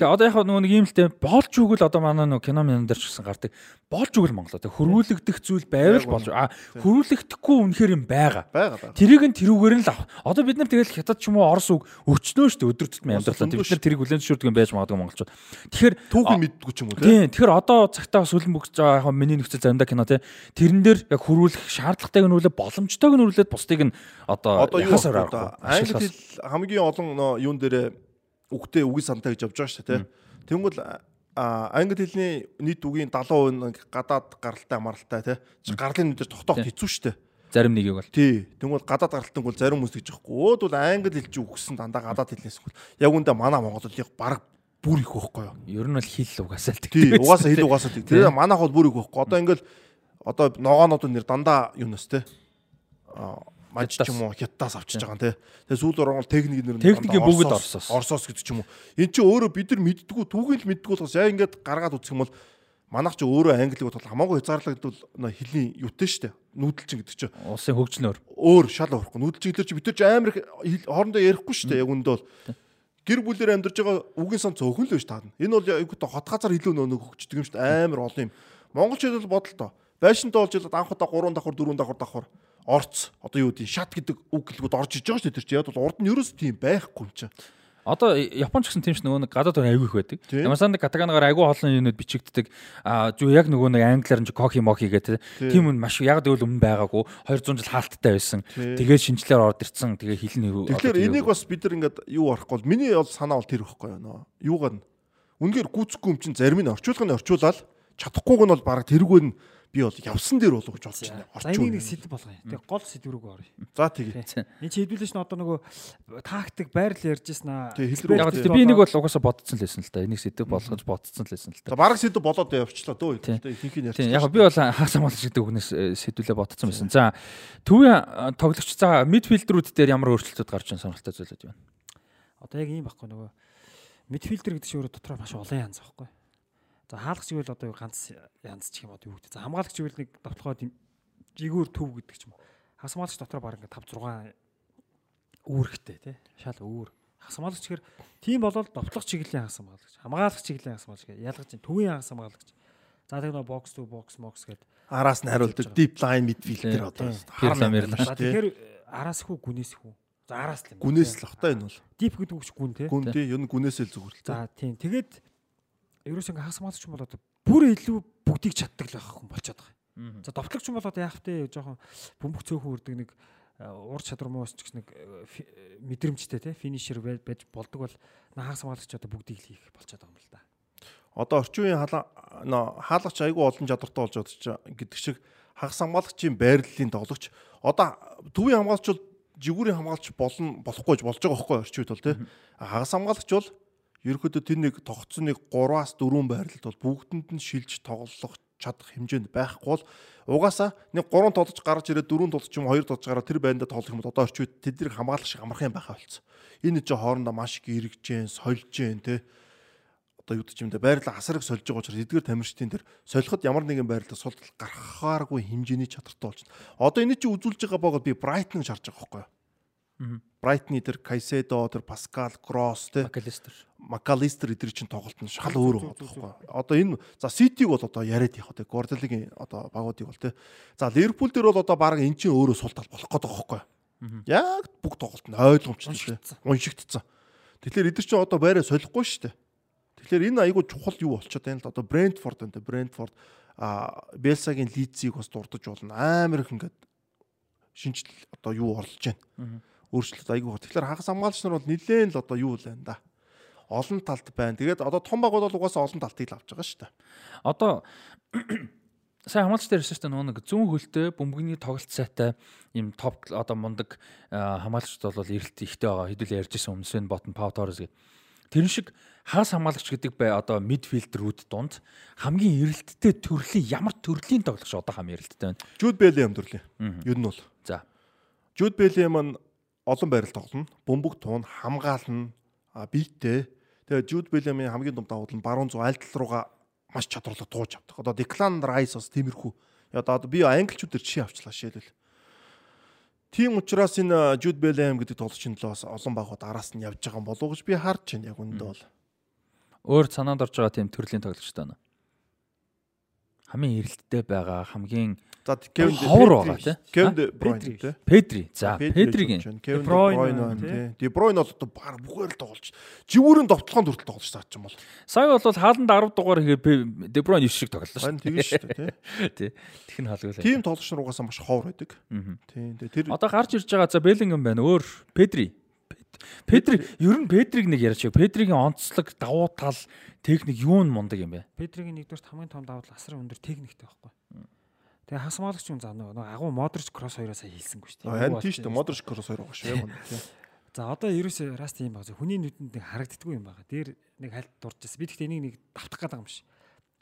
Тэгээ одоо яг нөгөө нэг юм л те болж үгэл одоо манай нөгөө кино мэн дээр ч гэсэн гардаг. Болж үгэл Монгол одоо хөрвүүлэгдэх зүйл байвал болж а хөрвүүлэгдэхгүй үнэхээр юм байгаа. Байгаа байгаа. Тэрийг нь тэрүүгээр нь л ав. Одоо бид нар тэгэл хятад ч юм уу орос үг өчнөө шүү дээ өдөр тутмын амьдралаа. Бид нар тэрийг хүлэн зөвшөөрдөг юм байж магадгүй монголчууд. Тэгэхээр Түүхэн мэддэггүй ч юм уу тий. Тийм тэгэхээр одоо цагтаа сүлэн бүгж байгаа яг миний нөхцөл заримдаа кино тий тэрэн дээр яг хөрвүүлэх шаардлагатайг нь үлээ боломжтойг нь үлээд бусдыг нь одоо яхасаар? Одоо англи хэл хамгийн олон юун дээр үгтэй үгийн сантай гэж явж байгаа шүү тий. Тэнгүүл англи хэлний нийт үгийн 70% нь гадаад гаралтай амаралтай тий. Гарлын нүдээр тогтоох хэцүү шүү дээ. зарим нэгийг бол Тий. Тэнгүүл гадаад гаралтан бол зарим хүмүүс гэж яахгүй. Өөд бол англи хэлж үгсэн дандаа гадаад хэлнээс хөл. Яг үндэ манай Монголыг баг бүр их байхгүй юу? ер нь бол хэл угаасаа л Тий, угаасаа хэл угаасаа тий. Тэр манайх бол бүр их байхгүй. Одоо ингээл одоо ногоонууд нэр дандаа юунаас те. Аа маж ч юм уу хятадаас авчиж байгаа те. Тэгээ сүүл орон бол техник нэр Техникийн бүгд Оросоос. Оросоос гэдэг ч юм уу. Энд чи өөрөө бид нар мэддгүү түүхийг л мэддгүү болохоос яг ингээд гаргаад үзэх юм бол манайх ч өөрөө англиг бодвол хамаагүй хязгаарлагдвал нөө хэлний юутэй штэ. Нүүдэлчин гэдэг чинь улсын хөгжлөөр өөр шал өөрөхгүй. Нүүдэлчин хэлэр чи бид нар ч амар хоорондоо ярихгүй штэ. Яг үндэ бол гэр бүлээр амьдарч байгаа үгийн сан цөөхөн л байж таадна. Энэ бол гоо хот газар илүү нөө хөгждөг юм штэ. Амар олон юм. Монголч хэлэл бодолтой. Байшинтай болж л анх удаа 3 давхар 4 давхар давхар орц одоо юу гэдэг шат гэдэг үг гэлгүүд орж иж байгаа шүү дээ тэр чинь яг бол урд нь ерөөс тийм байхгүй юм чинь. Одоо Японч гэсэн тийм ч нөгөө нэг гадаад өөр айгүй их байдаг. Тийм. Ямарсан катаганагаар айгүй олон юмнууд бичигддэг. Аа зү яг нөгөө нэг англиар нь коки моки гэдэг тийм үн маш яг гэвэл өмнө байгаагүй 200 жил хаалттай байсан. Тэгээд шинжлэр орд ирсэн. Тэгээ хэлний Тэгэхээр энийг бас бид нар ингээд юу арахгүй бол миний бол санаа бол тэр ихгүй нөө. Юугаар нь үнээр гүцэхгүй юм чинь зарим нь орчуулгын орчуулаад чадахгүйг нь бол баг тэрүүгээр нь би бол явсан дээр болов гэж бодож байна. Энийг нэг сэдв болгоё. Тэгээ гол сэдв рүү оръё. За тэгээ. Энд чи хэдүүлж нь одоо нөгөө тактик байрлал ярьжсэн аа. Тэгээ, хэл рүү Яг би энийг бол угаасаа бодцсон л байсан л та. Энийг сэдв болгож бодцсон л байсан л та. За бараг сэдв болоод явчлаа дөө. Тийм ярьчихсан. яг би бол хаас хамгаалж гэдэг үгнээс э, сэдвүүлээ бодцсон байсан. За төвийн э, тоглогч за мидфилдрүүд дээр ямар өөрчлөлтүүд гарч ирсэн сонирхолтой зүйлүүд байна. Одоо яг ийм байхгүй нөгөө мидфилдер гэдэг чинь өөрөө дотроо маш олон янз байхгүй. За хаалгач гэвэл одоо ганц янз ч юм одоо юу гэдэг. За хамгаалагч гэвэл нэг давталгоод юм жигүүр төв гэдэг ч юм уу. Хас хамгаалагч дотроо баг ингээд 5 6 үүрэгтэй тий. Шал үүр. Хас хамгаалагч гэхээр тийм болол довтлох чиглэлийн хас хамгаалагч. Чиглэлийн хас хамгаалагч гэж ялгаж чинь төвийн хас хамгаалагч. За тэг нөгөө бокс түү бокс мокс гэдэг. араас нь хариулдаг deep line midfielder одоо Тийм. хар Пирло, мэрла За шүү тэгэхээр араас хүү гүнээс хүү. За араас л юм. Гүнээс л бах та энэ бол. дип гэдэг үг ч гүн тий. Гүн тий ер нь гүнээсээ л зүгээр л. За тийм. Тэгээд ерөөс ингээ хагас маач юм бол одоо бүр илүү бүгдийг чаддаг л байх хүн болчиход байгаа. За довтлогч юм бол одоо яах вэ? Жохон бөмбөг цөөхөн үрдэг нэг э, ур чадвар муу ч гэсэн нэг э, э, мэдрэмжтэй те финишер байж болдог бол хагас маач одоо бүгдийг л хийх болчиход байгаа юм л да. Одоо орчин үеийн хаалгач айгүй олон чадвартай болж байгаа ч гэдэг шиг хагас хамгаалагчийн байрлалын тоглогч одоо төвийн хамгаалагч бол жигүүрийн хамгаалагч болно болохгүй болж байгаа байхгүй орчин үед бол тий. Хагас хамгаалагч бол ерөөхдөө тэр нэг тогтсон нэг 3-аас 4 байрлалд бол бүгдэнд нь шилж тоглох чадах хэмжээнд байхгүй бол угаасаа нэг 3 толж гарч ирээд 4 толж юм 2 толж гараад тэр байндаа тоглох юм бол одоо орчууд тэднийг хамгаалах шиг амархан байхаа болсон. Энэ ч хоорондоо маш их эргэжэн, сольжэн тэ одоо юу гэж юм дэ байрлал асараг сольж байгаа учраас эдгээр тамирчдын тэр солиход ямар нэгэн байрлал султал гаргахааргүй хэмжээний чадртай болж байна. Одоо энэ чинь үзүүлж байгаа боогод би Брайтон шарж байгаа байхгүй юу? Брайтны тэр Кайседо, тэр Паскал Кросс тэ. Макалистер. Макалистер эдгээр чинь тоглолт нь шал өөр байхгүй. Одоо энэ за Ситиг бол одоо яриад явах те Гвардиолагийн одоо багуудыг бол те. За Ливерпул дээр бол одоо баг эн чинь өөрөө сул тал болох гэдэг байхгүй. Яг бүх тоглолт нь ойлгомжтой. Уншигдсан. Тэгэхээр эдгээр чинь одоо байраа солихгүй шүү дээ. Тэгэхээр энэ айгүй чухал юу болчиход байна л одоо Брентфорд энэ Брентфорд а Белсагийн Лидсийг бас дурдж болно. Амар их ингээд шинжил одоо юу орлож байна. Өөрчлөлт айгүй. Тэгэхээр хагас хамгаалагч нар бол нилээн л одоо юу л байна да олон талд байна. Тэгээд одоо том бол угаасаа олон талтыг л авч байгаа шүү дээ. Одоо сайн хамгаалч дээр ирсэн чинь нөгөө нэг зүүн хөлтэй бөмбөгний тоглолт сайтай ийм топ одоо мундаг хамгаалагчд бол эрэлт ихтэй байгаа. Хэдүүл ярьжсэн өмнөсөө ботон Пау Торрес гэх. Тэрэн шиг хагас хамгаалагч гэдэг бай одоо мидфилдерүүд дунд хамгийн эрэлттэй төрлийн ямар төрлийн тоглогч одоо хамгийн эрэлттэй байна. Жуд Белем төрлийн. Ер нь бол. За. Жуд Белем нь олон байрал тоглоно. Бөмбөг туун хамгаална. Биеттэй Тэгээ Jude Bellingham-ийн хамгийн том давуу тал нь баруун зүүн аль тал руугаа маш чадварлаг тууж авдаг. Одоо Declan Rice бас тиймэрхүү. Одоо би англичуудаар жишээ авчлаа шийдэл. Тийм учраас энэ Jude Bellingham гэдэг тоглогчийн талаас олон багууд араас нь явж байгаа болов уу гэж би харж байна яг үндэ бол. Өөр санаанд орж байгаа тийм төрлийн тоглогч таа. Хамгийн эрэлттэй байгаа хамгийн За Кевин ховор байгаа тий. Кевин Бройн тий. Педри. За Педригийн Кевин Де Бройн тий. Де Бройн бол одоо баг бүгээр л тоглож. Живүүрийн довтлогоон дүртэл тоглож байгаа ч юм бол. Сая бол хааланд 10 дугаар ихээр Де Бройн 9 шиг тоглолоо шүү. Тэгэн шүү дээ тий. Тэг нь хаалгуулаа. Тим тоглогч нар угаасаа маш ховор байдаг. Тий. Тэр Одоо гарч ирж байгаа за Беллингем байна. Өөр Педри. Педри ер нь Педриг нэг яриач. Педригийн онцлог давуу тал техник юу нь мундаг юм бэ? Педригийн нэгдүгээр хамгийн том давуу тал асар өндөр техниктэй байхгүй. Тэгээ хас маалагч юм заа нөгөө агуу Модрич кросс хоёроос хийлсэнгүй шүү дээ. Харин тийш дээ Модрич кросс хоёр байгаа шүү. За одоо ерөөсөө раст юм байгаа. Хүний нүдэнд нэг харагддаггүй юм байгаа. Дээр нэг хальт дурж байсан. Би тэгтээ энийг нэг давтах гэдэг юм биш.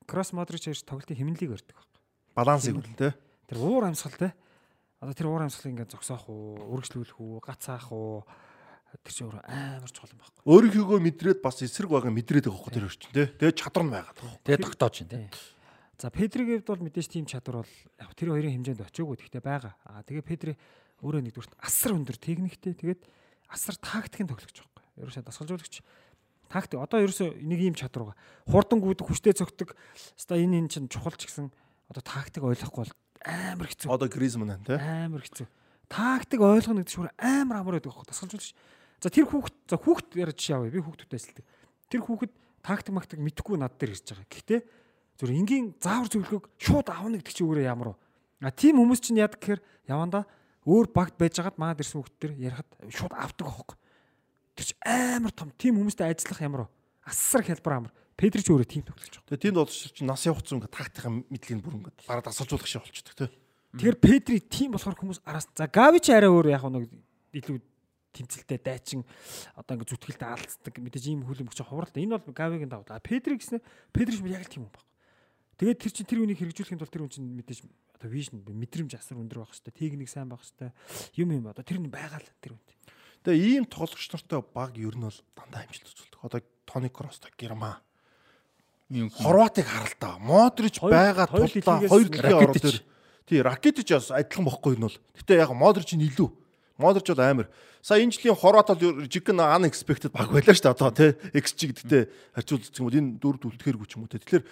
Кросс Модрич хоёр тоглолтын хэмнэлийг өрдөг байхгүй. Балансыг үл тээ. Тэр уур амьсгал те. Одоо тэр уур амьсгалыг ингээд зогсоох уу, үргэлжлүүлэх үү, гацаах уу тэр чинь өөр амар чухал юм байхгүй. Өөрийнхөө мэдрээд бас эсрэг байгаа мэдрээд байгаа хөө тэр өрчин тий. Тэгээд чадвар нь байгаа. Тэгээд тогтоож байна тий. За Педригийн хувьд бол мэдээж тийм чадвар бол яг тэр хоёрын хэмжээнд очиогүй гэхдээ байгаа. Аа тэгээ Педри өөрөө нэгдүгürt асар өндөр техниктэй тэгээд асар тактикийн тоглогч байхгүй. Ерөөсөө дасгалжуулагч тактик одоо ерөөсөө нэг ийм чадвар байгаа. Хурдан гүйдэг хүчтэй цогтөг. Хаста энэ энэ чинь чухал ч гэсэн одоо тактик ойлгохгүй бол амар хэцүү. Одоо Гризман байна тий. Амар хэцүү. Тактик ойлгоно гэдэг чинь амар амар байдаг байхгүй. Дасгалжуулагч. За тэр хүүхэд за хүүхэд ярьж яваа. Би хүүхдүүдтэй эсэлдэг. Тэр хүүхэд тактик мактик мэдхгүй над дээр ирж байгаа. Гэхдээ Зүр энгийн заавар зөвлөгөөг шууд авна гэдэг чинь өөрөө ямар вэ? А тийм хүмүүс чинь яд гэхээр яванда өөр багт байж хагаад маад ирсэн хүмүүс төр ярихад шууд авдаг аахгүй. Тэр чинь амар том тийм хүмүүстэй ажиллах ямар вэ? Асар хялбар амар. Педри ч өөрөө тийм тоглож байгаа. Тэгээ тийм болж чинь нас явахцсан ингээд тактикийн мэдлэгийг бүр ингээд бараа дасгалжуулах шиг болчихдог тий. Тэгэхээр Педри тийм болохоор хүмүүс араас за Гави ч арай өөр яг нэг илүү тэмцэлтэй дайчин одоо ингээд зүтгэлтэй алдцдаг мэдээж ийм хүлэмж хувралт энэ бол Гавигийн давуу. А Педри гэснээр Педри ч яг тийм юм байна. Тэгээд тэр чинь тэр үнийг хэрэгжүүлэхэд бол тэр хүн чинь мэдээж одоо вижн мэдрэмж асар өндөр байх хэвээр техник сайн байх хэвээр юм юм одоо тэр нь байгаа л тэр үнд. Тэгээ ийм тоглогч нартай баг ер нь бол дандаа амжилт үзүүлдэг. Одоо Тони Кросс та Герман Хорватыг харалтаа. Модрич байгаа тулдаа хоёр дэлхийн орол дээр тий Ракетич бас адилхан бохгүй нь бол. Гэтэ яг Модрич нь илүү. Модрич бол амар. Сая энэ жилийн Хорват бол жигэн unexpected баг байлаа шүү дээ. Одоо тий XG гэдэгтэй харьцуулж юм бол энэ дөрөв үлдэхэргүй ч юм уу тий. Тэгэхээр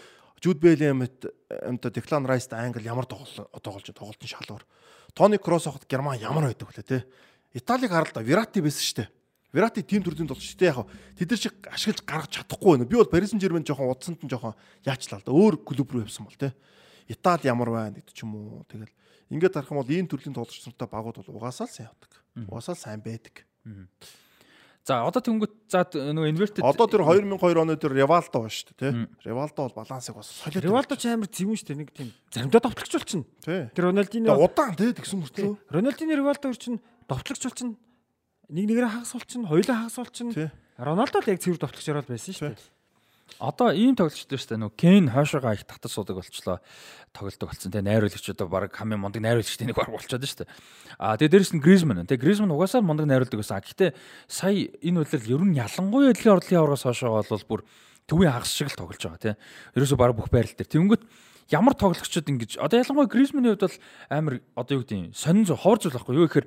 Jude Bellingham-т амта Declan Rice-т англ ямар тоглол тоглож тоглолтын шалгуур. Тони Кросс хот Герман ямар байдаг вүлээ те. Италиг харалта Верати байсан шүү дээ. Верати тим төрлийн тоглож шүү дээ яг. Тэд нар шиг ашиглаж гаргаж чадахгүй байна. Би бол Paris Saint-Germain жоохон удсанд нь жоохон яачлаа л да. Өөр клуб руу явсан бол те. Итали ямар байна гэдэг ч юм уу. Тэгэл ингээд харах юм бол ийм төрлийн тоглогч нартай багууд бол угаасаа л сайн явдаг. Угаасаа л сайн байдаг. За одоо тэнгүүт за нөгөө инвертэд Одоо тэр 2002 оны тэр Ревалдо ба шүү дээ тий. Ревалдо бол балансыг бас солиод. Ревалдо ч амар зэвүүн шүү дээ нэг тийм заримдаа довтлогч болчихно. Тэр Роналдино удаан тий тэгсэн мөртлөө. Роналдино Ревалдо хөр чинь довтлогч болчихно. Нэг нэгээрээ хагас болчихно, хоёулаа хагас болчихно. Роналдо л яг цэвэр довтлогч ороод байсан шүү дээ. Одоо ийм тоглогч дээр шүү дээ нөгөө Кен хойшоогоо их татаж суудаг болчлоо. Тоглолдог болсон. Тэгээ найруулагч одоо баг хамгийн мундаг найруулагчтай нэг баг болчиход шүү дээ. Аа тэгээ дээрэс нь Гризман. Тэгээ Гризман угаасаа мундаг найруулдаг байсан. Гэхдээ сая энэ үйлрэл ер нь ялангуяа эдлийн орлын аврагаас хойшоо бол бүр төвийн хагас шиг л тоглож байгаа тийм. Ерөөсөө баг бүх байрал дээр. Тэнгүүт ямар тоглогчд ингэж одоо ялангуяа Гризманы хувьд бол амар одоо юу гэдэг юм сонин зүй ховор зүйл байхгүй юу гэхээр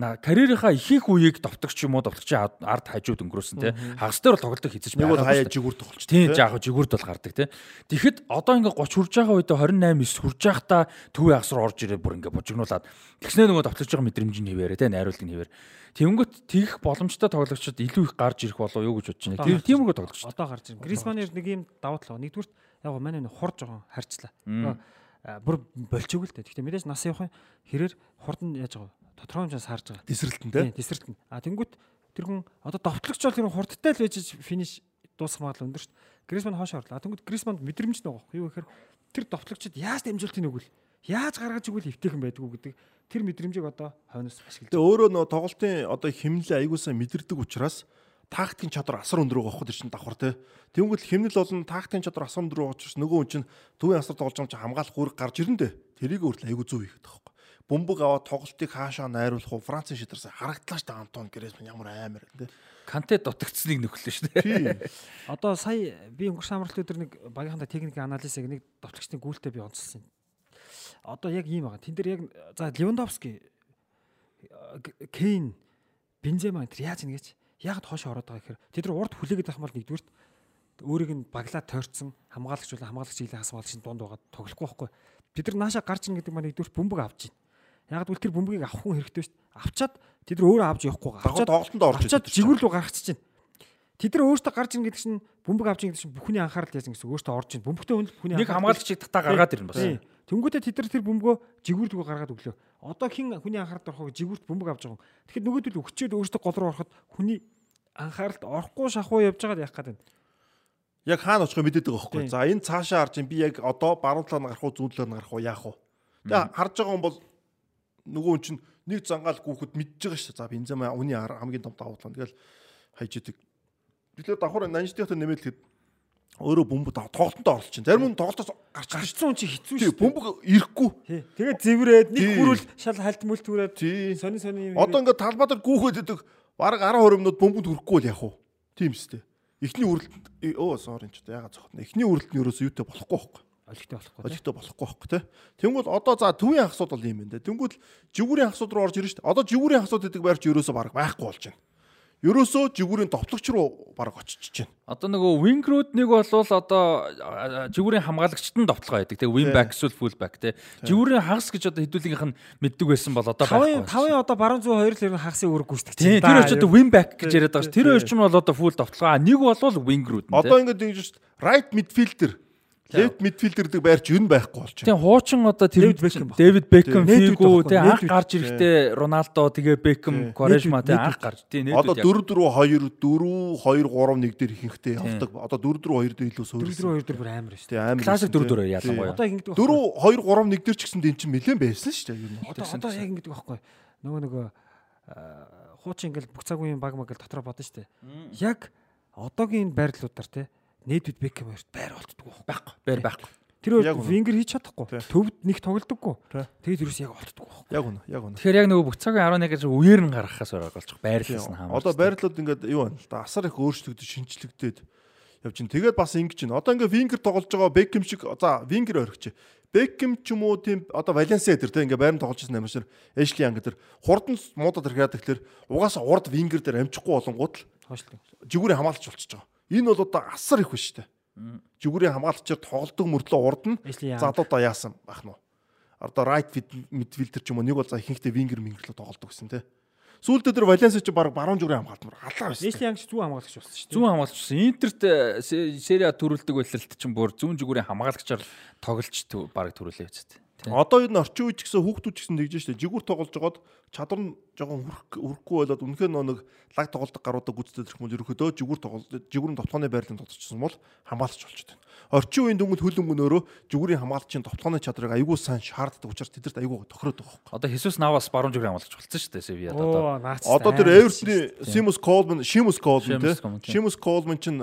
карьерийнхаа ихэнх үеийг довтогч юм уу довтогчийн ард хажууд өнгөрөөсөн те хагас дээр бол тоглолтог хийж Нэг бол хаяа жигүүр тоглож Тийм жаах жигүүрд бол гардаг тийм. Тэгэхэд одоо ингээ 30 хүрж байгаа үед 28 9 хүрж байхдаа төвийн хагас руу орж ирээ бүр ингээ бужигнуулаад тэгснээр нөгөө давталж байгаа мэдрэмжийн хэвээрээ тийм найруулгын хэвээр. Тэнгөт тэгэх боломжтой тоглогчид илүү их гарч ирэх болов юу гэж бодож байна. Тэр тиймэрхүү тоглогч. Одоо гарч ирнэ. Грисманер нэг юм давуу тал. Нэгдүгürt яг манай нэг хур жоохон харьцлаа. Нөгөө, а, Бүр болчихгүй л дээ. Гэхдээ мэдээж нас явах хэрээр хурд нь яаж байгаа тодорхой хэмжээс харж байгаа. Тесрэлтэнтэй. Тесрэлтэн. А тэнгуут тэр хүн одоо довтлогч бол тэр хурдтай л байж финиш дуусах магадлал өндөр шүү дээ. Грисман хоошоо орлоо. А тэнгуут Грисманд мэдрэмж нэг байгаа. Юу гэхээр тэр довтлогчд яаж дамжуултыг нүгэл яаж гаргаж игэл эвтэйхэн байдгүй гэдэг тэр мэдрэмжийг одоо хойноос ашиглаж Тэгээ өөрөө нөө тоглолтын одоо химнэлээ аягуулсаа мэдэрдэг учраас тактикийн чадвар асар өндөр байгаа тэр чинь давхар те. Тэнгүүт химнэл болон тактикийн чадвар асар өндөр байгаа учраас нөгөө хүн чинь төвийн асар тоглож байгаа юм чинь хамгаалах үүрэг гарч ирэн дээ. Тэрийг өөртөө аягүй зөв хийхэд байгаа хөө. Бөмбөг аваад тоглолтыг хаашаа найруулах уу? Францын шидарсан харагдлаа шүү дээ Антон Гризман ямар амар те. Канте дутагдсныг нөхлөө шүү дээ. Тий. Одоо сая би өнгөрсөн амралт өдөр нэг багийнхаа техникийн анализыг нэг довтлогчдын гүйлтэд би онцлсан. Одоо яг ийм байгаа. Тэн дээр яг за Левандовски Кейн Бензема энэ яаж нэгэж яг хоошоо ороод байгаа гэхээр тэд нар урд хүлээгээд байх юм бол нэгдүгürt өөрийг нь баглаа тойрцсон хамгаалагч болон хамгаалагч хийлээ хасмаалагчийн дунд байгаа тоглохгүй байхгүй. Бид нар нааша гарч ийн гэдэг маань нэгдүгürt бөмбөг авч байна. Яг гэвэл тэр бөмбөгийг авах хүн хэрэгтэй шүү дээ. Авчаад тэд нар өөрөө авч явахгүй. Дагуу тоглолтонд орж Авчаад жигүүр рүү гаргачихж байна. Тэд нар өөртөө гарч ийн гэдэг чинь бөмбөг авч ийн гэдэг чинь бүхний анхаарал яасан гэсэн өөртөө орж ийн. Бөмбөгтэй хүн л бүхний Нэг хамгаалагчийг татаа гаргаад ирнэ бас. Тэнгүүтээ тэд нар тэр бөмбөгөө жигүүрт рүү гаргаад өглөө. Одоо хин хүний анхааралд орохоо жигүүрт бөмбөг авч байгаа юм. Тэгэхэд нөгөөдөл өгчөөд өөртөө гол руу ороход хүний анхааралд орохгүй шахуу явж байгаад яах гээд байна. Яг хаана очихыг мэдээд байгаа байхгүй. За энэ цаашаа харж би яг одоо баруун талаар гарах уу зүүн талаар гарах уу яах вэ? Тэгээ харж байгаа хүн бол нөгөө хүн чинь нэг зангаал гүөхөд мэдж байгаа шүү. За бензема үний хамгийн том давуу тал. Тэгэл хайж идэг. Тэгэхээр давхар нанждынхаа нэмэлт хэд өөрөө бөмбөг тоглолтод орлож чинь. Зарим нь тоглолтоос гарч гарч Гарцсан хүн чи хэцүү тий шүү. бөмбөг ирэхгүй. Тий. Тэгээд зэврээд нэг Тийм. хүрвэл шал хальт мүлт түрээд Тий. сони сони юм. Одоо ингээд талбай дээр гүөхөд идэг бараг 10 20 минут бөмбөнд хүрэхгүй бол яах вэ? Тийм шүү дээ. Эхний үрэлт оо sorry ч яагаад зогтно. Эхний үрэлт нь ерөөсөө юутай болохгүй байхгүй. олигтой болохгүй. тий. Олигтой болохгүй байхгүй те. Тэнгүүд одоо за төвийн хасууд бол юм байна те. Тэнгүүд жигүүрийн хасууд руу орж ирнэ шүү дээ. Одоо жигүүрийн хасууд гэдэг байрч ерөөсөө баг байхгүй болж байна. Ерөөсөө жигүүрийн товтлогч руу баг очиж байна. Одоо нөгөө wing-рууд нэг бол одоо жигүүрийн хамгаалагчт нь довтлогоо байдаг. Тэгээ wing back эсвэл full back те. Жигүүрийн хагас гэж одоо хэдүүлгийнх нь мэддэг байсан бол одоо байхгүй. тавын одоо баруун зүүн хоёр л ер нь хагасын үүрэг гүйцэтгэж Тийм тэр хоёр ч одоо wing back гэж яриад байгаа ш. Тэр хоёр ч нь бол одоо full довтлогоо. А нэг бол wing-рууд нь. Одоо ингээд ингэж дээ. Right midfielder, left midfielder гэдэг байрч юу байхгүй болж байна. Тийм хуучин одоо тэр баг. David Beckham, Тийм. Анх гарч ирэхдээ Рональдо тэгээ Beckham, Quaresma тий анх гарч тий Одоо нээдүүд 4 4 2 4 2 3 1 дээр ихэнхтэй явдаг. Одоо 4 4 2 дээр илүү дөрөв суурилсан. дөрөв хоёр дээр бүр амар шүү. Тий амар. классик байсан, 4 4 тий. ялангуяа. Одоо ингэдэг 4 2 3 1 дээр ч гэсэн дэн чинь нэлээд байсан шүү дээ. Одоо одоо яг ингэдэг байхгүй. Нөгөө нөгөө хуучин ингээл бүх цаг үеийн баг маг гэл дотроо бодно штэ. Яг одоогийн байрлалуудаар те нээдвид Бекхэм хоёрт байр олддог байхгүй. Бэр байхгүй. Тэр үнэ. вингер хийж чадахгүй. Төвд нэг тоглодоггүй. Тэгээд юус яг олддог байхгүй. Яг үнэ, яг үнэ. Тэгэхээр яг нөгөө бүх цагийн 11 гэж үеэр нь гаргахаас ороод болчих байрлалсан хаамаа. Одоо байрлалууд ингээд юу байна л да. Асар их өөрчлөгдөж, шинчлэгдээд явж байна. Тэгээд бас ингэж байна. Одоо ингээд вингер тоглож байгаа Бекхэм шиг за вингер орхич. Бекхэм ч юм уу тийм одоо Валенсиа дээр тийм ингээд байранд тоглож байсан юм шиг Эшли Янг дээр хурдан муудад ирэхэд тэгэхээр угаасаа урд вингер дээр амжихгүй болонгууд л Хоошлоо. жигүүрийн хамгаалагч болчихж байгаа. Энэ бол одоо асар их биш үү? Жигүүрийн хамгаалагчаар тоглодог мөртлөө урд нь залуудаа яасан бах нь. Одоо right midfielder ч юм уу нэг бол за ихэнхдээ вингер мингерлөө тоглодог гэсэн тий. Сүүлдээ тэр Валенсиа ч баг баруун зүгрийн хамгаалтмар халаа байсан. Эшли Янг ч зүүн хамгаалагч болсон шүү дээ. зүүн хамгаалагчсан. Интерт э, се- Сери А төрүүлдэг байлалт чинь бүр зүүн зүгүүрийн хамгаалагчаар тоглож төв- баг төрүүлээ үст. Одоо энэ орчин үеч гэсэн хүүхдүүд ч гэсэн тэгж штэ жигүүр тоглож жагаад чадвар нь жоохон хүрх хүрхгүй болоод үнэхээр нөө нэг лаг тоглолдог гаруудаа гүцтэй тэрх мөл ерөөдөө жигүүр тоглолт жигүүрийн товтооны байрлалд тоглочихсон бол хамгаалагч болчиход байна. Орчин үеийн дүнгууд хөл өнгөн өөрөө жигүүрийн хамгаалагчийн товтооны чадрыг аягүй сайн шаарддаг учраас тэдэрт аягүй тохироод байгаа юм. Одоо Хесус Навас баруун зүгүүрийн хамгаалагч болсон шүү дээ Севиад одоо. Одоо тэр Эвертны Симус Колман, Шимус Колман тийм. Шимус Колман чинь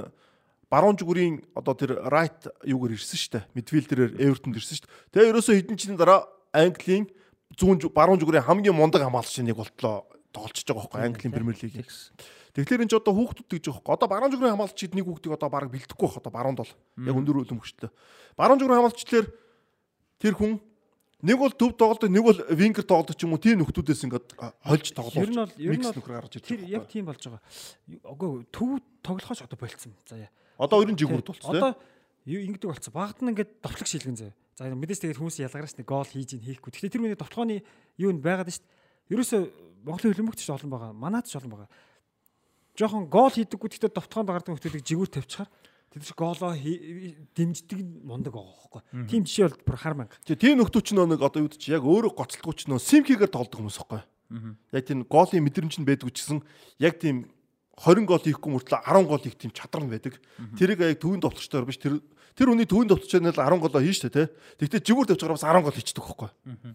баруун зүгүрийн одоо тэр right юугаар ирсэн штэ. Мидфилдерээр Эвертонд ирсэн штэ. Тэгээ ерөөсөө хэдэн жилийн дараа Английн зүүн баруун зүгүрийн хамгийн мундаг хамгаалагчийн нэг болтлоо тоглолцож байгаа байхгүй Английн Премьер Лигийн. Тэгэхээр энэ ч одоо хүүхдүүд гэж байгаа байхгүй. Одоо баруун зүгүрийн хамгаалагчид нэг хүүхдийг одоо баг бэлдэхгүй байх одоо баруунд бол. Яг өндөр үлэм хөштэй. Баруун зүгүрийн хамгаалагчлаар тэр хүн Нэг бол төв тоглодог, нэг бол вингер тоглодог ч юм уу тийм нөхдүүдээс ингээд хольж тоглож. Ер нь бол ер нь нөхөр гарч тэр ирдэг. яг тийм болж байгаа. Үгүй төв тоглохоч одоо болцсон. За яа. Одоо ер нь жигүүрд болцсон тийм. Одоо ингэдэг болцсон. Багт нь ингээд товтлог шилгэн зөө. За мэдээс тэгээд хүмүүс ялгараас нэг гол хийж ин хийхгүй. Тэгэхээр тэр үний товтлогооны юу нь байгаад шүү дээ. Ерөөсө Монголын хөлбөмбөгч ч олон байгаа. Манайд ч олон байгаа. Жохон гол хийдэггүй гэхдээ товтлогоонд гардаг хүмүүсийг жигүүр тавьчихаар тэд чи голоо дэмждэг мундаг байгаа хөөхгүй. Тийм жишээ бол бүр хар мянга. Тийм нөхдүүд ч нөө нэг одоо юу ч яг өөрөө гоцлтгүй ч нөө симхигээр тоглодог хүмүүс байхгүй. Яг тийм голын мэдрэмж нь байдгүй ч гэсэн яг тийм 20 гол хийхгүй мөртлөө 10 гол хийх тийм чадвар нь байдаг. Тэрийг яг төвийн довтлогчдоор биш тэр тэр хүний төвийн довтлогчдоор нь л 10 голоо хийн штэ тий. Тэгтээ жигүүр тавьчихаар бас 10 гол хийчихдэг байхгүй.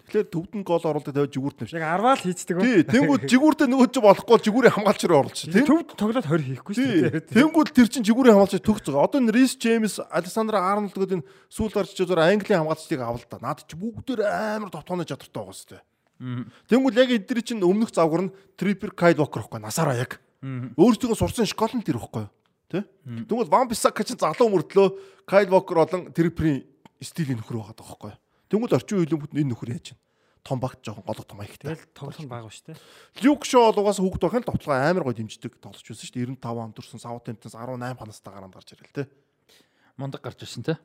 Тэгэхээр төвд нь гол оруулдаг тавиад жигүүрт тавьчих. Яг арваал хийцдэг. Тий, тэнгууд жигүүртээ нөгөө чи болохгүй жигүүрийн хамгаалч руу оруулж. Тий. Төвд тоглоод 20 хийхгүй дээ. Тэнгууд тэр чин жигүүрийн хамгаалч төгс байгаа. Одоо энэ Рис Джеймс, Александр Арнольд гэдэг энэ сүүл гарч зур Английн хамгаалчдыг авал та. Наад чи бүгдээр амар товтооны чадвартай байгаа сте. Тэнгууд яг эдгээр чин өмнөх завгар нь Трипер Кайл Вокер байхгүй насаараа яг. Өөрсдөө сурсан школ нь тэр байхгүй юу? Тэ? Тэнгууд Ван Бисака чин залуу мөртлөө Кайл Вокер болон Триперийн стилийн нөхөр байгаа байхгүй юу? Тэнгууд орчин үеийн бүт энэ нөхөр яаж чинь том багт жоохон голог том аягтай. Тэгэл тоглох нь бага шүү дээ. Люк Шоу бол угаасаа хүүхд байхын товтлогоо амар гой дэмждэг тоглож байсан шүү дээ. 95 онд төрсэн Саутгемптонс 18 ханастай гараад гарч ирэл тэ. Мундаг гарч ирсэн те.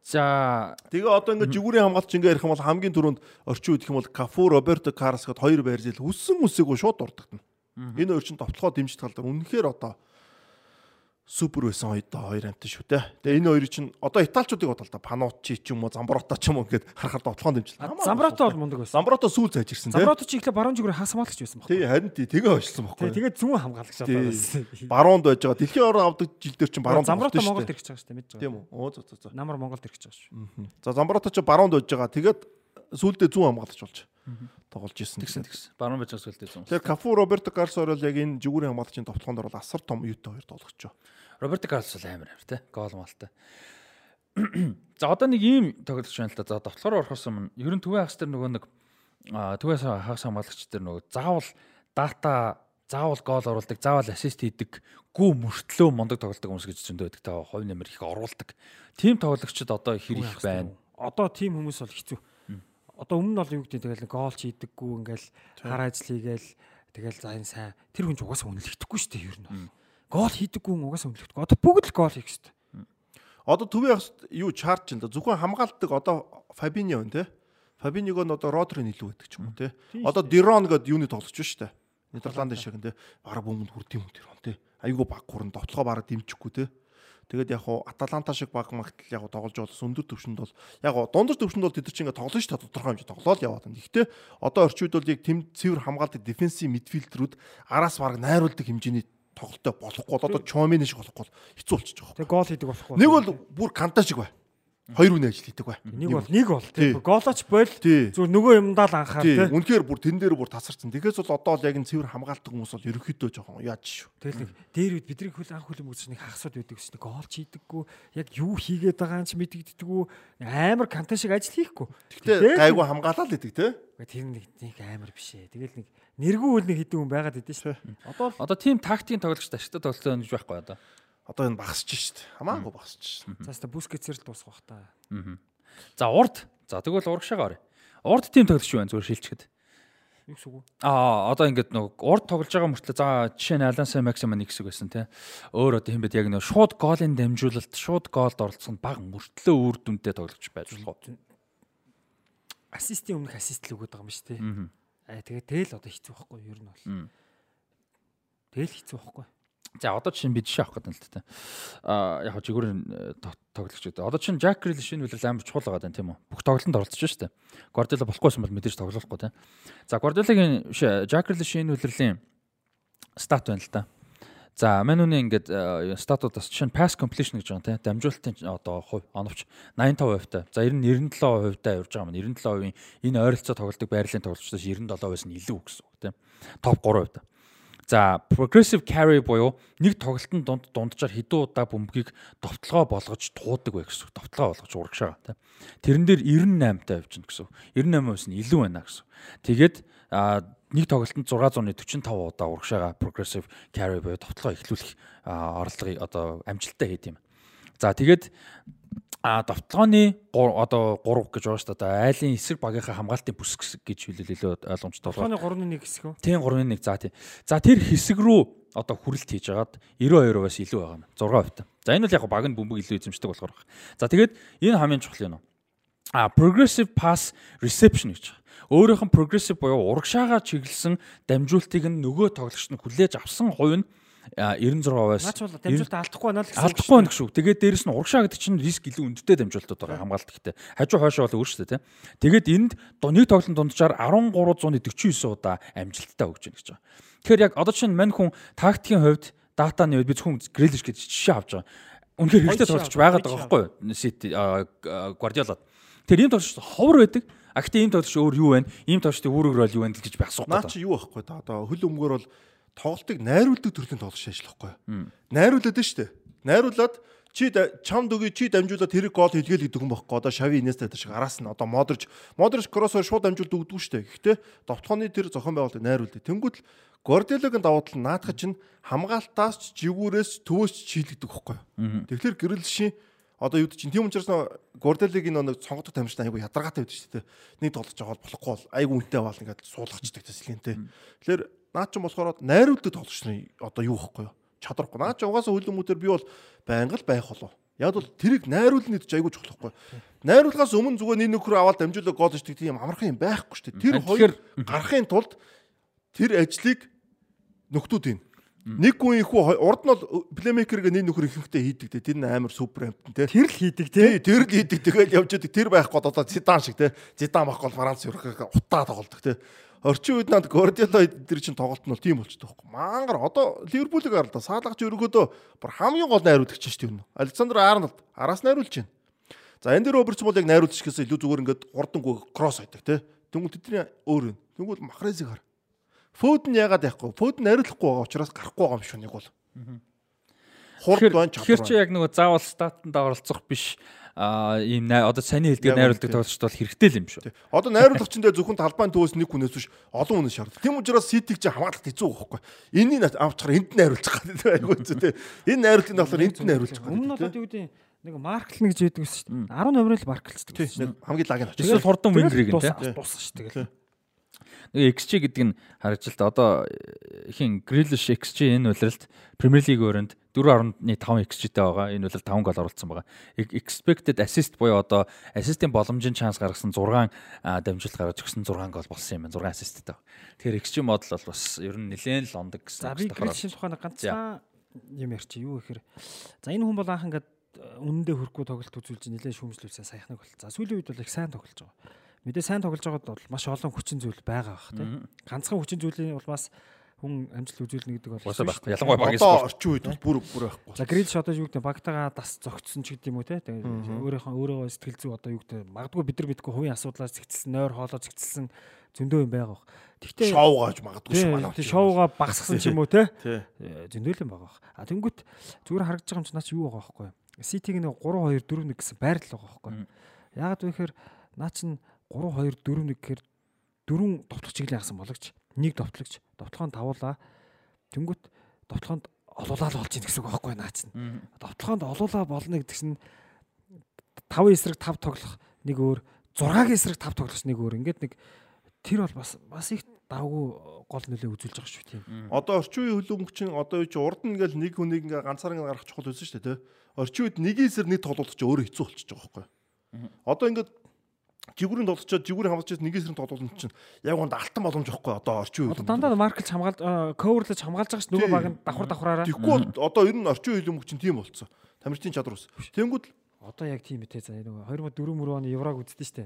За Тэгээ одоо ингээд жигүүрийн хамгаалч ингээ ярих юм бол хамгийн түрүүнд орчин үед гэх юм бол Кафу, Роберто Карас гэд хоёр байрзал хүссэн үсээгүй шууд дурддагна. Энэ хоёр чинь товтлогоо дэмжих тал дээр үнэхээр одоо супер байсан хоёр да хоёр амт шүү дээ. Тэгээ энэ хоёрыг чинь одоо италчуудыг бодол та Пануччи ч юм уу Замброта ч юм уу ингээд харахад товтлогоо дэмжил. Замбрато бол мундаг байсан. Замброта сүүл зайжирсэн тийм. Замбрато чи ихлэ баруун зүгээрээ хагас хамгаалагч байсан баг. Тий харин тий тэгээ хойшлсон Тий, байхгүй. тэгээд зүүн хамгаалагч одоо байсан. Баруунд байж байгаа. Дэлхийн орон авдаг жил дээр чинь баруунд Замбрато тоглолттой Монголд гэж байгаа шүү дээ мэдж Тийм байгаа. үү? Оо зөө зөө. Намар Монголд ирэх гэж байгаа шүү. За Замброта ч баруунд байж байгаа. Тэгээд сүүлдээ зүүн хамгаалагч болж тоглож исэн. тэгсэн тэгсэн. Баруун байж байгаа сүлдээ зүүн. Тэгэхээр Кафу Роберто Карлос орол яг энэ жигүүрийн хамгаалагчийн товтлогоонд орол асар том юутай хоёр тоглогч. Роберто Карлос бол амар амар те. Гол малтай. За одоо нэг ийм тоглогч байна л да. За довтлохоор орохоос өмнө ер нь төвийн хагас дээр нөгөө нэг төвийн хагас хамгаалагч дээр нөгөө заавал дата заавал гол оруулдаг, заавал ассист хийдэг, гүү мөртлөө мундаг тоглодог хүмүүс гэж зөндөө байдаг. Та хувь нэмэр их оруулдаг. Тим тоглогчид одоо хэр их байна. Одоо тийм хүмүүс бол хэцүү. Одоо өмнө нь бол юу гэдэг тэгэл гол хийдэггүй ингээл хар ажил хийгээл тэгэл за энэ сайн тэр хүн ч угаасаа үнэлэгдэхгүй шүү дээ ер нь. бол. Гол хийдэггүй хүн угаасаа үнэлэгдэхгүй. Одоо бүгд л гол хийх шүү дээ. Одоо төвийн хагас юу чарж чинь. Зөвхөн хамгаалдаг одоо Фабиньо байна те. Фабиньог нь одоо Родрын илүү байдаг ч юм уу те. Одоо Дирон гэдэг юуны тоглож шүү дээ. Нидерландын шиг те. Бараг бөмбөнд хүрдэм юм Дирон те. Айгуу баг хүрэн довтлогоо бараг дэмжихгүй те. Тэгээд яг хуу Аталанта шиг баг магтл яг тоглож болсон өндөр төвшөнд бол яг дундаж төвшөнд бол тэд чинь ингээ тоглож та тодорхой хэмжээ тоглоод яваад байна. Гэхдээ одоо орчин үед бол яг тэм цэвэр хамгаалдаг дефенсив мидфилдрүүд араас бараг найруулдаг хэмжээний тоглолттой болохгүй бол одоо Чомины шиг болохгүй бол хэцүү болчихж байгаа. Тэгээ гол хийдэг болохгүй. Нэг бол бүр канта шиг бай. Хоёр үний ажил хийдэг бай. нэг бол нэг бол Тий. тийм голооч Тий. зүгээр нөгөө юмдаа л анхаар Тий. тий. Үнэхээр бүр тэн дээр бүр тасарсан. Тэгэхээс бол одоо л яг энэ цэвэр хамгаалдаг хүмүүс бол ерөөхдөө жоохон яаж шүү. Тэгэл нэг дээр үед бидний хөл анх үзэж нэг хагасууд байдаг шүү дээ. Гол хийдэггүй, яг юу хийгээд байгаа юм ч мэдэгддэггүй, амар канта шиг ажил хийхгүй. Гэхдээ гайгүй хамгаалаад л идэг те. Гэхдээ тэр нэг нэг амар биш ээ. Тэгэл нэг нэргүй үл нэг хэдэн хүн байгаад идэв шүү. Одоо л Одоо тим тактикийн тоглогч ашигтай тоглолттой гэж байхгүй одоо. Одоо энэ багасч шүү дээ. Хамаагүй багасч шүү. цаастаа бүскэцэр л дуусах бах та. За урд. За тэгвэл урагшаага орё. Урд тим тоглогч юу байна зүгээр шилчгэд. Юу гэсэн үг? Аа одоо ингээд нэг урд тоглож байгаа мөртлөө за жишээ нь Аланса Максима нэг хэсэг байсан те. Өөр одоо хэмбэд яг нэг шууд гоолын дамжуулалт, шууд гоолд оролцсон баг мөртлөө үр дүнтэй тоглож байж болох уу? Ассистийн өмнөх ассист л өгöd байгаа юм шүү дээ. Аа тэгээ тэгэл одоо хэцүү байхгүй юу ер нь бол. Тэгэл хэцүү байхгүй. За одоо чинь би жишээ авах гэдэг нь л та. Аа яг хөө жигүүрийн тоглогч гэдэг. Одоо чинь Jack Grealish шинэ үлрэл амар чухал байгаа даа тийм үү? Бүх тоглолтод оролцож шүү дээ. Guardiola болохгүйсэн бол мэдээж тоглохгүй тийм. За Guardiola-гийн Jack Grealish шинэ үлрэлийн стат байна л да. За Мануны ингээд э, статуудаас чинь pass completion гэж байгаа тийм. Дамжуулалтын одоо хувь оновч 85% та. За 90 97% та явж байгаа юм. 97% энэ ойролцоо тоглодог байрлалын тоглогчдоос 97%-аас нь илүү гэсэн үг тийм. Топ 3% та. За progressive carry буюу нэг тоглолтын дунд дунджаар хэдэн удаа бөмбөгийг довтлогоо болгож туудаг бай гэсэн. Довтлогоо болгож урагшаага тийм. Тэрэн дээр 98 таа гэнэ гэсэн. үг. 98% нь илүү байна гэсэн. Тэгээд нэг тоглолтод 645 удаа урагшаага progressive carry буюу довтлогоо эхлүүлэх орлогыг одоо амжилттай хийд юм. За тэгээд а довтлооны одоо 3 гэж байгаа шүү дээ. Одоо айлын эсрэг багийнхаа хамгаалтын бүс гэж хэлэлээ ойлгомжтой Тооны болгоо. 3-1 хэсэг үү? Тийм 3-1 за тий. За тэр хэсэг рүү одоо хүрэлт хийж агаад 92%-аас илүү байгаа юм. 6%. За энэ бол яг баг нь бөмбөг илүү эзэмшдэг болохоор байна. За тэгээд энэ хамгийн чухал юм. А progressive pass reception гэж байгаа. Өөрийнх нь progressive буюу урагшаагаар чиглэсэн дамжуултыг нь нөгөө тоглогч нь хүлээж авсан хувь нь 96%-аас Наач бол дамжуулалтаа алдахгүй байна л гэсэн. алдахгүй байна шүү. Тэгээд дээрэс нь урагшаа гэдэг чинь риск илүү өндөртэй дамжуулалтууд байгаа хамгаалалт гэхдээ хажуу хойшоо бол өөр шүү дээ тийм. Тэгээд энд нэг тоглолтын дунджаар 1349 удаа амжилттай өгч байна гэж байгаа. Тэгэхээр яг одоо чинь мань хүн тактикийн хувьд датаны хувьд би зөвхөн грэлиш гэж жишээ авч байгаа. Үнэхээр хэрэгтэй тоглож байгаад байгаа, байхгүй юу? Сити Гвардиолад. Тэр ийм тоглож ховор байдаг. А гэхдээ ийм тоглож өөр юу вэ? Ийм тоглолтын үүрэг рол юу вэ гэж би асуух Наа гэдэг. чи юу байхгүй да одоо хөл өмгөр бол тоглолтыг найруулдаг төрлийн тоглож ажиллахгүй. Найруулад нь штэ. Найруулад чи чамд өгөө чи дамжуулаад тэрийг гол хийлгээл гэдэг юм байхгүй. Одоо Шави гэдэг шиг араас нь одоо Модрич Модрич кроссоор шууд дамжуулд өгдөг штэ. Гэхдээ довтхооны тэр зохион байгуулалтыг найруулдаг. Тэнгүүт л Горделогийн давуу тал нь наадах чинь хамгаалтаас ч жигүүрээс төвөөс ч чийлэгдэг байхгүй. Тэгэхээр гэрэл шин одоо юу чинь тийм учраас Горделогийн нэг сонгодог тамирчин айгу ядаргаатай байдаг шүү дээ. Нэг тоглож байгаа бол болохгүй бол айгу үнэтэй бол ингээд суулгачдаг тэслэнтэй. Тэгэхээр наад чинь болохоор найруулдаг тоглогч нар одоо юу байхгүй юу? Чадваргүй. Наад чинь угаасаа хөлбөмбөтөр би бол байнга л байх болов. Яг бол тэрийг найруулна гэж айгу чухлахгүй. Найруулгаас өмнө зүгээр нэг нөхөр аваад дамжуулаад гол ичдэг тийм амархан юм байхгүй шүү дээ. Тэр хоёр гарахын тулд тэр ажлыг нөхдүүд ийн. Нэг хүн ихүү урд нь бол плеймейкергээ нэг нөхөр ихэнхдээ хийдэг те. Тэр нь амар супер амтэн те. Тэр л хийдэг тий. тэр л хийдэг тэгэл явж идэг. Тэр байхгүй одоо Зидан шиг те. Зидан байхгүй бол Франц ерөөхөө утаа тоглодог те. Орчин үед над Гвардиола тэр чинь тоглолт нь бол тийм болчихдог байхгүй. Мангар одоо Ливерпулийг харалта саалагч өргөдөө бүр хамгийн гол найруулагч шүү дээ. Александр Арнольд араас найруулж байна. За энэ дээр Робертс бол яг найруулагч гэхээс илүү зүгээр ингээд хурдангуй кросс хайдаг те. Тэнгүүл тэдний өөр юм. Тэнгүүл Махрезиг хар. Фөөдн яагаад яахгүй? Фөөдн найруулахгүй байгаа учраас гарахгүй байгаа юм шүү нэг бол. Хурд байна Тэгэхээр чадвар. чи яг нөгөө заавал статанд оролцох биш а ийм одоо саний хэлдгээр найруулдаг үнэтэй. тоглолчд бол хэрэгтэй л юм шүү. Одоо дээр зөвхөн талбайн төвөөс нэг хүнээс биш олон хүнээс шаарддаг. Тийм учраас ситиг чи хамгаалалт хэцүү байхгүй. Энийг авчаар энд найруулчих гэдэг айгуу зү тий. Энэ найруулгын болохоор энд найруулчих Өмнө нь гэдэг. одоо юу гэдэг нэг марклна гэж яддаг шүү дээ. 10 номерыг л марклцдаг. Тий. нэг Хамгийн лагийн очиж. Эсвэл хурдан вингерийг нь тий. Дуусах шүү дээ. XG гэдэг нь та одоо э, хин Grealish XG энэ улиралд Premier League өрөөнд 4.5 XG-тэй байгаа. Энэ улирал 5 гол оруулсан байгаа. Expected assist буюу одоо ассистийн боломжийн шанс гаргасан 6 а, дамжуулалт гаргаж өгсөн 6 гол болсон юм байна. 6 ассисттэй. Тэгэхээр XG модал бол бас ер нь нэлээд л ондог гэсэн. За би шин тухайн ганцхан юм ярьчих. Юу гэхээр за энэ хүн бол анх ингээд үнэндээ хөрөхгүй тоглолт үзүүлж нэлээд шүүмжлүүлсэн саяхнаг бол. За сүүлийн үед бол их сайн тоглож байгаа. Мэдээ сайн тоглож байгаад бол маш олон хүчин зүйл байгаа бах тийм. Ганцхан хүчин зүйлийн улмаас хүн амжилт үзүүлнэ гэдэг бол. Ялангуяа багийн спорт. орчин үед бол бүр бүр байхгүй. За грил шот юу гэдэг багтаага дас зогтсон ч гэдэг юм уу те. Тэгээд өөрийнхөө өөрөө сэтгэл зүй одоо юу гэдэг магадгүй бид нар мэдгүй хувийн асуудлаар зэгцэлсэн, нойр хоолоо зэгцэлсэн зөндөө юм байгаа бах. Тэгтээ Шоу gaаж магадгүй шүү манай. тий, шоуга багсгасан ч юм уу те. Тий. Э, зөндөл юм байгаа бах. А тэнгүүт зүгээр харагдаж байгаа юм чи наа чи юу байгаа байхгүй. Ситиг нэг 3 2 4 1 гэсэн байрлал байгаа байхгүй. Яагаад вэ гэхээр наа чин 3 2 4 1 гэхээр дөрвөн довтлох чиглэлийн хасан болагч нэг довтлогч довтлохонд тавуулаа тэнгүүт довтлохонд олуулаа л болж ийн гэсэн үг байхгүй наа чин. Довтлохонд олуулаа болно гэдэг чинь 5 эсрэг 5 тоглох нэг өөр 6-гийн эсрэг 5 тоглох нэг өөр ингээд нэг тэр бол бас бас их давгүй гол нөлөө үзүүлж байгаа шүү тийм. Одоо орчин үеийн хөлбөмбөг чинь одоо юу чи урд нь ингээл нэг хүнийг ингээ ганцаар ингээ гаргах чухал байсан шүү дээ тий. Орчин үед нэгийн эсрэг нэг тоглолт чи өөрөө хэцүү болчихж байгаа байхгүй. Одоо ингээд жигүүрийн тоглолцоод жигүүрийн хамгаалчаас нэгээс нь тоглолно чинь яг гонд алтан боломж واخгүй одоо орчин үед дандаа маркч хамгаалж э, коверлж хамгаалж байгаа ш нөгөө баг нь давхар давхраараа. Тэггүй одоо ер нь орчин үед юм чинь тийм болцсон. Тамирчин чадвар ус. Тэнгүүд одоо яг тийм этэй заа нөгөө 2004 мөрөө оны еврог үзсэн штэ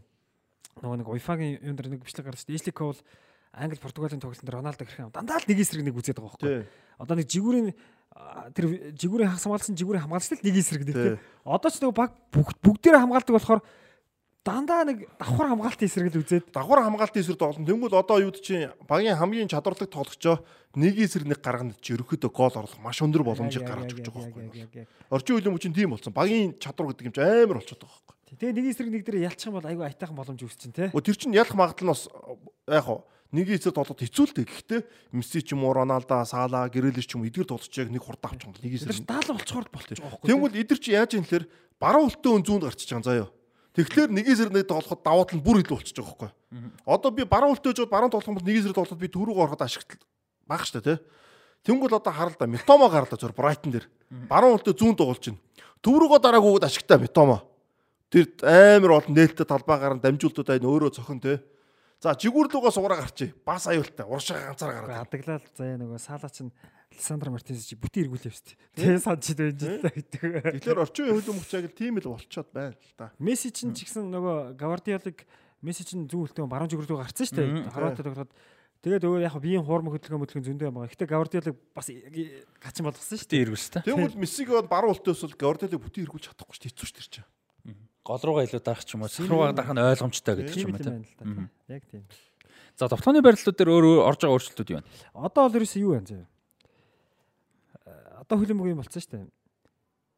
нөгөө нэг уйфагийн юм дээр нэг бичлэг гарсан штэ эшли ковл англ португалийн тоглолтын дээр роналдо гэрхэн дандаа л нэг эсрэг нэг үзээд байгаа байхгүй одоо нэг жигүүрийн э, тэр жигүүрийн хасмаалсан жигүүрийн хамгаалцлал нэг эсрэг нэг тийм. Одоо ч нөгөө баг бүгд бүгдээрээ хамгаалдаг болохоор дандаа нэг давхар хамгаалтын эсрэг л үзээд давхар хамгаалтын эсрэг тоглолт. Тэнгүүд одоо юу чи багийн хамгийн чадварлаг тоглогчоо нэг эсрэг нэг гаргана чи ерөөхдөө гол оруулах маш өндөр боломжийг гаргаж өгч байгаа байхгүй. Орчин үеийн хүмүүс чинь тийм болсон. Багийн чадвар гэдэг юм чи амар болчиход байгаа байхгүй. Тэгээ нэг эсрэг нэг дээр ялчих юм бол айгүй айтайхан боломж үүсчин. Өө тэр чинь ялах магадлал нь бас яг хоо нэг эцэг тоглоход хэцүү л дээ. Гэхдээ Месси ч юм уу Роналдо, Сала, Гэрэлиш ч юм уу эдгэр тоглож яг нэг хурд авч байгаа. Нэг эсрэг. даал болцохоор болчих жоохгүй. Тэгвэл эдгэр чи яаж юм хэлэхээр баруун үлтээ өн зүүнд гарчиж байгаа заяа. Тэгэхээр нэг эсрэг нэг тоглоход давуу тал нь бүр илүү болчихж байгаа байхгүй. Одоо би баруун үлтээ жоод баруун тоглох юм бол нэг эсрэг тоглоход би түрүүг ороход ашигт баг штэ тий. Тэнгүүл одоо харал да Метомо гарлаа зур Брайтон дээр. Баруун үлтээ зүүн тоглож чинь. Төврөгөө дараагүйд ашигтай Метомо. Тэр амар олон нээлттэй талбай гарan дамжуултууд айн өөрөө цохин тий. За жигүүрлүүгөө сугараа гарчи. Бас аюултай. Уршаа ганцаар гараад. Адаглал заяа нөгөө Сала чинь Александр Мартинес чи бүтэн эргүүлээ шүү дээ. Тэгээ санд чи байж та гэдэг. Тэгэхээр орчин үеийн хөл өмгч яг л тийм л болчиход байна л да. Месси чинь ч гэсэн нөгөө Гвардиолыг Месси чинь зүүн үлтэн баруун жиг рүү гарцсан шүү дээ. Хорватад тоглоход тэгээд өөрөө яг биеийн хуурмаг хөдөлгөөн хөдөлгөөн зөндөө байгаа. Гэтэ Гвардиолыг бас гачин болгосон шүү Тэ эргүүлсэн. Тэгвэл Мессиг бол баруун үлтээс бол Гвардиолыг бүтэн эргүүлж чадахгүй шүү дээ. Хэцүү шүү дээ. Гол руугаа илүү дарах ч юм уу. Сах руугаа дарах нь ойлгомжтой дээ. гэдэг ч юм уу. Яг тийм. За довтлооны барилтууд дээр өөр өөр орж байгаа өөрчлөлтүүд юу вэ? Одоо бол ерөөсөө юу байна заяа. Одоо хөлбөмбөг юм болцсон шүү дээ.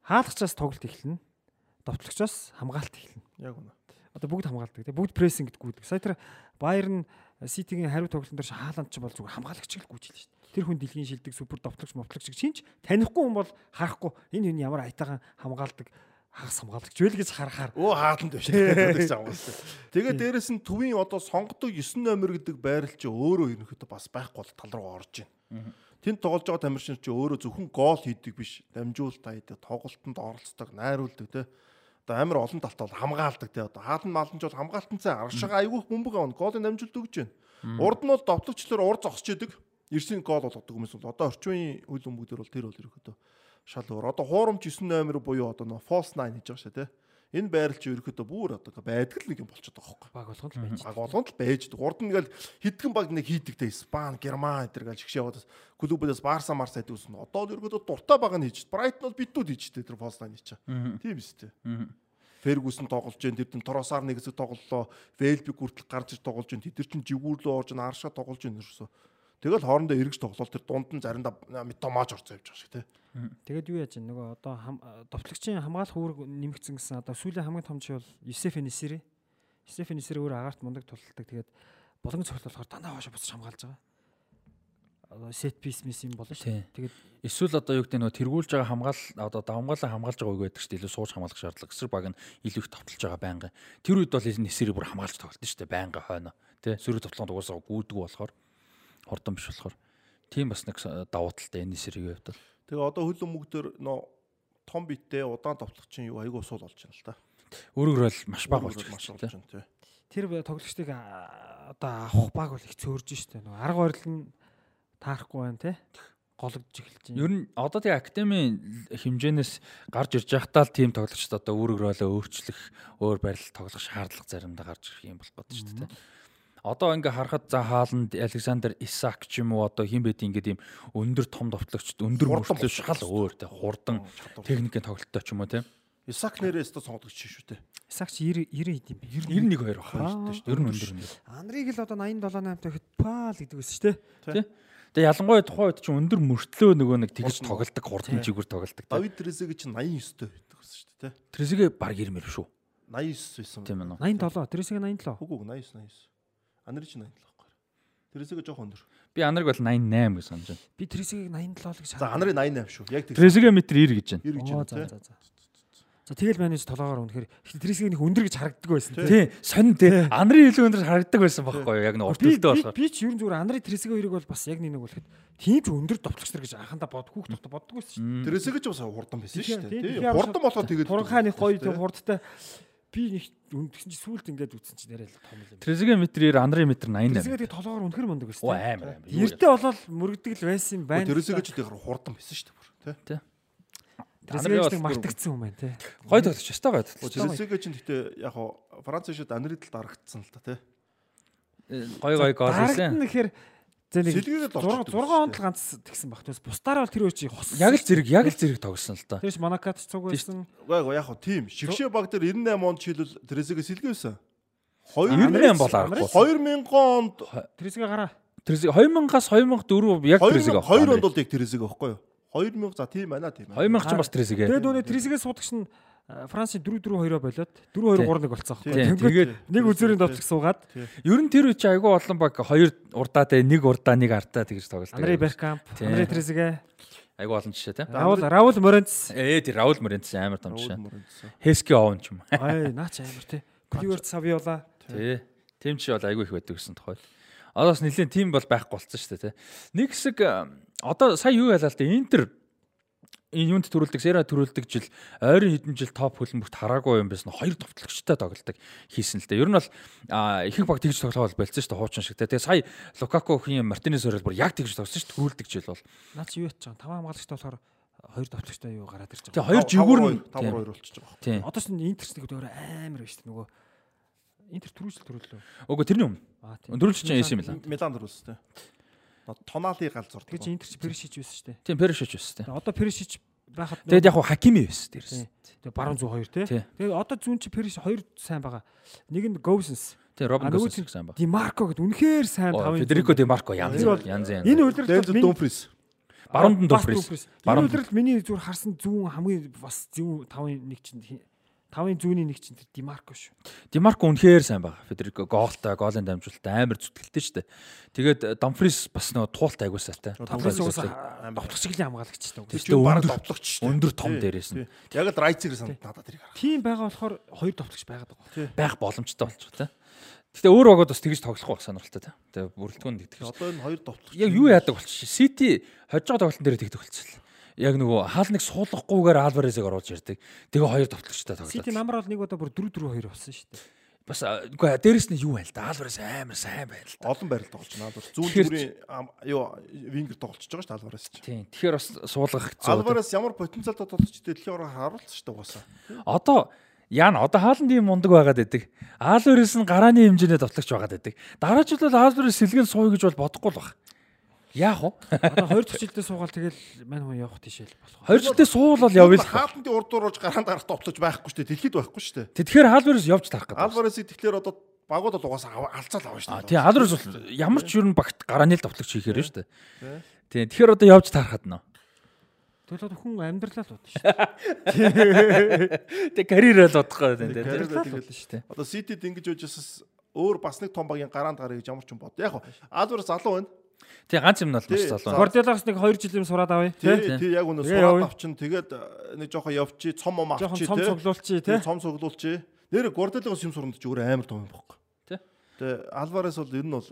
Хаалгачаас тоглолт эхэлнэ. Довтлогчоос хамгаалт эхэлнэ. Яг үнэ. Одоо бүгд хамгаалдаг тийм бүгд прессинг гэдгүүд. Сая тэр Баерн Ситигийн хариу тоглолтын дээр хааланд ч бол зүгээр хамгаалагч л гүйж хэлж шүү дээ. Тэр хүн дэлхийн шилдэг супер довтлогч мотлогч гэж шинж танихгүй хүн бол харахгүй энэ хүн ямар аятайхан хамгаалдаг хагас хамгаалагч вэ гэж харахаар Өө хаалтанд биш гэдэг замгаас. Тэгээ дээрэс нь төвийн одоо сонгодог 9 номер гэдэг байрал чи өөрөө ерөнхийдөө бас байхгүй бол тал руу орж байна. Тэнд тоглож байгаа тамирчин чи өөрөө зөвхөн гол хийдэг биш. Дамжуулалт хайдаг, тоглолтод оролцдог, найруулдаг те. Одоо амар олон талтай бол хамгаалдаг те. Одоо хаалан маланч бол хамгаалтанцаа аршаага айгүйх бөмбөг авна. Голын дамжуулалт өгч байна. Урд нь бол довтлогчлоор ур зогсож идэг. Эрсийн гол болгодог хүмүүс бол одоо орчин үеийн үйл өмгүүдэр бол тэр бол ерөнхийдөө шал өөр. Одоо хуурамч 9 номер буюу одоо нөө false 9 хийж байгаа шээ те Энэ байрал чи ерөөхдөө бүр одоо байдаг л нэг юм болчиход байгаа хөөхгүй. баг болгонд л байж. Баг болгонд л байждаг. Урд нь ингээл хитгэн баг нэг хийдэг те. Испан, Герман эдэр гал шигш яваад клубудаас Барса Марс айдаг үсэн. Одоо л ерөөхдөө дуртай баг нь хийж. Брайтон бол битүүд хийжтэй тэр false 9 хийж. Тийм үстэй. Фергюсон тоглож जैन тэр чин Торосаар нэг хэсэг тоглолоо. Вэлбик хүртэл гарч ир тоглож जैन тэд чин жигүүрлөө орж ин аршаа тоглож जैन ерөөсөө. Тэгэл хоорондоо эргэж тоглол тэр дунд нь заримдаа метомаж орцоо явж байгаа шиг те. Тэгээд юу яаж? Нөгөө одоо довтлогчийн хамгаалах үүрэг нэмэгдсэн гэсэн одоо сүүлийн хамгийн том жишээ бол Юсеф Нисери. Юсеф Нисери өөр агаарт мундаг тулалдаг. Тэгээд боломж цогт болохоор дандаа хоошо буцаж хамгаалж байгаа. Одоо сет пис мис юм болно шүү. Тэгээд Эсвэл одоо юу гэдэг нь нөгөө тэргүүлж байгаа хамгаал одоо давмгаалаа хамгаалж байгаа үг байдаг шүү. Илүү сууж хамгаалах шаардлага. Эсрэг баг нь илүү их товтлж байгаа байнга. Тэр үед бол нисэрийг бүр хамгаалж тоглолт шүү. Байнга хойно. Тэ сөрөг товтлогонд угаасаа гүйдэг болохоор хурдан биш болохоор тийм бас нэг давуу талтай энэ нисэрийн хувьд бол. Тэгээ одоо хөл өмгдөр нөө том биттэй удаан товтлогч юу айгуу суул болж байна л та. Өөрөөр бол маш бага болж байна. тий. тэр тоглогчдыг одоо авах баг бол их цөөрж штэ. Нөгөө арга барил нь таарахгүй байна те. Гологдж эхэлж байна. Ер нь одоо тийм академийн хэмжээнээс гарч ирж байхдаа л тийм тоглогчд одоо өөрөөрөө өөрчлөх, өөр барил тоглох шаардлага заримдаа гарч ирэх юм болох гэдэг шүү дээ. Одоо ингээ харахад за хааланд Александр Исаак ч юм уу одоо хин байд ингээд юм өндөр том товтлогчд өндөр мөртлөө шал өөр те хурдан техникийн тоглолттой ч юм уу те. Исак нэрээс та сонгогдож шүү дээ. Исаакч 90 90 хэд юм бэ? 91 2 баха. Аа. Ер нь өндөр өндөр. Андрийг л одоо 87 8 дахь пал гэдэг байсан шүү дээ. Тэгээ ялангуяа тухайн үед чинь өндөр мөртлөө нөгөө нэг тэгж тоглолдог хурдан жигүүр тоглолдог. Давид Трезег чинь 89 дэх байдаг гэсэн шүү дээ. Трезигэ баг ирмэр шүү. 89 байсан. Тийм ээ. 87 тэрсэг 87. Үгүй үгүй 89 89. Анир чинь 87 байхгүй. Трезег жоох өндөр. Би анарыг бол 88 гэж санаж байна. Би тэрсгийг 87 гэж За анарын 88 шүү. Яг тэг. Трезигэ метр 90 гэж байна. 90 гэж байна за тий. за за. За тэгэл менеж толгоогоор үнэхээр тэрсгийг нэг өндөр гэж харагддаг байсан. Тий, сонь тий. Анарын илүү өндөр харагддаг байсан байхгүй юу? Яг нэг Би уртөлтөө болохоор. би ч ер нь зүгээр анарын тэрсэг хоёрыг бол бас яг нэг нэг болоход тийм ч өндөр товтлогч нар гэж анхандаа бод хүүхд тогтоо боддог байсан шүү дээ. Трезег ч бас хурдан байсан шүү дээ. Тийм, Тий. тийм. Хурдан болохоор тэгээд Туранхааны гоё тийм хурдтай би нэг тэгсэн чи сүулт ингээд үтсэн чи нэрэл том юм. Трезигэ метр 90, анарын метр 88. Тэрсгээ тэгээ толгоогоор үнэхэр мундаг байсан. Оо амар. Юу Эртээ болол мөрөгдөг л байсан юм байна. Трезег ч тэгээд хурдан байсан шүү дээ. бүр, Тий. нэг бас мартагдсан юм байна те. Гой тоглож өстой гой тоглож. Трезег чинь гэхдээ яг хаа Франц шид анарын талд дарагдсан л та тий. Гой гой гол хийсэн. нь гэхээр нэг Сэлгээгээд 6 орчдөг 6 онд л ганц тэгсэн баг. Тэс бусдаараа бол тэр үе чи хос. Яг л зэрэг, яг л зэрэг тоглосон л та. Тэрс Монакат цуг байсан. Гайгүй яг хаа тийм. Шигшээ баг дээр 98 онд жишээлбэл Трезег сэлгээвсэн. 98 бол аргагүй. 2000 онд Тэрсгээ гараа. Трезиг 2000-аас 2004 яг 2000 2 онд бол яг Трезег байхгүй юу? 2000 за тийм байна тийм байна. 2000 ч бас Трезиг. Тэгээд нөө тэрсгээ суудаг шин Францын 4-4-2-оо болоод 4-2-3-1 болцсон. Тэнгүүд тэгээд нэг үзүүрийн товтлог суугаад ер нь тэр үе чи айгүй олон баг хоёр урдаатай нэг урдаа нэг артаа тэгж тоглолт. Анри Беркамп. Анри Трезеге, айгүй олон жишээ те. Раул Раул Моренц. Ээ тэр Раул Моренц амар том жишээ. Хески овн ч юм. Ай наач амар тий. Кливерт Савиола. Тий. Тим чи бол айгүй их байдаг гэсэн тухай. Одоо бас нэлийн тим бол байхгүй болцсон шүү дээ тий. Нэг хэсэг одоо сая юу ялаа л да Интер энэ юунд төрүүлдэг Сера төрүүлдэг жил ойрын хэдэн жил топ хөлбөмбөрт хараагүй юм байсан хоёр товтлогчтой тоглолдог хийсэн л дээ. Ер нь бол ихэнх баг тэгж тоглоол болцсон шүү дээ хуучин шиг. Тэгээ сая Лукаку хийн Мартинес өрөөл бүр яг тэгж тоглосон шүү дээ төрүүлдэг жил бол. Наач юу ятж байгаа. Таван хамгаалагчтай болохоор хоёр товтлогчтой юу гараад ирж Тэгээ байгаа. хоёр жигүүр нь 5-2 болчихж байгаа. Тийм. Одоо ч Интерс нэг өөр амар байж тээ нөгөө Интер түрүүжл төрүүллөө. Үгүй тэрний өмнө. Аа тийм. Өндрүүлж чинь AC Милан. Милан дөрөвс тээ. Тонаали галзуур. Тэгээ чи Интер чи Перишич байсан шүү дээ. Тийм Перишич байсан тийм. Одоо Перишич байхад Тэгээд яг Хакими байсан дээрс. Тийм. Тэгээ баруун 102 тий. Тий. Тэгээ одоо зүүн чи Периш хоёр сайн байгаа. Нэг нь Goosens, Тийм Робин Госс сайн баг. Димарко гэдэг үнэхээр сайн тавын. Федерико Ди Марко янз янз янз. Энэ миний Думфрис. Dumfries. Энэ Баруунд. үйлрэл миний зүгээр харсан зүүн хамгийн бас зүүн тавын нэг чинь тавын зүүнийн нэг чинь тэр Димарко шүү. Димарко үнэхээр сайн баг. Федерико гоолтой, гоолын дамжуулалттай амар зүтгэлтэй шүү дээ. Тэгээд Дамфрис бас нөгөө туулт агуулсаатай. Тавлаас Туулт уусаа довтлох чиглэлийн хамгаалагчтай. Тэр Тэстэй чинь баг өндөр- довтлогч шүү дээ. өндөр том дээрээс нь. Яг л Райцер санд надад тэрийг харах. Тийм байгаа болохоор хоёр довтлогч байгаад байгаа. байх боломжтой болчих тий. Гэтэ өөр багууд бас тэгж тоглох байх сонирхолтой тий. Тэгээ бүрэлдэхүүн нэгтгэж. Одоо энэ хоёр довтлогч. Яг юу яадаг болчих. Сити хожиж байгаа тоглолтын дээр тэгдэг болчихлоо. Яг нөгөө хаалныг суулгахгүйгээр Альваресыг оруулж ирдэг. Тэгээ хоёр товтлогчтой Сити тоглолт. намар бол нэг удаа бүр 4-4-2 болсон шүү дээ. Бас үгүй дээрэс нь юу байл та Альварес амар сайн байл та. олон байрал тоглож байна. Алварес зүүн зүрийн юу вингер тоглож байгаа шүү дээ Алварес чинь. Тийм. Тэгэхээр бас суулгах хэцүү. Алварес ямар потенциалтай тоглож дэлхийн ороо харуулсан шүү дээ угаасаа. Одоо Яна одоо хааланд ийм мундаг байгаад байдаг. Аалварес нь гарааны хэмжээний товтлогч байгаад байдаг. Дараа жил бол Аалварес сэлгэн сууя гэж бол бодохгүй л баг. Яах вэ? Одоо хоёр дахь жилдээ суугаал тэгэл мань хүн явах тийшэл болох. Хоёр жилдээ суул бол явъя л. Хаалтанд урдууруулж гараанд гарах тоглож байхгүй шүү дээ. Дэлхийд байхгүй шүү дээ. Тэгэхээр Аалварес явж тарах гэдэг. Алваресыг тэгэхээр одоо багууд бол угаасаа алцаал авна шүү дээ. тий Аалварес бол ямар ч юм багт гарааны л товтлогч хийхээр шүү дээ. Тий тэгэхээр одоо явж тарахад нөө. Тэгэл хүн амьдралаа л бод шүү дээ. Тэг карьераа л бодохгүй байна тий. Карьераа Тэгэл тэгэл- шүү дээ. Одоо Ситид ингэж үжсэс өөр бас нэг том багийн гараанд гарыг гэж ямар ч юм бод. Яг Алварес залуу байна. Тий ганц юм нь бол маш залуу. Гвардиолагаас нэг 2 жил юм сураад авъя. Тий, тий. яг үнэ Тэгээ сураад авчин тэгээд э, нэг жоохон явчих, цом ом Жохон авчих цом тий. цуглуулчих Тий, цом цуглуулчих. Нэр Гвардиолагаас юм сурна ч өөр амар том юм бохгүй. Тий. Тэгээ Алварес бол ер нь бол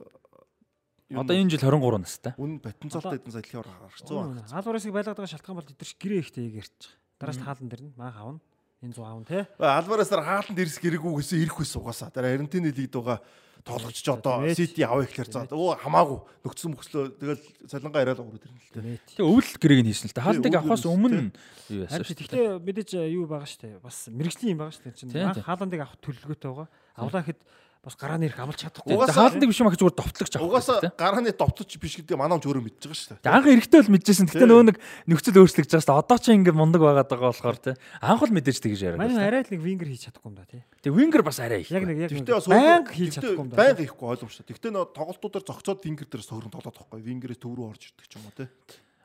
Одоо энэ жил 23 настай. үн потенциалтай хэдэн сая ороо гаргацсан байна. Алваресыг байлгаад байгаа шалтгаан бол эдгэр гэрээ ихтэй ярьж байгаа. Дараас таалан дэр нь маах аавна. Энэ 100 аавна тий. Алваресаар хаалтанд ирс гэрэгүү гэсэн ирэх байсан угаасаа. Тэр Аргентины лигд байгаа тоглогч одоо. Сити авъя гэхээр за өө хамаагүй нөхцсөн мөхслөө тэгэл цалингаа яриад өгөрөд ирнэ л дээ. Тэг өвөл гэрээг нь хийсэн л та. Хаалтыг авахаас өмнө юу яасан шүү дээ. гэхдээ мэдээж юу байгаа шүү дээ. Бас мэрэгжлийн юм байгаа шүү дээ. Чинь хааландыг авах төлөвлөгөөтэй байгаа. Авлаа гэхэд бас гарааны ирэх амлж чадахгүй. Хаалтыг биш юм ах зүгээр товтлогч авах. Угаасаа тий. гарааны довтолч биш гэдэг манаа ч өөрөө мэдж байгаа шүү дээ. Анх эрэхтэй бол мэдчихсэн. Гэтэ Тий. нөө нэг нөхцөл өөрчлөгдөж байгаа шүү дээ. Одоо ч ингэ мундаг байгаад байгаа болохоор тий. Анх бол мэдээж тэгж яриад. Манай арай л нэг вингер хийж чадахгүй юм да тий. Тэг вингер бас арай их. Яг нэг яг банк хийж чадахгүй юм да. Баян хийхгүй ойлгомжтой. Гэхдээ нөө тоглолтуудаар зогцоод вингер дээр согрон тоглоод байхгүй. Вингерээс төв рүү орж ирдэг ч юм уу те.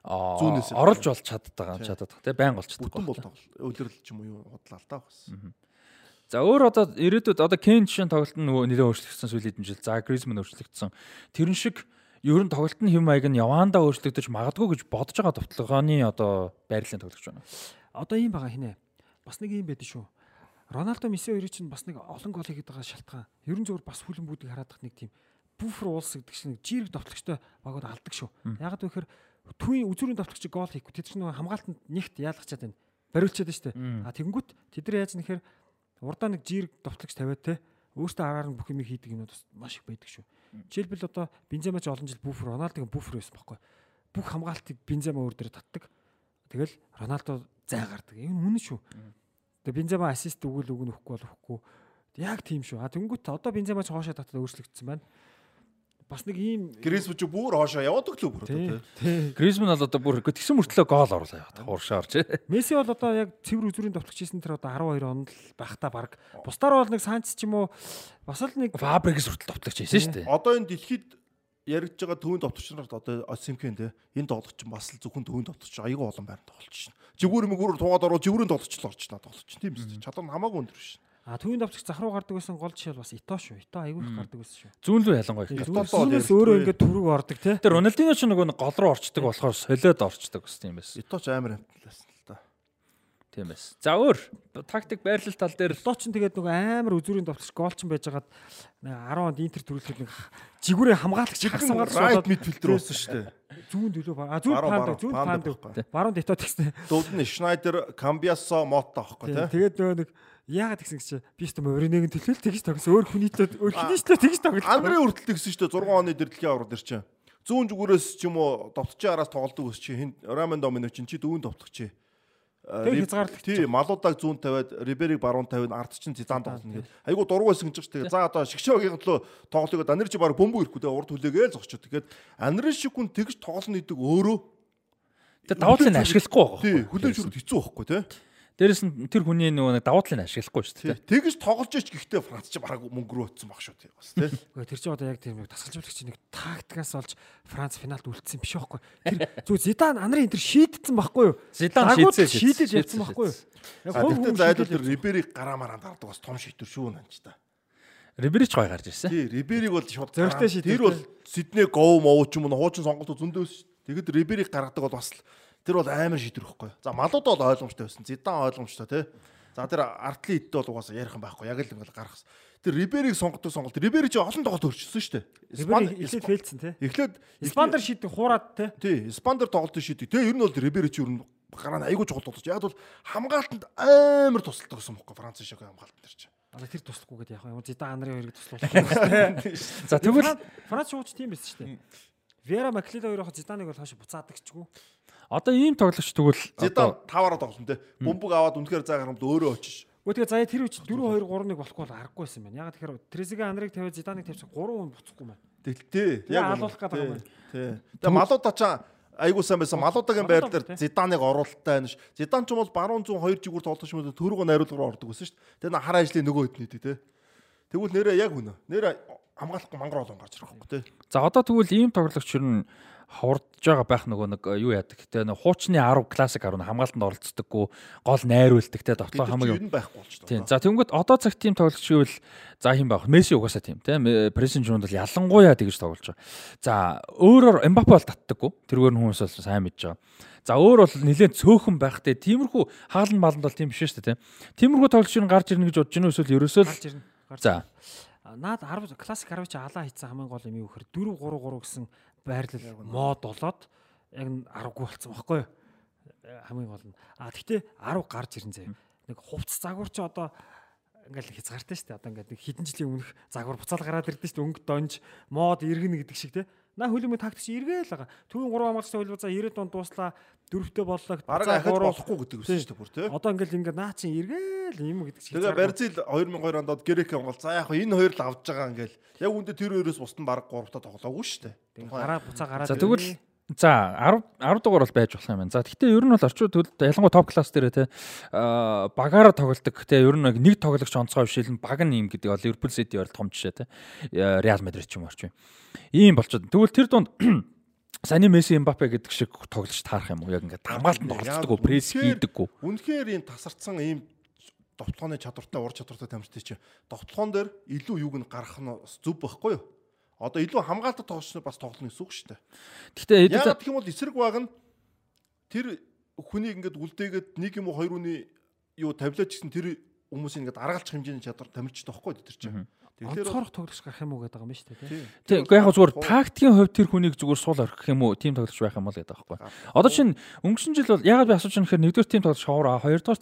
Аа, зүүнээс. оролж болж чаддаг Тий. чаддаг тий. Байн болж чаддаг. Бүтэн бол тоглол. Өөлрөл ч юм уу юу худлаа л та бас. За өөр одоо ирээдүйд одоо Кен жишээ тоглолт нь нөгөө нэлээд өөрчлөгдсөн сүүлийн жил. За Гризман өөрчлөгдсөн. Тэрэн шиг ер нь тоглолтын хэм маяг нь яваандаа өөрчлөгдөж магадгүй гэж бодож байгаа товтлогооны одоо байрлалын тоглогч байна. Одоо ийм байгаа хинэ. Бас нэг юм байдэн шүү. Роналдо Месси хоёрын чинь бас нэг олон гол хийгээд байгаа шалтгаан. Ерөн зөвөр бас хүлэмбүүдийг хараад нэг тийм буфер уулс гэдэг чинь жирэг товтлогчтой багууд алдаг шүү. Яг гэхээр түүний үзүүрийн товтлогч гол хийхгүй. Тэд чинь хамгаалтанд нэгт яалгачаад байна. Бариулчаад байна шүү. А тэгэнгүүт тэд нар яаж нэхэр урдаа нэг жирэг товтлогч тавиад те өөртөө араар нь бүх юм хийдэг юмуд бас маш их байдаг шүү. Жишээлбэл одоо Бензема ч олон жил буфер, Роналдогийн буфер байсан байхгүй. Бүх хамгаалтыг Бензема өөр дээр татдаг. Тэгэл Роналдо зай гардаг. Энэ үнэн шүү. Тэгээ Бензема ассист өгөл өгнө өгөхгүй бол өгөхгүй. Яг тийм шүү. А тэнгуут одоо Бензема ч хоошоо татаад өөрчлөгдсөн байна. Бас нэг ийм Грисб ч бүр хоошоо яваад өглөө бүр одоо те. тий. Гризман бол одоо бүр тэгсэн мөртлөө гол оруулаа яваад уршаа орж. Месси бол одоо яг цэвэр үзүүрийн товтлогч хийсэн тэр одоо 12 онд л байхдаа баг. Бусдаар бол нэг Санч ч юм уу бас л нэг Фабрикс хүртэл товтлогч хийсэн шүү дээ. Одоо энэ дэлхийд яригдж байгаа төвийн товторч нарт одоо Осимкэн те энэ тоглогч бас л зөвхөн төвийн товторч аягүй олон байранд тоглож шин. Жигүүр мэгүүр туугаад ороо жигүүрийн тоглогч л орж чана тоглож чинь тийм үстэй. Чадвар нь хамаагүй өндөр шин. А төвийн давтагч захруу гардаг байсан гол жишээ бас Ито шүү. Ито айгүй их гардаг байсан шүү. Зүүн рүү ялангуяа их. Зүүнээс өөрөө ингээд түрүүг ордог те. Тэр Роналдино ч нөгөө нэг гол руу орчдөг болохоор солиод орчдөг бас тийм байсан. Иточ амар амтлаасан л та. Тийм байсан. За өөр тактик байрлал тал дээр Ито ч тэгээд нөгөө амар үзүүрийн давтагч голч байж байгаад 10 онд Интер төрүүлэхэд нэг жигүүрээ хамгаалагч хагсан гал Right midfielder болсон шүү дээ. зүүн төлөө а зүүн панд зүүн панд баруун Ито тэгсэн. Дууд нь Schneider, Cambiaso, Motta аахгүй те. Тэгээд нөгөө нэг яагаад тэгсэн гэж би ч Моринег төлөөл тэгж тогс өөр хүнийтэй өөр хүнийтэй тэгж тоглож. Андре хүртэл тэгсэн шүү дээ 6 оны дэрдлэгийн аврал дэр чинь. Зүүн зүгүүрээс ч юм уу довтчийн араас тоглолдог ус чи хин Рамен Домино чинь чи дүүн довтогч чи. Тэр хязгаарлалт Тий, Малуудаг зүүн тавиад, Рибериг баруун тавиад ард чинь Зидан тоглоно гэдэг. Айгу дургу байсан гэж байна. За одоо шгшөөгийн төлөө тоглолоо Данир чи баг бөмбөг ирэхгүй дээ урд хүлээгээл зогчоо. Тэгээд Анир шигүн тэгж тоглоно гэдэг өөрөө тэр давуу талыг нь ашиглахгүй байгаа. тий хүлээж өрөд хэцүү байхгүй тий. Дээрэс нь тэр хүний нөгөө нэг давуу талыг ашиглахгүй шүү дээ. Тэгж тоглож ич гэхдээ Франц чи бараг мөнгө рүү өтсөн баг шүү тий. Бас тий. Гэхдээ тэр чинь одоо яг тийм нэг тасгалжуулагч нэг тактикаас олж Франц финалд үлдсэн биш байхгүй. Тэр зүг Зидан анарын энэ шийдсэн байхгүй юу? Зидан шийдсэн, шийдэж явсан байхгүй юу? Яг хүн шийдэж тэр Рибериг гараамаар дардаг бас том шийдвэр шүү нанч та. Риберич гой гарч ирсэн. Тий, Рибериг бол шууд Зөрөгтэй шийдвэр Тэр бол Сидней гов мов ч юм уу хуучин сонголтууд зөндөөс шүү. Тэгэд Рибериг гаргадаг бол бас л тэр бол амар шийдвэр байхгүй. За малууд бол ойлгомжтой байсан. Зидан ойлгомжтой тий. За тэр артлын идтэй бол угаасаа ярих юм байхгүй. Яг л ингээл гаргасан. Тэр Рибериг сонгодог сонголт. Рибери чи олон тоглолт өрчсөн шүү дээ. Испани эхлээд фейлдсэн тий. Эхлээд Испандер шийдэх хуураад тий. Тий, Испандер тоглолт шийдэг. Тэ ер нь бол Рибери чи ер нь гараа нь айгүй чухал тоглож. Яг бол хамгаалтанд амар тусалдаг гэсэн юм байхгүй. Франц шиг хамгаалтан дээр чи. Одоо тэр туслахгүй гэдэг яг юм. Зидан анарын хоёрыг туслуулах. За тэгвэл Франц шууч тийм байсан шүү дээ. Вера Маклида хоёроо Зиданыг бол хойш буцаадаг чгүй. Одоо ийм тоглогч тэгвэл Зидан одоо таваараа тоглосон те. Бөмбөг аваад үнэхээр заа гарамд өөрөө очиж. Гэхдээ заяа тэр үчи 4 2 3-1 болохгүй бол аргагүй байсан байна. Яг тэгэхээр Трезига анарыг тавиад Зиданыг тавьчих 3 хүн буцахгүй байна. Тэгтээ. Тэгээ алуулах гэдэг юм байна. Тий. Тэгээ малуудаа чаа айгуу сайн байсан. Малуудагийн байр дээр. Зиданыг оруулалттай байна ш. Зидан ч юм бол баруун зүүн хоёр жигүүр тоглож юм төрөөгөө найруулга руу ордог гэсэн ш. На хар ажлын нөгөө хэд нийт те. Тэгвэл нэрээ яг үнэ. Нэрээ хамгаалахгүй мангар олон гарч ирэх байхгүй те. за одоо тэгвэл ийм тоглогч ер хурдж байгаа байх нөгөө нэг э, юу яадаг те нэг хуучны 10 классик 10 хамгаалтанд оролцдоггүй гол найруулдаг те тоглоо хамаг юм байхгүй Тийм. байна. За тэгвэл одоо цаг тийм тоглогч гэвэл за хэм байх. Месси угаасаа тийм тийм. Прессинг жунд бол ялангуяа тэгж тоглож байгаа. За өөрөөр Эмбапе бол татдаггүй. Тэргээр нь хүмүүс бол сайн мэдж байгаа. За өөр бол нэлээд цөөхөн байхтэй. Тиймэрхүү хаалн маланд бол тийм биш шүү дээ тийм. Тиймэрхүү тоглогч нь гарч ирнэ гэж бодож байна эсвэл ерөөсөө л Гарч ирнэ. Гарч за Наад 10 классик 10 чи алаа хийсэн хамгийн гол юм юу гэхээр 4 3 3 гэсэн байрлал мод болоод яг н 10гүй болсон байхгүй юу? Хамгийн гол нь. А тэгтээ 10 гарч ирэн заяа. Нэг хувцс загвар чи одоо ингээл хязгаартай шүү дээ. Одоо ингээд хэдэн жилийн өмнөх загвар буцаал гараад ирдэ шүү дээ. Өнгө донж мод иргэнэ гэдэг шиг те. На хөлөмө тактик чи эргээл байгаа. Төвийн 3 хамгаалагчтай хөлбөцөө 90 донд дууслаа. Дөрөвтэй боллоо. Бараг болохгүй гэдэг үсэн шүү дээ бүр те. Одоо ингээл ингээд наа чин эргээл юм гэдэг шиг. Тэгээ Бразил 2002 онд Грек хамгаал. За яг энэ хоёр л авж байгаа ингээл. Яг үндэ тэр хоёроос бусд нь бараг 3 та тоглоогүй шүү дээ. гараа буцаа гараад. за тэгвэл За 10 10 дугаар бол байж болох юм байна. За гэхдээ ер нь бол орчин төлд ялангуяа топ класс дээр те аа багаараа тоглолдог те ер нь нэг тоглогч онцгой бишэл баг нь юм гэдэг бол Ливерпул Сити бол том жишээ те Реал Мадрид ч юм орчин. Ийм болчиход. Тэгвэл тэр дунд Сани Месси Эмбапе гэдэг шиг тоглож таарах юм уу? Яг ингээд хамгаалтанд оролцдог, пресс хийдэггүй. Үнэхээр энэ тасарсан ийм довтлооны чадвартай ур чадвартай тамирчтай чинь довтлоон дээр илүү юуг нь гаргах нь зүв байхгүй юу? Одоо илүү хамгаалалт тоглолч бас тоглоно гэсэн үг шүү дээ. Гэхдээ Яагаад гэх юм бол эсрэг баг нь тэр хүнийг ингээд үлдээгээд нэг юм уу хоёр үний юу тавилаач гэсэн тэр хүмүүсийг ингээд аргалчих хэмжээний чадвар тамирчтай байхгүй тэр чинь. Тэгэхээр онцгорох тоглогч гарах юм уу гэдэг юм ба шүү дээ. тий. Тийм. Гэхдээ яг зүгээр тактикийн хувьд тэр хүнийг зүгээр суул орхих юм уу? Тим тоглож байх юм бол гэдэг байхгүй. Одоо чинь өнгөрсөн жил бол ягаад би асууж байгаа нэхэр нэгдүгээр тим тоглож ховор аа хоёрдугаар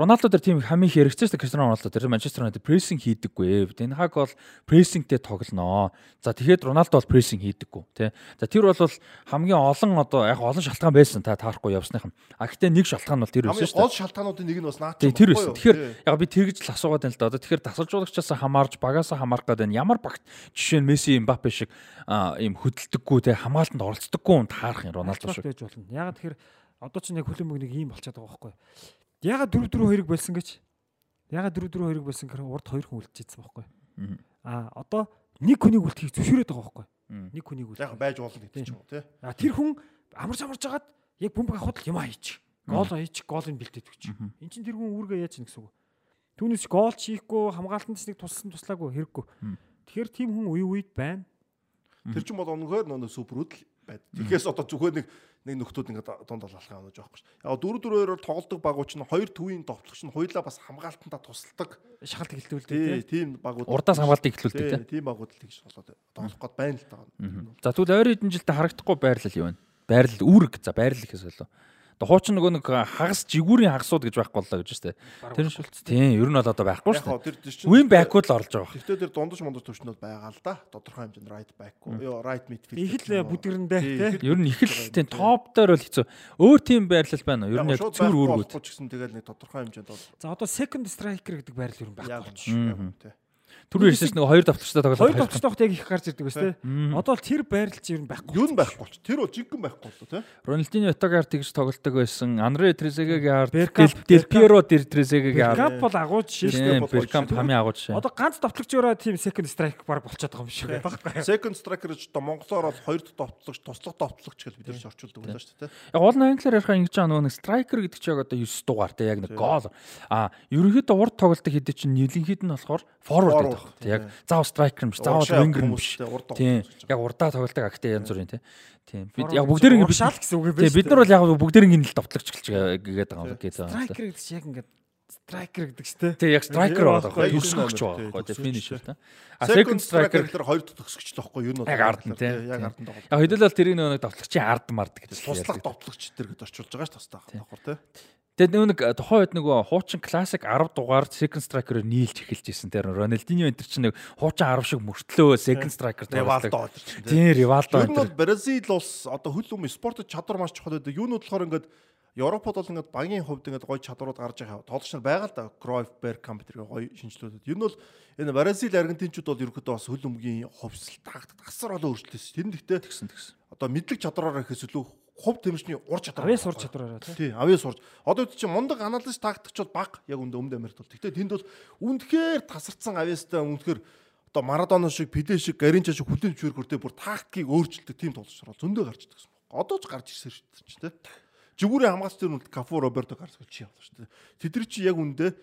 Роналдо дээр тим хамгийн их хэрэгцээ шүү дээ Криstiano Роналдо тэр Манчестер Юнайтед прессинг хийдэггүй. Тэн хаг бол прессингтэй тоглоно. За тэгэхэд Роналдо бол прессинг хийдэггүй тий. За тэр бол хамгийн олон одоо яг олон шалтгаан байсан та таарахгүй явсных юм. А гэхдээ нэг шалтгаан бол тэр байсан хамгийн шүү дээ. гол шалтгаануудын нэг нь бас наад Тий тэр байсан. Тэгэхээр яг би тэгж л асуугаад байна л да. Одоо тэгэхээр тасалжуулагчаас хамаарж багаасаа хамаарах гэдэг нь ямар багт жишээ нь Месси, Мбаппе шиг аа, ийм хөдөлдөггүй те хамгаалтанд оролцдоггүй хүн таарах юм Роналдо шиг. Ягаад тэгэхээр одоо ч яг хөлөмөг нэг ийм болчиход байгаа байхгүй. Ягаад 4 4 2-ыг болсон гэж? Ягаад 4 4 2-ыг болсон гэхээр урд 2 хүн үлдчихсэн байхгүй. Мгм. А одоо нэг хүнийг үлдэхийг зөвшөөрөөд байгаа байхгүй. Нэг хүнийг үл. Яг байж болно гэдэг ч юм уу тий. А тэр хүн амарч амарч жагаад яг бөмбөг авахд л юм аач. Гол аач, голыг бэлдээд өгч. Эн чинь тэр хүн үүргээ яаж чинь гэсэн үг. Түүнээс гол хийхгүй хамгаалтанд нэг туссан туслаагүй хэрэггүй. Тэгэхээр тийм хүн үе үед байна. Тэр чинь бол өнөхөр нөө супер үдл байд. Тэгэхээс одоо зүгээр нэг нэг нөхдүүд ингээд дунд алхахаа онож байгаа шүү. Яг дөрөв дөрөөр тоглодог багууч нь хоёр төвийн товтлогч нь хоёулаа бас хамгаалтандаа тусалдаг. Шахалт эхлүүлдэг тийм багууд. Урдаас хамгаалтыг эхлүүлдэг тийм багууд л тэгж болоод тоглох гээд байна л таа. За тэгвэл ойр хэдэн жилдээ харагдахгүй байрлал юу вэ? Байрлал үүрэг. За байрлал гэхээс болоо. Одоо хуучин нөгөө нэг хагас жигүүрийн хагасууд гэж байхгүй боллоо гэж штэ. Тэр нь тийм ер нь бол одоо байхгүй штэ. Win back-ууд л орж байгаа. Гэхдээ тэр дундаж мондож төвчнүүд байгаа л да. Тодорхой хэмжээнд right back уу, right midfield. Их л бүдгэрэндээ тий. Ер нь их л тийм топ дээр бол хэцүү. Өөр тийм байрлал байна уу? Ер нь яг цэвэр үүргүүд. тэгэл нэг тодорхой хэмжээнд бол. За одоо second striker гэдэг байрлал ер нь байхгүй. тий. Түр ярьсан нэг хоёр давтагчтай тоглоод Хоёр давтагчтай хот яг их гарч ирдэг байсан тий. Одоо л тэр байрлал чинь ер нь байхгүй. Юу нь байхгүй болч. Тэр бол жинхэнэ байхгүй болоо тий. Рональдинho Отогаар тэгж тоглолдог байсан. Андре Трезегагийн ард Беркамп, Дел Пьеро Трезегагийн ард. Камп бол агуу жишээ шүү дээ. Тийм, Беркамп хамгийн агуу жишээ. Одоо ганц давтлагчаараа тийм second strike баг болчиход байгаа юм шиг байна. Second striker гэж одоо монголоор бол хоёр дахь товтлогч, туслах товтлогч гэж бид нар орчуулдаг байлаа шүү дээ. Яг гол нь англиар ярих ингэж байгаа нөгөө нэг striker гэдэг чинь одоо 9 дугаар те яг нэг гол. А ерөнхийдөө урд тоглолтог хэдий чинь нийлэнхэд нь болохоор forward байна. Тэг яг заав striker юм биш, заав winger юм биш. Тийм. Яг урдаа тоглолтог актив янз бүрийн. Тийм. Бид яг бүгдээр ингэ шал гэсэн үг Тийм бид нар бол яг бүгдээр ингэ л товтлогч гээд байгаа юм гээд байгаа. Striker гэдэг чинь яг ингээд striker гэдэг ч тий. Тийм яг striker байгаа байхгүй төгсгөгч байгаа байхгүй тийм finisher та. А second striker гэхээр хоёр дахь төгсгөгч л байхгүй юу нь Яг ард нь, тий. Яг ард нь тоглох. Яг хэдүүлэл тэрийг нөгөө товтлогчийн ард мард гэдэг. Туслах товтлогч тэр гэж орчуулж байгаа ш тастаа давхар тий. Тэгээд нэг тухайн үед нөгөө хуучин классик 10 дугаар second striker-оор нийлж эхэлж исэн. Тэр Рональдиньо энэ чинь нэг хуучин 10 шиг мөртлөө second striker чинь. Тийм Ривалдо Ер нь бол Бразил улс одоо хөл юм спортод чадвар маш чухал байдаг. Юунууд болохоор ингээд Европод бол ингээд багийн хувьд ингээд гоё чадварууд гарч байгаа. Тоглогч нар байгаа л да. Cruyff, Bergkamp тэр гоё шинжилүүлээд. Ер нь бол энэ Бразил, Аргентинчууд бол ерөөдөө бас хөл өмгийн хувьсэл тагт тасар олон өөрчлөлтөөс. Тэр нь гэхдээ тэгсэн тэгсэн. одоо мэдлэг чадвараар ихээс илүү хувь тэмчний ур чадвар. Авьяас ур чадвараараа тий. Тий, авьяас сурж. Одоо үүд чинь мундаг анализ тактикч бол баг яг өндө өмнө Америкт бол. Гэхдээ тэнд бол үнэхээр тасарсан авьяастай үнэхээр одоо Марадона шиг, Пеле шиг, Гаринча шиг хүлэн зөвшөөрөхөртэй бүр тактикийг өөрчилдөг тийм тоглогчор зөндөө гарч ирдэг гэсэн байна. Одоо ч гарч ирсэн шүү дээ тий. Жигүүрийн хамгаач тэр нүд Кафу Роберто Карлос чи явлаа шүү дээ. Тэд чи яг үндэ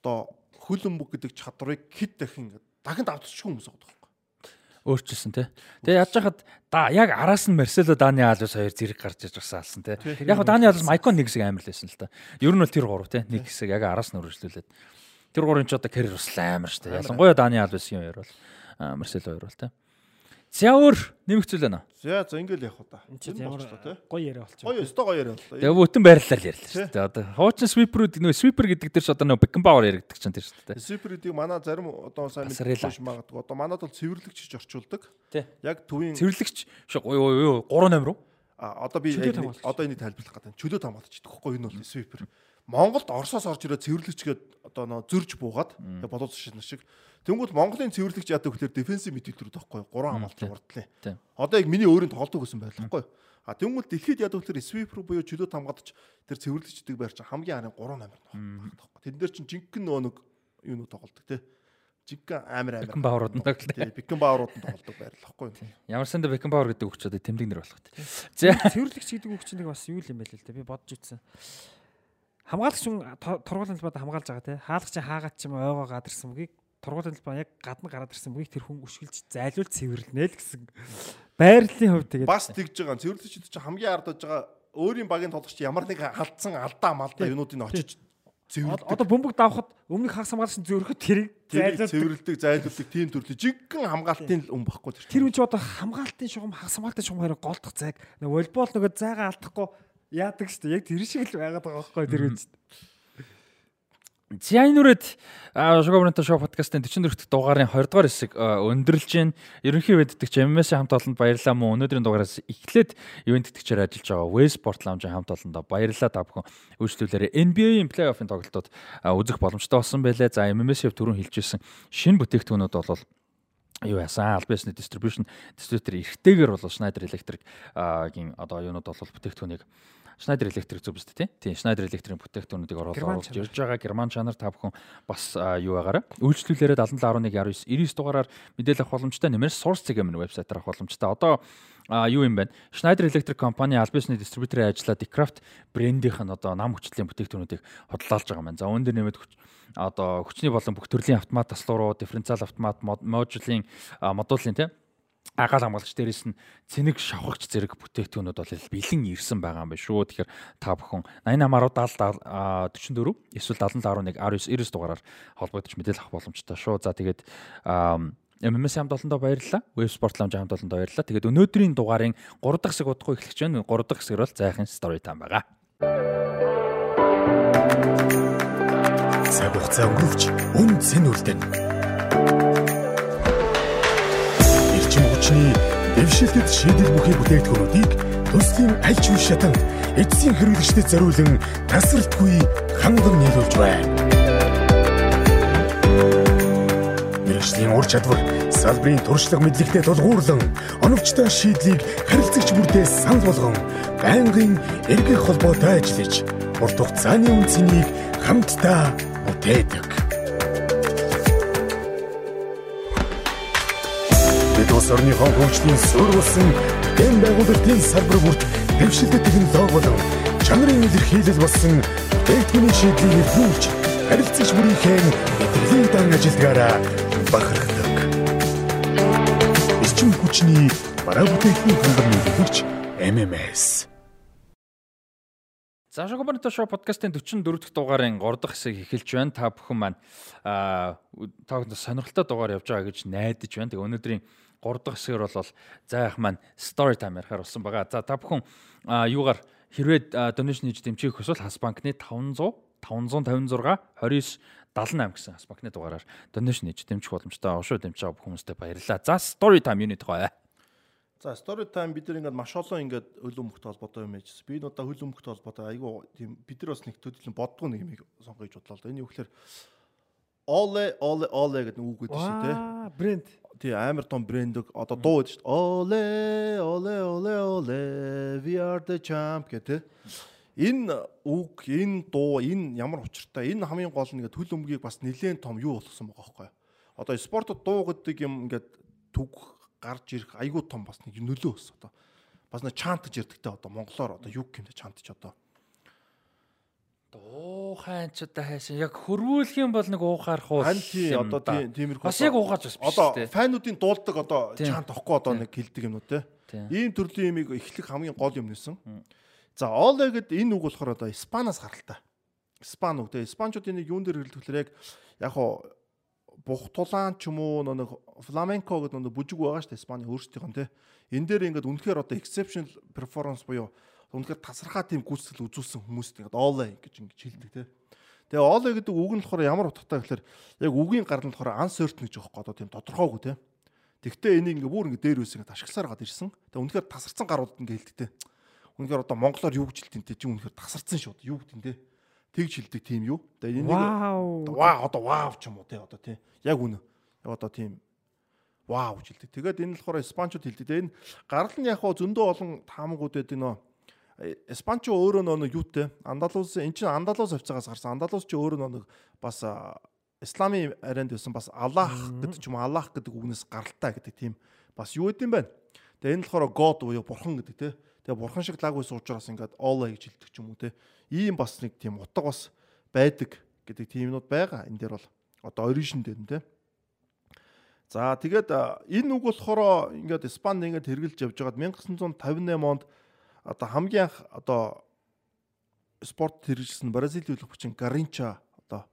одоо хөлбөмбөг гэдэг чадварыг хэд дахин дахин давтчихгүй хүмүүс байгаа өөрчилсөн тий. Тэгээ яаж хахад да яг араас нь Марсело Дани Алвес хоёр зэрэг гарч иж байгаа алсан тий. Яг Дани Алвес Майкон нэг хэсэг амар л байсан л та. Ер нь бол тэр гурав тий. Нэг хэсэг яг араас нь үргэлжлүүлээд. Тэр гурын ч одоо карьер бас амар дээ. Ялангуяа Дани Алвесийн хоёр бол Марсело хоёр бол тий. За өөр нэмэгцүүл байна. За за ингээл явах уу та. Энд чинь ямар гоё яриа болчих. Гоё өстой гоё яриа боллоо. Тэгээ бүтэн байрлалаар ярьлаа шүү дээ. Одоо хуучин свиперүүд нөө свипер гэдэг дээр ч одоо нөө Бекенбауэр яригддаг ч юм тийм шүү дээ. Сиперүүдийг манай зарим одоо сайн мэдээж магадгүй. Одоо манад бол цэвэрлэгч гэж орчуулдаг. Тий. Яг төвийн Цэвэрлэгч шиг юу юу 3 номер уу? А одоо би одоо энийг тайлбарлах гэдэг. Чөлөө хамгаалч гэдэг хэвгүй энэ бол свипер. Монголд Оросоос орж ирээд цэвэрлэгчгээд одоо нөө зөрж буугаад болоод шиг. Тэнгүүд Монголын цэвэрлэгч яадаг гэхээр дефенсив мэдээлэлүүд байхгүй. Гурван хамгаалч урдлаа. Одоо яг миний өөрийн тоглолтог гэсэн байлахгүй. А тэнгүүд дэлхийд яадаг гэхээр свипер буюу чөлөө хамгаалч тэр цэвэрлэгчдэг байр чинь хамгийн харин 3 номер багтахгүй. Тэн дээр чинь жинхэнэ нөө нэг юунууд тоглолдог те. Жинхэнэ амар амар. Бекенбауэрууд нь тоглолдог. Тий, Бекенбауэрууд нь тоглолдог байр л байхгүй. Ямар санда Бекенбауэр гэдэг үг ч одоо тэмдэг нэр болох тий. За цэвэрлэгч гэдэг үг чинь нэг бас юу юм бэ л дээ. Би бодож үзсэн. Хамгаалагч хүн тургуулын талбайд хамгаалж байгаа те. Хаалгач хаагаад ч юм ойгоо гадарсан мөгийг тургуулын талбай яг гадна гараад ирсэн мөгийг тэр хүн өшгөлж зайлуул цэвэрлэнэ л гэсэн. Байрлалын хувьд тэгээд бас тэгж байгаа. Цэвэрлэгчд чинь хамгийн ард байж байгаа өөрийн багийн тоглогч ямар нэг алдсан алдаа малдаа юунуудыг очиж цэвэрлдэг. Одоо бөмбөг давхад өмнөх хагас хамгаалагч зөөрөхөд зайлуулдаг, цэвэрлдэг, зайлуулдаг тийм төрлийн жинхэнэ хамгаалтын л өн багхгүй тэр. Тэр үн чи одоо хамгаалтын шугам, хагас хамгаалтын шугам хоёр голдох зайг волейбол нөгөө зайгаа алдахгүй яадаг шүү дээ. Яг тэр шиг л байгаад байгаа байхгүй тэр үн. Зяйнүрэд Шугабрынта шоу подкастын 44 дахь дугаарын 20 дугаар хэсэг өндөрлж байна. Ерөнхий веддэгч MMS-ийн хамт олонд баярлалаа мөн өнөөдрийн дугаараас эхлээд ивент тэтгэгчээр ажиллаж байгаа Way Sport Lounge-ийн хамт олондоо баярлалаа та бүхэн. Үйлчлүүлээрээ NBA-ийн плей-оффын тоглолтууд үзэх боломжтой болсон байлээ. За MMS-ийн түрүүн хэлжсэн шинэ бүтээгдэхүүнүүд бол юу яасан албасны distribution distributor эрхтэйгээр бол Schneider Electric-ийн одоо юунууд бол бүтээгдэхүүнийг Schneider Electric зүг биз дээ тий. Schneider Electric-ийн бүтээгдэхүүнүүдийг оруулаад оруулж ирж байгаа герман чанар та бүхэн бас юу байгаараа үйлчлүүлээрээ 7711 99 дугаараар мэдээлэл авах боломжтой нэмэр Source CGM вебсайтаар авах боломжтой. Одоо а юу юм бэ? Schneider Electric компани аль бисны дистрибьюторын ажиллаа Decraft брэндийнх нь одоо нам хүчлийн бүтээгдэхүүнүүдийг хотлолж байгаа маань. За үүн дээр нэмээд одоо хүчний болон бүх төрлийн автомат таслууруу, дифференциал автомат, модулийн модулийн тийм агаал хамгаалагч дээрээс нь цэник шавхагч зэрэг бүтээгдэхүүнүүд бол бэлэн ирсэн байгаа юм байна шүү. Тэгэхээр та бүхэн 88 10 44 эсвэл 7711 19 90 дугаараар холбогдож мэдээлэл авах боломжтой шүү. За тэгээд MMS хамт олондоо баярлалаа. Web Sport Lounge хамт олондоо баярлалаа. Тэгээд өнөөдрийн дугаарын 3 дахь хэсэг удахгүй эхлэж байна. 3 дахь хэсэг бол зайхын story time байгаа. Цаг хугацаа өнгөрөвч үн цэн үлдэнэ хүчний дэвшилтэд шийдэл бүхий бүтээгдэхүүнүүдийг төслийн аль ч үе шатанд эцсийн хэрэглэгчдэд зориулан тасралтгүй ханган нийлүүлж байна. Мэргэжлийн ур чадвар салбарын туршлага мэдлэгтэй тулгуурлан оновчтой шийдлийг харилцагч бүртээ санал болгон байнгын эргэх холбоотой ажиллаж урт хугацааны үнцнийг хамтдаа бүтээдэг. Улс орныхоо хөгжлийн суурь болсон дэм байгуулалтын салбар бүрт дэвшилтэй технологи болон чанарын илэрхийлэл болсон бүтээгдэхүүний шийдлийг эрхүүлж харилцагч бүрийнхээ мэдрэлийн дан ажилдгаараа бахархдаг. Эрчим хүчний бараа бүтээгдэхүүн хангамж нөлөөлөгч MMS За Шокобонто шоу подкастын 44 дахь дугаарын 3 дахь хэсэг эхэлж байна. Та бүхэн маань аа та бүхэн сонирхолтой дугаар явж байгаа гэж найдаж байна. Тэгээ өнөөдрийн 3 дахь хэсгээр бол зайх маань story time ярихаар болсон байгаа. За та бүхэн юугаар хэрвээ donation хийж дэмжих хүсвэл Хас банкны 500 556 29 78 гэсэн Хас банкны дугаараар donation хийж дэмжих боломжтой. Ошоо дэмжиж байгаа бүх хүмүүстээ баярлалаа. За story time юуны тухай. За story time бид нар ингээд маш олон ингээд хөл өмгөхтэй холбоотой юм яжсэн. Би энэ удаа хөл өмгөхтэй холбоотой айгүй тийм бид нар бас нэг төдийлөн боддгоо нэг юм сонгож бодлоо л да. Энэ юу гэхээр Оле оле оле гэдэг үг гэдэг шүү дээ. Брэнд. Тий амар том брэнд одоо дуу гэдэг шүү дээ. Оле оле оле оле we are the champ гэдэг. Энэ үг, энэ дуу, энэ ямар учиртай. Энэ хамгийн гол нь ингээд хөл өмгийг бас нэлээд том юу болгосон байгаа байхгүй. Одоо спортод дуу гэдэг юм ингээд түг гарч ирэх айгүй том бас нэг нөлөө өс одоо. Бас нэг чантж ярдэгтэй одоо монголоор одоо юу гэмтэй чантж одоо Уухайн ч одоо хайшин яг хөрвүүлэх юм бол нэг уухаар хуу. Харин тий одоо тиймэрхүү. Бас яг уугааж бас биш одоо файнуудын дуулдаг одоо чаан тохгүй одоо нэг хилдэг юмнууд те. Ийм төрлийн юмыг эхлэх хамгийн гол юм нэсэн. За Оле гэд энэ үг болохоор одоо Испаноос гаралтай. Испан үг те. Испанчуудын нэг юун дээр хэлэхдээ яг яг хоо бух тулаан ч юм уу нэг фламенко гэдэг нэг бүжиг байгаа шүү дээ Испани өөрсдийнх нь те. Энэ дээр ингээд үнэхээр одоо exceptional performance буюу Үнэхээр тасархаа тийм гүйцэтгэл үзүүлсэн хүмүүст ингээд оолэ гэж ингэж хэлдэг те. Тэгээ оолэ гэдэг үг нь болохоор ямар утгатай гэхээр яг үгийн гар нь болохоор uncertain гэж байгаа одоо тийм тодорхойгүй те. Тэгвэл энийг ингээ бүр ингээ дээр үс ингээ ашигласаар гад ирсэн. Тэгээ үнэхээр тасарсан гарууд ингээ хэлдэг те. Үнэхээр одоо монголоор юу гэж хэлтэн те чи үнэхээр тасарсан шүү юу гэдэг те. Тэгж хэлдэг тийм юу. Тэгээ энийг вау одоо вау ч юм уу те одоо те. Яг үнэ. Одоо тийм вау гэж хэлдэг. Тэгээд энэ болохоор испанчууд хэлдэг. Энэ гарал нь яг хоо зөндөө олон таамагуудад энэ Испанч өөрөө нэг юутэй Андалус эн чинь Андалус авцаагаас гарсан. Андалус ч өөрөө нэг бас исламын арианд байсан бас Аллах гэдэг ч юм Аллах гэдэг үгнээс гаралтай гэдэг тийм бас юу гэдэм бэ? Тэгээ энэ болохоор God буюу бурхан гэдэг те. Тэгээ бурхан шиг лаг байсан учраас ингээд Allah гэж хэлдэг ч юм уу те. Ийм бас нэг тийм утга бас байдаг гэдэг тиймнүүд байгаа. Энэ дээр бол одоо origin дээр нь те. За тэгээд энэ үг болохоор ингээд Испанд ингээд хэрглэж явж байгаад 1958 онд одоо хамгийн анх одоо спорт хэрэгжсэн Бразил төлөвчин Гаринча одоо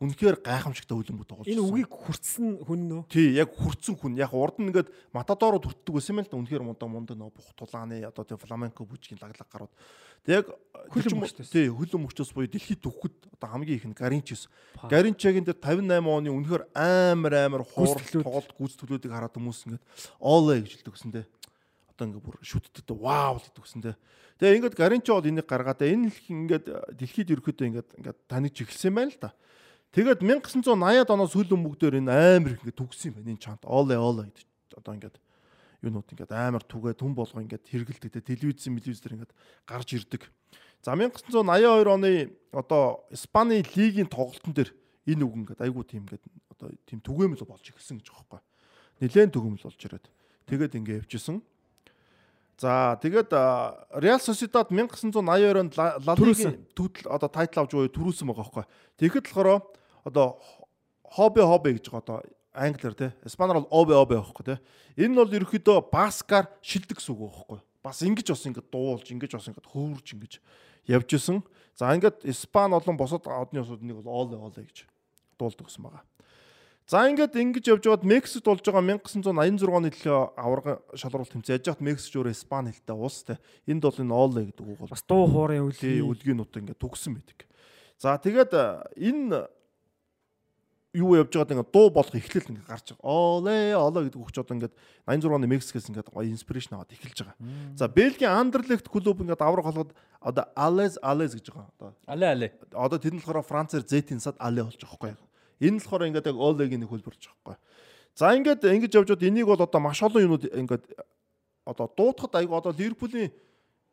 үнэхээр гайхамшигтай хөлбөмбөг тоглож Энэ үгийг хүртсэн хүн нөө. Тий, яг хүртсэн хүн. Яг урд нь ингээд матадороо хүртдэг байсан юм л да. Үнэхээр мундаг мундаг нөө бух тулааны одоо тий фламенко бүжгийн лаглаг гарууд. Тэг яг. Тий, хөлбөмбөгчөөс буюу дэлхийд төвхөд одоо хамгийн их нь Гаринчс. Гаринчагийн дээр 58 оны үнэхээр амар амар хуур тоглолт гүйцэтгэлүүдийг хараад хүмүүс ингээд олэ гэж хэлдэг гэсэн тий одоо ингээ бүр шүтдэг те вау л гэдэг гэсэн те. Тэгээ ингээд Гаринчо бол энийг гаргаад энэ л ингээд дэлхийд ерөөхдөө ингээд ингээд таньж эхэлсэн байна л да. Тэгээд 1980-ад оноос хөл өмгдөр энэ амар ингээд төгсөн юм байна энэ чант. Оле оле гэдэг одоо ингээд юунууд ингээд амар түгээ түн болго ингээд хэрэгэлдэг те телевиз телевиз дээр ингээд гарч ирдэг. За 1982 оны одоо Испани лигийн тоглолтын дээр энэ үг ингээд айгуу тийм ингээд одоо тийм түгээмэл болж ирсэн гэж байгаа байхгүй. Нилээн түгээмэл болж ирээд тэгээд ингээд явжсэн. За тэгээд Real Sociedad 1982 онд Ла Лигийн төгтөл одоо тайтл авч буюу төрүүлсэн байгаа байхгүй. Тэгэхэд болохоор одоо хобби хобби гэж байгаа одоо англиар те испанаар бол обе обе байхгүй те энэ нь бол ерөөхдөө баскаар шилдэг гэсэн үг байхгүй бас ингэж бас ингэ дуулж ингэж бас ингэ хөөрж ингэж явж исэн. За ингээд Испани болон бусад одны улсуудыг бол ооле ооле гэж дуулдаг гэсэн байгаа. За ингээд ингэж явж байгаад Мексикт болж байгаа 1986 оны төлөө аварга шалралт тэмцээ яж хат Мексик өөр Испани хэлтэй улс те. Энд бол энэ ооле гэдэг үг бол бас дуу хоорын үлгий үлгийн нут ингээд төгсөн байдаг. За тэгээд энэ юу явж байгаад ингээд дуу болох эхлэл ингээд гарч байгаа. Оле оло гэдэг үг ч одоо ингээд 86 оны Мексикээс ингээд гоё инспирэшн аваад эхэлж байгаа. За Бельгийн Андерлехт клуб ингээд аврах болгоод одоо Алес Алес гэж байгаа. Одоо Але але. Одоо тэр нь болохоор Францаар Z-ийн сад Але болж байгаа байхгүй. Энэ нь болохоор ингээд яг Олегийн нэг хөлбөрж байгаа байхгүй. За ингээд ингэж явж бод энийг бол одоо маш олон юмуд ингээд одоо дуутахад айгу одоо Ливерпулийн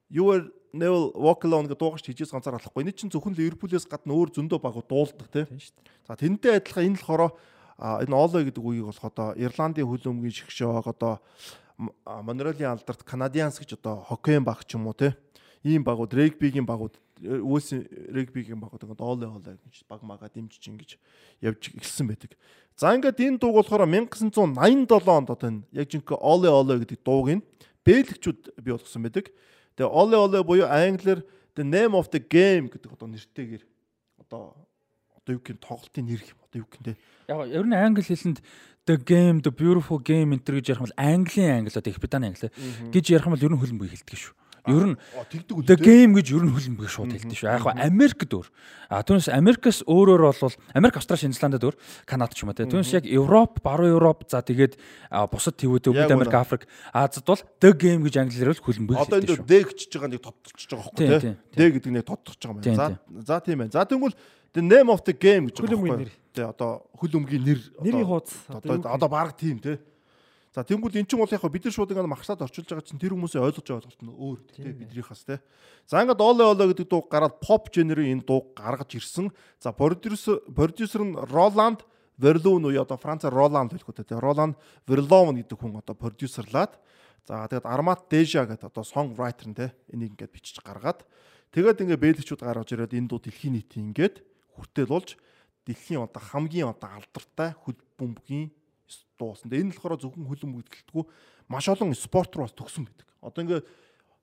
юу Neville Walk Alone гэдэг дуугарч хийжээс ганцаар алахгүй. Энэ чинь зөвхөн Ливерпулээс гадна өөр зөндөө баг дуулдаг тийм шүү дээ. За тэнтэй адилхан энэ болохоор энэ Оло гэдэг үгийг болох одоо Ирландын хөлөмгийн шгшөг одоо Монреалийн алдарт Канадианс гэж одоо хоккейн баг ч юм уу тийм ийм багууд регбигийн багууд Уэлсийн регбигийн багууд ингээд Оло Оло гэж баг магаа дэмжиж ингэж явж эхэлсэн байдаг. За ингээд энэ дууг болохоор 1987 онд одоо энэ яг жинхэнэ Оло Оло гэдэг дууг нь бэлгчүүд бий болгосон байдаг. Тэгээ Оле Оле буюу англиар the name of the game гэдэг одоо нэртэйгээр одоо одоо юу гэх тоглолтын нэр юм одоо юу гэх юм те. Яг ер нь англи хэлэнд the game the beautiful game энэ гэж ярих юм бол английн англи одоо их британи англи гэж ярих юм бол ер нь хөлбөмбөг хэлдэг шүү. Ер нь the game гэж ер нь хөлбөмбөг шууд хэлдэг шүү. Яг хаа Америкт өөр. А түүнээс Америкас өөрөөр бол Америк, Австрали, Шинзландд өөр, Канад ч юм уу те. Түүнээс яг Европ, баруун Европ за тэгээд бусад твүүд Өвд Америк, Африк, Азад бол the game гэж англиар бол хөлбөмбөг хэлдэг шүү. Одоо энэ D гэж байгаа нэг тодтолчихж байгаа байхгүй те. D гэдэг нэг тодтолчихж байгаа юм. За за тийм байна. За тэгвэл the name of the game гэж байгаа байхгүй. Тэ одоо хөлбөмбөгийн нэр нэрийн хуудас одоо одоо баг тийм те. За тэнгуүл эн чинь бол яг бид нар шууд ингээд магсаад орчуулж байгаа чинь тэр хүмүүсийн ойлгож байгаа ойлголт нь өөр тий биднийхээс тий. За ингээд Оле Оле гэдэг дуу гараад pop genre-ийн энэ дуу гаргаж ирсэн. За продюсер продюсер нь Роланд Верлун уу одоо Францаар Роланд хэлэх үү тий. Роланд Верловн гэдэг хүн одоо продюсерлаад за тэгээд Армат Дежа гэдэг одоо songwriter нь тий энийг ингээд бичиж гаргаад тэгээд ингээд бэлгчүүд гаргаж ирээд энэ дуу дэлхийн нийтийн ингээд хүртэл болж дэлхийн одоо хамгийн одоо алдартай хөл бөмбөгийн дуусан. Энэ болохоор зөвхөн хөлөн мөгдөлтгүй маш олон спорт руу бас төгсөн байдаг. Одоо ингээ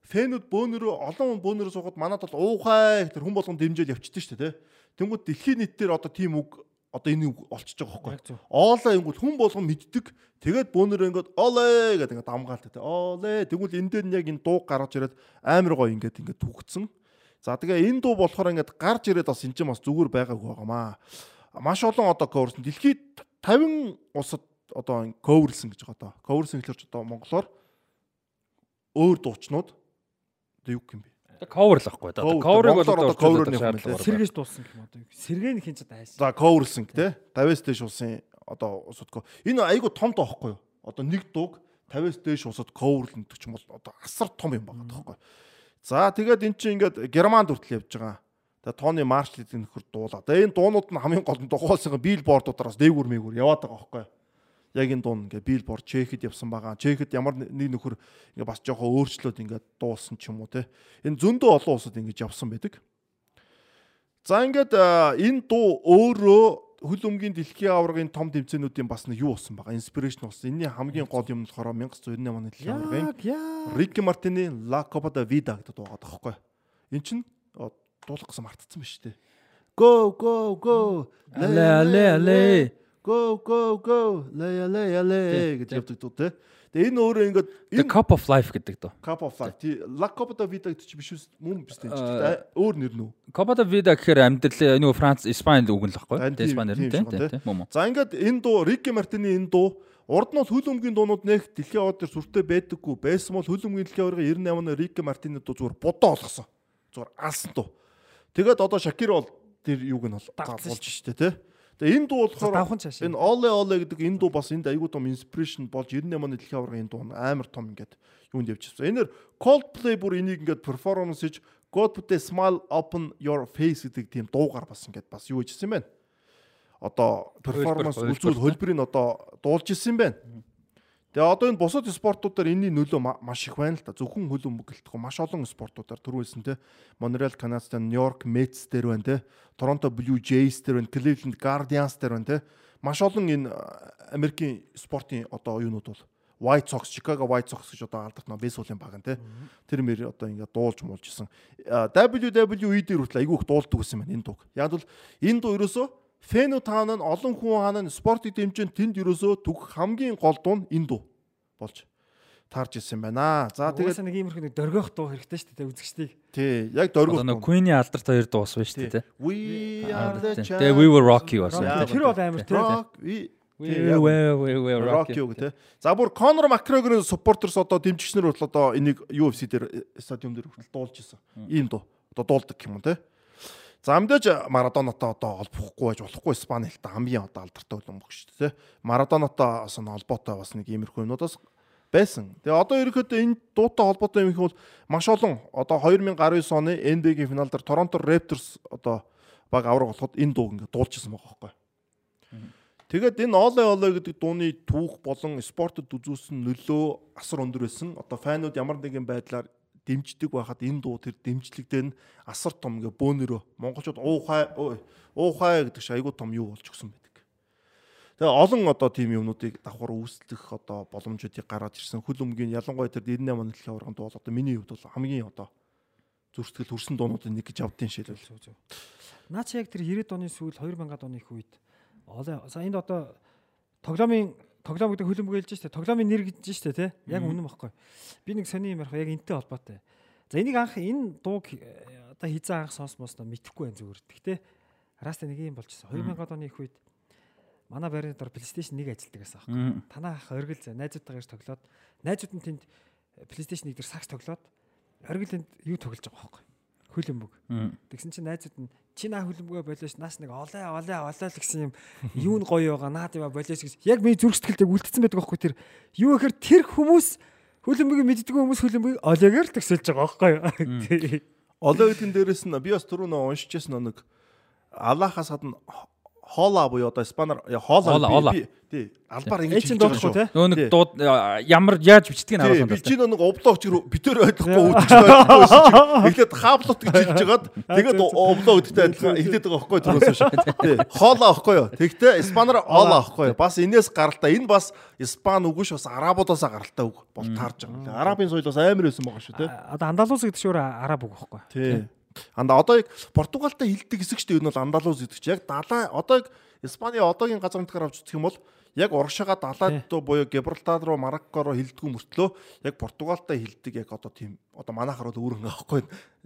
фэнүүд бөөнөрөө олон бөөнөрөө суугаад манад бол уухай гэдэг хүн болгон дэмжээл явчихдээ шүү дээ. Тэнгүүд дэлхийн нийтээр одоо тийм үг одоо энэ үг олчиж байгаа байхгүй. Оолаа ингүүл хүн болгон мэддэг. Тэгээд бөөнөрөө ингээд олээ гэдэг ингээд амгаалт тэ. Олээ. Тэгвэл энэ дээр нь яг энэ дуу гаргаж ирээд амар гоё ингээд ингээд түгцсэн. За тэгээ энэ дуу болохоор ингээд гарч ирээд бас энэ ч бас зүгээр байгаагүй байгаамаа. Маш олон одоо coverс дэлхийд 50 улсад одоо coverлсэн гэж байгаа одоо. Coverлсэн гэхэлэр одоо монголоор өөр дуучнууд одоо юу юм бэ? Cover л ахгүй. Одоо cover-ыг бол одоо cover-ны хүмүүс сэргээж дууссан гэх юм одоо. Сэргээ нь хин ч дайсан. За coverлсэн тий. 50-аас дээш улсын одоо усудко. Энэ айгу том тоохгүй юу? Одоо нэг дууг 50-аас дээш усад coverлэндэг ч юм бол одоо асар том юм байгаа тоохгүй. За тэгээд эн чинь ингээд Германд хүртэл явж байгаа. Тэгээ Тони Маршл гэдэг нөхөр дуулаа. Тэгээ энэ дуунууд нь хамгийн гол нь дугуулсан билбордуудаас дээгүр мээгүр яваад байгаа байхгүй юу? Яг энэ дуун ингээ билборд чехэд явсан байгаа. Чехэд ямар нэг нөхөр ингээ бас жоохон өөрчлөөд ингээ дуулсан ч юм уу те. Энэ зөндөө олон улсад ингэж явсан байдаг. За ингээд энэ дуу өөрөө хөл өмгийн дэлхийн аваргын том тэмцээнүүдийн бас нэг юу болсон байгаа. Инспирэшн болсон. Энийн хамгийн гол юм болохоор 1998 оны дэлхийн аваргын Рики Мартины La Copa da Vida гэдэг дуугаад байгаа байхгүй. Эн чин дуулах гэсэн мартцсан ба шүү дээ. Go go go. Але але але go go go лая лая лая гэж явдаг дуу те. Тэгээ энэ өөрөө ингээд The Cup of Life гэдэг дуу. Cup of Life. La Copa da Vida гэдэг чи биш үү? Мөн биш тийм ч өөр нэр нүү. Copa da Vida гэхээр амьдрал нөгөө Франц, Испани үг нь л байхгүй. Тэ Испани нэр тийм тийм мөн. За ингээд энэ дуу Ricky Martin-ы энэ дуу урд нь бол хөл өмгийн дуунууд нэх дэлхийн аваад дээр сүртэй байдаггүй байсан бол хөл өмгийн дэлхийн аварга 98 оны Ricky Martin-ы дуу зүгээр бодоо олгосон. Зүгээр алсан дуу. Тэгээд одоо Shakira бол тэр юуг нь бол болж штэ тий. Тэгээ энэ дуу болохоор энэ Ole Ole гэдэг энэ дуу бас энд айгүй том inspiration болж 98 оны дэлхийн аваргын энэ дуу амар том ингээд юунд явчихсан. Энээр Coldplay бүр энийг ингээд performance хийж God put a smile upon your face гэдэг тийм дуугаар бас ингээд бас юу хийжсэн юм байна. Одоо performance Хөлбөр, үзүүл хөлбөрийг одоо дуулж ирсэн юм байна. Тэгээ одоо энэ бусад спортуудаар энэний нөлөө ма- маш их байна л да. Зөвхөн хөл өмгөлтгөө маш олон спортуудаар түрүүлсэн те. Montreal Canadiens, New York Mets дээр байна те. Toronto Blue Jays дээр байна, Cleveland Guardians дээр байна те. Маш олон энэ а, Америкийн спортын одоо юунууд бол White Sox, Chicago White Sox гэж одоо алдарт нөө бейсболын баг нь те. Тэр мэр одоо ингээд дуулж муулж исэн. А, WWE дээр хүртэл айгүй их дуулдаг гэсэн байна энэ дууг. Яг бол энэ дуу ерөөсөө фэнүү таана нь олон хүн хаана спортыг дэмжин тэнд ерөөсөө түгх хамгийн гол дуу нь энэ дуу болж таарж ирсэн байна. За Тэгээд нэг иймэрхүү нэг дөргөх дуу хэрэгтэй шүү дээ үзэгчдийг. тий яг Одоо дөрвөн нэг Queen-ийн алдарт хоёр дуус байна шүү дээ. We are the Тэгээ We Will Rock You бас. Яа, Тэр бол амар тий. We We тий, яг- will we will rock Rock you. юу те. За бүр Conor McGregor-ын supporters одоо дэмжигчнэр хүртэл одоо энийг UFC дээр э, стадиум дээр хүртэл дуулж исэн. Ийм дуу. Одоо дуулдаг юм те. За мэдээж Марадонотой одоо холбохгүй байж болохгүй Испани хэлтэй хамгийн одоо алдартай хөлбөмбөг шүү дээ те. Марадонотой бас н холбоотой бас нэг иймэрхүү юмнууд бас байсан. Тэгээ одоо ерөнхийдөө энэ дуутай холбоотой юм их бол маш олон одоо 2019 оны NBA-гийн финал дээр Торонто Raptors одоо баг авраг болоход энэ дууг ингээд дуулжсэн байгаа байхгүй. Тэгээд энэ Оле Оле гэдэг дууны түүх болон спортод үзүүлсэн нөлөө асар өндөр байсан. Одоо фанууд ямар нэгэн байдлаар дэмждэг байхад энэ дуу тэр дэмжлэгдээ нь асар том ингээ бөөнөрөө монголчууд уухай уухай гэдэг шиг айгүй том юу болж өгсөн байдаг. Тэгээ олон одоо тийм юмнуудыг давхар үүсэлдэх одоо боломжуудыг гаргаж ирсэн. Хөл өмгийн ялангуяа тэр 98 оны дэлхийн аварганд бол одоо миний хувьд бол хамгийн одоо зүрстгэл хүрсэн дуунуудын нэг гэж авдгийн шилбэл. Наа чи яг тэр 90-ад оны сүүл 2000-ад оны их үед олон за энд одоо тоглоомын тоглоом гэдэг хөлбөмбөг хэлж штэ тоглоомын нэр гэж штэ тий яг үнэн баггүй би нэг сони юм ярих яг энтэй холбоотой. За энийг анх энэ дууг э, одоо хизээ анх сонсмоос нь мэдэхгүй байх зүгээр гэхдээ раста нэг юм болчихсон. 2000-ад оны их үед манай байрны дор PlayStation 1 ажилладаг гэсэн аахгүй. Танаа ах оргил за найзуудтайгаар тоглоод найзууд нь тэнд PlayStation 1 дээр сакс тоглоод оргил энд юу тоглож байгаа байхгүй хөлбөмбөг Тэгсэн чинь найзууд нь чи наа хөлбөмбөгөө болоош нас нэг олоо олоо олоо л гэсэн юм. Юу нь гоё байгаа? Наад яа болоош гэж яг миний зүрх сэтгэлдээ үлдсэн байдаг байхгүй тэр. Юу гэхээр тэр хүмүүс хөлбөмбөгийг мэддэг хүмүүс хөлбөмбөгийг олоогаар л төгсөлж байгаа байхгүй Олоо гэдгэн дээрэс нь би бас түрүү нөө уншижсэн нэг Аллахаас гадна хоола буюу одоо испанаар би тий албаар ингэж хэлж байгаа дуудахгүй шүү. те Нөгөө нэг Тий. дууд ямар яаж бичдгийг нь Тий, харуулсан би байна. чи нэг облог ч битэр ойлгохгүй байсан. Эхлээд хаблот гэж хэлж жагаад тэгээд облог гэдэгтэй адилхан эхлээд байгаа байхгүй түрүүс шүү. Тий. Хоола байхгүй юу? Тэгтээ испанаар ола байхгүй юу? Бас энээс гаралтай. Энэ бас испан үг ш бас арабуудаас гаралтай үг бол таарж байгаа. Арабын соёл бас амар байсан байгаа шүү те. одоо андалуус гэдэг чинь өөр араб үг байхгүй Тий. Анда одоо яг Португалтай хилдэг хэсэг шүү дээ. Энэ бол Андалуз гэдэг чинь яг далай одоо яг Испани одоогийн газар нутгаар авч үзэх юм бол яг урагшаага далайд руу буюу Гибралтар руу Марокко руу хилдэггүй мөртлөө яг Португалтай хилдэг яг одоо тийм одоо манайхаар бол өөр ханга байхгүй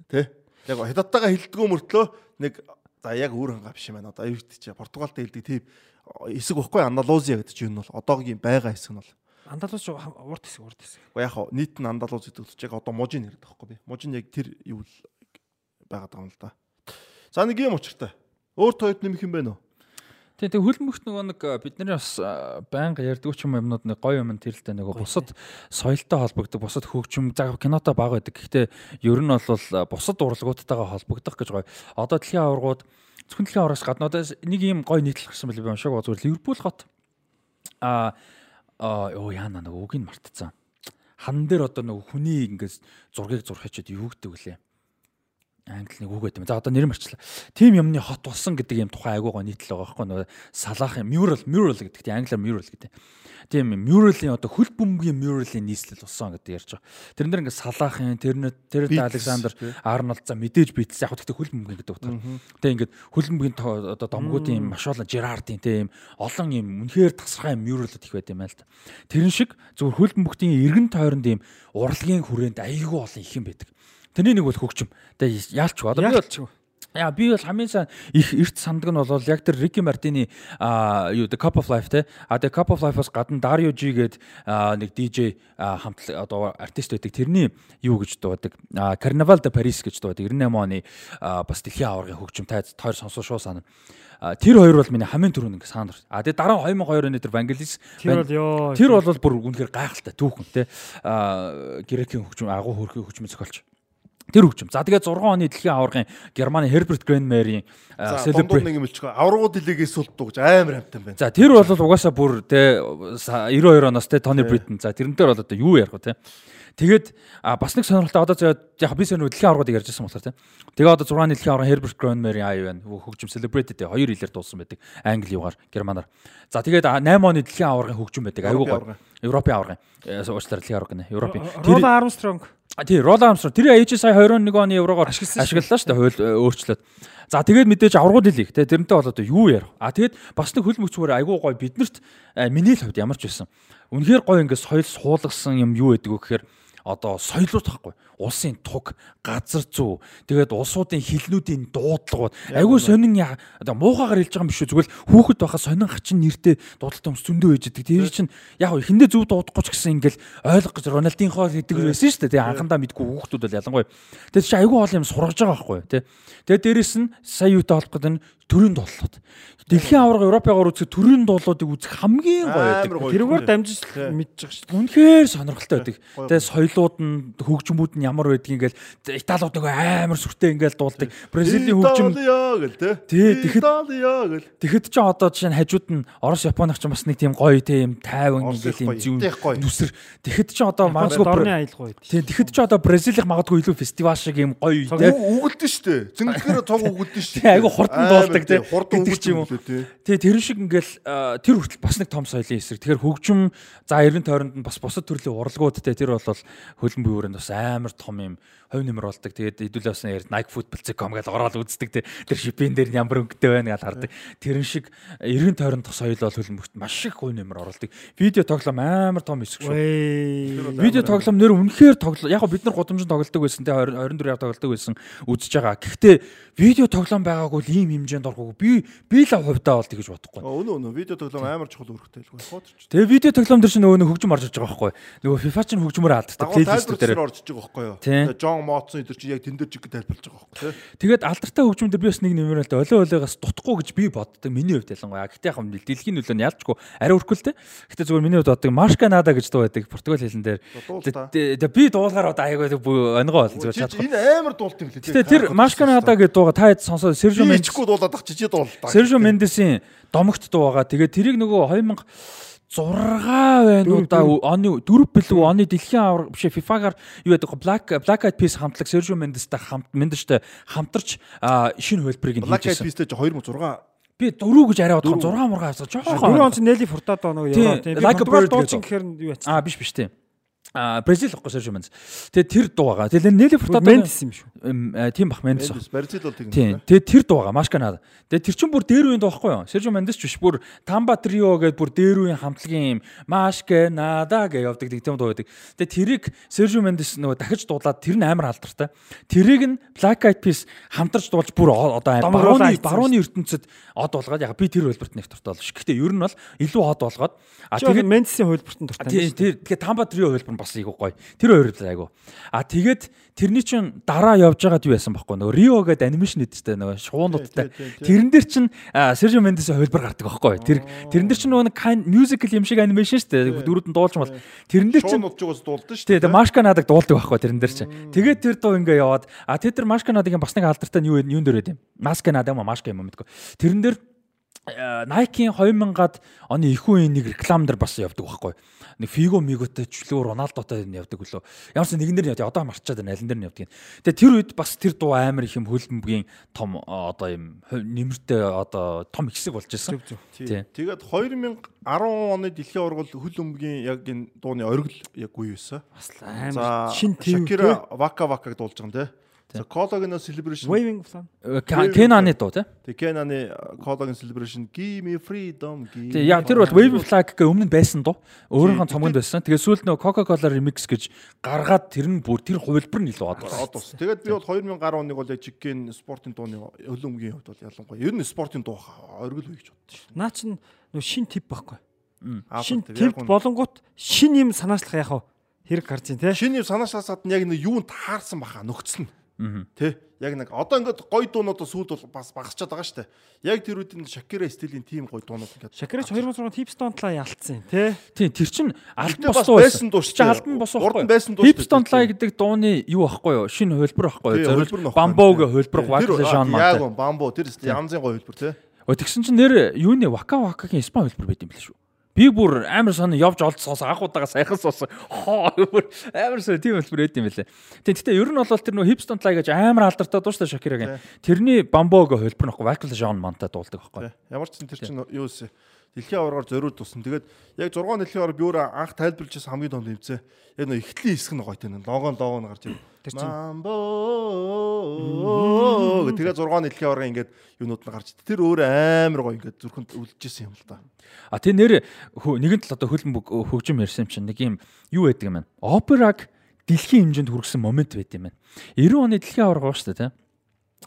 тий. Яг Хятадтайгаа хилдэггүй мөртлөө нэг за яг өөр ханга биш юм байна. Одоо эвэрт чи Португалтай хилдэг тийм хэсэг байхгүй Андалузия гэдэг чинь энэ бол одоогийн байгаа хэсэг нь бол андалуус ч урт хэсэг урт хэсэг Уу яг хаа нийт нь Андалуз гэдэг чинь яг одоо мужийн нэр байхгүй би. Мужийн яг тэр юу л байгаад байгаа юм л да. За нэг юм учиртай. Өөр тоёд нэмэх юм байна уу? Тий, тэг хөлбөмбөгт нөгөө нэг а, бидний бас а, байнга ярьдаг ч юм юмнууд нэг гоё юм тэрэлтэй нөгөө бусад соёлтой холбогддог, бусад хөгжим за кинотой баг байдаг. Гэхдээ ер нь бол а, бусад урлагуудтайгаа холбогдох гэж гоё. Одоо дэлхийн аваргууд зөвхөн дэлхийн авараас гадна одоо нэг юм гоё нийтлэл гарсан байл би уншааг ба зүгээр Ливерпул хот а а оо яана нөгөө үгийг мартцсан. Хан дээр одоо нөгөө хүний ингээс зургийг зурхичээд юу гэдэг вүлээ англи нэг үг гэдэг юм. За одоо нэр мөрчлээ. Тим юмны хот болсон гэдэг юм тухай айгуугаа нийтлэл байгаа байхгүй нөгөө салаахын mural mural гэдэг тийм англиар mural гэдэг. Тийм mural-ийн одоо хөл бөмбөгийн mural-ийн нийслэл болсон гэдэг ярьж байгаа. Тэрэн дээр ингээд салаахын тэрнээ тэр Александр Арнольд за мэдээж бийтс яг гэхдээ хөл бөмбөгийн гэдэг утгаар. Тэгээ ингээд хөл бөмбөгийн одоо домгуудын маш олон Жерардын тийм олон юм үнэхээр тасархай mural-д их байт юм аа л та. Тэрэн шиг зөвхөн хөл бөмбөгийн эргэн тойронд ийм урлагийн хүрээнд айгүй олон их юм байдаг. Тэрний нэг бол хөгжим. Тэгээ яалч ба. Одоо би бол? Яа би бол хамгийн сайн их эрт сандаг нь бол яг тэр Рики Мартины а юу The Cup of Life те а The Cup of Life-ос гадна Dario G гээд нэг DJ хамтлаг одоо артист байдаг тэрний юу гэж дуудаг Carnaval de Paris гэж дуудаг 98 оны бас дэлхийн аваргын хөгжим тайз тойр сонсоо шуу санана Тэр хоёр бол миний хамгийн түрүүнд ингээ саанд орсон. А тэгээ дараа 2002 оны тэр Vangelis Тэр бол ёо. тэр бол бүр үнэхээр гайхалтай түүхэн те. А грекийн хөгжим агуу хөрхийн хөгжмийн зохиолч. Тэр хөгжим. За тэгээ 6 оны дэлхийн аваргын Германы Herbert Grönemeyer-ийн За дундуур нэг юм хэлчихгүй. Аврагууд дэлгээс сулддаг гэж амар амтан байна. За тэр бол угаасаа бүр те са- 92 оноос те Тони Бритон. За тэрнээр бол одоо юу ярих вэ те. Тэгээд бас нэг сонирхолтой одоо яг би сая дэлхийн аваргуудыг ярьж байсан болохоор те. Тэгээ одоо 6-ны дэлхийн аварга Herbert Grönemeyer аа юу байна. Хөгжим Celebrated хоёр хэлээр дуулсан байдаг. Англи югаар Германаар. За тэгээд а, 8 оны дэлхийн аваргын хөгжим байдаг. Европын гоо. Европын аваргын. Э, Уучлаарай дэлхийн аварга гэнэ. Европын. Рола Армстронг А, Тий, Roll Armstrong тэр ээж сая 21 оны еврогоор ашиглалаа шүү дээ. Хууль э, өөрчлөөд. За тэгээд мэдээж аврагууд хэлийг те тэрнтэй бол одоо юу ярих. А тэгээд бас нэг хөл мөцгөр айгуу гой биднэрт э, миний л хувьд ямар ч байсан. Үнэхээр гой ингээд соёл суулгасан юм юу гэдэг вэ гэхээр одоо соёлууд тахгүй. Улсын туг, газар зүй, тэгээд улсуудын хилнүүдийн дуудлагууд айгүй сонин яа- одоо муухагаар хэлж байгаа юм биш үү зүгээр хүүхэд байхад сонин хачин нэртэй дуудлагатай хүмүүс зөндөө байж идэг. Тэр чинь яг хөө эхэндээ зөв дуудахгүй ч гэсэн ингээл ойлгох гэж Рональдинхоо гэдэг байсан шүү дээ. Тэгээ анхандаа мэдгүй хүүхдүүд бол ялангуяа. Тэгээд чи айгүй гол юм сургаж байгаа байхгүй тий. Тэгээд дээрэс нь сая юутай холбох гэдэг нь төрийн дуулууд. Дэлхийн аварга Европыгаар үзэх төрийн дуулуудыг үзэх хамгийн гоё байдаг. Тэрүүгээр дамжиж Тий. мэдчих шүү дээ. Үнэхээр сонирхолтой байдаг. Гоё, Тэгээ соёлууд нь хөгжмүүд нь ямар байдгийг ингээл Италиуд нөгөө амар сүртэй ингээл дуулдаг. Бразилийн хөгжим гэл те. Тий, тэгэхэд-. Тэгэхэд ч одоо жишээ нь хажууд нь Орос Японых ч бас нэг тийм гоё тийм тайван ингээл юм зүүн нүсэр. Тэгэхэд ч одоо Магадгүй Бра- аялал гоё. Тийм тэгэхэд ч одоо Бразилийн магадгүй илүү фестивал шиг юм гоё тий. Үгэлдэн штэ. Зингээр цог үгэлдэн штэ. Тий, айгу хурдан дуулдаг, тий. Хурдан Гэдэг ч юм уу. тий. Тэр шиг ингээл тэр хүртэл бас нэг том соёлын эсрэг. Тэгэхээр хөгжим за 90 тойронд нь бас бусад төрлийн урлагууд те тэр бол хөлн буйранд бас амар том юм хувь нэмэр болдог. Тэгээд хэдүүлээ бас ярь Nike Football.com гэж ороод үздэг те тэр шипэн дээр ямар өнгөтэй байна гэж хардаг. Тэрэн шиг 90 тойронд соёл бол хөлн бүгд маш их хувь нэмэр оруулдаг. Видео тоглоом амар том хэсэг шүү. Видео тоглоом нэр үнэхээр тоглоо. Яг бид нар гудамжинд тоглодог байсан те 24 яг тоглодог байсан үзэж байгаа. Гэхдээ видео тоглоом байгаагүй л ийм хэмжээнд орохгүйг би би л хувьдаа бол тэгэж бодохгүй. Өнөө өнөө видео тоглоом амар чухал үүрэгтэй л. Хооч. Тэгээ видео тоглоом дээр чинь нөгөө хөгжим орж иж байгаа байхгүй. Нөгөө FIFA чинь хөгжмөр алддаг плейлист дээр. орж иж байгаа байхгүй юу? Тий. Тэгээ Жон Моцсон эдэр чи яг тэн дээр чиг тайлбарлаж байгаа байхгүй? Тэгээд алдартай хөгжим дээр би бас нэг нэмэрэлтэй олоо олоогоос дутхгүй гэж би боддог. Миний хувьд ялангуяа. Гэтэ яг юм дэлхийн нөлөө нь ялчгүй арай өрхөл те. Гэтэ зүгээр миний хувьд боддог Маршка Нада гэж дуу байдаг Португал хэлэн дээр. Дуул та. Тэгээ би дуулахаар одоо аягүй онгоо бол зүгээр Чи чадахгүй. энэ амар дуулт юм лээ. Гэтэ тэр Маршка Нада гэдэг дууга та хэд сонсоо Сержо Мендес дуулаад ах чижээ дуулаа. Сержо Мендесийн домогт дуу байгаа. Тэгээд тэрийг нөгөө 2000 6 байна уу да оны 4 билүү оны дэлхийн авар биш FIFA-гаар юу яадаг Black Black Eyed Peas хамтлаг Sergio Mendes-тай хамт Mendes-тэй хамтарч шинэ хөлбрийг нь Black Eyed хийжсэн. Peas-тэй 2006 Би 4 гэж арай бодоход 6 мургаа авсан. Дөрөв Жоохон. он ч Нели Фуртадо нөгөө Тий, яваа тийм. Bird дуучин гэхээр юу яц. А биш биш тийм. А Бразил гэхгүй Sergio Mendes. Тэгээ тэр дуу байгаа. Тэгээ Nelly Furtado Мендес юм шүү. тийм бах. Mendes Бразил бол тэгнэ. Тийм. Тэгээ тэр дуу байгаа. Машканад. Тэгээ тэр чин бүр дээр үеийн дуу байхгүй юу? Sergio Mendes ч биш бүр Tamba Trio гэдэг бүр дээр үеийн хамтлагийн юм Машканада гэж явдаг тийм дуу байдаг. Тэгээ тэрийг Sergio Mendes нөгөө дахиж дуулаад тэр нь амар алдартай. Тэрийг нь Black Eyed Peas хамтарч дуулж бүр одоо Домгруулаа барууны барууны ертөнцид од болгоод яг би тэр хөлбөрт нэг дуртай бол ш. Гэхдээ ер нь бол илүү од болгоод а тэгээд Мендесийн хөлбөртөнд дуртай. тий тэр тэгээ Tamba Trio хөлбөр нь бас айгу гоё. Тэр хоёр л айгу. А тэгээд тэрний чин дараа явж байгаад юу яасан байхгүй нөгөө Rio гэдэг анимашн эдтэй нөгөө шуунуудтай. Тэрэн дээр чин Sergio Mendes-ийн хөлбөр гардаг байхгүй. Тэр тэрэн дээр чин нөгөө kind musical юм шиг анимашн шүү дээ. Дөрүүд нь дуулж мал. Тэрэн дээр чин Шуунууд ч уус дуулдаг шүү Тий, тэгээ Машка надаг дуулдаг байхгүй тэрэн дээр чинь. Тэгээд тэр дуу ингээ яваад а тэр тэр Машка надагын бас нэг алдартай нь юу юун дээр байд юм. Маска надаа юм Машка юм мэдгүй. Тэрэн дээр Nike-ийн 2000-ад оны их үеийн нэг реклам дээр бас явдаг байхгүй. Нэг Figo Migo-тэй чөлөө Роналдотой явдаг үлээ. Ямарч нэгэн дээр нь. Одоо марчаад байна. Алин дээр нь явдаг. Тэгээ тэр үед бас тэр дуу амар их юм хөлбөмбөгийн том одоо юм нэмэртэй одоо том хэсэг болж. Тий. Тэгээд 2010 оны дэлхийн ургал хөл өмгийн яг энэ дууны оргил яг үе байсан. Бас амар шин тэв. Шакира Вака Вакаг дуулж байгаа юм те. За Cologne Celebration Waving Flan. Э, Кенаны дуу тий. тэг Kenany Cologne Celebration Give me freedom. give Тэг яа тэр бол. Wave Flag гэх өмнө нь байсан дуу. Өөрөөх нь цомгонд байсан. Тэгээ сүүлд нөгөө Coca-Cola remix гэж гаргаад тэр нь бүр тэр хувилбар нь илүү од ус. Тэгээд би бол 2010 оныг бол яг чиггийн спортын дууны хөл өмгийн хувьд бол ялангуяа ер нь спортын дуу хаа, оргил үе гэж боддоо шүү. Наа чин нөгөө шин тип байхгүй. Шин тип болонгууд шин юм санаачлах яах вэ? Хэрэг гарч ийн те. Шинэ санаачласаад нь яг нэг юунд таарсан баха нөхцөл нь. Тэ яг нэг одоо ингээд гоё дуунууд сүйд бол бас багасчаад байгаа дээ. Яг тэр үеийн Шакира стилийн тим гоё дуунууд ингээд Шакирач 2006 хипстонтлаа ялцсан тий. Тийм тэр чин бас босоо байсан дуу Чи дээ. албан босоо Урд нь байхгүй. байсан дуу Lie гэдэг дууны юу байхгүй юу? Шинэ хөлбөр байхгүй юу? Тий, Зориул. Бамбогийн хөлбөр Тэр- Вакла Жан Яг бамбо тэр янзын гоё хөлбөр. Өө тэгсэн чинь нэр юуны Вака Вакагийн Испани хөлбөр байт юм биш үү? Би бүр амар сонь явж олдсоос анх удаага саяхан суусан. Хоо бүр амар сонь тийм хөлбөр байт юм байлээ. Тэг гэхдээ ер нь бол тэр нөө Hipston Lie гэж амар алдартай дуу шүү дээ Шакирагийн. Тэрний Бамбогийн хөлбөр нөхгүй Вакла Жан Мантай дуулдаг байхгүй. Ямар ч юм тэр чинь юу вэ? Дэлхийн аваргаар зориуд тусна. Тэгээд яг 6 дэлхийн аваар өөрөө анх тайлбарлаж байсан хамгийн тонд хэмцээ. Яг нөө ихтлийн хэсэг нь гоё тань. Логон логон гарч ирв. Тэр чинь- Мамбо. Тэгээд 6 дэлхийн аваараа ингээд юунууд нь гарч. Тэр өөрөө амар гоё ингээд зүрхэнд үлдчихсэн юм л да. А тий нэр нэгэн тал одоо хөлн бүг- хөгжим ярьсан юм чинь нэг юм юу байдаг юм байна. Операг дэлхийн хэмжээнд хүргэсэн момент байт юм байна. 90 оны дэлхийн аварга шүү дээ тий.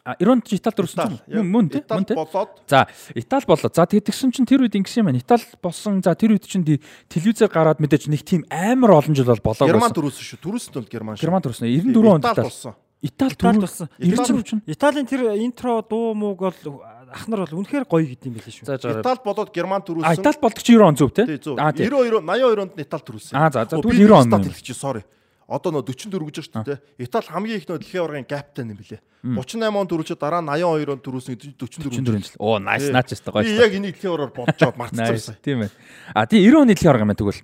А 90 онд Италид төрсөн Яг мөн мөн тий. Итали Мөн тий. болоод За Итали болоо. За тэгээд тэгсэн чинь тэр үед ингэсэн юм байна. Итали болсон. За тэр үед чинь телевизээр гараад мэдээж нэг тийм амар олон жил бол болоог Герман төрөөсөн шүү. Төрөөсөнд бол Герман шүү. Герман төрсөн. 94 онд Итали Итали. болсон. Итали Итали төрсөн. болсон. 94 чинь. Италийн тэр интро дуу мууг бол ах нар бол үнэхээр гоё гэдэг юм билээ шүү. Итали болоод Герман А төрөөсөн. Итали болдог чи 90 он зөв зөв. А тий. 92 82 онд Итали төрүүлсэн. Аа, за, за, тэгвэл би 90 он стат хэлчих чи sorry. Одоо нөө 44 гэж байна шүү дээ. Итали хамгийн их нөө дэлхийн аваргын капитан юм билээ. 38 онд төрүүлчихэд дараа нь 82 онд төрүүлсэн гэж 44 44 жил. Оо nice Тий. наач яста гоё. Би шүү. яг энийг дэлхийн аваад Nice. мартчихсан. Тийм ээ. А тий 90 оны дэлхийн аварга юм тэгвэл.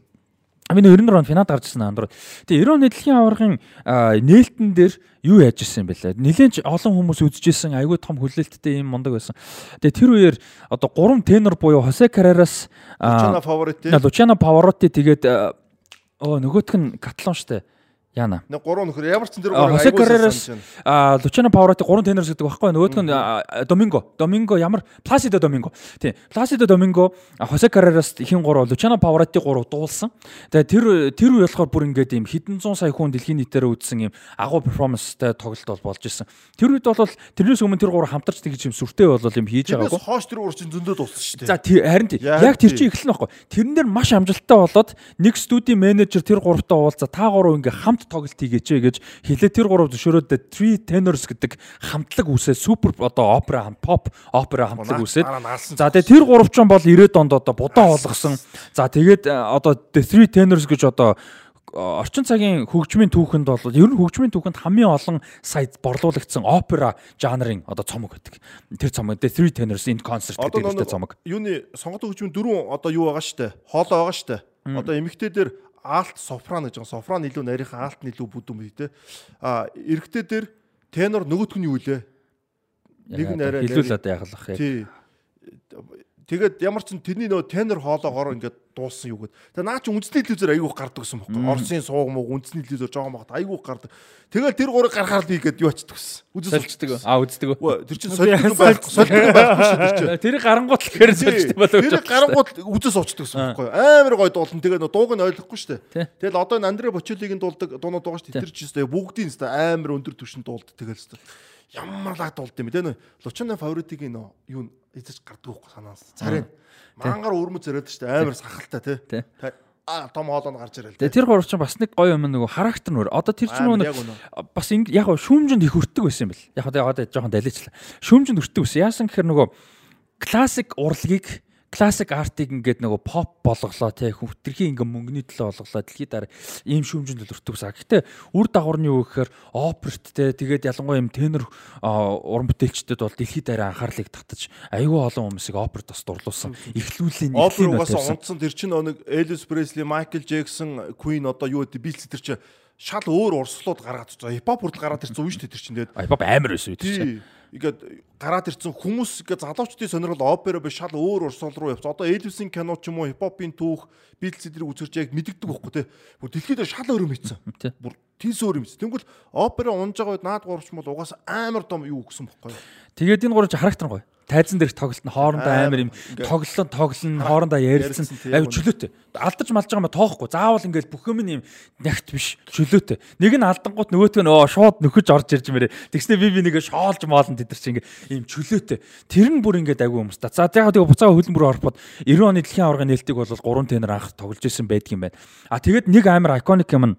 Би 94 онд финад гарч ирсэн андуур. Тэгээ 90 оны дэлхийн аваргын нээлтэн дээр юу яаж ирсэн юм бэлээ. Нилээнч олон хүмүүс үзчихсэн айгүй том хүлээлттэй юм мундаг байсан. Тэгээ тэр үеэр одоо гурван тенор буюу Хосе Карерас Чана фаворит тий. Лучано Павароти тэгээд оо нөгөөх нь Каталон штэ. Яна. Нэг гурван нөхөр. Ямар ч зэн А, гурван санаж а Лучано Павароти гурван тенорс гэдэг байхгүй нөгөөх нь Доминго Доминго ямар? Пласидо Доминго тий. Пласидо Доминго Хосе Карерас ихэн гурав Лучано Павароти гурав дуулсан. Тэгээ тэр тэр үе болохоор бүр ингээд юм хэдэн зуун сая хүн дэлхийн нийтээр үзсэн юм агуу перформанстай тоглолт бол болж исэн тэр үед бол тэрнээс өмнө тэр гурав хамтарч тэгж юм сүртэй бол юм хийж байгаагүй. хоош тэр гурван чинь зөндөө дууссан шүү дээ. За тий- харин тий. Яг тэр чинь эхлэн байхгүй. Тэрэн дээр маш амжилттай болоод нэг студийн менежер тэр гуравтаа уулзаа. Та гурав ингээ хамт тоглолт хийгээч ээ гэж хэлээ тэр гурав зөвшөөрөөд Three Tenors гэдэг хамтлаг үсээ супер одоо опера хам pop опера хамтлаг үсээд. За тэгээ тэр гурав ч бол 90-ад онд одоо будаан болгосон. За тэгээд э, одоо The Three Tenors гэж одоо э, орчин цагийн хөгжмийн түүхэнд бол ер нь хөгжмийн түүхэнд хамгийн олон сая борлуулагдсан опера жанрын одоо цомог гэдэг. Тэр цомог The Three Tenors in Concert гэдэг нэртэй цомог. юуны сонгот хөгжмийн дөрөв одоо юу байгаа штэ. Хоолоо байгаа штэ. Одоо эмэгтэй алт сопрано гэж байгаа. Сопрано илүү нарийнхан алт нь илүү бүдүүн бий те. А эрэгтэй дээр тенор нөгөөх нь юу лээ? Нэг нь арай хэлүүл одоо ягалах яг. Тэгээд ямар ч тэрний нөө тенор хоолоогоор ингээд дууссан юу гэд. Тэгээ наа чи үндэсний телевизээр айгүйх гардаг гэсэн бохоо. Оросын сууг муу үндэсний телевизээр жоохон багт айгүйх гардаг. Тэгэл тэр гурыг гаргахаар л ийгээд юу ачдаг гэсэн. Үзэж Солилцдаг. Аа үздэг. Тэр чин солилцдог байхгүй. Солилцдог шүү дээ тэр чин. Тэр гарангуут л гэхээр солилцдог болов. Тэр гарангууд үзэж суучдаг гэсэн байхгүй. Амар гой дуулан тэгээ нөө дууг нь ойлгохгүй шүү дээ. Тэгэл одоо энэ Андре Бочелигийн дуулдаг дуунууд байгаа шүү дээ. Тэр чинь бүгдийн өстой амар өндөр түвшинд дуулдаг тэгэл өстой. Ямар лаг дуулд юм бэ те нөө. Лучано фаворитигийн нөө юу эзэж гардаг байхгүй санаас. Царай. Мангар өрмөц шүү дээ. Амар сахалтай. Тий. А том хоолойнд гарч ирэл. Тэр гурав чинь бас нэг гоё юм нөгөө характер нөр. Одоо тэр чинь нөгөө бас яг шүүмжинд их өртөг байсан юм бэл. Яг одоо жоохон даличлаа. Шүүмжинд өртөг байсан. Яасан гэхээр нөгөө классик урлагийг классик артыг ингээд нөгөө поп болголоо те хөвтөрхийн ингээ мөнгөний төлөө болголоо дэлхийд дараа ийм шүүмжинд л өртөгсөн. Гэхдээ үр дагавар нь юу гэхээр оперт те тэгээд ялангуяа юм тенор уран бүтээлчдэд бол дэлхийд дараа анхаарлыг татаж аюул олон хүмүүсийг оперт бас дурлуулсан. Эхлүүллийн Опер эхлэлийн угаасаа унтсан тэр чинь нэг Элвис Пресли, Майкл Джексон, Queen одоо юу гэдэг Beatles тэр чинь шал өөр урслууд гаргаад ирсэн. Хипхоп хүртэл гараад ирсэн үе шүү дээ тэр чинь баб амар байсан үү тэр чинь. Ингээд гараад ирсэн хүмүүс ингээд залуучдын сонирхол опера биш шал өөр урсгал руу явц. Одоо Элвисийн кино ч юм уу хипхопын түүх, Beatles эдрийг үзэрч яг мэддэг байхгүй те. Бүр дэлхийд шал өөр юм хийцэн. Тий. Бүр тийс өөр юм хийцэн. Тэнгүүл опера унж байгаа үед наад гуравч бол угаасаа амар том юу өгсөн байхгүй? Тэгээд энэ гурав чи характер гоё. Тайзан дээрх тоглолт нь хоорондоо Амар, юм тоглолт тоглолн хоорондоо ярилцсан аюу чөлөөтэй. Алдаж малж байгаа юм тоохгүй. Заавал ингээл бүх юм юм нягт биш чөлөөтэй. Нэг нь алдангууд нөгөөтг нь оо шууд нөхөж орж ирж мэрэ. Тэгснэ би би нэгэ шоолж моолн тэд нар чи ингээ ийм чөлөөтэй. Тэр нь бүр ингээд аюу юмста. За яг тэгээ буцаага хөлн бүр ороход 90 оны дэлхийн аваргын нээлтийг бол 3 тенор анх тоглож исэн байдаг юм байна. А тэгээд нэг амар iconic юм нь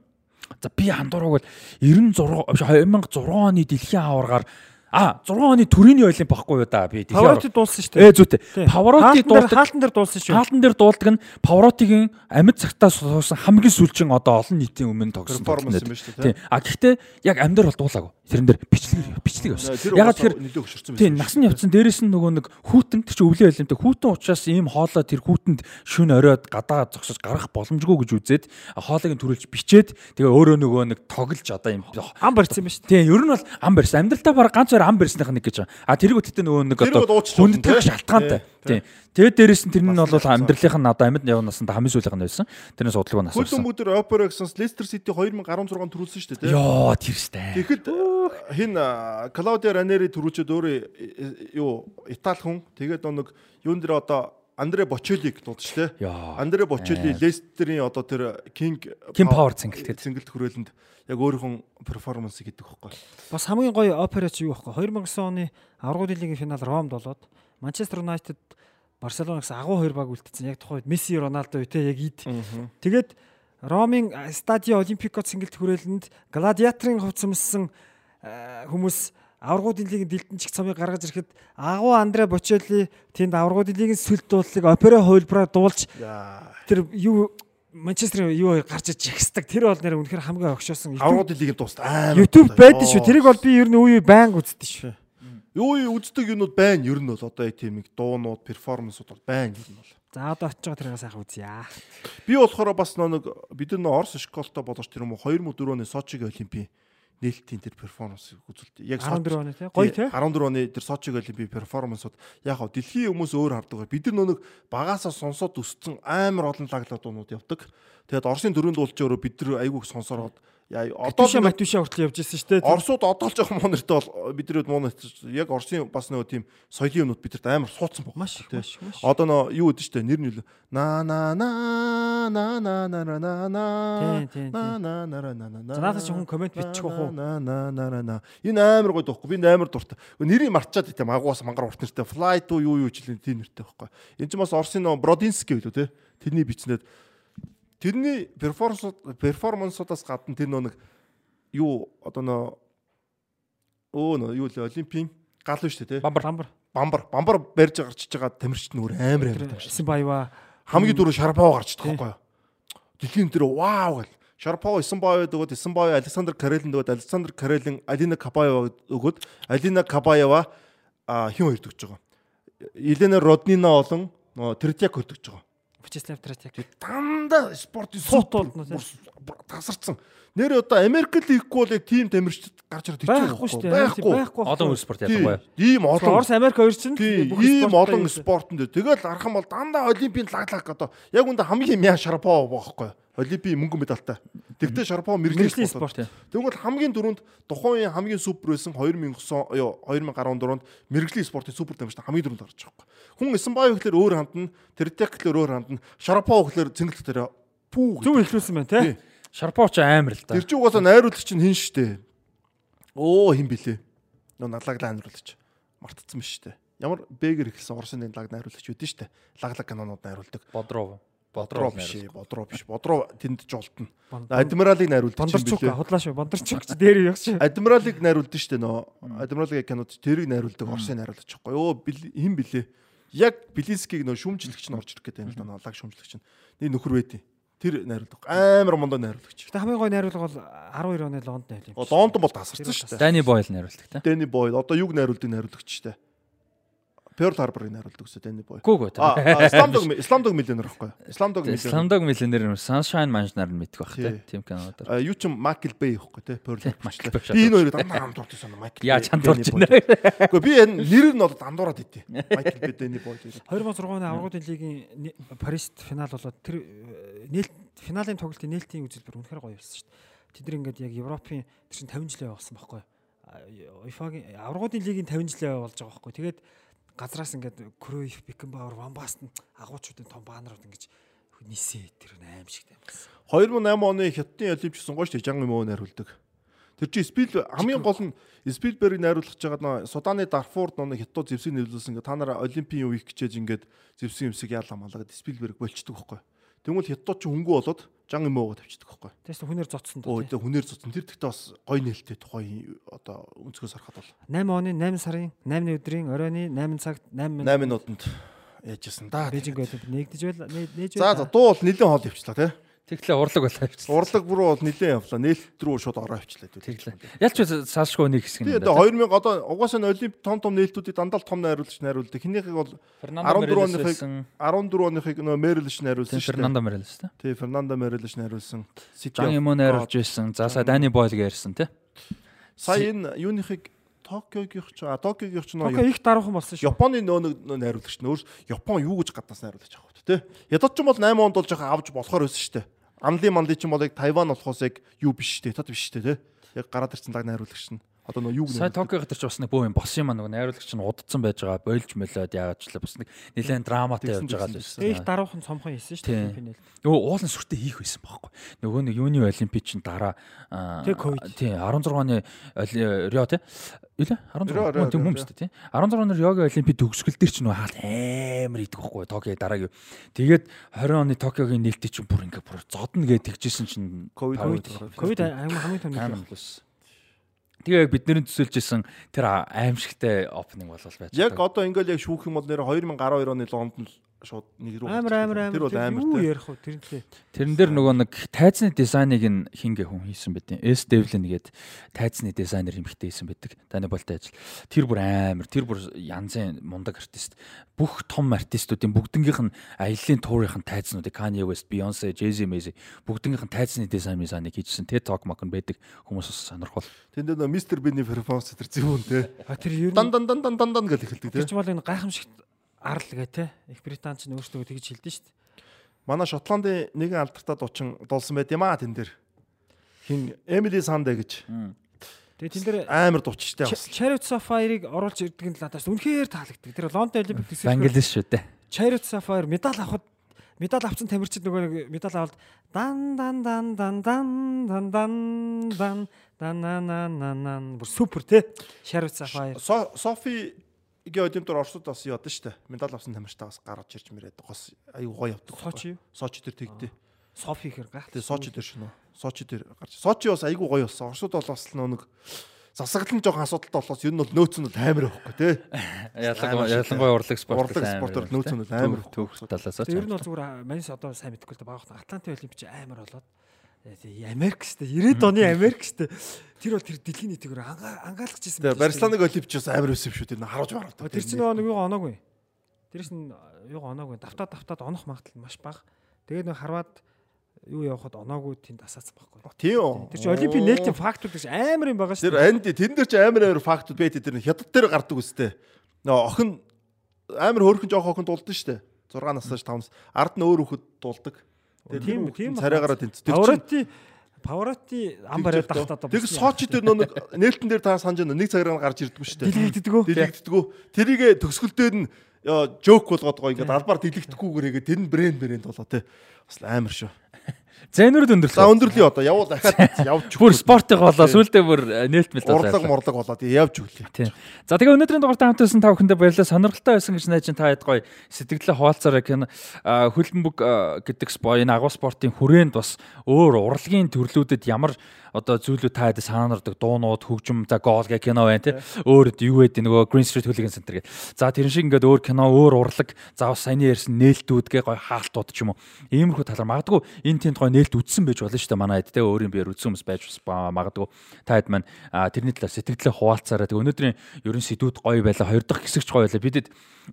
За би андуураг бол 96 биш 2006 оны дэлхийн аваргаар А 6 оны төрөний олимп байхгүй юу да би Павроти дуулсан шүү дээ. Ээ зүйтэй. Павроти дуулдаг. Хаалтан дээр дуулсан шүү. Хаалтан дээр дуулдаг нь Павротигийн амьд цагтаа суусан хамгийн сүүлчийн одоо олон нийтийн өмнө тогсон Перформанс юм байна шүү дээ. Тийм. А гэхдээ яг амьдар бол дуулаагүй. Тэрэн дээр бичлэг бичлэг явсан. Ягаад тэгэхээр нөлөө өгшөрсөн Тийм нас нь явцсан дээрэс нь нөгөө нэг хүүтэн тэр чинь өвлийн олимпиад хүүтэн учраас ийм хоолой тэр хүүтэнд шүн оройд гадаа зогсож гарах боломжгүй гэж үзээд хоолойг нь төрүүлж бичээд тэгээ өөрөө нөгөө нэг тоглож одоо ийм ам барьсан юм шүү. Тийм ер нь бол ам барьсан. Амьдралтаа баг ганц хоёр ам барьсных нэг гэж. А тэрийг үтэтэ нөгөө нэг Тэр одоо тий? шалтгаантай. Тий, Тийм. Тэгээд дээрэс нь тэр нь бол амьдралынх нь одоо амьд явнаас нь хамгийн сүүлийнх нь байсан. Тэрнээс удлаг нас авсан. өмгдөр опера гэсэн Leicester City 2016 төрүүлсэн шүү дээ. Йоо тэр сте. Тэгэхэд хин Клаудио Ранери төрүүлчихэд өөрөө э, юу Итали хүн тэгээд нэг юун дээр одоо Андре Бочелиг дууд. Яа. Андре Бочели Лестерийн одоо тэр King King Power цэнгэлтэд. цэнгэлт хүрээлэнд яг өөрийнхөө перформанс гэдэг хөхгүй. Бас хамгийн гоё операч юу вэ? 2009 оны аврагын лигийн финал Ромд болоод Манчестер Юнайтед Барселонаас агуу хоёр баг үлдсэн. Яг тухайд Месси, Роналдо үтэй яг ид. Тэгээд Ромын Стадио Олимпико цэнгэлт хүрээлэнд гладиаторын хувцсамсан э, хүмүүс аврагын лигийн дэлтэнчиг цомыг гаргаж ирэхэд агуу Андре Бочелли тэнд аврагын лигийн сүлд дуулыг опера хувилбараар дуулж тэр юу Манчестер юу гарч иж ихсдэг. Тэр бол нэр үнэхээр хамгийн огшоосон. Аврагын лигийн дуст амар. YouTube байдаг шүү. Тэрийг бол би ер нь үе банк үздэг шүү. Юу юу үздэг юмнууд байна. Ер нь бол одоо тийм нэг дуунууд, перформансууд бол байна ер нь бол. За одоо очиж байгаа тэрийг сайхан үзье. Би болохоор бас нэг бид нар Орос школтой болооч тэр юм уу 2004 оны Сочигийн олимпийн нээлтийн тэр перформанс үзүүлдэг. Яг 14 оны тий. Гоё тий. 14 оны тэр Сочигийн олимпийн перформансууд яг хав дэлхийн хүмүүс өөр хардаг. Бид нар нэг багасаа сонсоод өссөн амар олон лаглуудууд явдаг. Тэгээд Оросын дөрөв дуулч өөрөө бид нар айгүйх сонсороод яа одоо Матуша матуша хүртэл явж ирсэн шүү дээ. Оросууд одоо л жоохон муу нэртэй бол бидрээд муу нэртэй яг Оросын бас нөгөө тийм соёлын юмнууд бидэрт амар суудсан баг. Маш их, маш их, маш их. Одоо нөө юу гэдэг штэ нэр нь на на на на на на на на на Тийм, тийм, на на на на на на За, надад ч хүн коммент бичих واخ уу? на на на на на энэ амар гоё дуухгүй би энэ амар дуртай нэрийг марчаад итэм агуус мангар урт нэртэй fly to юу юу жилийн тийм нэртэй байхгүй энэ ч бас Оросын нөө Бродинский билүү те тэрний бичнээд тэрний перформанс перформансуудаас гадна тэр нөө нэг юу одоо нөө өө нөө юу л олимпийн гал нь шүү дээ Бамбар бамбар. бамбар бамбар барьж гарчиж байгаа тамирчид нөр амар амар тамирчид Эсэн баява. хамгийн дөрөв Шарапова гарч идэх байхгүй юу. Дэлхийн дээр вау гэл. Шарапова Исенбаев өгөөд Исенбаев Александр Карелин өгөөд Александр Карелин Алина Кабаева өгөөд Алина Кабаева хин хоёр төгж байгаа. Елена Роднина болон Третьяк хөтгөж байгаа. Вячеслав Тратяк. Дандаа спортын Суут суут болно, болно тасарсан. Нэр одоо Америк лиггүй бол яг тим тамирчид гарч ирээд Байхгүй шүү дээ. Байхгүй. Байхгүй. Олон спорт вэ? Ийм олон Орос Америк хоёр чинь ийм олон спортон дээр. Тэгэл арах юм бол дандаа олимпийн лаглаг одоо яг үндэ хамгийн мяа Шарапова байхгүй. Олимпийн мөнгөн медальтай. Тэгтээ Шарапова мэрэгжлийн спорт. Тэгвэл хамгийн дөрөнд тухайн хамгийн супер байсан 2009 ёо 2014-онд мэрэгжлийн спортын супер тамирчин хамгийн дөрөнд гарч байгаа байхгүй. Хүн Эсэнбаев гэхэлэр өөр хандна, Тэртек гэхэлэр өөр хандна, Шарапова гэхэлэр цэнгэлт дээр пүү. Зөв хэлүүлсэн байна тий. Тий. Шарпооч амар л да. Тэр чинь угаасаа найруулагч чинь хин штэ. Оо хин блэ. Нөө налаглаа найруулагч. Мартцсан биш штэ. Ямар бэгэр ихсэн Оросын лаг найруулагч үүдэн штэ. Лаглаг канонууд найруулдаг. Бодров. Бодроо биш ээ, бодроо биш. Бодроо тэнд жолтно. Адмиралыг найруулдаг Бондарчук блэ. худлаа шүү. Бондарчук ч дээр явах шүү. Адмиралыг найруулдаг штэ нөө. Адмиралыг кинод тэрийг найруулдаг Оросын найруулагч байхгүй. Оо хин блэ. Яг Белинскийг нөө шүмжлэгч нь орж ирэх гэдэг юм л да нөө лаг шүмжлэгч нь. Нэг нөхөр байдیں۔ Тэр найруулдаг. Амар мондоо найруулагч. Гэтэ хамгийн гой найруулга бол 12 оны Лондон байл юм. О, Лондон бол тасарсан штэ. Дани Бойл найруулдаг та. Дэнни Бойл одоо юг найруулдаг найруулагч штэ. Pearl Harbor-ыг найруулдаг гэсэн Дэнни Бойл. Гүү гүү. А Исламдог Исламдог миллионер байхгүй. Исламдог миллионер. Сландог миллионер Sunshine Mansion-аар нь мэддэг байх Тий. те. Тим кинод. А юу ч Майкл Бэй байхгүй те Pearl Harbor. Michael Bay Би энэ хоёрыг дандаа хамт дуртай санаа Bay, хандуулж Danny байна. Гэхдээ би энэ нэрээр нь одоо дандуураад идэв. Майкл Бэй Дэнни Бойл. 2006 оны аврагын лигийн Парист финал болоод тэр э, нээлт финалийн тоглолтын нээлтийн үзэлбэр үнэхээр гоё байсан шүү дээ. Тэд нар ингээд яг Европын тэр чинь 50 жилийн явуулсан байхгүй юу? УЕФАгийн аврагын лигийн 50 жилийн явуулж байгаа байхгүй. Тэгээд газраас ингээд Кройф, Бекенбауэр, Ван Бастен агуучуудын том баанарууд ингэж нисээ тэр аим шиг байсан. 2008 оны Хятадын шүү дээ. Жан Мөө найруулдаг. Тэр чи Спил хамгийн гол нь Спилберг найруулах жагаад нөө Суданы Дарфурд нөө Хятад зэвсэг нэрлүүлсэн ингээ та нараа олимпийн үеийг хичээж ингээд зэвсэг юмсэг яалаа малаа гэд Спилберг болчдөг байхгүй. Тэгмэл Хятад ч хөнгө болоод жан юмгаа тавьчихдаг байхгүй. Тэс хүнээр зодсон Өө доо. тэгээ хүнээр зодсон. Тэр тэгтээ бас гой нээлттэй тухайн одоо өнцгөөс харахад бол 8 оны 8 сарын 8 өдрийн оройны 8 цагт 8 8 минутанд яажсэн да. Бээжинг байдлаар нэгдэж байл нэ- нээж за дуу бол нэлээд хоол явчлаа тий. Тэглээ урлаг болоо явчихлаа. Урлаг бүр бол нэлээд явлаа. Нээлт рүү шууд ороо явчлаа. Тэглээ. Ялч салшгүй нэг хэсэг Тий юм одоо 2000 одоо угаасаа олимп том том нээлтүүдийг дандаа том найруулагч найруулдаг. Хинийхийг бол 14 оныхыг 14 оныхыг нөө Мэрилш найруулсан шүү дээ. Фернандо Морелес тэ. Тий Фернандо Мэрилш найруулсан. Жан юм найруулж байсан. За сая Дани Бойл ярьсан тэ. Сая энэ юуныхыг Токиогийнх ч а Токиогийнх ч нөө Окей их даруухан болсон шүү. Японы нөө нэг найруулагч нөр Япон юу гэж гаднаас найруулж байгаа хөт те. Ядад ч юм бол 8 онд бол жоохон авч болохоор байсан шүү дээ. Анли манли ч юм бол яг Тайван болохоос яг юу биш дээ. Тод биш дээ те. Яг гараад ирсэн даг найруулагч нь. Одоо нөө юу Сая Токио гатар ч бас нэг бөө юм бос юм аа нөгөө найруулагч нь удацсан байж байгаа. Бойлж мөлөөд яагаад ч л бас нэг нэлээд драматай явж байгаа л байсан. Их даруухан цомхон хийсэн шүү дээ. Финал. Нөгөө уулын сүртэй хийх байсан байхгүй. Нөгөө нэг юуны олимпич чинь дараа тий 16 оны Рио тий Илэ 16 Рио, Рио, тийм Рио, хүмүүс тий 16 оны Риогийн олимпийн төгсгөл дээр ч нөгөө хаалт амар идэх байхгүй Токио дараагийн. Тэгээд 20 оны Токиогийн нээлттэй чинь бүр ингээ бүр зодно гэж тэгжсэн чинь Ковид, Ковид. хамгийн том Таан нэг. Тэгээ бидний төсөөлжсэн тэр аимшигтай опенинг болол байж Яг одоо ингээл яг шүүх юм бол нэр 2012 оны Лондонд шууд нэг рүү. Амар амар амар. Тэр бол амар Юу ярих вэ? Тэр нь Тэрэн дээр нөгөө нэг тайзны дизайныг нь хингээ хүн хийсэн байт. С Devlin гээд тайзны дизайнер хэмхтэй хийсэн байдаг. Таны болтой ажил. Тэр бүр амар, тэр бүр янзын мундаг артист. Бүх том артистуудын бүгднгийнх нь аяллийн туурын тайзнуудыг Kanye West, Beyoncé, Jay-Z, Macy бүгднгийнх нь тайзны дизайн дизайныг хийжсэн. TED Talk мак нь байдаг. Хүмүүс бас сонирхол. Тэнд нөө мистер Бини перформанс тэр зөвүүн те. А тэр ер Дан нь дан дан дан дан дан гэж эхэлдэг тэр те. ч бол энэ гайхамшигт арал гэ те. Их Британч нь өөрсдөө тэгж хэлдэж дээ. Манай Шотландын нэгэн алдартай дучин дулсан байт юм аа тэн дээр. Хин Эмили Сандэ гэж Тэгээ тэн дээр амар дучтай бас. Chariot Sapphire-ыг оруулж ирдэг нь надаас үнэхээр таалагддаг. Тэр Лондон Олимпик төсөөлөл Банглиш шүү дээ. Chariot Sapphire медаль авахд медаль авсан тамирчид нөгөө нэг медаль авалт дан дан дан дан дан дан дан дан дан на на на на бүр супер те Chariot Sapphire Со- Софигийн олимпиадаар Оросууд бас яадаг штэ. Медаль авсан тамирчтай бас гарч ирж мэрээд гос аюу гоё явдаг. Сочи? Сочи дээр тэгдэ. Софи хэр гайх. Тэгээ Сочи дээр шнө. Сочи дээр гарч. Сочи бас айгүй гоё болсон. Оросууд бол бас нэг засаглан жоохон асуудалтай болохоос ер нь бол нөөц нь амар байхгүй тий. Ялангуяа урлаг спорт Урлаг спортоор нөөц нь амар төв талаас Тэр нь бол зүгээр манис одоо сайн мэдэхгүй л да баах Атлантын олимпич амар болоод Америк штэ 90-ад оны Америк штэ тэр бол тэр дэлхийн нийтээр ангаалагч байсан Тэгээ Барселоныг олимпич бас амар өсөв шүү дээ. Харуулж мараад. Тэр чинь нөгөө нэг юу оноогүй. Тэр чинь юу оноогүй. Давтаа давтаад онох магадлал маш бага. Тэгээд нэг харваад юу явахад оноогүй тэнд асаацсан байхгүй. Тийм үү. Тэр чинь олимпийн нээлтийн фактууд гэж амар юм байгаа шүү Тэр анд тэн дээр ч амар амар фактууд байт тэр хятад дээр гардаг үстэй. Нөө охин амар хөөрхөн жоох охин дулдан штэ. 6 наснаас 5-наас ард нь өөр хүүхэд дулдаг. Тийм, тийм царайгаараа тэнц. Тэр чинь Паврати Паврати ам бариад тахтаа одоо Тэг дээр нөө нэг нээлтэн дээр та санаж байна. Нэг цагаар гарч ирдэггүй штэ. Дэлгэгддэггүй. Дэлгэгддэггүй. Тэрийг төгсгөл дээр нь жоок болгоод гоо ингээд албаар дэлгэгдэхгүйгээр тэгээд тэр нь брэнд брэнд болоо те. Бас амар шүү. Зэнүрд За өндөрлөө. өндөрлөе одоо явуул дахиад явж Бүр спортыг болоо сүулдэ бүр нээлт мэл урлаг морлог болоо тэгээ явж өглөө. Тийм. За тэгээ өнөөдрийн дугаартай хамтсан та бүхэндээ баярлалаа. Сонирхолтой байсан гэж найж та хэд гоё сэтгэлээ хуваалцаараа кино хөлбөмбөг гэдэг энэ агуу спортын хүрээнд бас өөр урлагийн төрлүүдэд ямар одоо зүйлүүд та хэд санаардаг дуунууд хөгжим за гол гэх кино байна тий. Өөр юу гэдэг нөгөө Green Street Hooligan Center гэдэг. За тэрэн шиг ингээд өөр кино өөр урлаг за бас саяны ярьсан нээлтүүд гэ гоё хаалтууд ч юм уу. Иймэрхүү талаар магадгүй энэ тэнд гоё нээлт үтсэн байж болно шүү дээ. Манай хэд те өөрийн биеэр үтсэн хүмүүс байж магадгүй. Та хэд маань тэрний талаар сэтгэлдээ хуваалцаараа тэг өнөөдрийн ерөн сэдвүүд гоё байлаа. Хоёр дахь хэсэгч гоё байлаа. Бидэд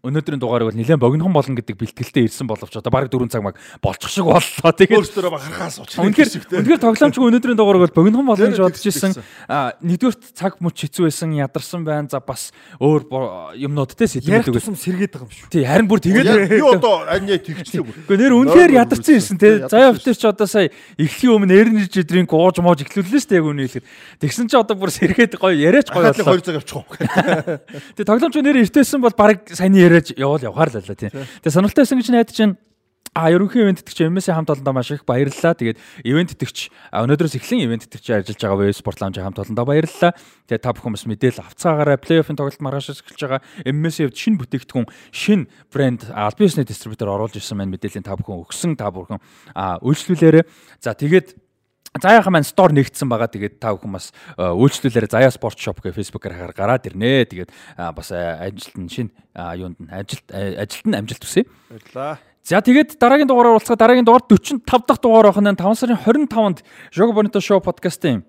өнөөдрийн дугаарыг бол нэлээд богинохон болно гэдэг бэлтгэлтэй ирсэн боловч одоо бараг 4 цаг маг болчих шиг боллоо тэгээд Өөрсдөө харахаа сууч. Үнэхээр үнэхээр тоглоомчгүй өнөөдрийн дугаарыг бол богинохон болно гэж бодож ирсэн. А нэгдүгээр цаг мөч хэцүү байсан, ядарсан байна. За бас өөр юмнууд те Ярих сэтгэлдээ. тусам сэргээд байгаа юм шүү. Тий, харин бүр тэгээд Би одоо аньяа тэгчлээ бүр. Гэхдээ нэр үнэхээр ядарсан ирсэн те. Заяа өвтөр ч одоо сая эхлэхийн өмнө эрнэж дринк ууж мууж эхлүүллээ шүү дээ яг үнэ хэлэхэд. Тэгсэн чи одоо бүр сэргээд гоё яриач гоё боллоо. 2 цаг авчих уу. Тэгээ тоглоомч нэр эртээсэн бол баг саяны яриач явал явахаар л лээ тий. Тэгээ сонирхолтой байсан гэж найдаж чинь А ерөнхий ивент итгэгч MS-ийн хамт олондоо маш их баярлалаа. Тэгээд ивент итгэгч өнөөдрөөс эхлэн ивент итгэгч ажиллаж байгаа Wave Sport Lounge хамт олондоо баярлалаа. Тэгээд та бүхэн бас мэдээлэл авцаагаараа плей-оффын тоглолт маргааш эхэлж байгаа MS-ийн хувьд шинэ бүтээгдэхүүн, шинэ брэнд албан ёсны дистрибьютор оруулж ирсэн маань мэдээллийн та бүхэн өгсөн та бүхэн үйлчлүүлээрэ. За тэгээд Заяахан маань стор нэгдсэн байгаа. Тэгээд та бүхэн бас үйлчлүүлээрэ Заяа спорт шоп гэх фэйсбүүкээр гараад ирнэ. Тэгээд бас ажилт нь шин юунд нь ажилт ажилт нь амжилт хүсье. Баярлаа. За тэгээд дараагийн дугаараар уулзгаа дараагийн дугаар 45 дахь дугаар ахна 5 сарын 25-нд Jogo Bonito Show podcast-ийн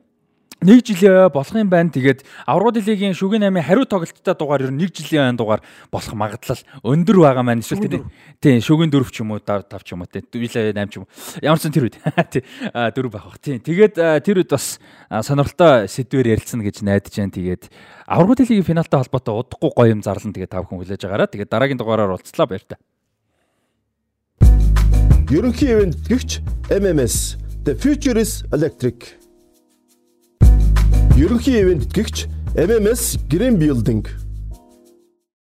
нэг жил болох юм байна. Тэгээд аврагууд лигийн шүгэн 8-ын хариу тоглолттой дугаар ер нь нэг жилийн дугаар болох магадлал өндөр байгаа маань эсвэл тийм шүгэн 4 ч юм уу 5 ч юм уу тийм 8 ч юм уу. Ямар ч тэр үед тий 4 байх бах. Тийм. Тэгээд тэр үед бас сонирхолтой сэдвээр ярилцсан гэж найдаж байна. Тэгээд аврагууд лигийн финалтай холбоотой удахгүй гоё юм зарлан тэгээд та бүхэн хүлээж агаараа. Тэгээд дараагийн дугаараар уулзлаа баяр та. Ерөнхий ивент гихч MMS The Future is Electric Ерөнхий ивент гихч MMS Green Building